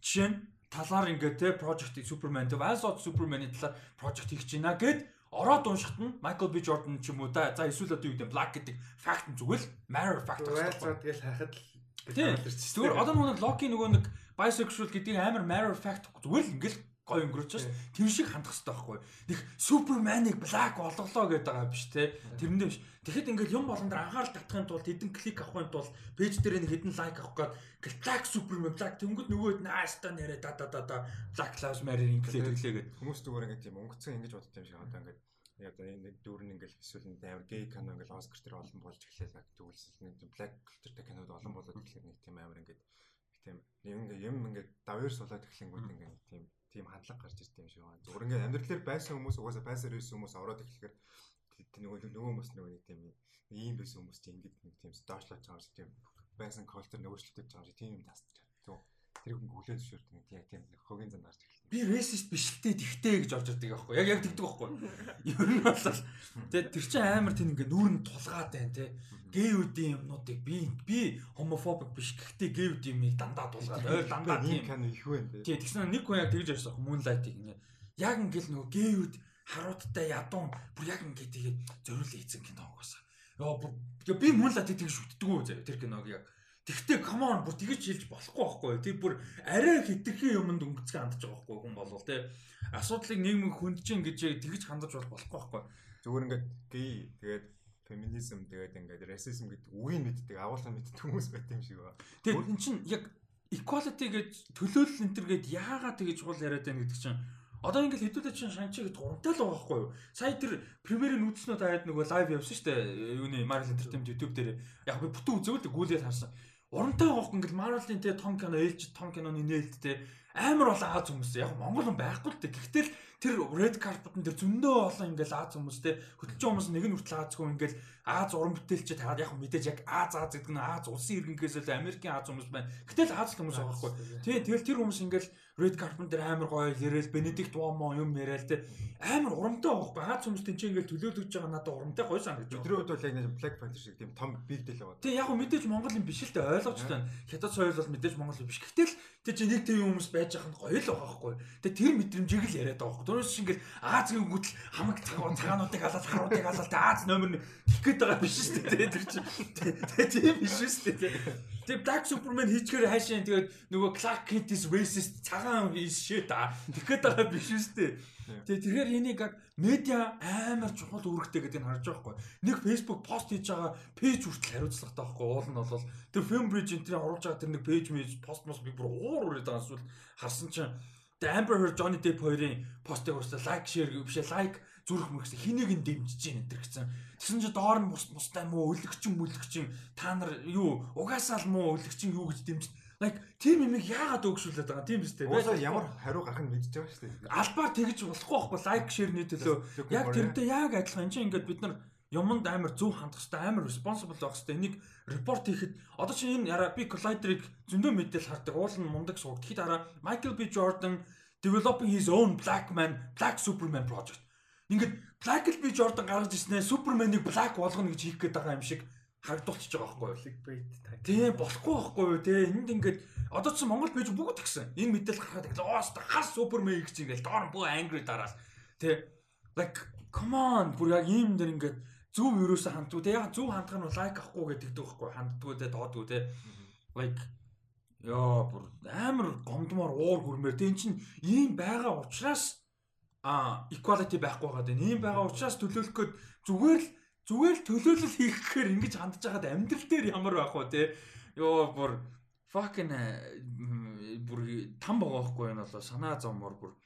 жишээ нь талаар ингээ те project Superman те Valsod Superman-ийн талаар project хийж байна гэд ороод уншихт нь Michael B Jordan ч юм уу да за эсвэл одоо юу гэдэг Black гэдэг fact нь зүгээр matter fact Valsod гэж хайхад л зүгээр одоо нөгөө Loki нөгөө нэг bisexual гэдэг амар matter fact зүгээр л ингээл гой өнгөрөөч ш. Тэр шиг хандах хэрэгтэй байхгүй. Нэг Суперманыг блак олголоо гэдэг байгаа биш те. Тэрэндээ биш. Тэгэхэд ингээл юм болон дээр анхаарал татахын тулд хэдэн клик авахын тулд пэйж дээр нэг хэдэн лайк авах гээд блак Супермен блак тэнгууд нөгөөд наастаа нэрэ да да да да Black Lives Matter инглээ тэглээ гээд хүмүүс зүгээр ингээд тийм өнгөцсөн ингэж боддог юм шиг одоо ингээд одоо нэг дүүрэн ингээл эсвэл нэг амар гей кино ингээл Оскар тэр олон болж эхлэв тэгвэл нэг black culture кинод олон болоод тэгэхээр нэг тийм амар ингээд тийм нэг юм ингээд давьер суулаад эхлэнгүүд ингээд тийм тийм хандлага гарч ирд юм шиг байна. Зүгээр ингээд амьдралаар байсан хүмүүс угаасаа байсаар ирсэн хүмүүс ороод эхлэхээр нөгөө нөгөө хүмүүс нөгөө нэг тийм ийм байсан хүмүүс чинь ингээд нэг тийм доошлож байгаа шиг тийм байсан культур нөөцлөлтөж байгаа шиг тийм юм тасч. Тэгвэл тэр хүн хүлэн зөвшөөрдөг нэг яг тийм хогийн зан гарч эхэлсэн. Би racist биш л дээ тэгтэй гэж орж ирдэг аахгүй. Яг яг тэгдэг аахгүй. Ер нь бол тэгээ тэр чинь амар тийм ингээ нүүр нь тулгаад байна те. Гейүүдийн юмнуудыг би би homophobic биш гэхдээ гейүүдийн юмыг дандаа тулгаад ойр дандаа тийм их байна те. Тэгсэн нэг хүн яг тэгж ярьсан moonlight-ыг ингээ яг ингээл нөгөө гейүүд харуудтай ядуун бүр яг ингээ тэгээ зориулсан хийсэн кино угаасаа. Яа би moonlight-ыг тэгж шүтдэг үү тэр киног яг Тэгтээ come on бүр тэгэж хэлж болохгүй байхгүй. Тэр бүр арай хитрхи юмд өнгөцгөө хандж байгаа байхгүй хүн болвол тий. Асуудлыг нийгэм хөндөж ин гэж тэгэж хандаж болохгүй байхгүй. Зүгээр ингээд гей тэгээд феминизм тэгээд ингээд расизм гэдэг үгийг мэддэг агуулсан мэддэг хүмүүс байт юм шиг байна. Тэгээд эн чинь яг equality гэж төлөөлөл энэ төр гээд яагаад тэгэж чухал яриад байна гэдэг чинь Одоо ингээл хэдүүлээ чинь шанчи гэдэг гурамтай л байгаа байхгүй юу? Сая тэр премьерийн үзснүүд хаяад нөгөө лайв явсан шүү дээ. Юуны Marvel Entertainment YouTube дээр яг би бүтэн үзэвэл гүйлээд харсан урамтай гоох ингээл Marvel-ийн те том кино ээлж том киноны нээлттэй амар бол Аз хүмүүс яг Монгол хүн байхгүй л те. Гэхдээ тэр red carpet-ын тэр зөндөө олон ингээл Аз хүмүүс те хөтлөж хүмүүс нэг нь хүртэл Азгүй ингээл Аз уран бүтээлч таад яг мэдээж яг Аз Аз гэдэг нь Аз улсын иргэнкээс л Америкийн Аз хүмүүс байна. Гэтэл Аз хүмүүс байгаа байхгүй. Тий тэгэл тэр хүмүүс ингээл Red Carpet дээр амар гоё яриад Benedict Wong юм яриад те амар урамтай байхгүй. Аз хүмүүс тэнцээ ингээл төлөөлөж байгаа надад урамтай гоё санагдаж байна. Өдрөө бол яг нэг Black Panther шиг тийм том big deal байгаа. Тий яг мэдээж Монгол юм биш л те ойлгож байна. Хятад соёл бол мэдээж Монгол биш. Гэтэл тэр чинь нэг тийм хүмүүс байж байгаа нь гоё л байгаа байхгүй. Тэгээ тэр мэдрэмжийг л яриад байгаа байхгүй. Тэрнээс шиг ингээл Азийн гүтэл хамаг цагаануудыг халаад харуудыг халаад Аз номер нь гих гээд байгаа биш шүү дээ. Тэр чинь тэгээ тийм биш шүү дээ. Тэгээ Black Superman хийчихээр хайшаа тэгээд нөгөө Clark Kent is racist цагаан is shit а. Тэгэхэд байгаа биш дээ. Тэгээ тэгэхээр энийг яг медиа амар чухал үүрэгтэй гэдгийг харж байгаа хгүй. Нэг Facebook пост хийж байгаа пэйж хүртэл хариуцлагатай байхгүй. Уул нь бол тэр film bridge энэ оруулж байгаа тэр нэг пэйж мэж пост мос би бүр уур ураад байгаа эсвэл харсан чинь Amber Heard Johnny Depp хоёрын постыг хүртэл лайк шеэр биш лайк зүрх мөргсөн хэнийг нь дэмжиж гин энэ гэсэн. Тэгсэн чи доор нь бус бустай муу өлөгчин мүлөгчин та нар юу угаасаа л муу өлөгчин юу гэж дэмжиж Like тийм юм яагаад өгшүүлээд байгаа тийм биз дээ. Уусаа ямар хариу гарах нь мэдчихэж байгаа шүү дээ. Албаар тэгж болохгүй байхгүй лайк шеэрний төлөө. Яг тэрнтэй яг адилхан. Энд чинь ингээд бид нар юмд амар зөв хандах хэрэгтэй, амар responsible байх хэрэгтэй. Энийг report хийхэд одоо чи энэ яра би Collider-ыг зөндөө мэдээл хардаг. Уул нь мундаг сууг. Тэгэхэд хараа Michael B Jordan developing his own Black Man, Black Superman project. Ингээд Black B Jordan гаргаж ирснээр Superman-ыг Black болгоно гэж хийх гээд байгаа юм шиг харагдуулчихж байгаа байхгүй юу? Тийм болохгүй байхгүй юу? Тэ энд ингээд одоо ч Монгол пэйж бүгд тэгсэн. Энэ мэдээлэл гаргаад ирлээ. Оо хас Superman гэж ингээл доор бөө angry дараас. Тэ like come on бүр яг ийм дэр ингээд зөв юусоо хандгүй. Тэ яг зөв хандах нь лайк авахгүй гэдэг байхгүй ханддгүй тэ доодгүй тэ. Like Яа бүр амар гомдмоор уур хүрмээр тэн чин ийм байгаа учраас а equality байхгүй байгаа дээ. Ийм байгаа учраас төлөөлөх гээд зүгээр л зүгээр л төлөөлөл хийх гэхээр ингэж хандж байгаад амьдрал дээр ямар байх вэ те. Йоо бүр fucking бүр там байгаа байхгүй энэ болоо санаа зовмор бүр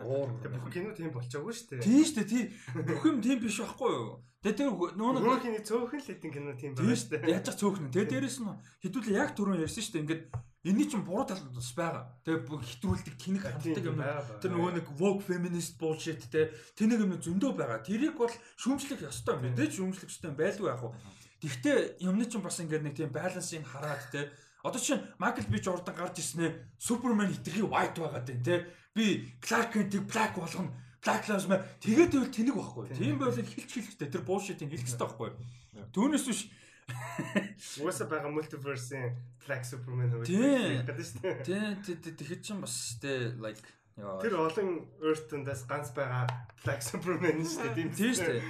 Оо бүх кино тийм болчоогүй шүү дээ. Тийм шүү дээ. Тийм бүх юм тийм биш байхгүй юу? Тэгээ тэр нөө нөгөө хиний цөөхөн л хэдин кино тийм байна шүү дээ. Яаж ч цөөхөн. Тэгээ дээрэс нь хэдүүлээ яг түрүүн ярьсан шүү дээ. Ингээд энэний чинь буруу тал бас байгаа. Тэгээ хэтрүүлдэг тэнэг ханддаг юм. Тэр нөгөө нэг woke feminist bullshit те тэнэг юм зөндөө байгаа. Тэрийг бол шүүмжлэх ёстой. Мэдээж шүүмжлэх ёстой байлгүй яах вэ? Тэгвэл юмны чинь бас ингээд нэг тийм балансыг хараад те Одоо чинь Майкл Би Жордан гарч ирснээр Супермен хитрхи white байгаад байна те би Clark Kent-ийг black болгоно. Black Lives Matter тэгээд байвал тэнэг байхгүй. Тийм байвал хэлж хэлэхтэй тэр bullshit-ийг хэлэх хэрэгтэй байхгүй. Түүнээс биш Уусаа байгаа multiverse-ийн Black Superman хөөе. Тийм. Тийм тэгэхэд чинь бас тэ like Тэр олон Earth-ндээс ганц байгаа Black Superman шүү дээ. Тийм шүү дээ.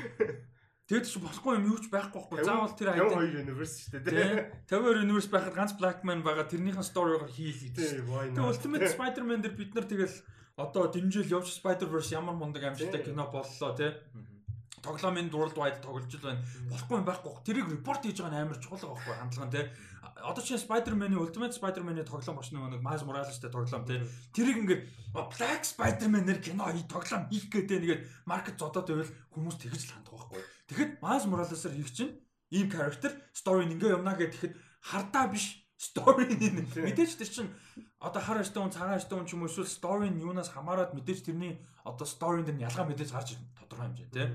Тэгэд ч болохгүй юм юу ч байхгүй байхгүй. Заавал тэр айд. 52 universe шүү дээ. 52 universe байхад ганц Blackman байгаа тэрнийхэн story-гоор хийх гэж. Тэгээ Ultimate Spider-Man дээр бид нар тэгэл одоо дэмжил явж Spider-Verse ямар мундаг амжилттай кино боллоо тий. Тоглоомын World Wide тоглож л байна. Болохгүй байхгүй. Тэрийг репорт хийж байгаа нь амар чухал байгаа байхгүй хандлага нь те. Одоо чинь Spider-Man-ийн Ultimate Spider-Man-ийн тоглоом боч нэг Miles Morales-тэй тоглоом те. Тэрийг ингээд Black Spider-Man-ээр кино хий тоглоом хийх гэдэг нэгээд маркет зодоод байвал хүмүүс тэгж л хандах байхгүй. Тэгэхэд Miles Morales-аар хийх чинь ийм character story ингээ юмнаа гэхэд хардаа биш story мэдээж тэр чинь одоо хар ажтын цагаан ажтын ч юм уу эсвэл story нь юунаас хамаарат мэдээж тэрний одоо story дээр ялгаа мэдээж гарч ирнэ тодорхой хэмжээ тийм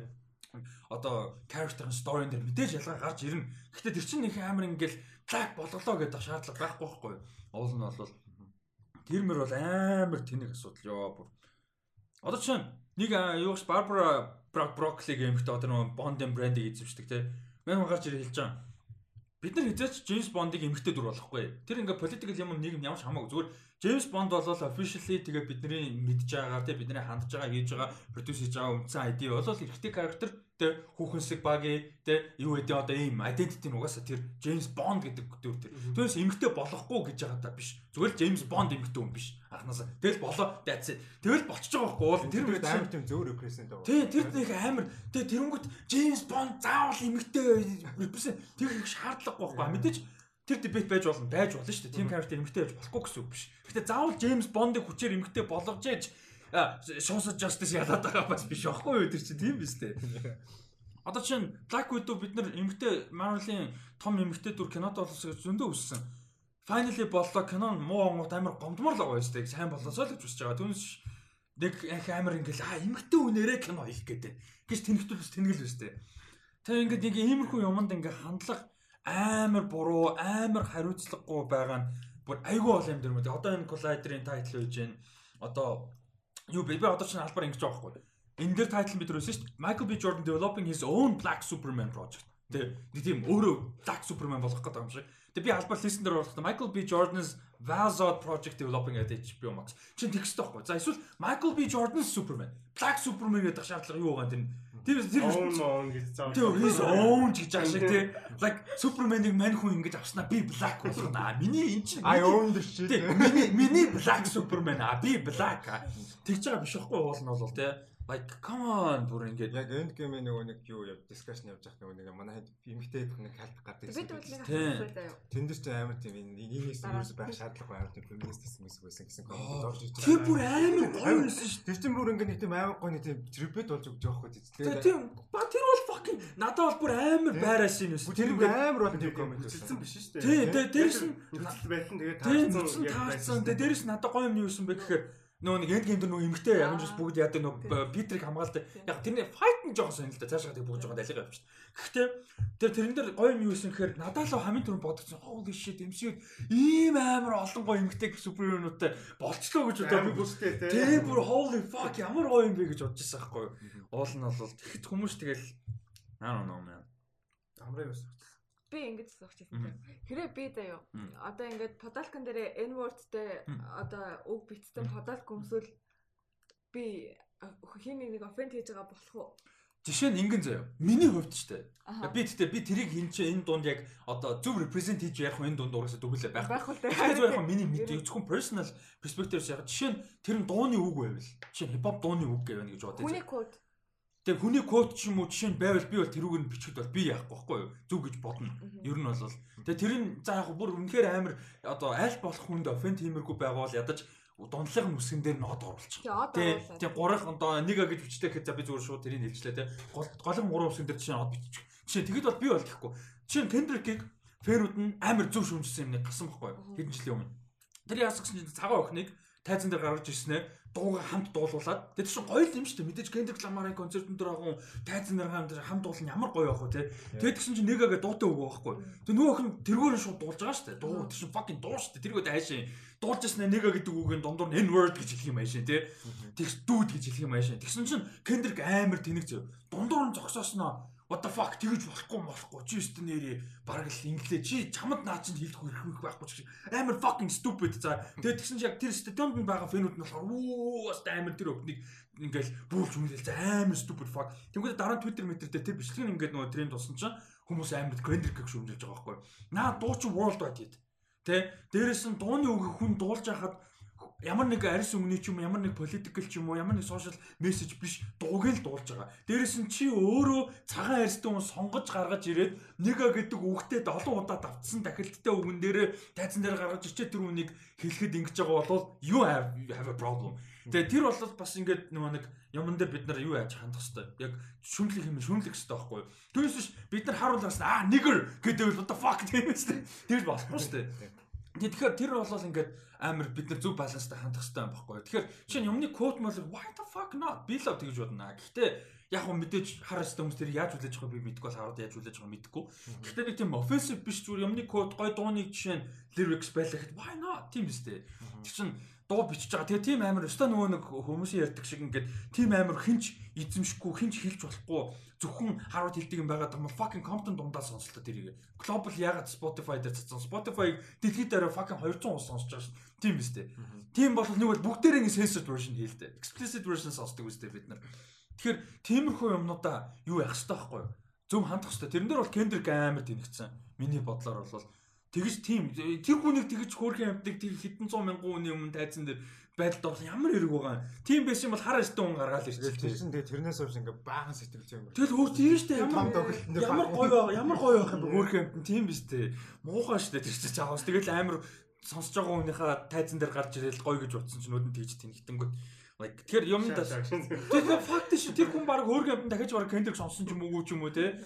одоо character-ын story дээр мэдээж ялгаа гарч ирнэ. Гэхдээ тэр чинь нэг амар ингээл black болголоо гэдэг шаардлага байхгүй байхгүй. Уул нь бол тэр мөр бол амар тэнэг асуудал ёо бүр. Одоо чинь нэг юуш Barbara Broccoli гэмхтэй одоо нэг Bond-ын брендийг эзэмшдэг те. Мэн гарч ирэл хэлж байгаа бид нар хизээч Джеймс Бондыг эмгтэй дүр болохгүй. Тэр ингээ политикал юм нийгэм ямар ч хамаагүй. Зүгээр Джеймс Бонд бол officially тэгээ бидний мэдж байгаагаар тий бидний хандж байгаа хийж байгаа продюс хийж байгаа үндсэн ID бол эрэгтэй character тий хүүхэнсэг баги тий юу гэдэг одоо ийм identity нь угаасаа тэр Джеймс Бонд гэдэг дүр тэр. Түүнээс эмгтэй болохгүй гэж байгаа та биш. Зүгээр Джеймс Бонд эмгтэй хүн биш. Анханасаа. Тэгэл болоо it. Тэгэл болчихж байгаа байхгүй бол тэр үед амар тийм зөөр репрезент байгаа. Тий тэр нэг амар тий тэрэнгүүт Джеймс Бонд заавал эмгтэй репрезент тэр их шаардлагагүй байхгүй. Мэдээж тэр дебет байж болно байж болно шүү дээ. Тим character эмгтэй байж болохгүй гэсэн үг биш. Гэтэ заавал Джеймс Бондыг хүчээр эмгтэй болгож яаж шуусаж justice ялаад байгаа бас биш аахгүй юу тэр чинь тийм биз дээ. Одоо чинь Black Widow бид нар эмгтэй Marvel-ийн том эмгтэй дүр кинод болсоо зөндөө үссэн. Finally боллоо кинон муу онгот амар гомдмор л байгаа юм шүү дээ. Сайн болоосоо л гэж үзэж байгаа. Түүнээс нэг их амар ингээл аа эмгтэй үнээрээ кино хийх гэдэг. Гэж тэнхтүүлс тэнгэл биш дээ. Тэгээ ингээд нэг иймэрхүү юмд ингээ хандлага амар буруу, амар хариуцлагагүй байгаа нь бүр айгүй бол юм дэр мэт. Одоо энэ Collider-ийн тайтл үйж гэн. Одоо юу бэ? Би одоо чинь албаар ингэж байгаа байхгүй. Энэ дэр тайтл бид өрөөсөн шүү дээ. Michael B Jordan developing his own Black Superman project. Тэ нэг тийм өөрөө Black Superman болох гэдэг юм шиг. Тэг би албаар листен дээр оруулахдаа Michael B Jordan's Valzod project developing at HBO Max. Чин тэгстэй байхгүй. За эсвэл Michael B Jordan's Superman, Black Superman гэдэг шаардлага юу байгаа юм тэр Тэр тэр own гэж заавал. Тэр his own гэж байгаа шиг тий. Like Superman-ыг мань хүн ингэж авснаа би black болгоно. Миний эн чинь I own the shit. Миний миний black Superman а би black. Тэгж байгаа биш байхгүй уул нь бол тий. Like come on бүр ингээд яг end game нөгөө нэг юу яв discussion явж байгаа нөгөө нэг манай эмгтэй нэг халдах гардаг. Бид бол нэг асуулт заяа. Тэндээс ч амар тийм нийгээс юус байх шаардлага амар тийм feminist гэсэн байсан гэсэн коммент орж ирж байгаа. Тэр бүр амар гоё байсан шүү. Тэр чинь бүр ингээд нэг тийм амар гоё нэг тийм tribute болж өгч байгаа байхгүй тийм. Тийм. Ба тэр бол fucking надад бол бүр амар байраа шин байсан. Тэр бүр амар бол тийм коммент хэлсэн биш шүү дээ. Тийм. Дээрс нь байтан тэгээд таарсан. Тэгээд дээрс надад гоё юм юу юм бэ гэхээр нөгөө нэг энд гейм дээр нөгөө эмгтэй Avengers бүгд яадаг нөгөө Питерийг хамгаалдаг. Яг тэрний файт нь жоохон сонирхолтой. Цаашаа тэг бүгд жоохон далигаа явчих. Гэхдээ тэр тэрэн дээр гоё юм юу исэн гэхээр надад л хамгийн түрүүнд бодогдсон. Holy shit MCU ийм амар олон гоё эмгтэй суперхероонуудтай болцлоо гэж удаа би бүстэй те. Тэгээ бүр holy fuck ямар гоё юм бэ гэж бодож байсан байхгүй юу. Уул нь бол тэгэхэд хүмүүс тэгэл I don't know man. Амраа юу би ингэж суучихсан тийм. Хэрэг би заяа. Одоо ингээд подалкан дээр N wordтэй одоо үг битсэн подалк өмсвөл би хин нэг оффент хийж байгаа болох уу? Жишээ нь ингэн заяа. Миний хувьд ч тийм. Би тэгтээ би тэрийг хин чи энэ дунд яг одоо зөв represent хийж ярих энэ дунд угаасаа дүгэлээ байх. Байх үү. Зөв яг миний мэдээ зөвхөн personal perspective-с яг жишээ нь тэр нь дууны үг байвал. Жишээ нь хипхоп дууны үг гэвэн гэж бодъё. Хүний код Тэгээ хүний код ч юм уу жишээ нь байвал би бол тэрүүг нь бичгэд бол би яахгүй байхгүй юу? Зүг гэж бодно. Ер нь бол тэгээ тэр нь за яг бүр үнэхээр амар одоо аль болох хүнд офен тиймэрхүү байгуул ядаж дундлын нүсгэн дээр нод оруулчих. Тэгээ тэгээ гурах одоо нэг гэж бичдэг гэхэд за би зүгээр шууд тэрийг хэлжлээ те. Голын гурван нүсгэн дээр чинь нод бичих. Жишээ тэгэд бол би бол гэхгүй. Жишээ нь Kendrick-ийг фэрүүд нь амар зөв шүмжсэн юм нэг гасан байхгүй юу? Хэдэн жилийн өмнө. Тэр яасах чинь цагаан охиныг тайзан дээр гаргаж ирснээр дууга хамт дуулуулад тэр чинь гоё юм шүү дээ. Мэдээж Kendrick Lamar-ын концертын дээр агуу тайзан дээр хамт хамт дуулах нь ямар гоё ах вэ те тэгээд тэгсэн чинь нэгэгээ дуутай өгөө байхгүй. Тэг нөгөө охин тэргээр нь шууд дуулж байгаа шүү дээ. Дуу тэр чинь fucking дуу шүү дээ. Тэргөө дайшин дуулж яснаа нэгэ гэдэг үгийн дундуур нь n word гэж хэлэх юм аашин те тэгс дүүд гэж хэлэх юм аашин тэгсэн чинь Kendrick амар тэнэг зөө дундуур нь зогсоосноо what the fuck? Тэгэж болохгүй болохгүй. Чи өстө нэрээ бараг л инглээ чи чамд наа чинь хэлэх хэрэг байхгүй ч амар fucking stupid. За тэгээд тэгсэн чи яг тэр стадионд нь байгаа фэнүүд нь болохоор оо бас амар тэр өхнийг ингээл бүүлж мүлэл за амар stupid fuck тэгвэл дараа нь twitter метр дээр тэр бичлэг нь ингээд нөгөө тренд болсон чинь хүмүүс амар Kendrick гэх шүүмжилж байгаа байхгүй. Наа дуу чи world wide хийд тэ дээрэс нь дууны үг хүн дуулж хахад ямар нэг арьс өнгөний ч юм ямар нэг политикл ч юм уу ямар нэг сошиал мессеж биш дууг л дуулж байгаа. Дээрээс нь чи өөрөө цагаан арьстай хүн сонгож гаргаж ирээд нэга гэдэг үгтэй 7 удаа давтсан дахилттай үгэн дээр тайзан дээр гаргаж ичээ тэр үнийг хэлэхэд ингэж байгаа бол you have you have a problem. Тэгээ тэр бол бас ингээд нөгөө нэг юмн дээр бид нар юу яаж хандах хэвээр яг шүмлэх юм шүмлэх хэвээр байхгүй юу. Түүнээс биш бид нар харуулгаас аа nigger гэдэг what the fuck тийм үстэй. Тэр болохгүй шүү дээ. Тэгэхээр тэр бол ингээд амар бид нар зөв баланстай хандах хэрэгтэй юм баггүй. Тэгэхээр чинь юмны код мөл why the fuck not би лав тэгж бодно. Гэхдээ яг хөө мэдээж хараас хүмүүс тэр яаж үлээж байгаа би мэдэхгүй хараад яаж үлээж байгаа мэдэхгүй. Гэхдээ нэг тийм offensive биш зүгээр юмны код гой дууныг жишээ нь lyrics байлаа гэхэд why not тийм биз дээ. Тэр чинь дуу бичиж байгаа. Тэгээ тийм амар өстой нөгөө нэг хүмүүсийн ярьдаг шиг ингээд тийм амар хинч эзэмшихгүй хинч хэлж болохгүй зөвхөн харууд хэлдэг юм байгаа юм fucking Compton дундаа сонслоо тэрийг. Global ягаад Spotify дээр цацсан. Spotify дэлхийд дээр fucking 200 ус сонсож байгаа шин. Тийм биз дээ. Тийм бол нэг бол бүгдээрээ censored version хэлдэг. Explicit version сонсдог үстэй бид нар. Тэгэхээр тиймэрхүү юмнуудаа юу яах хэрэгтэй байхгүй юу? Зөв хандах хэрэгтэй. Тэрэн дээр бол Kendrick амар тэнэгцсэн. Миний бодлоор бол тэгж тийм тэр хүнийг тэгж хөөрхөн амтдаг тэг хэдэн зуун мянган хүний өмнө тайзан дээр байдалд бол ямар хэрэг байгаа юм. Тийм байсан бол хар өстө хүн гаргаал ирчихсэн. Тэр чинь тэгээ тэрнээс хойш ингээ баахан сэтгэлж юм. Тэгэл өөр тийм шүү дээ. Ямар ямар гоё ямар гоё байх юм бэ хөөрхөн амт тийм биз дээ. Муухай шүү дээ тэр чинь чаавс. Тэгэл амар сонсож байгаа хүнийхээ тайзан дээр гарч ирэл гоё гэж утсан чинь нүдэн тэгж тэнхтэнгүүт like тэгэхээр юм да тэгэхээр факт шүү тэр хүн баг хөөргөн амтан дахиж баг кендрик сонсон ч юм уу ч юм уу те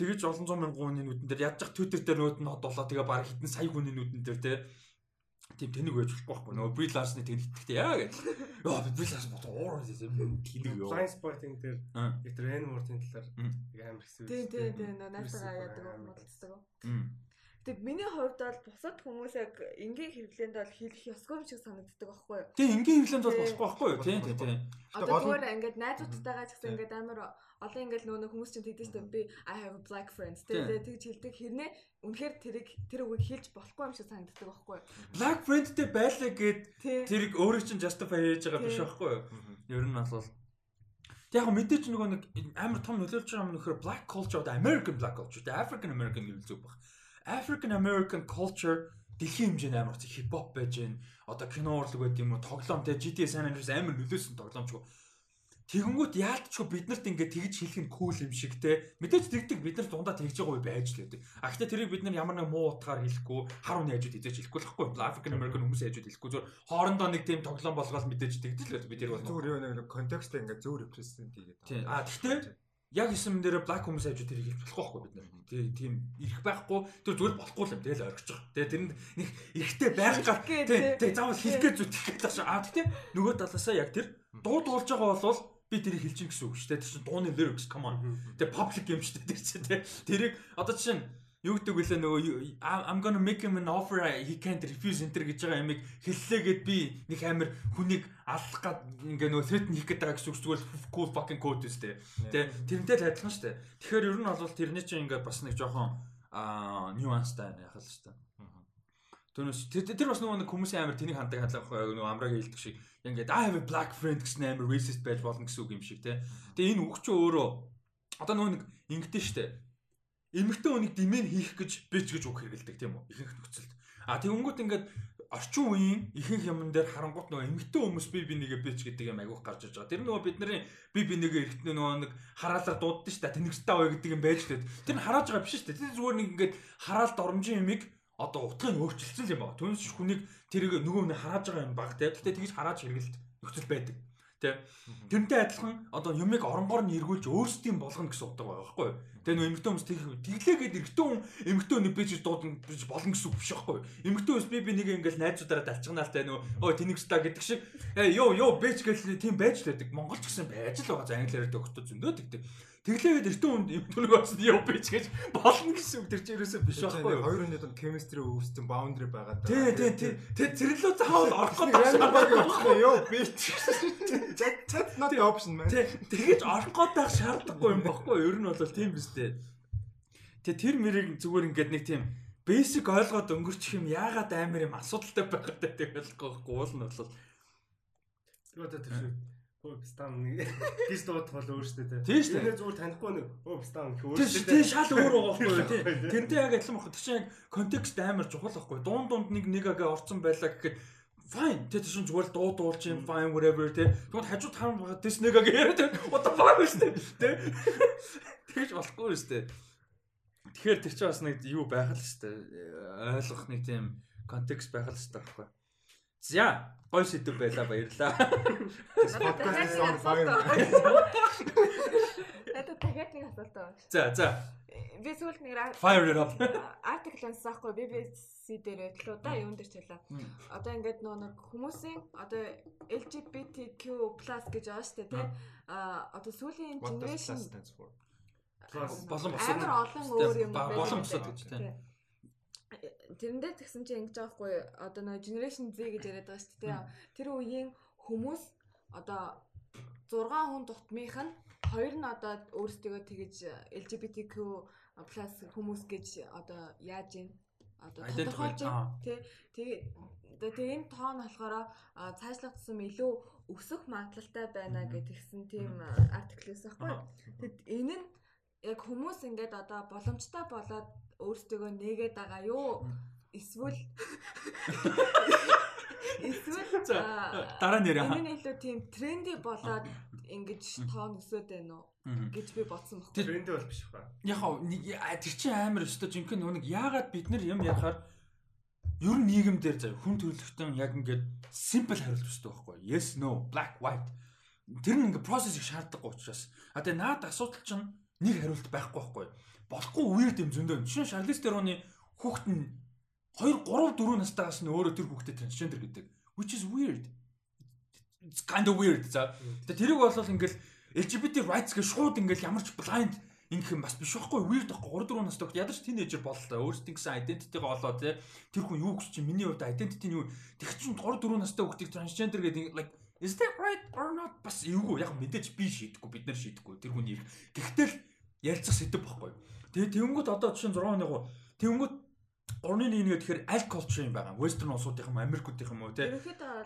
тэгэж олон зуун мянган хүний нүдэн дээр ядж Twitter дээр нүүд нь одолоо тэгээ баг хитэн сая хүний нүдэн дээр те тийм тэнэг байж болохгүй байхгүй. Нөгөө Брилансны тэнэг итгэдэг яа гэж. Яа би Бриланс бот уур тэнэг ёо. Blind spotting дээр тэр N-word-ийн талаар яг амар хэсэг. Тийм тийм тийм найртайгаа яадаг юм бодлоо. Тэг миний хувьд бол бусад хүмүүс яг энгийн хэрэглээнд бол хэлэх ёсгүй юм шиг санагддаг байхгүй юу? Тэг энгийн хэрэглээнд бол болохгүй байхгүй юу? Тийм тийм тийм. Одоо зүгээр ингээд найзуудтайгаа ч гэсэн ингээд амар олон ингээд нөгөө хүмүүс чинь тэгдэж штэ би I have a black friend тэгээ тэгж хэлдэг хэрнээ үнэхээр тэрийг тэр үгийг хэлж болохгүй юм шиг санагддаг байхгүй юу? Black friendтэй байлаа гэд тэрийг өөрөө чинь justify хийж байгаа биш байхгүй юу? Ер нь бол яг мэдээч нөгөө нэг амар том нөлөөлж байгаа юм нөхөр black culture одоо American black culture African American гэж зүг баг. African American culture дэлхийн хэмжээнд амар хип хоп байж гэн. Одоо кино урлаг байд юм уу? Тоглоом те GTA San Andreas амар нөлөөсөн тоглоомч Тэгэнгүүт яалтчгүй бид нарт ингээд тэгж хэлэх нь кул юм шиг те. Мэдээж тэгдэг бид нар дундаа тэгж байгаа үе байж л байдаг. А гэхдээ тэрийг бид нар ямар нэг муу утгаар хэлэхгүй хар үний хажууд эзэж хэлэхгүй л хэвгүй. African American хүмүүс хажууд хэлэхгүй. Зөв хоорондоо нэг тийм тоглоом болгоод мэдээж тэгдэл л бид нар бол. Зүгээр юу нэг контекстээ ингээд зөв репрезент хийгээд. А гэхдээ яг юм дээр black хүмүүс хажууд тэрийг хэлж болохгүй байхгүй бид нар. Тийм ирэх байхгүй. Тэр зүгээр болохгүй юм. Тэгэл орхиж байгаа. Тэгээ тэрэнд нэг эрэхтэй байх гал. Тэг заавал хэлгээ зүтгэх гэж байна. А тэгтээ нөгөө талаасаа яг тэр дуу дуулж байгаа бол би тэрийг гин гэсэн үг шүү дээ. Тэр чинь дууны lyrics come on. Тэгээ public юм шүү дээ тэр чинь тий. Тэрийг одоо чинь юу гэдэг вүлээ нөгөө I'm gonna make him an offer he can't refuse энэ гэж байгаа ямиг хэллээгээд би нэг амир хүнийг аллах гад ингээ нөгөө threaten хийх гэдэг гэсэн үг зүгээр cool fucking code үстэй. Тэ тэрнтэй л адилхан дээ. Тэгэхээр ер нь бол тэрний чинь ингээ бас нэг жоохон тань яхал шүү дээ. Түүнээс тэр бас нөгөө нэг хүмүүсийн амир тэнийг хандаг хандлага нөгөө амраг хэлдэг шиг ингээд I have a black friend гэсэн амир racist байж болно гэсэн үг юм шиг те. Тэгээ энэ үг чи өөрөө одоо нөгөө нэг ингэдэж штэ эмэгтэй хүнийг дэмэн хийх гэж бич гэж үг хэрэгэлдэг тийм үү ихэнх нөхцөлд. А тэгэнгүүт ингээд орчин үеийн ихэнх юмн дээр харангуут нөгөө эмэгтэй хүмүүс би би нэгэ бич гэдэг юм агиух гарч иж байгаа. Тэр нөгөө бидний би би нэгэ эргэтнээ нөгөө нэг хараалаар дууддаг ш та тэнэгстэй аваа гэдэг юм байж тээ. Тэр нь харааж байгаа биш ш. Тэр зүгээр нэг ингээд хараал дормжийн юмыг одоо утгыг өөрчилсөн юм байна. Түүнээс хүнийг тэрийг нөгөө нь харааж байгаа юм баг те. Гэтэ тэгж харааж хэрэгэлт нөхцөл байдаг. Тэ. Тэрнтэй адилхан одоо юмыг оронгоор нь эргүүлж өөрсдийн болгоно гэсэн утга байгаа байхгүй юу? Тэгээ нөө эмэгтэй хүмүүс тийх тэглээгээд эрэгтэй хүн эмэгтэй хүний бэж дуудана бэж болно гэсэн үг биш байхгүй юу? Эмэгтэй хүмүүс би би нэг ингээл найзуудаараа далчганаалтай нөө өө тэнэгстэй гэдэг шиг ёо ёо бэж гэл тийм байж л байдаг. Монголч гэсэн байж л байгаа. За англиар өгтөө зөндөө тэгдэг. Тэглээгээд эртэн хүнд эмтүнэг болсон яв бич гэж болно гэсэн үг тэр чинь ерөөсөө биш байхгүй юу? Хоёр хүний донд chemistry үүссэн boundary байгаа даа. Тий, тий, тий. Тэр зэрлөө заавал орох гэдэг шаардлагагүй ёо бич. That's not the option man. Тий, тэгэж орох гэдэг шаардлагагүй юм баггүй юу? Ер нь бол тийм биз дээ. Тэгээ тэр мэрийг зүгээр ингээд нэг тийм basic ойлгоод өнгөрчих юм яагаад амар юм асуудалтай байгаад байдаг болохгүй уул нь бол. Тэр одоо тэр шиг Өө стан гэж дуудах бол өөрөөсөө тэ. Тийм шүү дээ. Энэ зүгээр танихгүй нэг. Өө стан гэх өөрөөсөө. Тийм шал өөр байгаа байхгүй юу? Тийм. Тэрнтэй яг адилхан багт чинь яг контекст амар чухал байхгүй. Дунд дунд нэг нэг ага орцсон байлаа гэхэд fine. Тэ тийм зүгээр дуу дуулж юм fine whatever тэ. Тэгвэл хажууд харам байгаа this nigga гэх тэ what the fuck вэ тэ. Тэгж болохгүй дээ тэгэхээр тэр чинь бас нэг юу байх л дээ ойлгох нэг тийм контекст байх л дээ байхгүй за гой сэдв байла баярлаа подкаст on fire Надад дахиад нэг асуулт байна. За за. Би сүүлд нэг fire it up. Article унсаахгүй BBC дээр өдлөө да юун дээр чилээ. Одоо ингээд нөө нэг хүмүүсийн одоо LGBTQ+ гэж байгаа дээ тий. А одоо сүүлийн generation болон босод амар олон өөр юм болон босод гэж тий. Тэрэн дээр тэгсэн чинь ингэж байгаа хгүй одоо нөө generation Z гэж яриад байгаа шүү дээ. Тэр үеийн хүмүүс одоо 6 хүн тутмынх нь хоёр нь одоо өөрсдөө тэгэж LGBTQ+ хүмүүс гэж одоо яаж юм одоо тодорхойлж тий. Тэгээ тэгээ энэ тоон болохоор цаашлах тусам илүү өсөх магадлалтай байна гэдгсэн тийм артиклээс байхгүй. Тэгэд энэ нь яг хүмүүс ингээд одоо боломжтой болоод өөрсдөө нээгээд байгаа юу? Эсвэл Эсвэл дараа нь яриа. Энэ илүү тийм тренди болоод ингэж тоон өсөд байна уу гэж би бодсон баг. Тренди бол биш ба. Яг аа тэр чинь амар өстө жинхэнэ нэг яагаад бид нар юм ярихаар ер нь нийгэм дээр заа хүн төрөлхтөн яг ингээд simple хариулт өстэй байхгүй. Yes no black white. Тэр нь ингээд process их шаардлагагүй учраас. А тэгээ наад асуудал чинь нэг хариулт байхгүй байхгүй. Болохгүй weird юм зөндөө. Жишээ нь Charlize Theron-ы хүүхэд нь 2 3 4 настайгаас нь өөрөө тэр хүүхдэд трансгендер гэдэг. Which is weird. It's kind of weird за. Тэгээ тэрийг бол ингээл LGBT rights гэж шууд ингээл ямарч blind ингэх юм бас биш байхгүй weird байхгүй. 3 4 настай ядаж тинейжер боллоо өөрсдийн гэсэн identity-г олоо те тэр хүн юу гэж чи миний хувьд identity нь юу? Тэг чин 3 4 настай хүүхдийг transgender гэдэг like is that right or not? Бас эвгүй. Яг мэдээж би шийдэхгүй бид нар шийдэхгүй. Тэр хүний гэхдээ л ярилцах сэдв байхгүй тэгээ тэнгүүд одоо жишээ 6 нэг тэнгүүд Орны нэг нэг тэгэхээр аль culture юм байгаа. Western улсуудын юм, Америкуудын юм уу тий.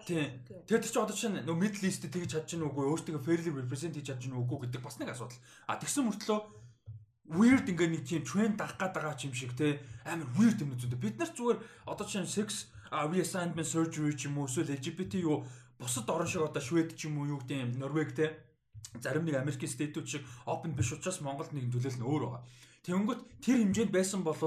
Тийм. Тэгээд чи одоо чинь нөө Middle East тэгж чадж гин үгүй, өөртөө fairly represent хийж чадж гин үгүй гэдэг бас нэг асуудал. А тэгсэн мөртлөө weird ингээ нэг тийм trend дагах гээд байгаа юм шиг тий. Амар weird юм зүндэ. Бид нар зүгээр одоо чинь sex reassignment surgery ч юм уу эсвэл LGBT юу бусад орн шиг одоо Швед ч юм уу юу гэдэг юм Норвег тий. Зарим нэг Америкийн стейтүүд шиг open биш учраас Монголд нэг төлөөлөл нь өөр байгаа. Тэнгөт тэр хэмжээнд байсан бол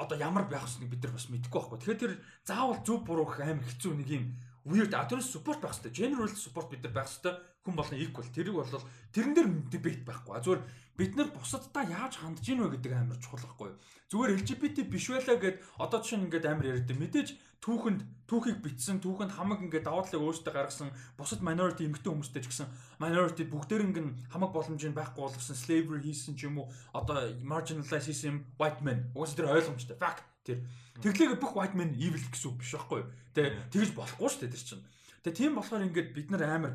одоо ямар байх вэ бид нар бас мэдэхгүй байхгүй. Тэгэхээр тэр заавал зөв буруу гэх амар хэцүү нэг юм weird адрес support байх хэрэгтэй. General support бид нар байх хэрэгтэй. Хүн болгон equal. Тэрийг бол тэрэн дээр debate байхгүй. Зүгээр бид нар бусадтай яаж хандж ийн вэ гэдэг амар чухал байхгүй. Зүгээр LGBT биш байлаа гэд одоо чинь ингээд амар яриад мэдээж түүхэнд түүхийг битсэн түүхэнд хамаг ингээд даваа талыг өөртөө гаргасан бусад minority эмгтэн хүмүүстэй ч гэсэн minority бүгдээринг нь хамаг боломжийг байхгүй болгосон slavery хийсэн ч юм уу одоо marginalize хийсэн white men уус тэр ойлгомжтой fact тэр тэглээг бүх white men evil гэсэн үг биш байхгүй тэгээ тэгж болохгүй шүү дээ тэр чинь тэгээ тийм болохоор ингээд бид нар амар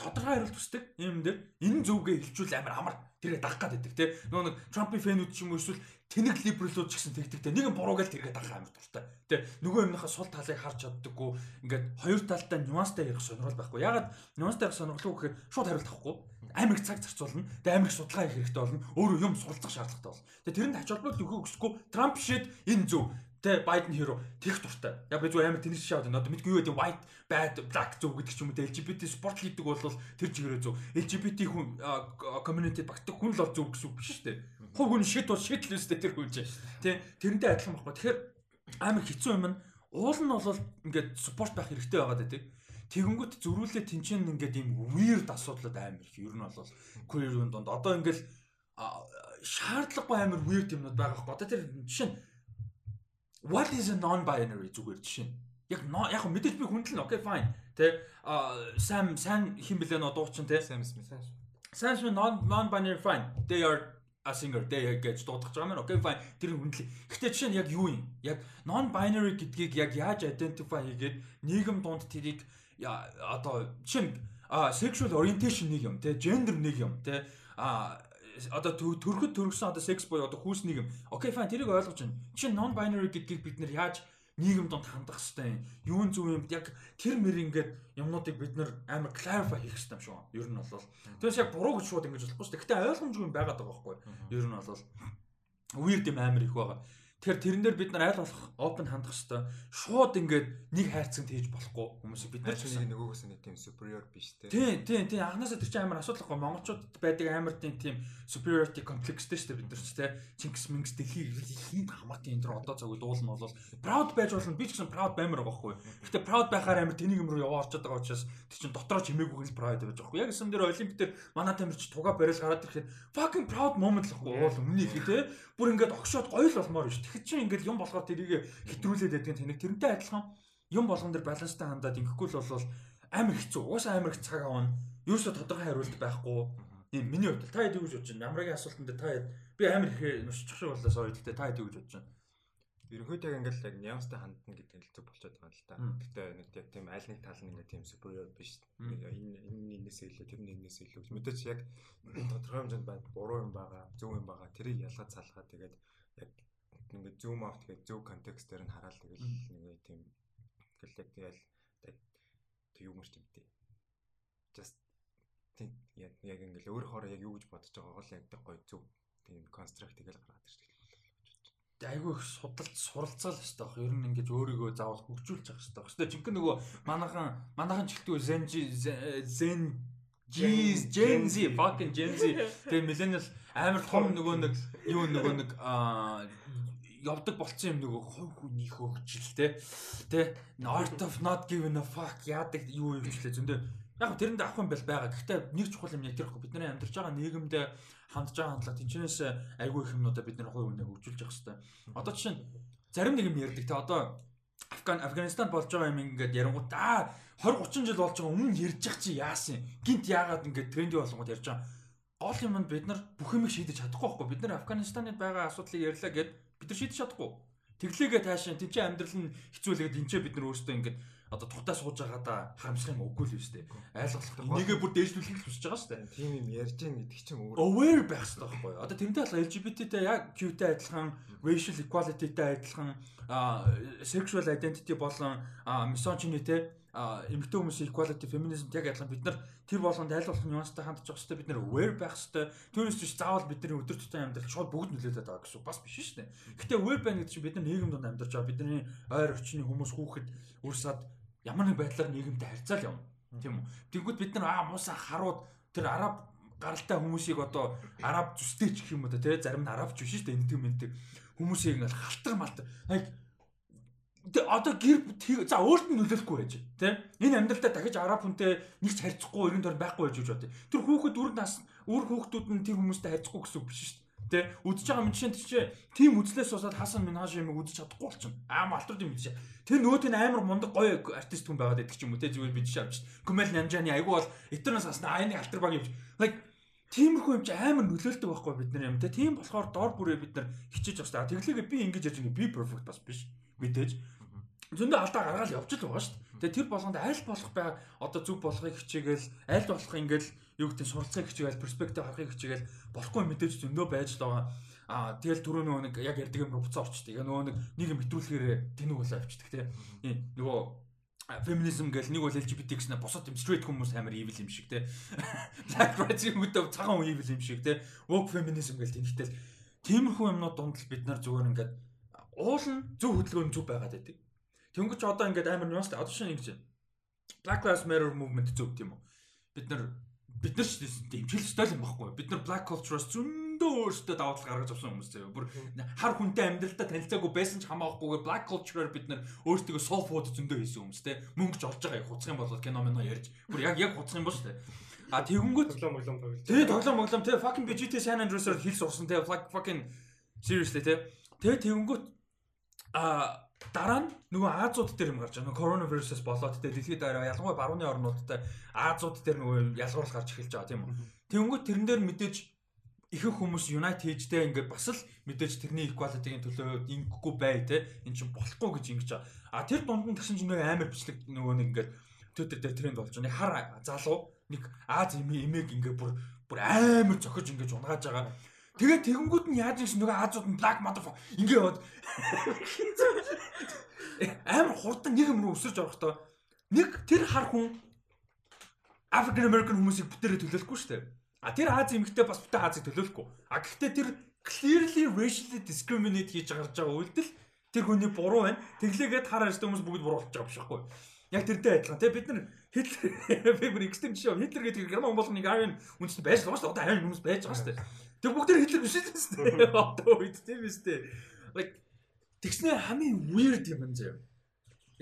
тодорхой хариулт хүсдэг. Юм дээр энэ зүгээ хэлжүүл амар амар тэргээ дагах гад байдаг тий нөгөө нэг Трампын фэнүүд ч юм уу эсвэл тэнэг либералууд ч гэсэн тэгдэгтэй нэг нь буруугаал тэргээ дагах амар дуртай тий нөгөө юмныхаа сул талыг харж чаддаггүй ингээд хоёр талтай нюанстай ярих сонирхол байхгүй. Ягаад нюанстай ярих сонирхол гэхээр шууд хариулт авахгүй. Амар их цаг зарцуулна тэгээ амар их судалгаа хийх хэрэгтэй болно өөрөө юм суралцах шаардлагатай болно. Тэгээ тэрэнд ач холбогдол өгөх хүсэхгүй Трамп шид энэ зөв Тэ Байден хиро тех дуртай. Яг би зүгээр амар тэнэг шаад байна. Одоо мэдгүй юу гэдэг white bad black зөв гэдэг ч юм уу LGBT спорт хийдэг бол тэр чигээрээ зөв. LGBT хүн community багтдаг хүн л зөв гэсэн үг биш дээ. Хуу хүн шид бол шид л үстэй тэр хүн чинь. Тэ тэрнтэй адилхан байхгүй. Тэгэхээр амар хэцүү юм нь уул нь бол ингээд спорт байх хэрэгтэй байгаад байдаг. Тэгэнгүүт зөрүүлээ тэнцэн ингээд ийм weird асуудлууд амар их. Ер нь бол queer-ийн донд одоо ингээд шаардлагагүй амар weird юмнууд байгаа байхгүй. Одоо тэр жишээ нь what is a non binary зүгээр жишээ нь. Яг яг мэдээж би хүндэл нь окей fine. Тэ сам сан хин блэ нөө дуучин тэ? Sam Smith Sam Smith. Non non binary fine. They are a singer they гэж дуудах байгаа юм окей fine. Тэр хүндэл гэхдээ жишээ нь яг юу юм? Яг non binary гэдгийг яг яаж identify хийгээд нийгэм дунд тэрийг одоо жишээ нь sexual orientation нэг юм тэ? Gender нэг юм тэ? А одоо төрөхөд төргсөн одоо секс буюу одоо хүүс нийгэм. Окей fine тэрийг ойлгож байна. Жишээ non binary гэдгийг бид нэр яаж нийгэм донд хандах хэвтэй юм. Юун зөв юм яг тэр мэр ингээд юмнуудыг бид нэр амар clarify хийх хэвтэй юм шүү. Ер нь бол. Тэгээс яг буруу гэж шууд ингэж болохгүй шүү. Гэхдээ ойлгомжгүй байгаад байгаа байхгүй. Ер нь бол weird юм амар их байгаа. Тэгэхээр тэрэн дээр бид нар айл болох open хандах хэвээр шууд ингээд нэг хайрцаг хийж болохгүй хүмүүс бид нар ч нэг нөгөөгөөс нэг тийм superior биш те. Тийм тийм тийм анханасаа тэр чинь амар асуудалгүй монголчууд байдаг амар тийм тийм superiority complexтэй шүү дээ бид нар ч те. Чингис Мингс дэлхийг хин хамаатын энэ төр одоо цаг үед уулна бол proud байж болно би ч гэсэн proud баймар байгаа байхгүй. Гэхдээ proud байхаар амар тэнийг юм руу яваа орчод байгаа учраас тэр чинь дотроо чимээгүй хэл proud байж байгаа байхгүй. Яг эсэм дээр олимп дээр манай тамирч туга барил гараад ирэхэд fucking proud moment л байхгүй. Уул өмнө их те. Бүр ингээд огшоод гоё л болмоор шүү. Тэгэхэд чи ингээд юм болохоор тэрийг хэтрүүлээд байдгийг тэнэг тэрнтэй адилхан юм болгон дээр баланстай хандаад ингэхгүй л бол амар хэцүү. Угаасаа амар их цаг авна. Юусо тодорхой хариулт байхгүй. Тийм миний хувьд та хэд юу гэж бодож байна? Намрагийн асуултанд та хэд би амар их нушчих шиг боллоо сая. Гэтэ та хэд юу гэж бодож байна? Ерөнхийдөө яг ингээл яг нямстай хандна гэдэг нь зөв болчиход байгаа л та. Гэтэ нэг тийм аль нэг тал нь ингээ тийм superior биш. Энэ энэ энэсээ илүү тэр нь энэсээ илүү. Мэдээч яг тодорхой хэмжээнд байна. Буруу юм байгаа, зөв юм байгаа. Тэрийг ялгаж салгаад тэгээд яг ингээ zoom out тэгээд зөв контекстээр нь хараад тэгэл нэг тийм ингээл яг тэгэл тэг юм шиг тийм. Just тийм яг яг ингээл өөр хоороо яг юу гэж бодож байгаа гол яг гоё зөв тийм констракт тэгэл гаргаад ирж айгүй их судалж суралцаал хэвээр баг. Ер нь ингэж өөрийгөө заавал хөгжүүлж явах хэвээр баг. Гэтэ жинхэнэ нөгөө манайхан манайхан жилтгүү Zen Zen G's Gen Z fucking Gen Z тэгээ millennial амар том нөгөө нэг юу нөгөө нэг явдаг болцсон юм нөгөө хов хүнийх хөгжил те. Те art of not giving a fuck. Яадаг юу юм члээ зөндөө. Яг тэрэнд авах юм бол байгаа. Гэхдээ нэг чухал юм яг тэр ихгүй бидний амьдарч байгаа нийгэмд хандж байгаа хандлага тэнчнээс айгүй их юмнуудаа бид нэр хувь хүнээ хөгжүүлж явах хэрэгтэй. Одоо жишээ нь зарим нэг юм ярьдаг те. Одоо Афган Афганистан болж байгаа юм ингээд ярангууд аа 20 30 жил болж байгаа өмнө ярьж ах чи яасан? Гинт яагаад ингээд тренди болгоод ярьж байгаа? Гол юм нь бид нар бүх юмыг шийдэж чадахгүй байхгүй. Бид нар Афганистанд байгаа асуудлыг ярьлаа гэд бид нар шийдэж чадахгүй тэглээгээ таашаа тэнцээ амьдрал нь хэцүүлээд энчээ бид нар өөрсдөө ингээд одоо тухтаа сууж байгаадаа харамсах юм үгүй л юм шүү дээ. Ойлгох. Нэгээ бүр дээшлүүлэх л хүсэж байгаа шүү дээ. Тийм юм ярьж байгаа гэдэг чинь өөр. Aware байх хэрэгтэй байхгүй юу? Одоо тэрнтэй бол LGBT-тэй яг Q-тэй адилхан, racial equality-тэй адилхан, sexual identity болон misogyny-тэй эмэгтэй хүмүүсийн equality, feminism яг адилхан бид нар тэр болгонд аль болох нюанстай хандж явах хэрэгтэй. Бид нар aware байх хэрэгтэй. Түүнээс биш заавал бидний өдөр тутмын амьдрал шууд бүгд нөлөөлөд байгаа гэсэн бас биш шүү дээ. Гэхдээ aware байна гэдэг чинь бид нар нийгэм донд амьдарч байгаа. Бидний ойр орчны хүмүүс хүүхэд үрсад ямар нэг байдлаар нийгэмтэй харьцаал явна. Тийм үү? Тэгвэл бид нар аа муусаа харууд тэр араб гаралтай хүмүүсийг одоо араб зүстэй ч гэх юм уу те зарим нь арабч биш шүү дээ энэдэг мэндэг хүмүүсийг ингээл халтар малтар яг одоо гэр за өөрт нь нөлөөлөхгүй байж тий энэ амьдралдаа дахиж араб хүнтэй нэг ч харьцахгүй өргөн дор байхгүй байж гэж бодъё тэр хүүхэд үр нас үр хүүхдүүд нь тэр хүмүүстэй харьцахгүй гэсэн үг биш шүү дээ Тэ үдчихэж байгаа юм чинь тийч тийм үзлээс усаад хасан минаж юм үзэж чадахгүй болчихно. Аам алтууд юм тийч. Тэр нөгөөт нь амар мундаг гоё артист хүн байгаад байдаг ч юм уу те зүгээр бид шавч. Гүмэл намжааны айгу бол этернээс асна айны алтар баг юм. Like тиймэрхүү юм чи амар нөлөөлдөг байхгүй бид нар юм те. Тийм болохоор дор бүрээ бид нар хичээж хэрэгтэй. Тэглээгээ би ингэж ярьж байгаа би perfect бас биш. Мэдээж. Зөндөө алдаа гаргаад явж л байгаа шүү дээ. Тэгээ тэр болгонд аль болох бай одоо зүг болохыг хичээгээл аль болох ингээл юу гэдэг суралцахыг хичээгээл перспектив харахыг хичээгээл болохгүй мэдээж зөндөө байж л байгаа. Аа тэгэл түрүү нөгөө нэг яг ярддаг юм буцаа орчдөг. Нөгөө нэг нэг юм хэтрүүлэхээр тэнэг болоо авчдаг тий. Нөгөө феминизм гэл нэг бол LGBT гэснээр босоод юм straight хүмүүс амар evil юм шиг те. Black rights юм гэдэг цагаан evil юм шиг те. Woke feminism гэл тэнхтэл тиймэрхүү юмнууд дунд л бид нар зүгээр ингээд уул нь зөв хөдөлгөөн зөв байгаад байдаг. Тэнгөч одоо ингээд амар нюанстай одоо шинэ ингэж Black Lives Matter movement зөв тийм үү. Бид нар бид нар ч дэмжил стил юм баггүй. Бид нар black culture-оос зөндөө өөрсдөө давуу тал гаргаж авсан хүмүүс заяа. Бүр хар хүнтэй амьдралдаа танилцаагүй байсан ч хамаагүйгээр black culture-оор бид нар өөрсдөө soul food зөндөө хийсэн хүмүүс те. Мөнгө ч олж байгаа хуцах юм бол кино мэнэ ярьж. Бүр яг яг хуцах юм ба штэ. А тэгэнгүүт тоглоом моглоом тоглоом. Тий, тоглоом моглоом тий fucking BGT San Andreas-оор хэл сурсан тий fucking seriously тий. Тэгээ тэгэнгүүт а дараа нь нөгөө Азууд дээр юм гарч байгаа. Коронавирусээс болоод тэ дэлхийд дараа ялангуяа барууны орнуудтай Азууд дээр нөгөө ялгуурлах гарч эхэлж байгаа тийм үү. Тэнгүүт тэрэн дээр мэдээж ихэнх хүмүүс United хийжтэй ингээд бас л мэдээж тэрний equality-гийн төлөө ингэхгүй бай те эн чинь болохгүй гэж ингэж байгаа. А тэр дунд нь тэгсэн чинь амар бичлэг нөгөө нэг ингээд Twitter дээр тренд болж байгаа. Нэг хар залуу нэг Аз эмээг ингээд бүр бүр амар зохиж ингэж унгааж байгаа Тэгээ тэгэнгүүт нь яаж ийш нөгөө Азууд нь black motherfucker ингээ яваад амар хурдан нэг юм руу өсөж орохдоо нэг тэр хар хүн African American хүмүүсийг бүтээрээ төлөөлөхгүй шүү дээ. А тэр Аз эмэгтэй бас бүтэ Азыг төлөөлөхгүй. А гэхдээ тэр clearly racially discriminate хийж гарч байгаа үйлдэл тэр хүний буруу байна. Тэглээгээд хараад хүмүүс бүгд буруу болж байгаа биш байхгүй. Яг тэртэй адилхан. Тэгээ бид нар Хитлер би бүр экстрем жишээ. Хитлер гэдэг герман болгоныг Арийн үндэсний байж байгаа шүү дээ. Одоо Арийн хүмүүс байж байгаа шүү дээ. Тэг бүгд Хитлер биш үү. Одоо үед тийм биз дээ. Like тэгснэ хамгийн weird юм заяа.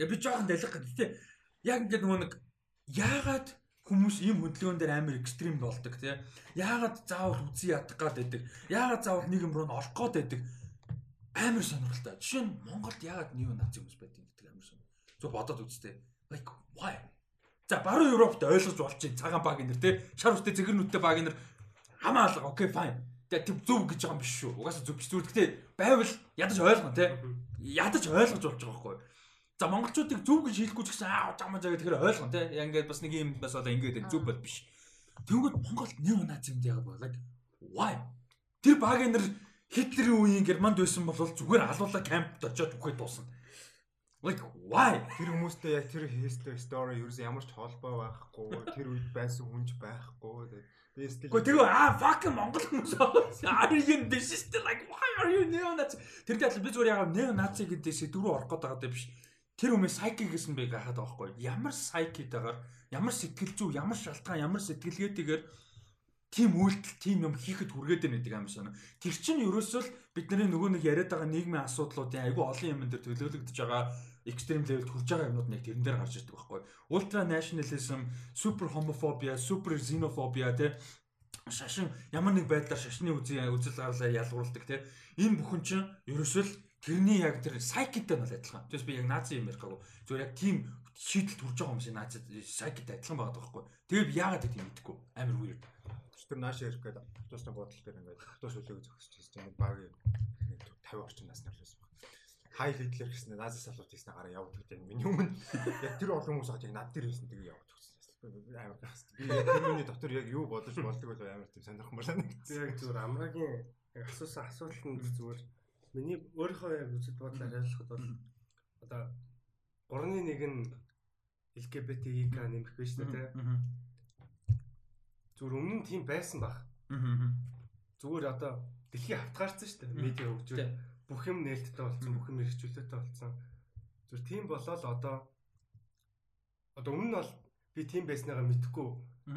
Я би жоохон далих гэдэг. Яг ингээд нөгөө нэг яагаад хүмүүс ийм хөдөлгөөн дээр амар экстрим болдог тий. Яагаад заавал үзий ядах гад байдаг. Яагаад заавал нэг юм руу н орох гад байдаг. Амар сонирхолтой. Жишээ нь Монголд яагаад нео наци хүмүүс байдаг гэдэг амар сонир. Зөв бодоод үзтээ. Like why? За баруун Европт ойлгож болчих цагаан баг нэр тий. Шар үстэй зэгэр нүттэй баг нэр хамаа алга. Окей fine. Тийм зөв гэж байгаа юм биш шүү. Угаасаа зөв биш. Зүгээр гэхдээ байвал ядаж ойлгоно тий. Ядаж ойлгож болж байгаа байхгүй? За монголчуудыг зөв гэж хэлэхгүй ч гэсэн аа жамаа жаа тэгэхээр ойлгоно те. Яг ингээд бас нэг юм бас одоо ингээд зөв бол биш. Тэгвэл Монголд нэг нац юм яагаад болоо? Why? Тэр багийнэр Хитлерийн үеийн Германд байсан бол зүгээр алуулаа кампд очиод үхээд дуусна. Like why? Тэр хүмүүстэй яг тэр history story ерөөс ямар ч холбоо байхгүй. Тэр үед байсан хүнж байхгүй. Гэхдээ тэгээ аа fucking монгол хүмүүс are you биш still like why are you neo-nazi? Тэр дээр би зүгээр яг neo-nazi гэдэг сэдв рүү орох гэдэг биш. Тэр хүмүүс psyche гэсэн би гахаад байгаа байхгүй ямар psyche-тэйгээр ямар сэтгэл зүй ямар шалтгаан ямар сэтгэлгээтэйгээр тийм үйлдэл тийм юм хийхэд хүргээд байна гэдэг амар санаа. Тэр чинь ерөөсөө л бидний нөгөө нэг яриад байгаа нийгмийн асуудлуудын айгүй олон юм дээр төлөөлөгдөж байгаа extreme level хүрж байгаа юмнууд нэг тэрэн дээр гарч ирдэг байхгүй. Ultra nationalism, super homophobia, super xenophobia те шашин ямар нэг байдлаар шашны үзэл гарлаа ялгуулдаг те энэ бүхэн чинь ерөөсөө л тэрний яг тэр сайкитай нь адилхан. Тэгээс би яг наци юм ярих гоо. Зүгээр яг тийм шийдэл төрж байгаа юм шиг наци сайкитай адилхан байгаа байхгүй. Тэгээд яагаад тийм мэдэхгүй. Амар weird. Тэр нааш ярих гэдэг автобусны бодол дээр ингээд автобус үлээг зогсож байгаа баг 50 орчим насны хүмүүс байна. Хай Хитлер гэсэн нази салууд хийснэ гараа явдаг гэдэг миний өмнө яг тэр олон хүмүүс хаад яг над дээр хийсэн тэгээ явж өгсөн. Амар гахс. Би тэрний дотор яг юу бодож болдог бол амар тийм сонирхмор санагдсан. Яг зүгээр амрагийн асуусан асуултанд зүгээр Миний өөрийнхөө яг үзэл бодлоор ойлгоход бол одоо 3-1 нь LGBTQ нэмэх биш үү те. Зүгээр өмнө нь тийм байсан баг. Зүгээр одоо дэлхий хавтгаарсан шүү дээ. Медиа хөгжүүл бүх юм нээлттэй болсон, бүх юм хэрэгжүүлэлттэй болсон. Зүгээр тийм болоод одоо одоо өмнө нь бол би тийм байсныгаа мэдхгүй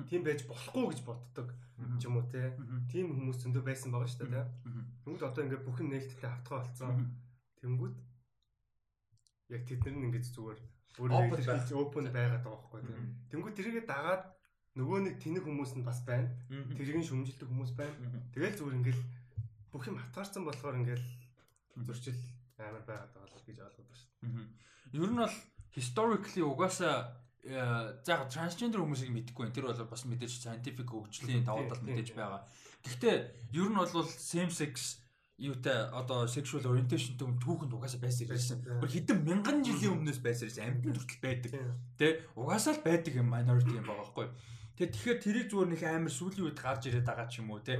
тийм байж болохгүй гэж боддог ч юм уу те. Тийм хүмүүс зөндөө байсан байгаа шүү дээ те. Тэнгүүд одоо ингээд бүх юм нээлттэй автгаа болсон. Тэнгүүд яг тэд нар ингээд зүгээр өөрөө open байгаад байгаа байхгүй тийм. Тэнгүүд тэрийгэ дагаад нөгөө нэг тэнэг хүмүүс нь бас байна. Тэрийг шүмжилдэг хүмүүс байна. Тэгэл зүгээр ингээд бүх юм хатгаарсан болохоор ингээд зөрчил амар байгаад байгаа гэж ойлгоод байна. Ер нь бол historically угаасаа заага трансгендер хүмүүсийг мэдэхгүй байна. Тэр бол бас мэдээж scientific хөгжлийн давуу тал мэдээж байгаа. Гэхдээ ер нь бол same sex юутай одоо sexual orientation төв түүхэнд угаасаа байсан гэсэн. Бүр хэдэн мянган жилийн өмнөөс байсан гэсэн амьд хүртэл байдаг. Тэ угаасаа л байдаг юм minority юм байгаа байхгүй. Тэгээ тэгэхээр тэрийг зүгээр нэг амар сүүлийн үед гарч ирээд байгаа ч юм уу те.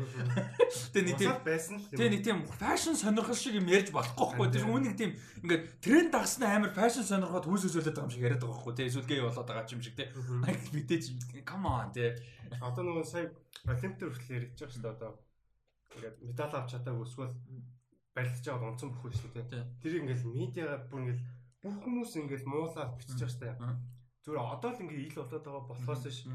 Тэгээ нэг тийм байсан л. Тэгээ нэг тийм fashion сонирхол шиг юм ярьж болохгүй байхгүй. Тэр үүнийг тийм ингээд тренд дагснаа амар fashion сонирхоод хөөсөөсөөлөд байгаа юм шиг яриад байгаа байхгүй. Тэгээ эсвэл гей болоод байгаа юм шиг те. Мэдээж come on те. Одоо нөгөө сая Олимпиад хүртэл ярьж байгаа шүү дээ одоо. Ингээд медаль авч чадаагүй эсвэл барилдаж байгаа онцон бүхгүй шүү дээ. Тэр ингээд медиагаар бүр ингээд бүх хүмүүс ингээд муулаад бичиж байгаа шүү дээ. Зүгээр одоо л ингээд ил болоод байгаа болохоос ш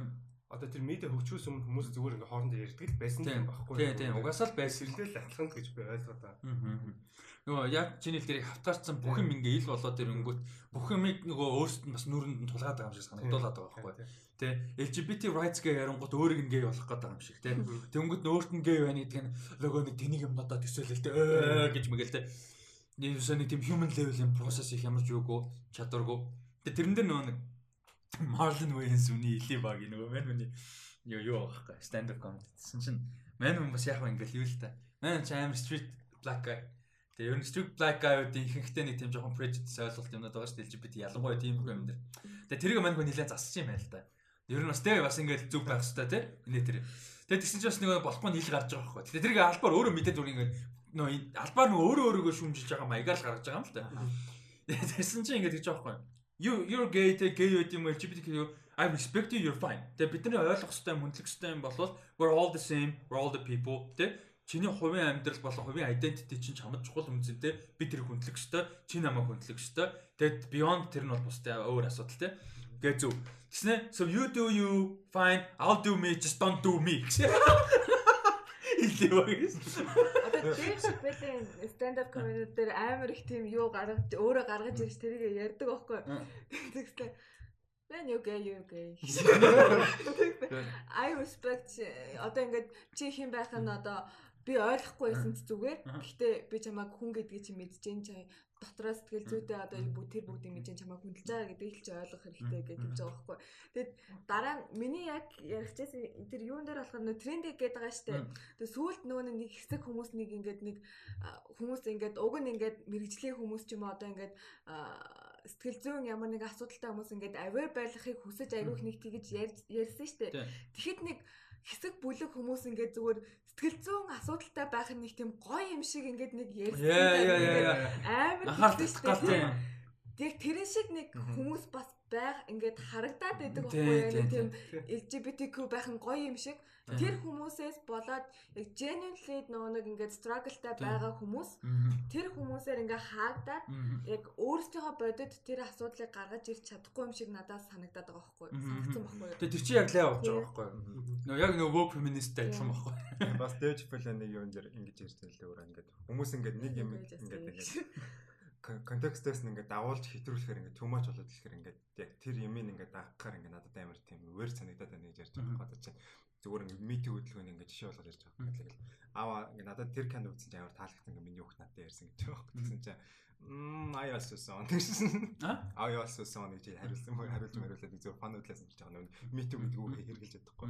одоо тэр медиа хөгжүүлс өмнө хүмүүс зүгээр ингээ хоорондоо ярьдаг л байсан юм багхгүй. Тийм тийм угаасаа л байсан. Сэрдэл атлант гэж би ойлгоод байгаа. Нөгөө яг чиний тэрийг хавтаарсан бүх юм ингээ ил болоод ирэнгүүт бүх юмыг нөгөө өөрсдөд нь бас нүрэнд нь тулгаад байгаа юм шиг санагдуулаад байгаа байхгүй. Тэ LGBT rights гээ ярангууд өөрийг гей болох гэдэг юм шиг тэ. Тэнгүүд өөрт нь гей байна гэдэг нь нөгөө нэг тэнийг юмнуудаа төсөөлөл тэ өө гэж мэгэл тэ. Нэг нэг тийм human level-ийн process их ямар ч юугүй чадваргүй. Тэ тэрэн дээр нөгөө нэг Marlon Wayans үний илийн баг нөгөө мань үний юу юу аахгүй stand up comedy гэсэн чинь мань хүн бас яг ингээл юу л та. Мань ч амар street black guy. Тэгээ ер нь street black guy-уудын ихэнхдээ нэг тийм жоохон prejudice ойлголт юмнууд байгаа шүү дээ LGBT ялангуяа тийм юм дээр. Тэгээ тэрийг мань хүн нэлээд засчих юм байна л да. Ер нь бас тэгээ бас ингээл зүг байх хэрэгтэй тий. Инээ тэр. Тэгээ тэгсэн чинь бас нэг болохгүй нийл гарч байгаа байхгүй. Тэгээ тэрийг албаар өөрөө мэдээд зүгээр ингээл нөө албаар нөгөө өөрөө өөрийгөө шүүмжилж байгаа маягаар л гаргаж байгаа юм л да. Тэгсэн чинь ингээд гэж байгаа байхгүй you you're gay те gay байт юм LGBTQ I respect you you're fine. Тэгээ бидний ойлгох хэвээр мөндлөх хэвээр юм болвол we're all the same, we're all the people те чиний хувийн амьдрал болон хувийн identity чинь чамд чухал юм зүйтэй би тэр хүндлэх ёстой чи намайг хүндлэх ёстой. Тэгэд beyond тэр нь бол бустай өөр асуудал те гэ зү. Тэгснэ so you do you fine i'll do me just don't do me. Илээ багс. Дэйв Шапелийн stand up comedy дээр амар их тийм юу гаргаж өөрөө гаргаж ирж тэрийг ярьдаг байхгүй. Тэгсэн When you gay you gay. I respect одоо ингээд чи хэн байх нь одоо би ойлгохгүй байсан ч зүгээр. Гэхдээ би чамайг хүн гэдгийг чи мэдж जैन чай дотроо сэтгэл зүйтэй одоо тэр бүгдийг мэдж чамайг хүндэлж байгаа гэдгийг л чи ойлгох хэрэгтэй гэж хэлж байгаа байхгүй. Тэгэд дараа нь миний яг ярихчээсэн тэр юун дээр болохоор нөө трендик гэдэг байгаа штэ. Тэгээ сүүлд нөгөө нэг хэсэг хүмүүс нэг ингээд нэг хүмүүс ингээд уг нь ингээд мэрэгжлийн хүмүүс ч юм уу одоо ингээд сэтгэл зүйн ямар нэг асуудалтай хүмүүс ингээд aware байхыг хүсэж айгүйх нэг тэгж ярьсан штэ. Тэгэхэд нэг хэсэг бүлэг хүмүүс ингээд зүгээр сэтгэл зүйн асуудалтай байх нь нэг тийм гоё юм шиг ингээд нэг ярьсан. Амар татах гал тийм. Тэр шиг нэг хүмүүс бас байх ингээд харагдаад байдаг байхгүй юу? Тийм LGBTQ байх нь гоё юм шиг. Тэр хүмүүсээс болоод яг genuinely нөгөө нэг ингээд struggleтай байгаа хүмүүс тэр хүмүүсээр ингээ хаагдаад яг өөрсдийнхөө бодит тэр асуудлыг гаргаж ирч чадахгүй юм шиг надад санагдаад байгаа байхгүй. Санагдсан байхгүй. Тэгээ тэр чинь яг лай болж байгаа байхгүй. Нөгөө яг нөгөө woke feminist адилхан байхгүй. Бас Dave нэг юм дээр ингэж ярьсан л өөр ингээд хүмүүс ингээд нэг юм ингээд нэг контекстээс ингээд дагуулж хэтрүүлэхээр ингээд too much болоод ирэхээр ингээд яг тэр юмыг ингээд дагахаар ингээд надад амар тийм өөр санагдаад байна гэж ярьж байгаа байхгүй зүгээр ингээд митинг хөдөлгөөний ингээд жишээ болгож ярьж байгаа. Тэгэл аваа ингээд надад тэр канд үзсэн чинь амар таалагдсан ингээд миний хүүхд надад ярьсан гэж байгаа. Тэгсэн чинь Мм I also saw гэсэн. А? I also saw гэж хариулсан мөр хариулж хариулаад зөв фан үдлээс нь байгаа нэг митинг гэдгүү хэрэгжилж чадахгүй.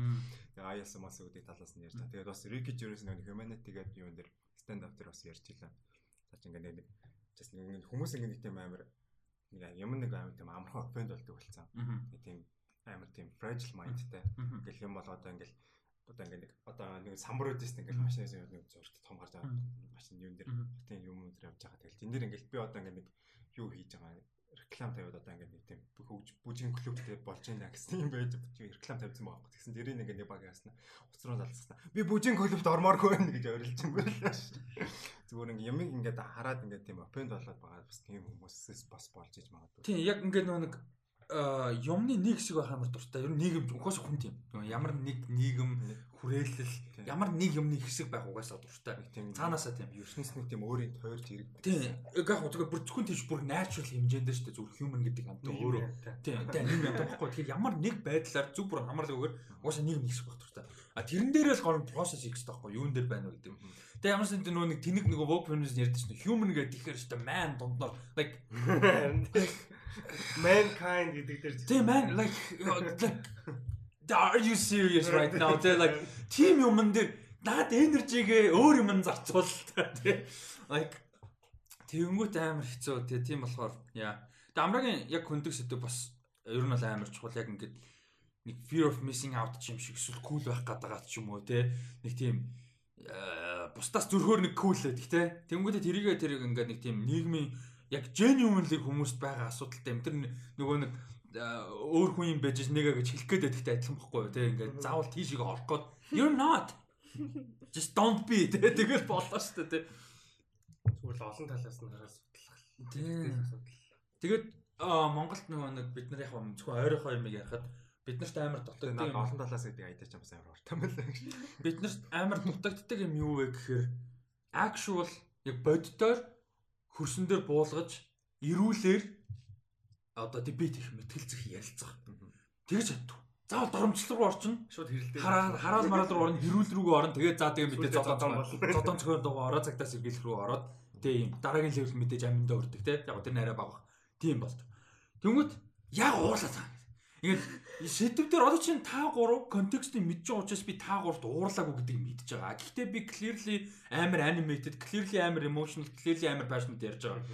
Тэгээ I also мас үдэг талаас нь ярьж байгаа. Тэгээд бас Ricky Gervais нэг humanity гэдэг юм дээр stand up дээр бас ярьж илаа. Цаач ингээд нэг just нэг хүмүүс ингээд нэг тийм амар нэг юм нэг амар тийм амархан offend болдог болсон. Нэг тийм амар тийм fragile mindтэй. Ингээл юм бол одоо ингээл одоо ингээд нэг одоо нэг самбар үүдээс ингээд машинаас нэг зургт том гарч байгаа. Машин юун дээр хотын юм дээр явж байгаа. Тэгэл тэн дээр ингээд би одоо ингээд нэг юу хийж байгаа реклам тавиад одоо ингээд нэг тийм хөгж бүжгийн клубтэй болж байна гэсэн юм байж реклам тавьсан байгаа байхгүй. Тэгсэн дэрийн нэг нэг баг яасна. Уцруу залсна. Би бүжгийн клубт ормооргүй байна гэж орилж юм байна. Зүгээр ингээд юм ингээд хараад ингээд тийм опенд болоод байгаа бас тийм хүмүүсээс бас болж иж магадгүй. Тийм яг ингээд нэг юмны нэг хэсэг байх амар дуртай. Ер нь нийгэм угаасаа хүн тийм. Ямар нэг нийгэм хүрээлэл ямар нэг юмны хэсэг байх угаасаа дуртай. Тийм цаанаасаа тийм ертөнцийн нэг тийм өөрийн тойрч ирэх. Тийм. Яг яг зүгээр бүр зөвхөн тийш бүр natural хэмжээнд шүү дээ. Зүгээр human гэдэг амтан өөрөө. Тийм. Тийм нэг юм байхгүй. Тэгэхээр ямар нэг байдлаар зүг бүр хамаарлаггүйгээр угаасаа нэг нэг хэсэг байх дуртай. А тэрэн дээрээ л гол process хийх хэрэгтэй байхгүй. Юун дээр байна вэ гэдэг. Тэгээ ямар ч нөө нэг тэнэг нэг work feminist ярьдаг шүү дээ. Human гэдэг ихээр шүү дээ. Man дунднаар like mankind гэдэг дээр тийм man like like are you serious right now? They like team юмн дээр наад энержигээ өөр юм зарцуул тий like тэгэнгүүт амар хэцүү. Тий тийм болохоор яа. Тэгээ амрагийн яг хөндөг сэдв бас ер нь бол амар чухал. Яг ингээд нэг fear of missing out юм шиг эсвэл cool байх гэдэг ч юм уу тий нэг тийм э, бусдаас зөрхөөр нэг cool гэдэг тий тэнгүүтээ тэрийгээ тэрийг ингээд нэг тийм нийгмийн яг genuinely хүмүүст байгаа асуудалтай юм. Тэр нөгөө нэг өөр хүн юм байж нэгэ гэж хэлэх гээд байдагтай адилхан бохгүй юу? Тэ ингээд заавал тийшээ орох гээд you're not. Just don't be тэ тэгэл болоо шүү дээ тэ. Зүгээр л олон талаас нь хараад судлах. Тэгээд Монголд нөгөө нэг бид нар яг зөвхөн ойрохоо юм ярихад бид нарт амар дутагддаг юм олон талаас гэдэг айдаач юм сайн ортой юм байна. Бид нарт амар дутагддаг юм юу вэ гэхээр actual яг боддоор хөрсөн дээр буулгаж ирүүлэр одоо дебет их мэтгэлцэх ярилцах. Тэгж чаддаг. Заавал доромжлол руу орчин. Шууд хэрэлдээ. Хараа хараал мараал руу орно, хэрүүл рүүгээ орно. Тэгээд заа тэгээ мэдээ зодон зодон цохион дугаа ороо цагтаа сэргийлэх рүү ороод тэгээ юм дараагийн левел мэдээж аминдаа өрдөг те. Яг тэр нэрээ баг. Тийм болт. Тэнгүүт яг уурлаа цаа. Ингээд сэдвээр одоо чинь та гурав контекстыг мэдж байгаа учраас би та гуравт уурлаагүй гэдгийг мэдж байгаа. Гэхдээ би clearly амар animated, clearly амар emotional, clearly амар passionate ярьж байгаа.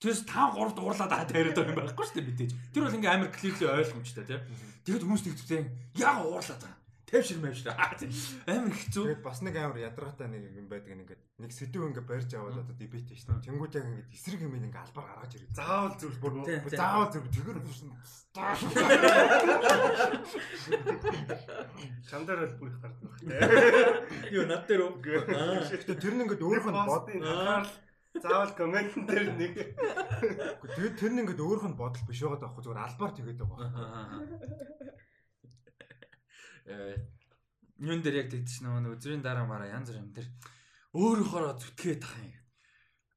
Тэрс та гуравт уурлаад байгаа яриад байгаа юм байхгүй шүү дээ мэдээж. Тэр бол ингээм амар clearly ойлгомжтой тийм. Тэгэд хүмүүс тэгтээ яг уурлаад байгаа. Тавшир мавшир. Амар хэцүү. Тэгээд бас нэг амар ядаргаатай нэг юм байдаг ингээд нэг сэдв ингээд барьж аваад одоо дебет шүү дээ. Тэнгүүд яг ингээд эсрэг юм ингээд албаар гаргаж ирээ. Заавал зүрх бүр заавал зүрх тэгэр Чамдаар л бүр их гардаг байна. Юу над дээр үү? Аа. Тэр нь ингээд өөрөөх нь бод заавал комментэн дээр нэг тэгээд тэр нь ингээд өөрөөх нь бодол биш байгаад байхгүй зүгээр албаар тэгээд байгаа. Э юун дээр яг тэгдэж нөгөө өдрийн дараа мараа янз бүр юм дээр өөрөөхөө зүтгээд тах юм.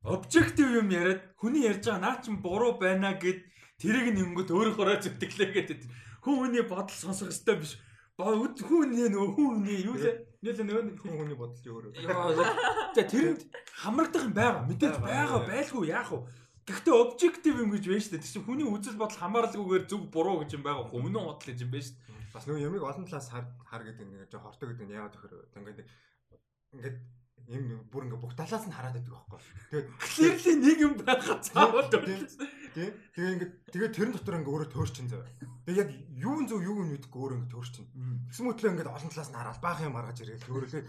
Обжектив юм яриад хүний ярьж байгаа наа чин буруу байна гэд тэрийг нэнгөт өөрөөхөө зүтгэлээ гэдэг. Хүн хүний бодол сонсох ёстой биш. Ба хүн нэ нөгөө хүн хүний юу лээ? Нэлээ нөгөө хүн хүний бодол юу өөрөө. Яа. Тэрэнд хамрагдах юм байгаа. Мэдээж байгаа байлгүй яах вэ? Гэхдээ обжектив юм гэж байна шүү дээ. Тэр чинь хүний үзэл бодол хамааралгүйгээр зөв буруу гэж юм байгаа. Өмнө бодол гэж юм байна шүү дээ. Бас нөгөө ямиг олон талаас хар гэдэг нэг жоо хортой гэдэг нь яагаад тэгэхээр ингээд ингээд юм бүр ингээ бүх талаас нь хараад байдаг байхгүй. Тэгээд clearly нэг юм байхад заавал тийм. Тэгээ ингээ тэгээ тэрэн дотор ингээ өөрөө төөрчин зав. Тэгээ яг юу нь зөв юу нь мэдэхгүй өөрөө ингээ төөрчин. Тэгсэн мэтлээ ингээ олон талаас нь хараад баах юм гаргаж ирээ. Өөрөлөө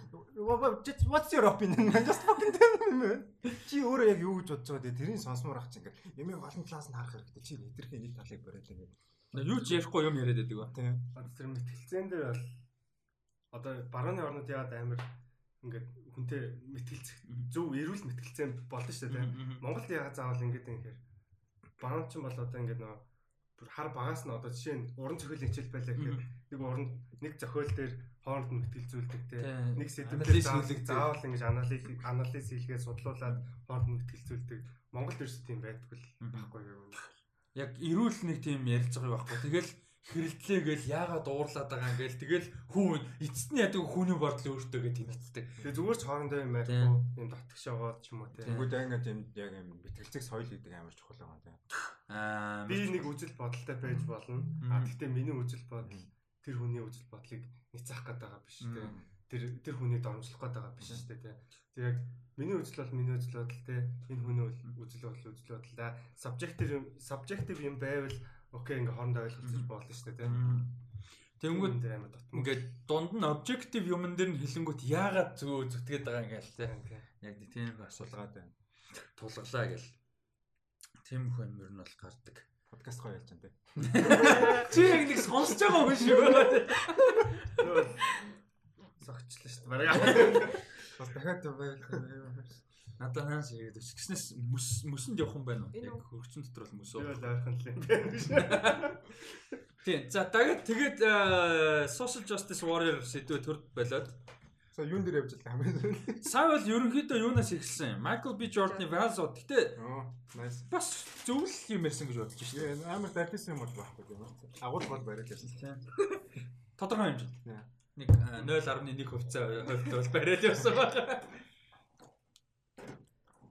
what's your opinion? Just fucking tell me. Чи өөрөө яг юу гэж бодож байгаа тэгээ тэрийг сонсомоор ах чи ингээ ямиг олон талаас нь харах хэрэгтэй. Чи хэтэрхий нэг талыг бариад ингээ. Юу ч ярихгүй юм яриад байдаг ба. Тийм. Тэр мэтгэлцэн дээр бол одоо барууны орнууд яагаад амар ингээд хүнтэй мэтгэлцэх зөв эрүүл мэтгэлцээ болно шүү дээ. Монголд яагаад заавал ингэж юм хэрэг баруун ч бол одоо ингэж нөгөө бүр хар багаас нь одоо жишээ нь уран зохиолын хичээл байлаа гэхээр нэг уран нэг зохиол дээр хооронд нь мэтгэлзүүлдэг те нэг сэдвээр заавал ингэж анализ анализ хийлгээд судлуулад хооронд нь мэтгэлзүүлдэг. Монголд ерөөс тийм байдгүй л байхгүй юм. Яг эрүүл нэг тийм ярилж байгаа байхгүй. Тэгэл хэрэлдлээ гээл яагаад уурлаад байгаа юм гээл тэгэл хүн эцэст нь яадаг хүний бодол өөртөө гээ тэмцдэг. Тэгээ зүгээр ч хоорондоо юм ярихгүй юм яваад ч юм уу те. Тэнгүүд ангид юм яг юм бэтгэлцэг соёл гэдэг амар чухал байгаа те. Аа би нэг үзэл бодолтой байж болно. А гэхдээ миний үзэл бодол тэр хүний үзэл бодлыг няцаах гээд байгаа биш те. Тэр тэр хүний дормжлох гээд байгаа биш шүү дээ те. Тэр яг миний үзэл бол миний үзэл бодол те. Энэ хүний үзэл бодол үзэл бодол да. Subjective subjective юм байвал окей ингээ хоорондоо ойлголцож болно шүү дээ тийм. Тэнгүүд ингээд дунд нь обжектив юмн дээр нь хэлэнгүүт яагаад зөө зүтгээд байгаа ингээл тийм. Яг тийм асуулгаад байна. Тулглаа гэл. Тийм хүн юм ер нь бол гардаг. Подкаст гоё ялж байна те. Чи яг нэг сонсож байгаа хүн шүү. Согчлаа шүү дээ. Бас дахиад байл. Надад хаанаас ирээд өч. Гиснээс мөс мөсөнд явах юм байна уу? Яг хөрчин дотор бол мөс. Яг ойрхон л юм байна. Тийм. За тэгээд тэгээд social justice warrior сэдвээ төрд болоод За юун дээр явж байгаа хамгийн Сайн бол ерөнхийдөө юунаас эхэлсэн? Michael B Jordan-ы Vals. Гэтэ nice. Бас зөвл юм ярьсан гэж бодож шүү дээ. Амар дартисан юм бол байхгүй юм. Агуул бол бариад ярьсан тийм. Тодорхой хэмжээнд. Нэг 0.1 хувьцаа хувьд бол бариад явсан байна.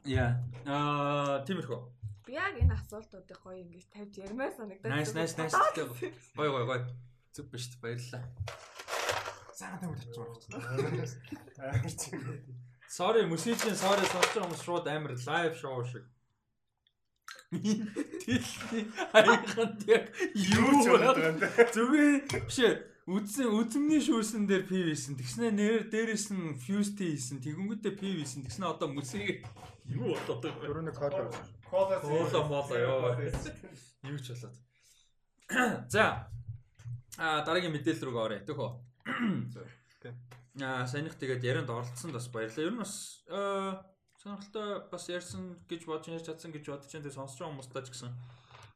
Яа. Аа, тиймэрхүү. Би яг энэ асуултуудыг гоё ингэж тавьж ярмаар санагдаад. Nice, nice, nice. Гоё, гоё, гоё. Зүг биш баярлалаа. Сайн тавьж очиж байна. Sorry, мөсөжийн sorry сонсож байгаа хүмүүс шууд амар лайв шоу шиг. Дэлхий хайханд яг юу байна? Зүгээр биш Үзсэн үзмний шүүсэн дээр пив хийсэн. Тэгснэ нэр дээрээс нь фьюсти хийсэн. Тэгэнгүүтээ пив хийсэн. Тэгснэ одоо мүсийг юу болоод байгаа. Төрөний кола. Кола кола мола ёо. Юу ч болоод. За. А дараагийн мэдээлэл рүү оръё. Төхөө. Аа санийх тэгээд ярианд оролцсонд бас баярлалаа. Ер нь бас сонирхолтой бас ярьсан гэж бодож ярьж чадсан гэж бодож энэ сонсож байгаа хүмүүстээ ч гэсэн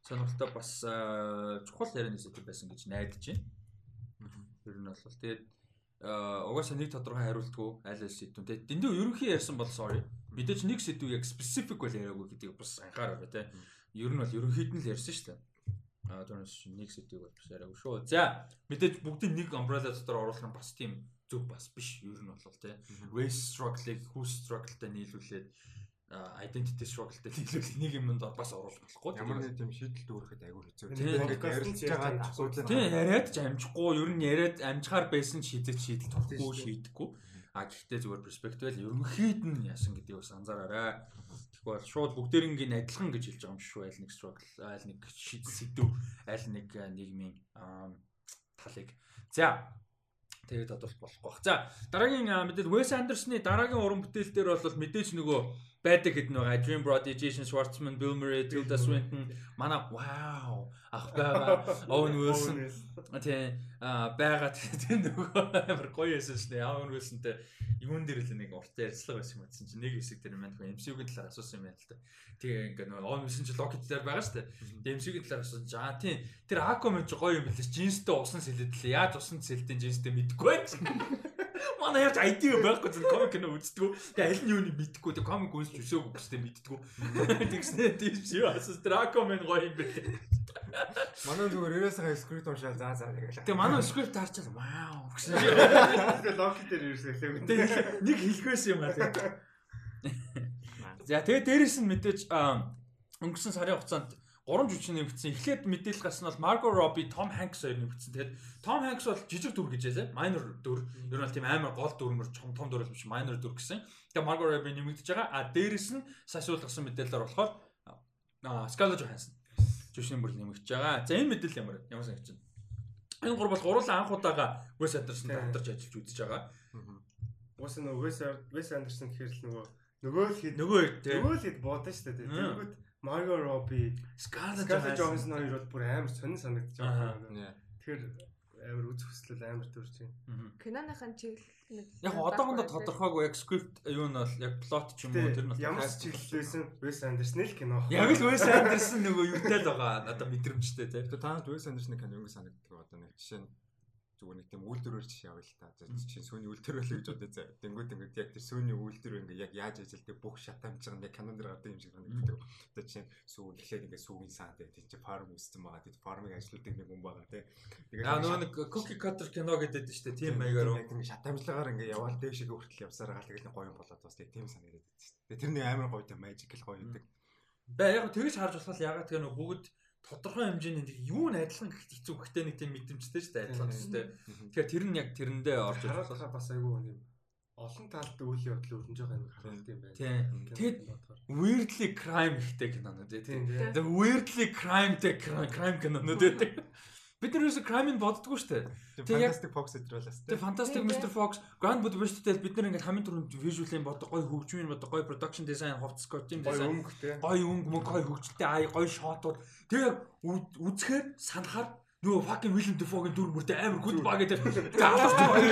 сонирхолтой бас чухал ярианы сэдв байсан гэж найдаж байна. Ер нь бол тэгээд угаасаа нэг тодорхой хариултгүй аль аль сэдвүүн тэгээд дэндүү ерөнхий ярьсан бол sorry. Мэдээч нэг сэдв яг specific бол яриаггүй гэдгийг бас анхаараа тий. Ер нь бол ерөнхийд нь л ярьсан шүү дээ. Аа түүнээс нэг сэдвийг бол бас яриаггүй шүү. За мэдээж бүгдийг нэг umbrella дотор оруулах нь бас тийм зөв бас биш. Ер нь бол тий. Race struggle-ыг who struggle-тай нийлүүлээд identity struggle-тэй нийлүүл нэг юмд бас оруулах болохгүй. Ямар нэг тийм шийдэл дүүрэхэд айгүй хэцүү. Тийм ингээд ярилцж байгаа асуудал. Тийм яриад ч амжихгүй, ер нь яриад амжихаар байсан шийдэж шийдэл тогтгүй шийдэхгүй. А гэхдээ зүгээр перспектив л ерөнхийд нь яасан гэдгийг бас анзаараарай. Тэгвэл шууд бүгдээрингийн адилхан гэж хэлж байгаа юм шүү. Аль нэг struggle, аль нэг сэдв, аль нэг нийгмийн талыг. За. Тэгээд тодорх болохгүй. За дараагийн мэдээлэл Wes Anderson-ы дараагийн уран бүтээл дээр бол мэдээж нөгөө байдаг хэдэн байгаа. Adrian Brody, Jason Schwartzman, Bill Murray, Tilda Swinton манай вау ах байгаа. Owen Wilson. Тэ а байгаа тэр нөгөө амар гоё байсан шнэ. Owen Wilson-тэй юун дээр л нэг урт ярилцлага байсан юм байна чинь нэг хэсэг дээр маань MCU-гийн талаар асуусан юм байна л та. Тэгээ ингээ нөгөө Owen Wilson ч Loki дээр байгаа дээ. Тэгээ MCU-гийн талаар асуусан. За тийм тэр Aquaman ч гоё юм билээ. Джинстэй усан сэлэдлээ. Яаж усан сэлдэн джинстэй мэдгүй байж. Манай яаж ID байхгүй зөв комик кино үздэг. Тэгээ аль нь юуны мэдгүй. Тэгээ комик үзэж өсөөгүй гэжтэй мэддэг. Тэгснэ тийм шүү. Асус Aquaman гоё юм билээ. Манай зүгээр ерөөсөө скрипт уншаа заа заа тэгэл. Тэгээ манай скрипт харчаад вау гэсэн. Тэгээ локи дээр ерөөсөө хэлээгүй. Тэгээ нэг хэлхээс юм аа тэгээ. За тэгээ дээрэс нь мэдээж өнгөрсөн сарын хугацаанд гурван жүжиг нэмэгдсэн. Эхлээд мэдээлэл гарсан бол Margot Robbie, Tom Hanks хоёр нэмэгдсэн. Тэгээд Tom Hanks бол жижиг дүр гэж ялээ. Minor дүр. Ер нь тийм амар гол дүрмөр том том дүр биш minor дүр гэсэн. Тэгээд Margot Robbie нэмэгдэж байгаа. А дээрэс нь сашуулгасан мэдээлэлээр болохоор Scarlett Johansson жүжигчний бүр нэмэгдэж байгаа. За энэ мэдээлэл ямар ямар санагч байна? Энэ гур бол гурлаа анх удаага Wes Anderson хамтарч ажиллаж үзэж байгаа. Уус нөгөө Wes Anderson гэхэр л нөгөө нөгөө л хэд нөгөө нөгөө л хэд бодсон шүү дээ. Тэгвэл Margot Robbie, Scarlett Johansson хоёр бол бүр амар сонир санагдаж байгаа. Тэгэхээр амар үз хүслэл амар төрж байна. Киноныхын чиглэл Яг одоохондоо тодорхойгүй яг скрипт юу нь бол яг плот ч юм уу тэр нь ямар ч чиглэлсэн Wes Anderson л кино. Яг л Wes Anderson нөгөө юутай л байгаа. Надад мэдрэмжтэй тийм. Та танад Wes Anderson-ы кино өнгө санагддаг одоо нэг жишээ нь зүгээр нэг тийм үйлдвэрээр жишээ авъя л та. Чинь сүүний үйлдвэр л гэж бодъё заа. Тэнгүүд ингээд яг тэр сүүний үйлдвэр ингээд яг яаж ажилтдаг бүх шатамж байгаа яг канон дээр гардаг юм шиг санагддаг. Одоо жишээ нь сүү эхлээд ингээд сүүгийн саад тийм чи фарм үүссэн байгаа. Тийм фармыг ажилуулдаг нэг хүн байгаа тийм. Тэгээд аа нөгөө нэг cookie cutter кино гэдэг нь шүү дээ. Тийм маягаар тийм шатамжлагаар ингээд яваал дэв шиг хүртэл явсаар байгаа. Тэгээд гоё юм болоод бас тийм санагдаад дээ. Тэр нэг амар гоё тийм magical гоё гэдэг. Баа яг тэгэж харж болохгүй ягаад гэвэл нөгөө бүгд тодорхой хэмжээний нэг юу нь адилхан гэхт хэцүү гэхдээ нэг тийм мэдрэмжтэй шүү дээ адилхан төстэй. Тэгэхээр тэр нь яг тэрэндээ орж ирэх болохоор бас айгүй юм олон талд үйл явдал өрнөж байгаа юм харагдсан юм байна. Тийм. Тэгэд weirdly crime ихтэй кинонууд тийм. The weirdly crime-тэй crime кинонууд байдаг. Бид нар юусе crime-ыг боддгоо шүү дээ. Fantastic Fox өдрөлөөс. Тэгээ Fantastic Mr. Fox, Grand Budapest-тэл бид нар ингээд хамгийн түрүүнд visual-ийн бодог, гоё хөгжмийн бодог, гоё production design, хувцас costume design, гоё өнгө мөнгө, гоё хөгжилтэй, гоё шотууд. Тэгээ үзэхээр санахаар нөгөө fucking William Dafoe-гийн дүр бүртээ амар гүд баг гэдэг. Алдарч баг.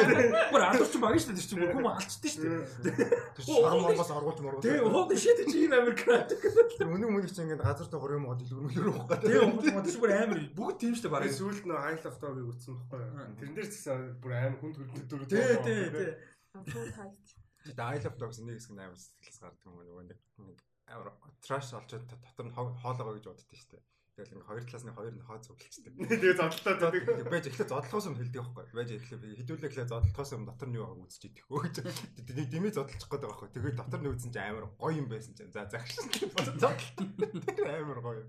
Бүр алдарч баг шүү дээ. Тэр чинь хүм алцдээ шүү дээ. Тэр шарм монгоос оргуулж моргуул. Тэгээ holy shit чи ийм амар крат. Тэр өнөг мөнийг чинь ингээд газар дээр юм уу дэлгэрмэлэр байхгүй. Тэгээ хүмүүс чинь бүр амар бүгд тийм шүү дээ баг. Сүүлд нөгөө Isle of Dog-ыг үтсэн байхгүй. Тэрэн дээр ч гэсэн бүр амар хүнд хөрдөг дүр. Тий, тий, тий. Isle of Dogs нэг хэсэг амар сэтгэлс гардаг юм нөгөө нэг амар trash олж дотор нь хоолоогоо гэж боддоо шүү дээ. Тэгэл ингээ хоёр талаас нь хоёр нь хоо зүгэлчдэг. Тэгээ зодлоо зодог. Байж эхлээ зодлохоос өмнө хэлдэг байхгүй. Байж эхлээ хідүүлээ эхлээ зодлохоос өмнө дотор нь юу байгааг үзэж идэх хөө гэж. Дэмий зодлох гээд байгаа байхгүй. Тэгээд дотор нь үзсэн чинь амар гоё юм байсан чинь. За загш. Амар гоё.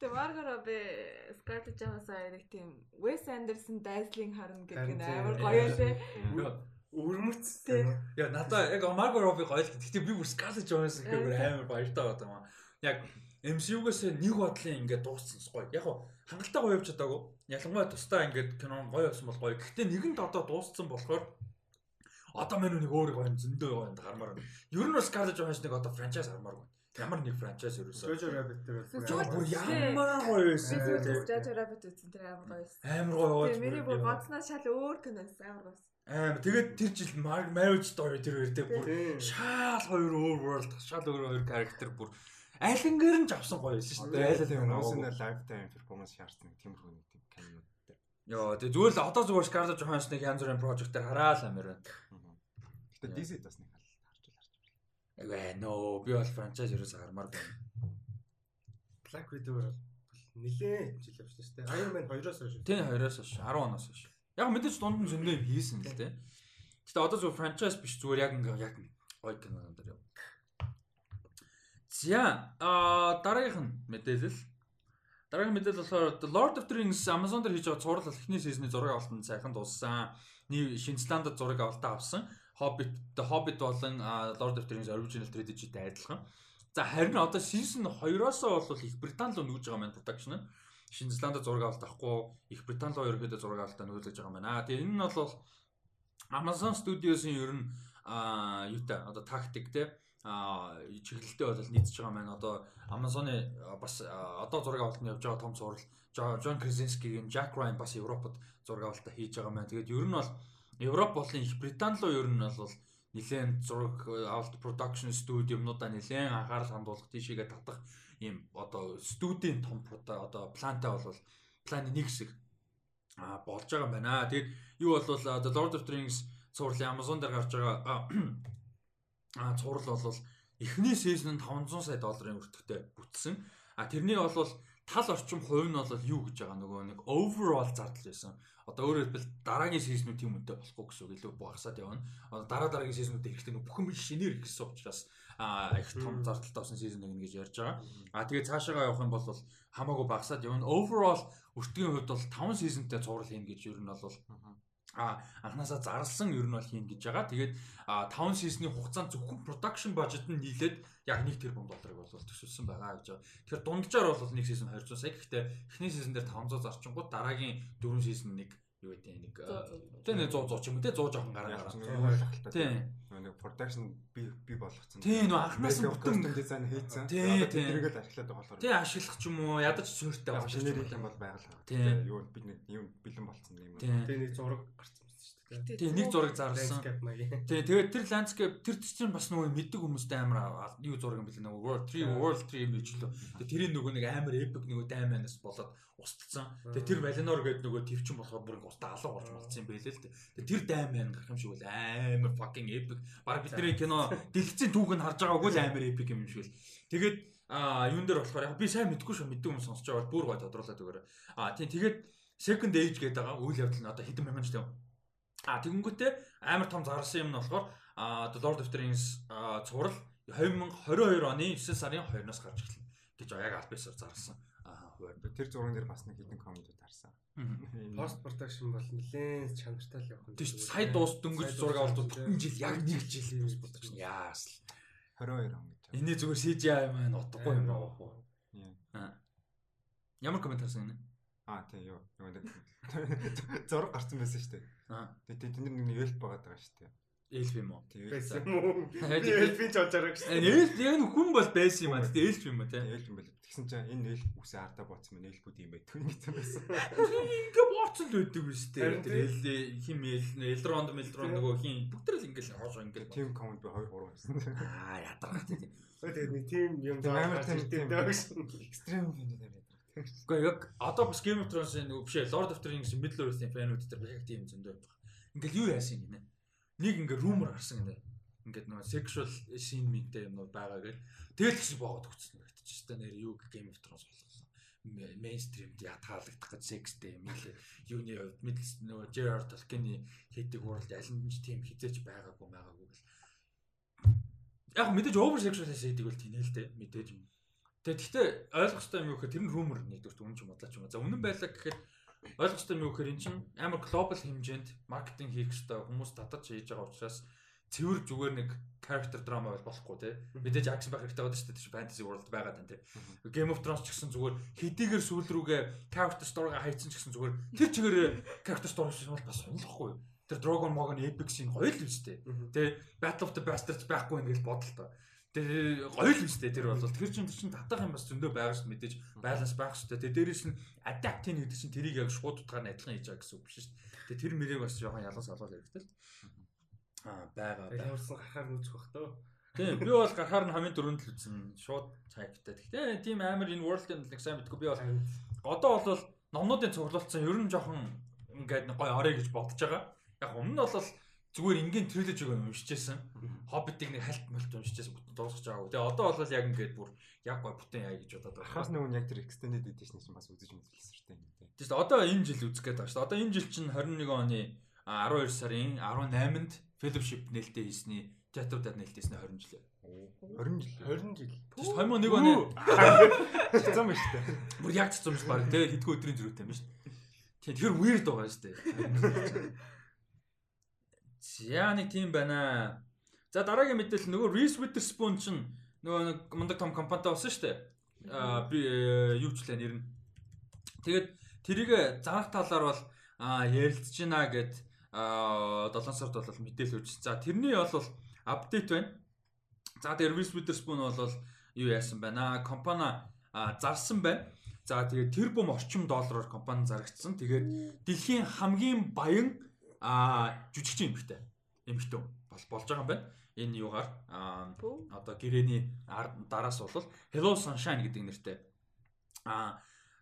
Тэгээ Марго Робби Scarlett Johansson нэг тийм Wes Anderson дайслинг харна гэдэг нь амар гоё лээ. Өвөрмөцтэй. Яа надаа яг Margot Robbie гоё л. Гэхдээ би бүр Scarlett Johansson гэхээр амар баяртай байгаа юм. Яг MCU-гээс нэг бодлын ингээд дууссан гоё. Яг хангалттай гоё явж чадаагүй. Ялангуяа тусдаа ингээд кино гоё болсон бол гоё. Гэхдээ нэгэнд одоо дууссан болохоор одоо мань нэг өөр гоё зөндөө гоё гармаар байна. Ер нь бас Scarlett Johansson-ыг одоо франчайз гармаар байна. Ямар нэг франчайз ерөөсөө. Jojo Rabbit бүр ямар гоё байсан. Jojo Rabbit үзсэн тэр амар гоё байсан. Амар гоё гоё. Тэгээ миний бүр бодсноо шал өөр киноос амар гоё. Аа тэгээд тэр жил Marriage Story тэр хоёр дээр бүр шаал хоёр өөр world шаал өөр хоёр character бүр айлангаар нь авсан гоё байсан шүү дээ. Айл in a lifetime performance шаардсан тиймэрхүү нэг тийм кинонууд дээр. Йоо тэгээ зүгээр л одоо зүгээр Scarlett Johansson-ыг янз бүрийн project дээр хараал амир байна. Гэтэ DC бас нэг харж харж байна. Эгэ нөө би бол franchise ерөөс хармаар байна. Black Widow бол нилээн жил явсан шүү дээ. Iron Man 2-оос хойш. Тийм 2-оос хойш 10 оноос хойш. Яг мэдээж дунд нь зөндөө юм хийсэн л дээ. Гэтэ одоо зөв franchise биш зүгээр яг ингээ яг гоё кинонууд дээр яв. За а дараагийнх нь мэдээлэл. Дараагийн мэдээлэл болохоор Lord of the Rings Amazon дээр хийж байгаа цуврал эхний сизны зураг авалтанд сайхан дууссан. Нийт Шинзландд зураг авалтаа авсан. Hobbit The Hobbit болон Lord of the Rings original trilogy-тэй адилхан. За харин одоо season 2-оос бол Их Британи руу нүүж байгаа маань production нь. Шинэ Зеландд зураг авалт авахгүй, Их Британи руу ерөөдөө зураг авалтаа нөлөөлж байгаа байна. Тэгээ энэ нь бол Amazon Studios-ийн ер нь а юутай одоо тактик те а чиглэлтэй бол нийцж байгаа маань одоо Amazon-ы бас одоо зураг авалтанд явж байгаа том зураг Джон Красинскигийн Jack Ryan бас Европод зураг авалтаа хийж байгаа маань. Тэгээд ер нь бол Европ болон Их Британи руу ер нь бол нэлээд зураг авалт production студи юмнуудаа нэлээд анхаарал хандуулах тийшээгээ татах ийм одоо студийн том одоо плантай бол планы нэг хэсэг болж байгаа юм байна. Тэгээд юу бол The Lord of the Rings цуврал Amazon дээр гарч байгаа а цуврал бол эхний сизон нь 500 сая долларын өртөгтэй бүтсэн. А тэрний бол тал орчим хувь нь бол юу гэж байгаа нөгөө нэг overall зардал байсан. Одоо өөрөөр хэлбэл дараагийн сизнүүд тийм үнэтэй болохгүй гэсэн үг илүү багасаад явна. Одоо дараа дараагийн сизнүүд эрэхтэй бүх юм шинээр ихсэн учраас а их том зардалтай болсон сизон нэгнэ гэж ярьж байгаа. А тэгээ цаашаагаа явах юм бол хамаагүй багасаад явна. Overall өртгийн хувьд бол 5 сизонтэй цуврал хийн гэж ер нь бол а анханасаа зарлсан ер нь бол хийн гэж байгаа. Тэгээд 5 сизны хугацаанд зөвхөн production budget нь нийлээд яг 1 тэрбум долларыг бол төсөлсөн байгаа гэж байгаа. Тэгэхээр дунджаар бол нэг сизон 200 сая. Гэхдээ эхний сизон дээр 500 зарчингууд дараагийн 4 сизон нэг юу гэдэг нэг тэ нэг 100 100 ч юм уу тэ 100 жоохон гараа гараа. Тийм нэг production би би болгоцсон. Тийм нөө анхнаас нь бүтэн дизайн хийцэн. Тэгээд л ашиглаад байгаа болохоор. Тийм ашиглах ч юм уу ядаж суурьтай байгаа. Шинээр юм бол байгалаа. Тийм юу бид нэг юм бэлэн болцсон юм. Тийм нэг зураг гарсан Тийм нэг зураг зарласан. Тийм тэгээд тэр landscape тэр чинь бас нөгөө мэддэг хүмүүстэй амар юу зураг юм бэлээ нөгөө World 3 World 3 юм биш лөө. Тэгээд тэрийн нөгөө нэг амар epic нөгөө дайманаас болоод усталсан. Тэгээд тэр Valinor гэдэг нөгөө твчин болохоор бүр устаа алга болж болцсон юм байлээ л дээ. Тэгээд тэр дайман гэх юм шиг бол амар fucking epic. Бараг бидний кино дэлгэцийн түүх нь харж байгаагүй л амар epic юм шиг л. Тэгээд а юун дээр болохоор яг би сайн мэдгүй шүү мэддэг юм сонсож байгаа бол бүр гой тодруулаад өгөөрэй. А тийм тэгээд second age гэдэг байгаа үйл явдал нь одоо хэдэн мянган жил юм А тэгэнгүүтээ амар том зарласан юм нь болохоор The Lord of the Rings цуврал 2022 оны 9 сарын 2-оос гарч эхэлнэ гэж яг альбисаар зарласан. Аа тэр зурган дээр бас нэг хэдэн комментүүд харсан. Пост продакшн бол нэлээд чанартай л явах юм. Тийм сая дуус дөнгөж зураг авалт бүтэн жил яг нэг жил пост продакшн яас л 22 он гэж. Эний зүгээр CGI маань утгагүй юм байна уу? Ямар коммент харсан юм бэ? Аа тийм юу. Зураг гарсан байсан шүү дээ. Аа. Тэгээ тэнд нэг эльф байгаад байгаа шүү дээ. Эльф юм уу? Байсан юм уу? Эльфийн ч болж байгаа гэсэн. Эльф яг нь хүн бол байсан юм аа. Тэгээ эльф юм аа тийм. Эльф юм байл. Тэгсэн чинь энэ эльф үсээ ардаа бооцсон мэн эльфүүд юм байдаг гэсэн байсан. Ингээ бооцсон л байдаг биз дээ. Тэр эл хим элронд мэлронд нөгөө хин бүгд л ингээл хоош ингээл. Тим команд би 2 3 байсан. Аа ядаргаа тийм. Тэгээд нэг тим юм амар тийм тийм гэсэн. Экстрем юм байна. Гэхдээ яг одоо бас Game of Thrones-ийн нөгөө биш ээ Lord of the Rings Middle Earth-ийн фэнүүд дээр яг тийм зөндөө байна. Ингээл юу яасан гинэ. Нэг ингээ rumor гарсан гинэ. Ингээд нөгөө sexual scene минтэй юмнууд байгаа гэл. Тэгэл гэсэн боогод өгсөн байгтчих та нэр юу Game of Thrones болгосон. Mainstream ятгаалагдах гэж секстэй юм лээ. Юуны хувьд Middle нөгөө J.R. Tolkien-ийн хийдэг world аль нь ч тийм хизээч байгаагүй байгаагүй гэл. Яг мэдээж over sexual хийдэг бол тийм л дээ мэдээж юм Тэгээ гэхдээ ойлгох хэрэгтэй юм юу гэхээр тэр нь rumor нэгдүгээр үнэн ч юм бодлооч юм. За үнэн байлаа гэхэд ойлгох хэрэгтэй юм юу гэхээр эн чинь амар глобал хэмжээнд маркетинг хийх хэрэгтэй хүмүүс татаж хийж байгаа учраас цэвэр зүгээр нэг character drama бол болохгүй те. Мэдээж акшн байх хэрэгтэй байдаг шүү дээ. Fantasy world байгаад байна те. Game of Thrones ч гэсэн зүгээр хэдийгээр сүүл рүүгээ character story-га хайцсан ч гэсэн зүгээр тэр чигээр character story шиг бол бас сонирхохгүй. Тэр Dragon Mogon epic scene гоё л үстэй. Тэ Battle of the Bastards байхгүй юм гэж бодлоо. Тэгээ гоё л үстэй тэр бол тэр чинь чинь татах юм бас зөндөө байгаа шүү мэдээж байланс байх шүү тэгээ дээрээс нь адаптин гэдэг чинь тэрийг яг шууд утгаар нь адилхан хийж байгаа гэсэн үг биш шүү тэгээ тэр мөрийг бас жоохон ялан салгал хэрэгтэй л. Аа байгаа яварсан гарахаар нүцэх бах тоо. Тийм би бол гарахаар нь хамгийн дөрөнд л үзсэн шууд цайгтай гэхдээ тийм амар энэ world нэг сайн мэдгүй. Би бол одоо бол номнуудын цуглуулсан ер нь жоохон ингээд гоё орё гэж бодож байгаа. Яг өмнө нь бол зүгээр ингийн трилож байгаа юм уншижсэн. Хоббитыг нэг хальт молт уншижсэн бүтэн дуусгаж байгаагүй. Тэгээ одоо бол яг ингээд бүр яг гой бүтэн яа гэж бодоод байгаа. Хаас нөгөө яг тэр extended edition чинь бас үзэж мэдчихсэн шүү дээ. Тийм одоо энэ жил үзэх гээд байгаа шүү дээ. Одоо энэ жил чинь 21 оны 12 сарын 18-нд fellowship нээлттэй хийсний театруудад нээлттэйсэн 20 жил. 20 жил. 20 жил. Тийм 21 оны цэцэн ба шүү дээ. Бүр яг цэцэн биш баг тэгээ хэдгүү өдрийн зөрүүтэй юм шүү дээ. Тэр weird байгаа шүү дээ. За нэг тийм байна. За дараагийн мэдээлэл нөгөө Reese Witherspoon чинь нөгөө нэг мундаг том компанитай болсон шүү дээ. Аа би э, юу ч лээ нэр нь Тэгээд тэрийг зарах талаар бол ярилцж байна гэд 7 сард бол мэдээлэл өгч. За тэрний бол апдейт байна. За тэгээд Reese Witherspoon бол юу яасан байна? Компани зарсан байна. За тэгээд тэр бум орчим доллараар компани зарагдсан. Тэгээд дэлхийн хамгийн баян жүжигчин эмэгтэй. Эмэгтэй бол болж байгаа юм байна. Энэ юугаар одоо гэрээний дараас бол Hello Sunshine гэдэг нэртэй а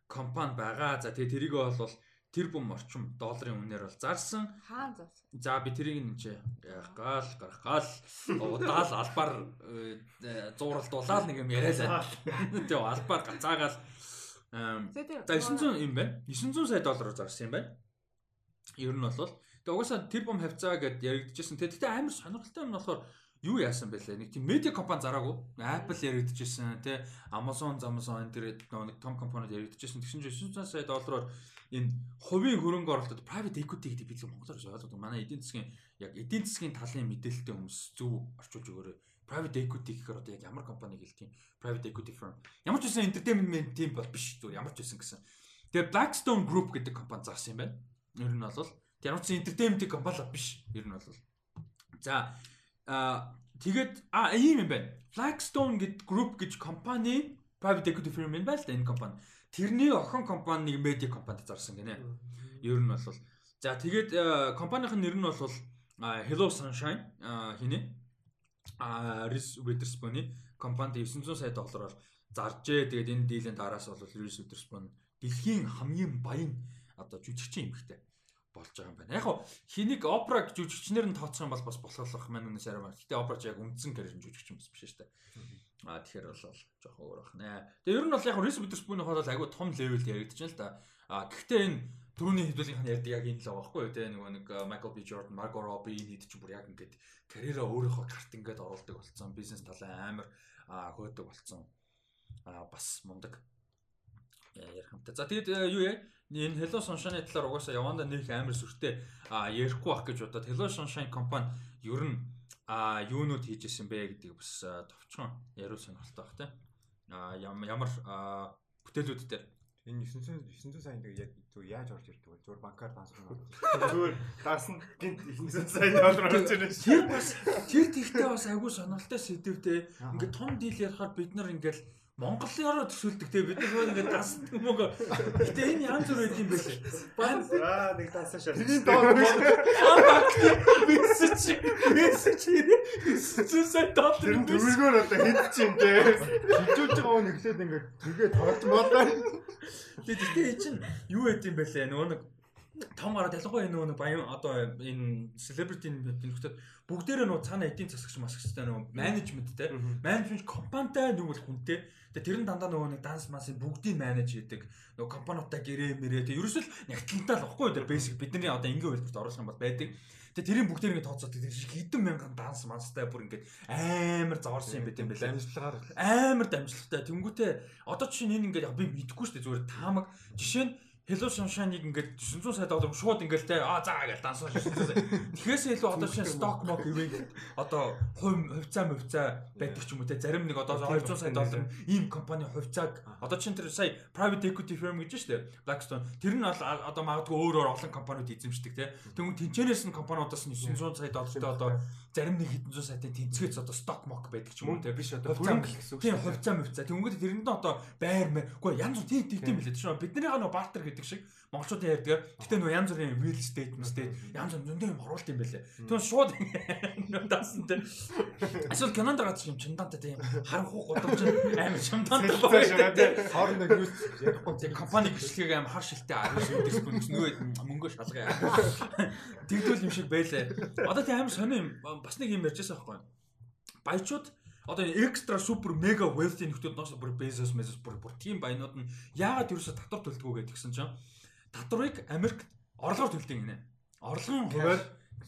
компани байгаа. За тэгээ тэрийг бол тэр бум орчим долларын үнээр бол зарсан. Хаан зарсан. За би тэрийг нь чи яах гал гарах гал удаал албаар э, зууралдуулаад нэг юм яриалаа. Тэгээ албаар гацаагаал за 900 юм байна. 900 сая доллараар зарсан юм байна. Ер нь бол тэгээ угаасаа тэр бум хавцаа гэд яригдчихсэн. Тэгтээ амар сонирхолтой юм болохоор юу яасан бэлээ? Нэг тийм медиа компани зараагүй. Apple яригдчихсэн тий Amazon Amazon энэ тэр нэг том компаниуд яригдчихсэн. Тэгсэн чинь 900 сая доллараар энэ хувийн хөрөнгө оруулалтад private equity гэдэг бид монголоор ойлгодог манай эдийн засгийн яг эдийн засгийн талын мэдээлэлтэй хүмүүс зөв орчуулж өгөөрэй. Private equity гэхээр одоо яг ямар компани гэлтийн private equity firm. Ямар ч үсэн entertainment team бол биш зүгээр. Ямар ч үсэн гэсэн. Тэгээ Blackstone Group гэдэг компани зарсан юм байна. Ер нь бол ямар ч entertainment компани биш ер нь бол за тэгээд а ийм юм байна. Blackstone гэд group гэж компани private equity firm юм байна л да энэ компани. Тэрний охин компани нэг медиа компанид зарсан гинэ. Ер нь бол за тэгээд компанийн нэр нь бол Hello Sunshine хийнэ. А Reese Witherspoon-ы компанид 900 сая доллараар заржээ. Тэгээд энэ дийлэн дараас бол Reese Witherspoon дэлхийн хамгийн баян одоо жүжигчин эмэгтэй болж байгаа юм байна. Яг хоо хэнийг опера жүжигчнэр нь тооцох юм бол бас болохлох маань үнэс арай байна. Гэтэ операч яг үндсэн карьер жүжигчин бас биш шүү дээ. Аа тэгэхээр бол жоохон өөр бах нэ. Тэгээ ер нь бол яг Reese Witherspoon-ийн хоол айгүй том левел яригдчихээн л да. Аа гэхдээ энэ түрүүний хэдүүлгийнх нь ярьдаг яг энэ л байгаа байхгүй юу те нөгөө нэг Michael B Jordan, Margot Robbie энэ хэд ч бүр яг ингээд карьераа өөрийнхөө карт ингээд оруулдаг болсон. Бизнес талаа амар хөөдөг болсон. Аа бас мундаг ярих юмтай. За тэгээд э, юу яа? Энэ Hello Sunshine талаар угаасаа яванда нэг амар сүртэй ярихгүй байх гэж бодоод Hello Sunshine компани ер нь а юунууд хийжсэн бэ гэдгийг бас товчхон яриу сонирхолтой баг тийм. А ямар бүтээлүүд дээр энэ 900 900 сая нэг яг зүг яаж орж ирдэг вэ? Зүгээр банкар дансна. Зүгээр даасан гинт 900 сая доллар орж ирнэ. Тэр бас тэр тэгтээ бас агүй сонирхолтой сэдвтэй. Ингээд том дийл ярихаар бид нар ингээд Монголын төсөөлдөг те бид нар ингээд дасдаг уу. Гэтэ энэ янз бүр байд юм байлээ. Бан аа нэг дасаа шаа. Тэрний доор мессеж мессеж зүсээ доллар тэр төвлөгөөр одоо хэд ч юм те. Хижүүлж байгаа хүн ихлээд ингээд тэгээ тоглож болоо. Тэгээ чинь юу байд юм байлээ. Нөгөө нэг том гараад ялангуяа нөгөө нэг баян одоо энэ celebrity нөхдөд бүгдээрээ нөгөө цаана эдийн засагч масагчтай нөгөө менежмент те. Менежмент компанитай нэг бол хүнтэй тэгээ тэр нь дандаа нөгөө нэг данс масын бүгдийг менеж хийдэг. Нөгөө компаниудаа гэрээ мэрээ тэгээ ерөөсөө нягтлантай л баггүй те. Basic бидний одоо ингийн хэлбэрт оруулах юм бол байдаг. Тэгээ тэрийн бүгдийг ингэ тооцоод тэр хэдэн мянган данс манстай бүр ингэ амар заварсан юм байт юм байлаа. Дамжлагаар амар дамжлагтай. Тэнгүүтээ одоо чинь энэ ингэ би мэдэхгүй шүү дээ. Зүгээр таамаг. Жишээ нь Hello Sunshine-ыг ингээд 900 сая доллар шууд ингээд те аа заа гэж дансаа 900 сая. Тэгэхээс илүү одоо чинь stock mock ивент одоо хувь хувьцаа мөвцаа байдаг ч юм уу те зарим нэг одоо 200 сая доллар ийм компани хувьцааг одоо чинь тэр сая private equity firm гэж штэ Blackstone тэр нь бол одоо магадгүй өөрөөр олон компаниуд эзэмшдэг те. Тэгвэл тэнцэнээс нь компаниудаас нь 900 сая доллартай одоо зарим нэг хэдэн зуун сайтын тэнцвэц одоо stock mock байдаг ч юм уу те. Биш одоо хөрөнгө гэсэн үг. Тийм хувьцаа мөвцаа. Тэнгүүд тэрэнд одоо байр мэ. Үгүй янз бүр тийм тийм билээ. Тийм бидний гано бартер гэдэг шиг монголчуудын ярьдаг. Гэтэ нөө янз бүрийн real estate, estate янз бүр зөндөө юм оруулалт юм байлээ. Тэгвэл шууд даасан тэ. Эсвэл кинонд гараад юм чимдантай тийм харанхуу гудамж амар чимдантай байна. Хоорондоо юу ярихгүй компани гүшлэгийг амар хар шилтэй арга шиг дэсгүй нөгөө мөнгө шалгая. Тэгдүүл юм шиг байлээ. Одоо тийм амар сони юм бас нэг юм ярьжсэн байхгүй. Баячууд одоо экстра супер мега wealthy нөхдүүд ноос бүр Bezos, Bezos бүр бүр тийм баянууд нь яагаад ерөөсө татвар төлдгөө гэдгсэн чинь татварыг Америк орлогоор төлдөг гинэ. Орлогын хуваар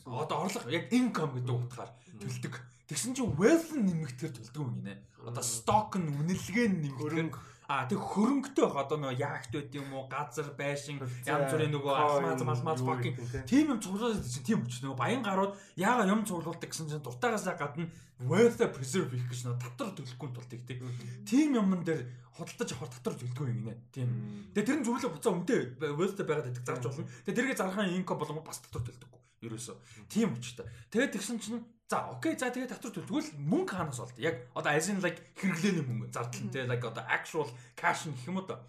одоо орлого яг income гэдэг утгаар төлдөг. Тэгсэн чинь wealth нэмэгдэр төлдөг юм гинэ. Одоо stock нь үнэлгээ нь нэмэгдэр А тэг хөрөнгөтэй байх одоо нөгөө яагт байд юм уу газар байшин янз бүрийн нөгөө алмаз малмаз fucking тийм юм цуглуулж чинь тийм үуч нөгөө баян гарууд яага юм цуглуулдаг гэсэн чинь дуртайгаасаа гадна wealth preserve хийх гэж нөгөө татвар төлөхгүй тул тэгдэг. Тийм юмн дээр худалдаж авахар татвар төлдөг юм гинэ. Тийм. Тэгээ тэр нь зөвлөө буцаа үнэтэй вэлтэй байгаад байдаг зарж болно. Тэгээ тэргээ зархаан инко болон бас татвар төлдөггүй. Ерөөсөө. Тийм учраас. Тэгээд тэгсэн чинь За окей за тэгээд татвар төлтгөл мөнгө хаанаас болд. Яг одоо as in like хэрэглээний мөнгө зардал нь те like одоо actual cash гэх юм уу да.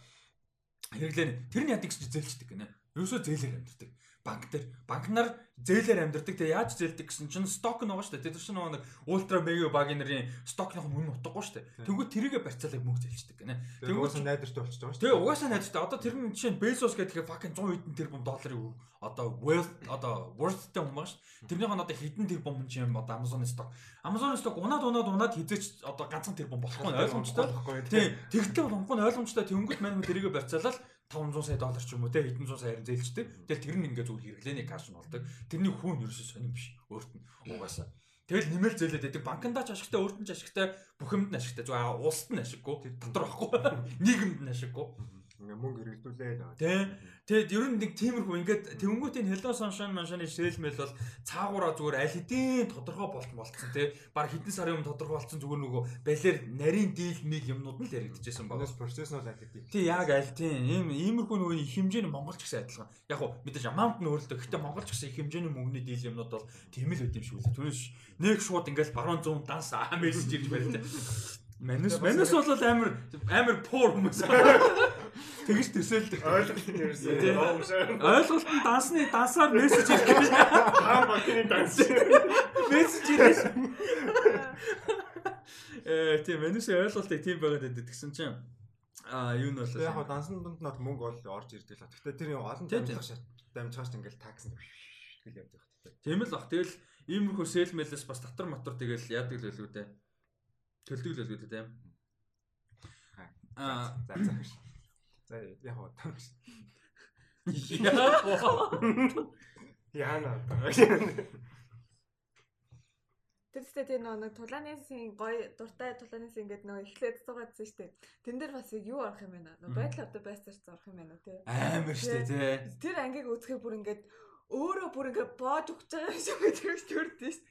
Хэрэглээний тэр нь яадаг гэж зээлчдэг гинэ. Ерөөсөө зээлээр амьддаг банк дээр банк нар зээлээр амьдэрдэг. Тэгээ яаж зээлдэг гэсэн чинь сток нөгөө шүү дээ. Тэр чинь нөгөө нэг ультра мега багийн нарын стокных мөн утгагүй шүү дээ. Тэнгүүд тэрийгэ барьцаалаг мөнгө зээлчдэг гинэ. Тэнгүүд угаасаа найдвартай болчихж байгаа шүү дээ. Тэгээ угаасаа найдвартай. Одоо тэр нь жишээ нь Bezos гэдэг fucking 100 хэдэн тэрбум долларын одоо wealth одоо worthтэй хүн байгаа шүү дээ. Тэрнийх нь одоо хэдэн тэрбум юм одоо Amazon сток. Amazon сток унаад унаад унаад хизээч одоо ганцхан тэрбум болохгүй ойлгомжтой. Тийм. Тэгтэл болохгүй ойлгомжтой. Тэнгүүд мань тэрийгэ барьцаалал 500 сая доллар ч юм уу те хэдэн зуун сая харин зээлчдэг. Тэгэл тэр нь ингээ зүгээр хэрэглээний каш нь болдог. Тэрний хүүн ерөөсөө сонирн биш. Өөрт нь угаасаа. Тэгэл нэмэл зээлээд байдаг. Банкндаа ч ашигтай, өөрт нь ч ашигтай, бүх юмд нь ашигтай. Зүгээр улсад нь ашиггүй. Дотор байхгүй. Нийгэмд нь ашиггүй. Ингээ мөнгө хэрэглүүлээд. Тэ. Тэгэд ер нь нэг тиймэрхүү ингээд тэнгуүтийн Hello Sunshine маншаны шээлмэл бол цаагаараа зүгээр аль хэдийн тодорхой болт болцсон тий. Баг хэдэн сарын өмнө тодорхой болцсон зүгээр нөгөө балер нарийн дийл миг юмнууд нь л яригдчихсэн байна. Процесс нь аль хэдийн. Тий яг аль тийм ийм иймэрхүү нөгөө их хэмжээний монголч гэсэн адилхан. Яг уу мэдээж амаунт нь өөрлөлтөө гэхдээ монголч гэсэн их хэмжээний мөнгөний дийл юмнууд бол тийм л байд юм шиг үлээ. Түүнээс нэг шууд ингээд баруун зүүн данс аа мессеж ирж байна тий. Манус манус бол амар амар пуур хүмүүс. Тэгэж төсөөлдөг. Ойлголт нь ерөөсөө. Ойлголт нь дансны дансаар мессеж ирэх гэж. Хаа банкны данс. Мессеж ирэх. Э тийм манусын ойлголтыг тийм байгаад байдаг гэсэн чинь а юу нь бол яг хаа дансны дунд нот мөнгө бол орж ирдэг л. Гэхдээ тэр олон дамжих шат дамжихаас ингээл такс гэл явдаг. Тийм л бах. Тэгэл иймэрхүү сэлмэлээс бас татвар матвар тэгэл яадаг л байлгүй дээ. Төлдөг л байлгүй дээ. Аа за за. За яг уу таа. Яана. Тэрстэй тэр нэг тулаанысын гой дуртай тулааныс ингээд нөгөө эхлээд цугаадсан дээ. Тэн дээр бас юу орох юм бэ? Нөгөө байдал авдаг байсарч орох юм байна тий. Амар дээ тий. Тэр ангийг үзэхээр бүр ингээд өөрөө бүр ингээд боож өгч байгаа юм шиг тэрс төрдөө дээ.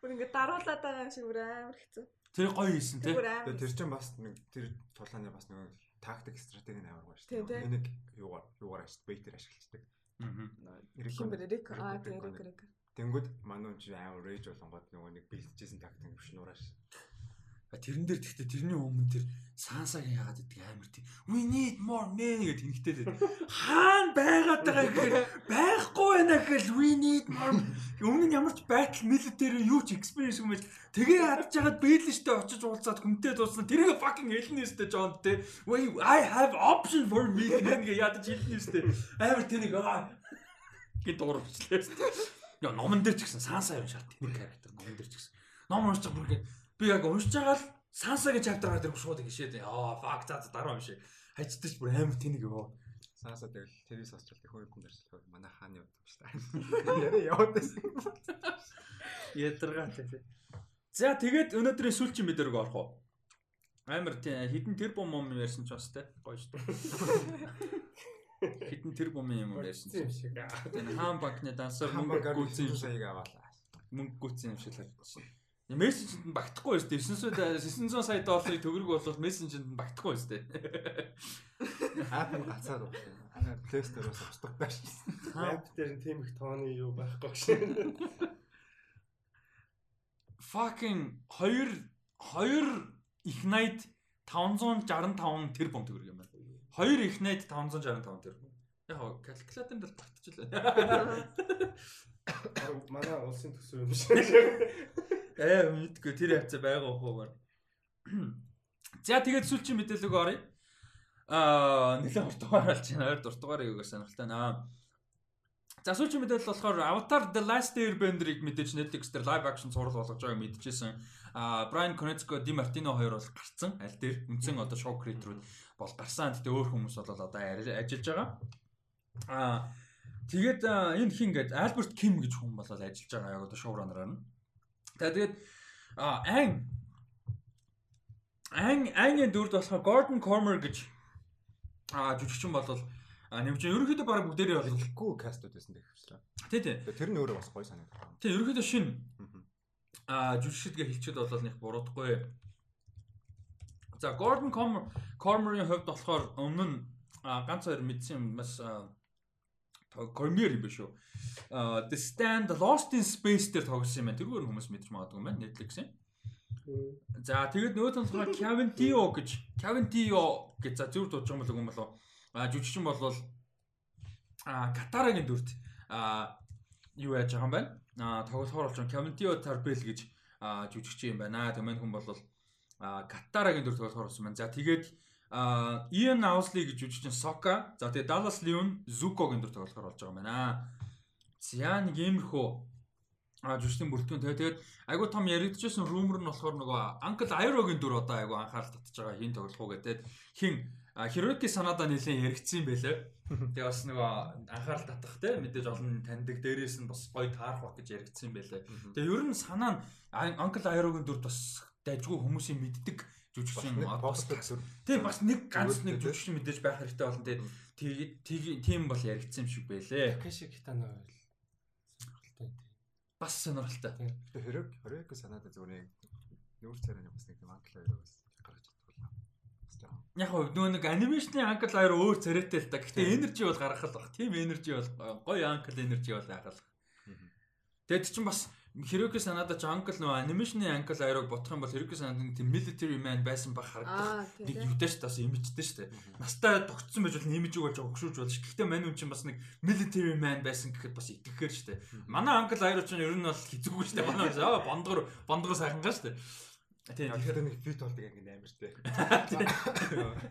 Бүр ингээд даруулаад байгаа юм шиг бүр амар хэцүү. Тэр гоё хийсэн тий. Тэр чинь бас нэг тэр тулааны бас нэг тактик стратеги нь аварга шүү дээ. Энийг юугаар юугаар ажил бейтер ашиглацдаг. Аа. Рик аа тэр рик. Тэнгүүд манай хүн чинь амар рейж болонгод нөгөө нэг бэлтжсэн тактик биш нуураш. Тэрэн дээр тэгтээ тэрний өмнө тэр сансагийн яагаад гэдэг амар тийм we need more men гэдэг тэнхтээд хаана байгаад байгаа гэхээр байхгүй байна гэхэл we need more өмнө нь ямар ч байтал military юу ч experience юм бэл тэгээ хадж хагаад бэлэнштэй очиж уулзаад хүнтэй дуусна. Тэрийг fucking хэлнэ өстэй Джон те we i have option for me гэдэг ядаж хэлнэ өстэй амар тэнийг гин дуурвчлээ Яа номон дээр ч гэсэн сансаа юм шат. Нэг характер номон дээр ч гэсэн. Ном уншиж бүр ингэ Би яг уншиж байгаа л Сансагийн чаптераар тэр шууд гişээд аа fuck за дараа уншия. Хажтаж бүр амар тэнийг ёо. Санса тэгэл тэрээс осчлт их хөөд дэрслэх манай хааны явдаг шүү дээ. Яа яваад байсан. Ядаргаа тий. За тэгээд өнөөдрийн сүүлчийн мэдэрэг орох уу? Амар тий хідэн тэр бом юм ярьсан ч бас тий гоё шүү дээ. Хідэн тэр бом юм ярьсан ч шиг. Хаан банкны дансаар мөнгө гүйцэн юм шиг аваалаа. Мөнгө гүйцэн юм шиг л харагдсан. Мессенжэнд нь багтахгүй шүү дээ. 900 900 сая долларын төгрөг болвол мессенжэнд нь багтахгүй шүү дээ. App нь гацаад байна. Play Store-оос устгах байж. App дээр нь тийм их тооны юу байхгүй шээ. Fucking 2 2 Ignite 565 тэр бом төгрөг юм байна. 2 Ignite 565 тэр бом. Яг калькуляторын дээр багтчихлаа. Манай улсын төсөв юм шиг. Ээ мэдгүй тэр хавцаа байгаа хуугаар. За тэгээд сүүлчийн мэдээлэг оръё. Аа нэлээд уртугаар алж байна. Ойр дуртугаарыг өгөх сонирхолтой наа. За сүүлчийн мэдээлэл болохоор Avatar The Last Airbender-ыг мэдээж Netflix дээр live action зураг болгож байгааг мэдчихсэн. Аа Brian Konietzko, Di Martino хоёр бол гарцсан. Аль дээр үндсэн одоо show creator-ууд бол гарсан. Гэтэ өөр хүмүүс бол одоо ажиллаж байгаа. Аа тэгээд энэ хин гээд Albert Kim гэж хүн бол ажиллаж байгаа яг одоо showrunner-аар нь. Тэгээд айн айн айны дүрд болохоор Gordon Cormer гэж аа жүжигчин болвол нэмж ерөнхийдөө баг бүгдээрээ болохгүй кастууд байсан гэх хэвчлээ. Тий, тий. Тэр нь өөрөө бас гоё санагдав. Тий, ерөнхийдөө шин аа жүжигчдгээ хэлчихэд бол нэг буруудахгүй За Gordon Cormer-ийн хувьд болохоор өмнө нь ганц хоёр мэдсэн юм бас Cormier юм биш үү? The Stand Lost in Space дээр тоглосон юм байна. Тэрүүгээр хүмүүс мэдж магадгүй юм байна. Netflix-ийн. За тэгээд нөгөө талбараа Kevin Dio гэж Kevin Dio гэж за зөв дуудаж байгаа юм болов уу? А жүжигчин болвол а Катарагийн дүрт а юу яаж байгаа юм байна? А тоглохоор болж Kevin Dio Tarbell гэж жүжигчин юм байна. Тэмэн хүн болвол Катарагийн дүр тоглохоор болсон байна. За тэгээд Иэн Аусли гэж жүжигчин Сока. За тэгээд Dallas Leon Zuko-гийн дүр тоглохоор болж байгаа юм байна. За нэг иймэрхүү а жүжигчдийн бүрэлдэхүүн тэгээ тэгээд айгуу том яригдчихсэн rumor нь болохоор нөгөө Uncle Iroh-гийн дүр одоо айгуу анхаарал татж байгаа хин тоглох уу гэдэг хин Hiroki Sanada нэлээд яригдсан байлээ. Тэгээ бас нөгөө анхаарал татах те мэдээж олон таньдаг дээрээс нь бас гоё таарах баг гэж яригдсан байлээ. Тэгээ ер нь санаа нь Uncle Iroh-гийн дүр бас дайггүй хүмүүсийн мэддэг жүжигчин тийм бас нэг ганц нэг жүжигчин мэдээж байх хэрэгтэй болно тийм тийм бол яригдсан юм шиг байлээ. Такаши Китано байл. Сонирхолтой тийм. Бас сонирхолтой. Тэгээ хэрэг хэрэг санаад зүгээр нүүр царайны бас нэг анкл хоёр бас гаргаж чадвал. Яг хөө нөгөө нэг анимашны анкл хоёр өөр царайтай л да. Гэхдээ энержи бол гаргах л баг. Тийм энержи бол гоё анкл энержи бол л. Тэгэд чинь бас Хироки Санада ч Uncle нөө анимашны Uncle Iroh бодох юм бол Хироки Санадын тийм military man байсан баг харагдах. Нэг юутай ш тас имижтэй ш. Настай тогтсон байж бол имиж болж огшууж болж. Гэхдээ мань үн чинь бас нэг military man байсан гэхэд бас итгэхээр ш. Манай Uncle Iroh ч ер нь бол хизүүгүй ш. Манай аа бондгор бондгор сайхан га ш. Тийм тэгэхээр нэг фит болдог ингэ амартай.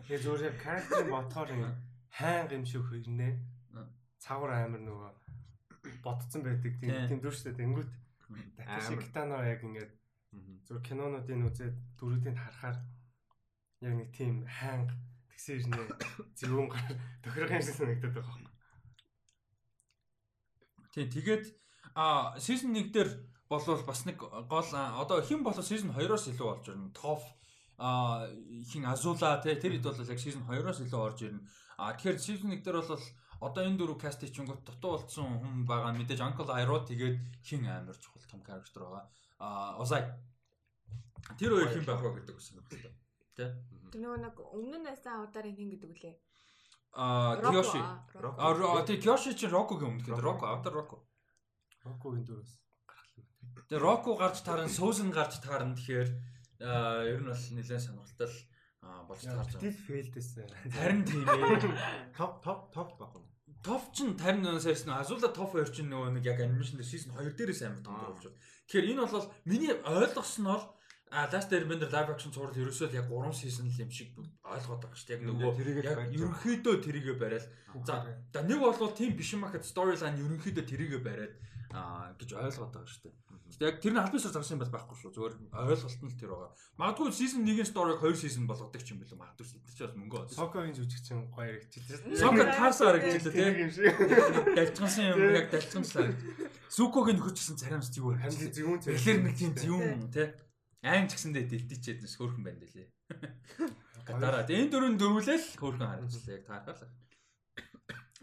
Тэгээ зүгээр character ботхоор хайнг юм шиг хөрнээ. Цавар амир нөгөө ботцсон байдаг тийм тийм дүр ш. Тэнгүүт Такаши Китано яг ингээд зөв кинонуудын үзээд дөрүүдийг харахаар яг нэг тийм хаанг тэгсэн ирнэ зөвөн тохирох юм шиг санагдаад байгаа юм. Тийм тэгээд а сизон 1 дээр болвол бас нэг гол одоо хэн болоо сизон 2-оос илүү болж ирнэ. Топ а хин Азула те тэр хэд бол яг сизон 2-оос илүү орж ирнэ. А тэгэхээр сизон 1 дээр бол одоо энэ дөрөв кастыг чингот дутуу болсон хүн байгаа мэдээж Uncle Iroh тэгээд хин амар чухал том character байгаа. А Озай. Тэр хоёр хин байх вэ гэдэг үсэн байна. Тэ? Тэр нөгөө нэг өмнө нь байсан удаар хин гэдэг үлээ. А Кёши. А тий Кёши чи Рокогийн өмнө гэдэг. Роко, автор Роко. Рокогийн гаргалаа. Тэгээ Роко гарч таарна, Сүүзен гарч таарна тэгэхээр ер нь бол нэлээд сонирхолтой болж таарч байгаа. Тэл фейлдээсэн. Харин тийм ээ. Топ топ топ баг юм. Топ ч тарин нөөсөөс нөө Азула топ 2 ч нөгөө нэг яг анимашн дээр season 2 дээрээс амар том болж байна. Тэгэхээр энэ бол миний бол А Last Airbender live action цуврал ерөөсөө яг 3 season л юм шиг ойлгоод байгаа шүү дээ. Яг нөгөө яг ерөнхийдөө тэрийгэ барайл. За нэг бол тийм биш юм ахад storyline ерөнхийдөө тэрийгэ бариад гэж ойлгоод байгаа шүү дээ. Яг тэр нь албан ёсоор зарсан юм бол байхгүй шүү. Зүгээр ойлголт нь л тэр байгаа. Магадгүй season 1-ийн story-г 2 season болгодог ч юм билүү. Магадгүй тэр чинь бас мөнгө од. Сокогийн жүжигчин гоё харагдчихлээ. Соко таарсаа харагдчихлээ тийм. Далцгансан юм яг далцгансан. Сукогийн нөхөж гэсэн цариамс юу вэ? Хамли зөвүүн царай. Тэгэхээр нэг тийм зөвүүн тийм. Аим ч гэсэндээ дэлтичээд нэс хөөрхөн байна дэлээ. Гадараа энэ дөрөв дөрвөлэл хөөрхөн харагдчихлаа яг таархаа.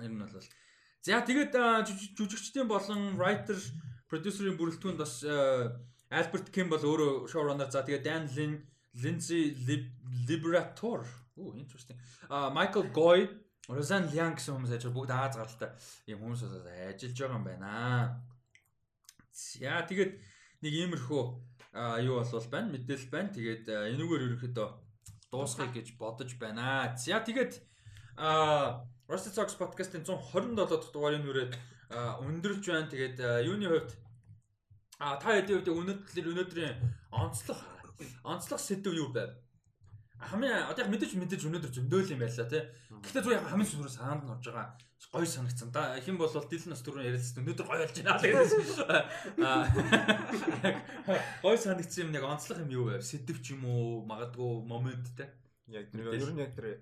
Ер нь бол За тэгээд жүжигчдийн болон writer продюсерийн бүрэлдэхүүнд бас Альберт Ким бол өөрөө showrunner за тэгээд Dan Lin, Lindsay Liberator. Оо interesting. А Michael Goy, Roseanne Liang гэсэн хүмүүс ажил бүгд Аз гаралтай юм хүмүүс ажиллаж байгаа юм байна. За тэгээд нэг иймэрхүү юу болвол байна мэдээлэл байна. Тэгээд энүүгээр ерөнхийдөө дуусгая гэж бодож байна. За тэгээд а Rusty Socks podcast-ын 127 дахь дугаарыг нүрээд өндөрж байна. Тэгээд юуны хувьд а та хэдийн хувьд өнөөдөр өнөөдрийн онцлог онцлог сэдв юу байв? Хамгийн одоо яг мэдээж мэдээж өнөөдөр зөндөөл юм байлаа тий. Гэхдээ зүгээр хамгийн сүрээр санаанд нь орж байгаа гоё санагдсан. Да хэн бол дил нас түрүүн ярилцсан. Өнөөдөр гоё болж байна л гэсэн. Аа гоё санагдсан юм яг онцлог юм юу байв? Сэдв ч юм уу, магадгүй момент тий. Яг нэг ер нь яг тэр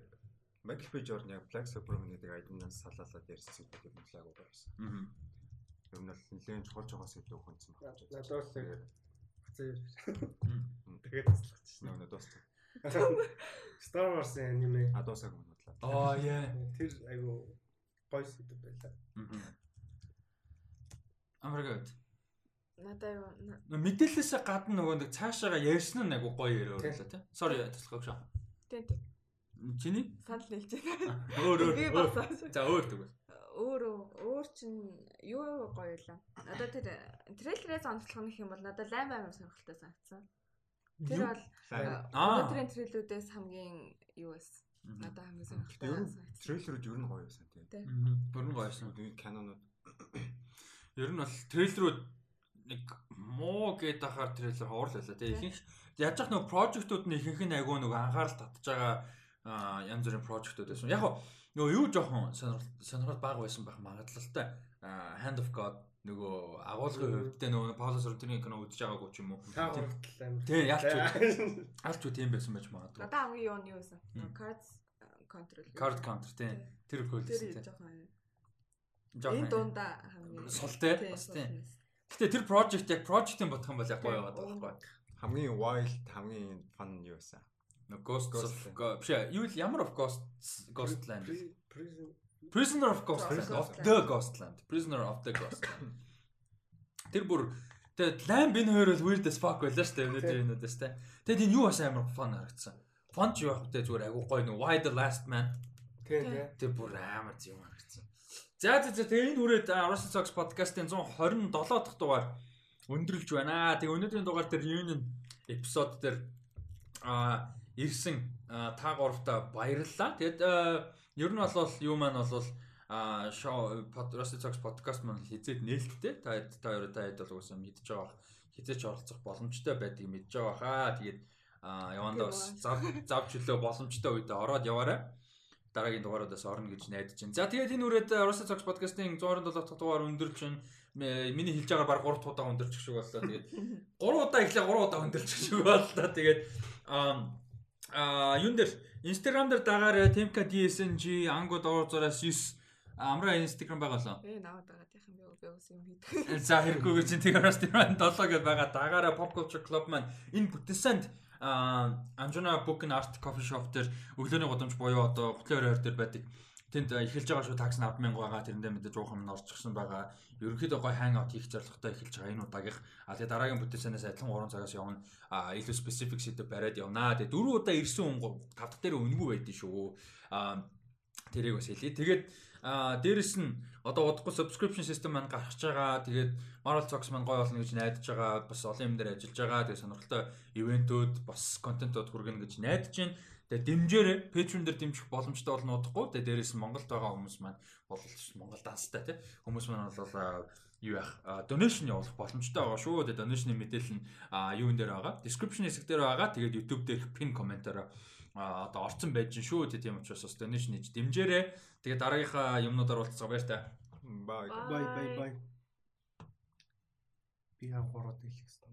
Michael B. Jordan яг Black Superman гэдэг айднаас салаалаад ярьсан зүйл юм лаагүй байсан. Аа. Ер нь бол нэлээд чухал чухал сэдв өгсөн байна. Надад л хацаа. Тэгээд таслах чинь нөгөө дууссан. Star Wars аниме. А дуусаагүй юм бодлоо. Аа яа. Тэр айгу гоё сэдв байлаа. Аа. Амаргад. Надаа юу мэдээлэлээс гадна нөгөө нэг цаашаага ярьсан нь айгу гоё яриа өрлөө тий. Sorry таслах шүү. Тийм тийм. Чиний? Санал нийлж байна. Өөр өөр. За өөр тэгвэл. Өөр өөр чин юу гоё лаа. Одоо тэр трейлерээс онцлох нь юм бол надад лайм амар сонирхолтой санагдсан. Тэр бол өнөөдрийн трейлерүүдээс хамгийн юу байсан? Надад хамгийн сонирхолтой санагдсан. Трейлерүүд ер нь гоё байсан тийм. Бүр нь гоё байсан. Канонууд. Ер нь бол трейлерүүд нэг муу гэдэг ахаар трейлер хоорлолоо тийм. Ихэнх яаж ч нэг прожектууд нь ихэнх нь айгүй нэг анхаарал татж байгаа янз бүрийн прожектууд байсан. Яг нөгөө юу жоохон сонирхол баг байсан байх магадлалтай. Hand of God нөгөө агуулгын хувьд нөгөө Паулос Ротиний кино үзэж байгаагүй ч юм уу. Тийм ялч үү. Ялч үү тийм байсан байж магадгүй. Надаа хамгийн юу нь юу байсан? Cards Control. Card Counter тийм. Тэр хөлсөн тийм. Энэ дундаа хамгийн сул те бас тийм. Гэтэ тэр project яг project-ийн бодох юм бол яг гоё байгаад байгаа байхгүй. Хамгийн wild, хамгийн fun юу байсан? Ghost of биш юу л ямар of Ghost Ghostland. Prisoner of Ghostland of the Ghostland. Prisoner of the Ghostland. Тэр бүр тэгээд Lamb энэ хоёр бол weird as fuck байлаа шүү дээ өнөөдөр энэудээс те. Тэгэд энэ юу бас амар fun харагдсан. Fun ч юу ах вэ зүгээр айгу гоё нэг Why the Last Man. Тийм. Тэр бүр амар юм харагдсан. За за за тэгээд энэ хүрээд Russell Sox podcast-ийн 127 дахь дугаар өндөрлж байна. Тэгээ өнөөдрийн дугаар дээр reunion episode дээр а ирсэн та гуравтаа баярлалаа. Тэгэд ер нь бол юу маань бол а шоу Rusty Talks podcast маань хизээд нээлттэй. Та та хоёр та хэд бол уусаа мэдж байгаа. Хизээч оролцох боломжтой байдгийг мэдж байгаа хаа. Тэгээд явандаа бас зав зав чөлөө боломжтой үед ороод яваарай. Дараагийн дугаараас орно гэж найдаж байна. За тэгээд энэ үрээд Rusty Talks podcast-ийн 127 дахь дугаар өндөрч. Миний хэлж байгаа баг 3 удаа өндөрчих шиг боллоо. Тэгээд 3 удаа эхлээ 3 удаа өндөрчих шиг боллоо. Тэгээд а юун дээр Instagram дээр дагаарай Temka DSNG Ango доор зураас 9 амраа Instagram байгалаа. Ээ наваад байгаа тийм би би ус юм хийдэг. За хэрэггүй чинь тэгээрээс тийм 7 гэдээ байгаа дагаараа Pop Culture Club маань энэ бүтэнсэнд а Anjuna Book and Art Coffee Shop дээр өглөөний годомж буюу одоо гутлын оройр дээр байдаг. Тэнд эхэлж байгаа шүү такс 100000 байгаа тэрэндээ мэдээж уухан нь орчихсон байгаа. Ерөнхийдөө гой хайн аут хийх зорилготой эхэлж байгаа энэ удаагийнх. А тэгээ дараагийн бүтээсэнээс адилхан 3 цагаас явна. А илүү specific сэдв бариад явнаа. Тэгээ дөрөв удаа ирсэн хүн тав дахь дээр үнгүй байдэн шүү. А тэрийг бас хэлье. Тэгээд дээрэс нь одоо удахгүй subscription system маань гарч байгаа. Тэгээд Marvel Fox маань гой болно гэж найдаж байгаа. Бас олон юм дээр ажиллаж байгаа. Тэгээд сонирхолтой ивентүүд, бас контентууд хүргэнэ гэж найдаж байна. Тэгээ дэмжээрэй. Patreon дээр дэмжих боломжтой болно удахгүй. Тэгээ дээрээс нь Монголд байгаа хүмүүс маань бол Монгол данстай тий. Хүмүүс маань бол юу яах donation явуулах боломжтой байгаа шүү. Тэгээ donation-ийн мэдээлэл нь юун дээр байгаа. Description хэсэг дээр байгаа. Тэгээд YouTube дээрх pin комментараа одоо орцсон байж шүү. Тийм учраас бас donation хийж дэмжээрэй. Тэгээ дараагийнхаа юмнуудаар уулзцаа баяр та. Бай бай бай бай. Би хаа гороод хэлэх гэсэн.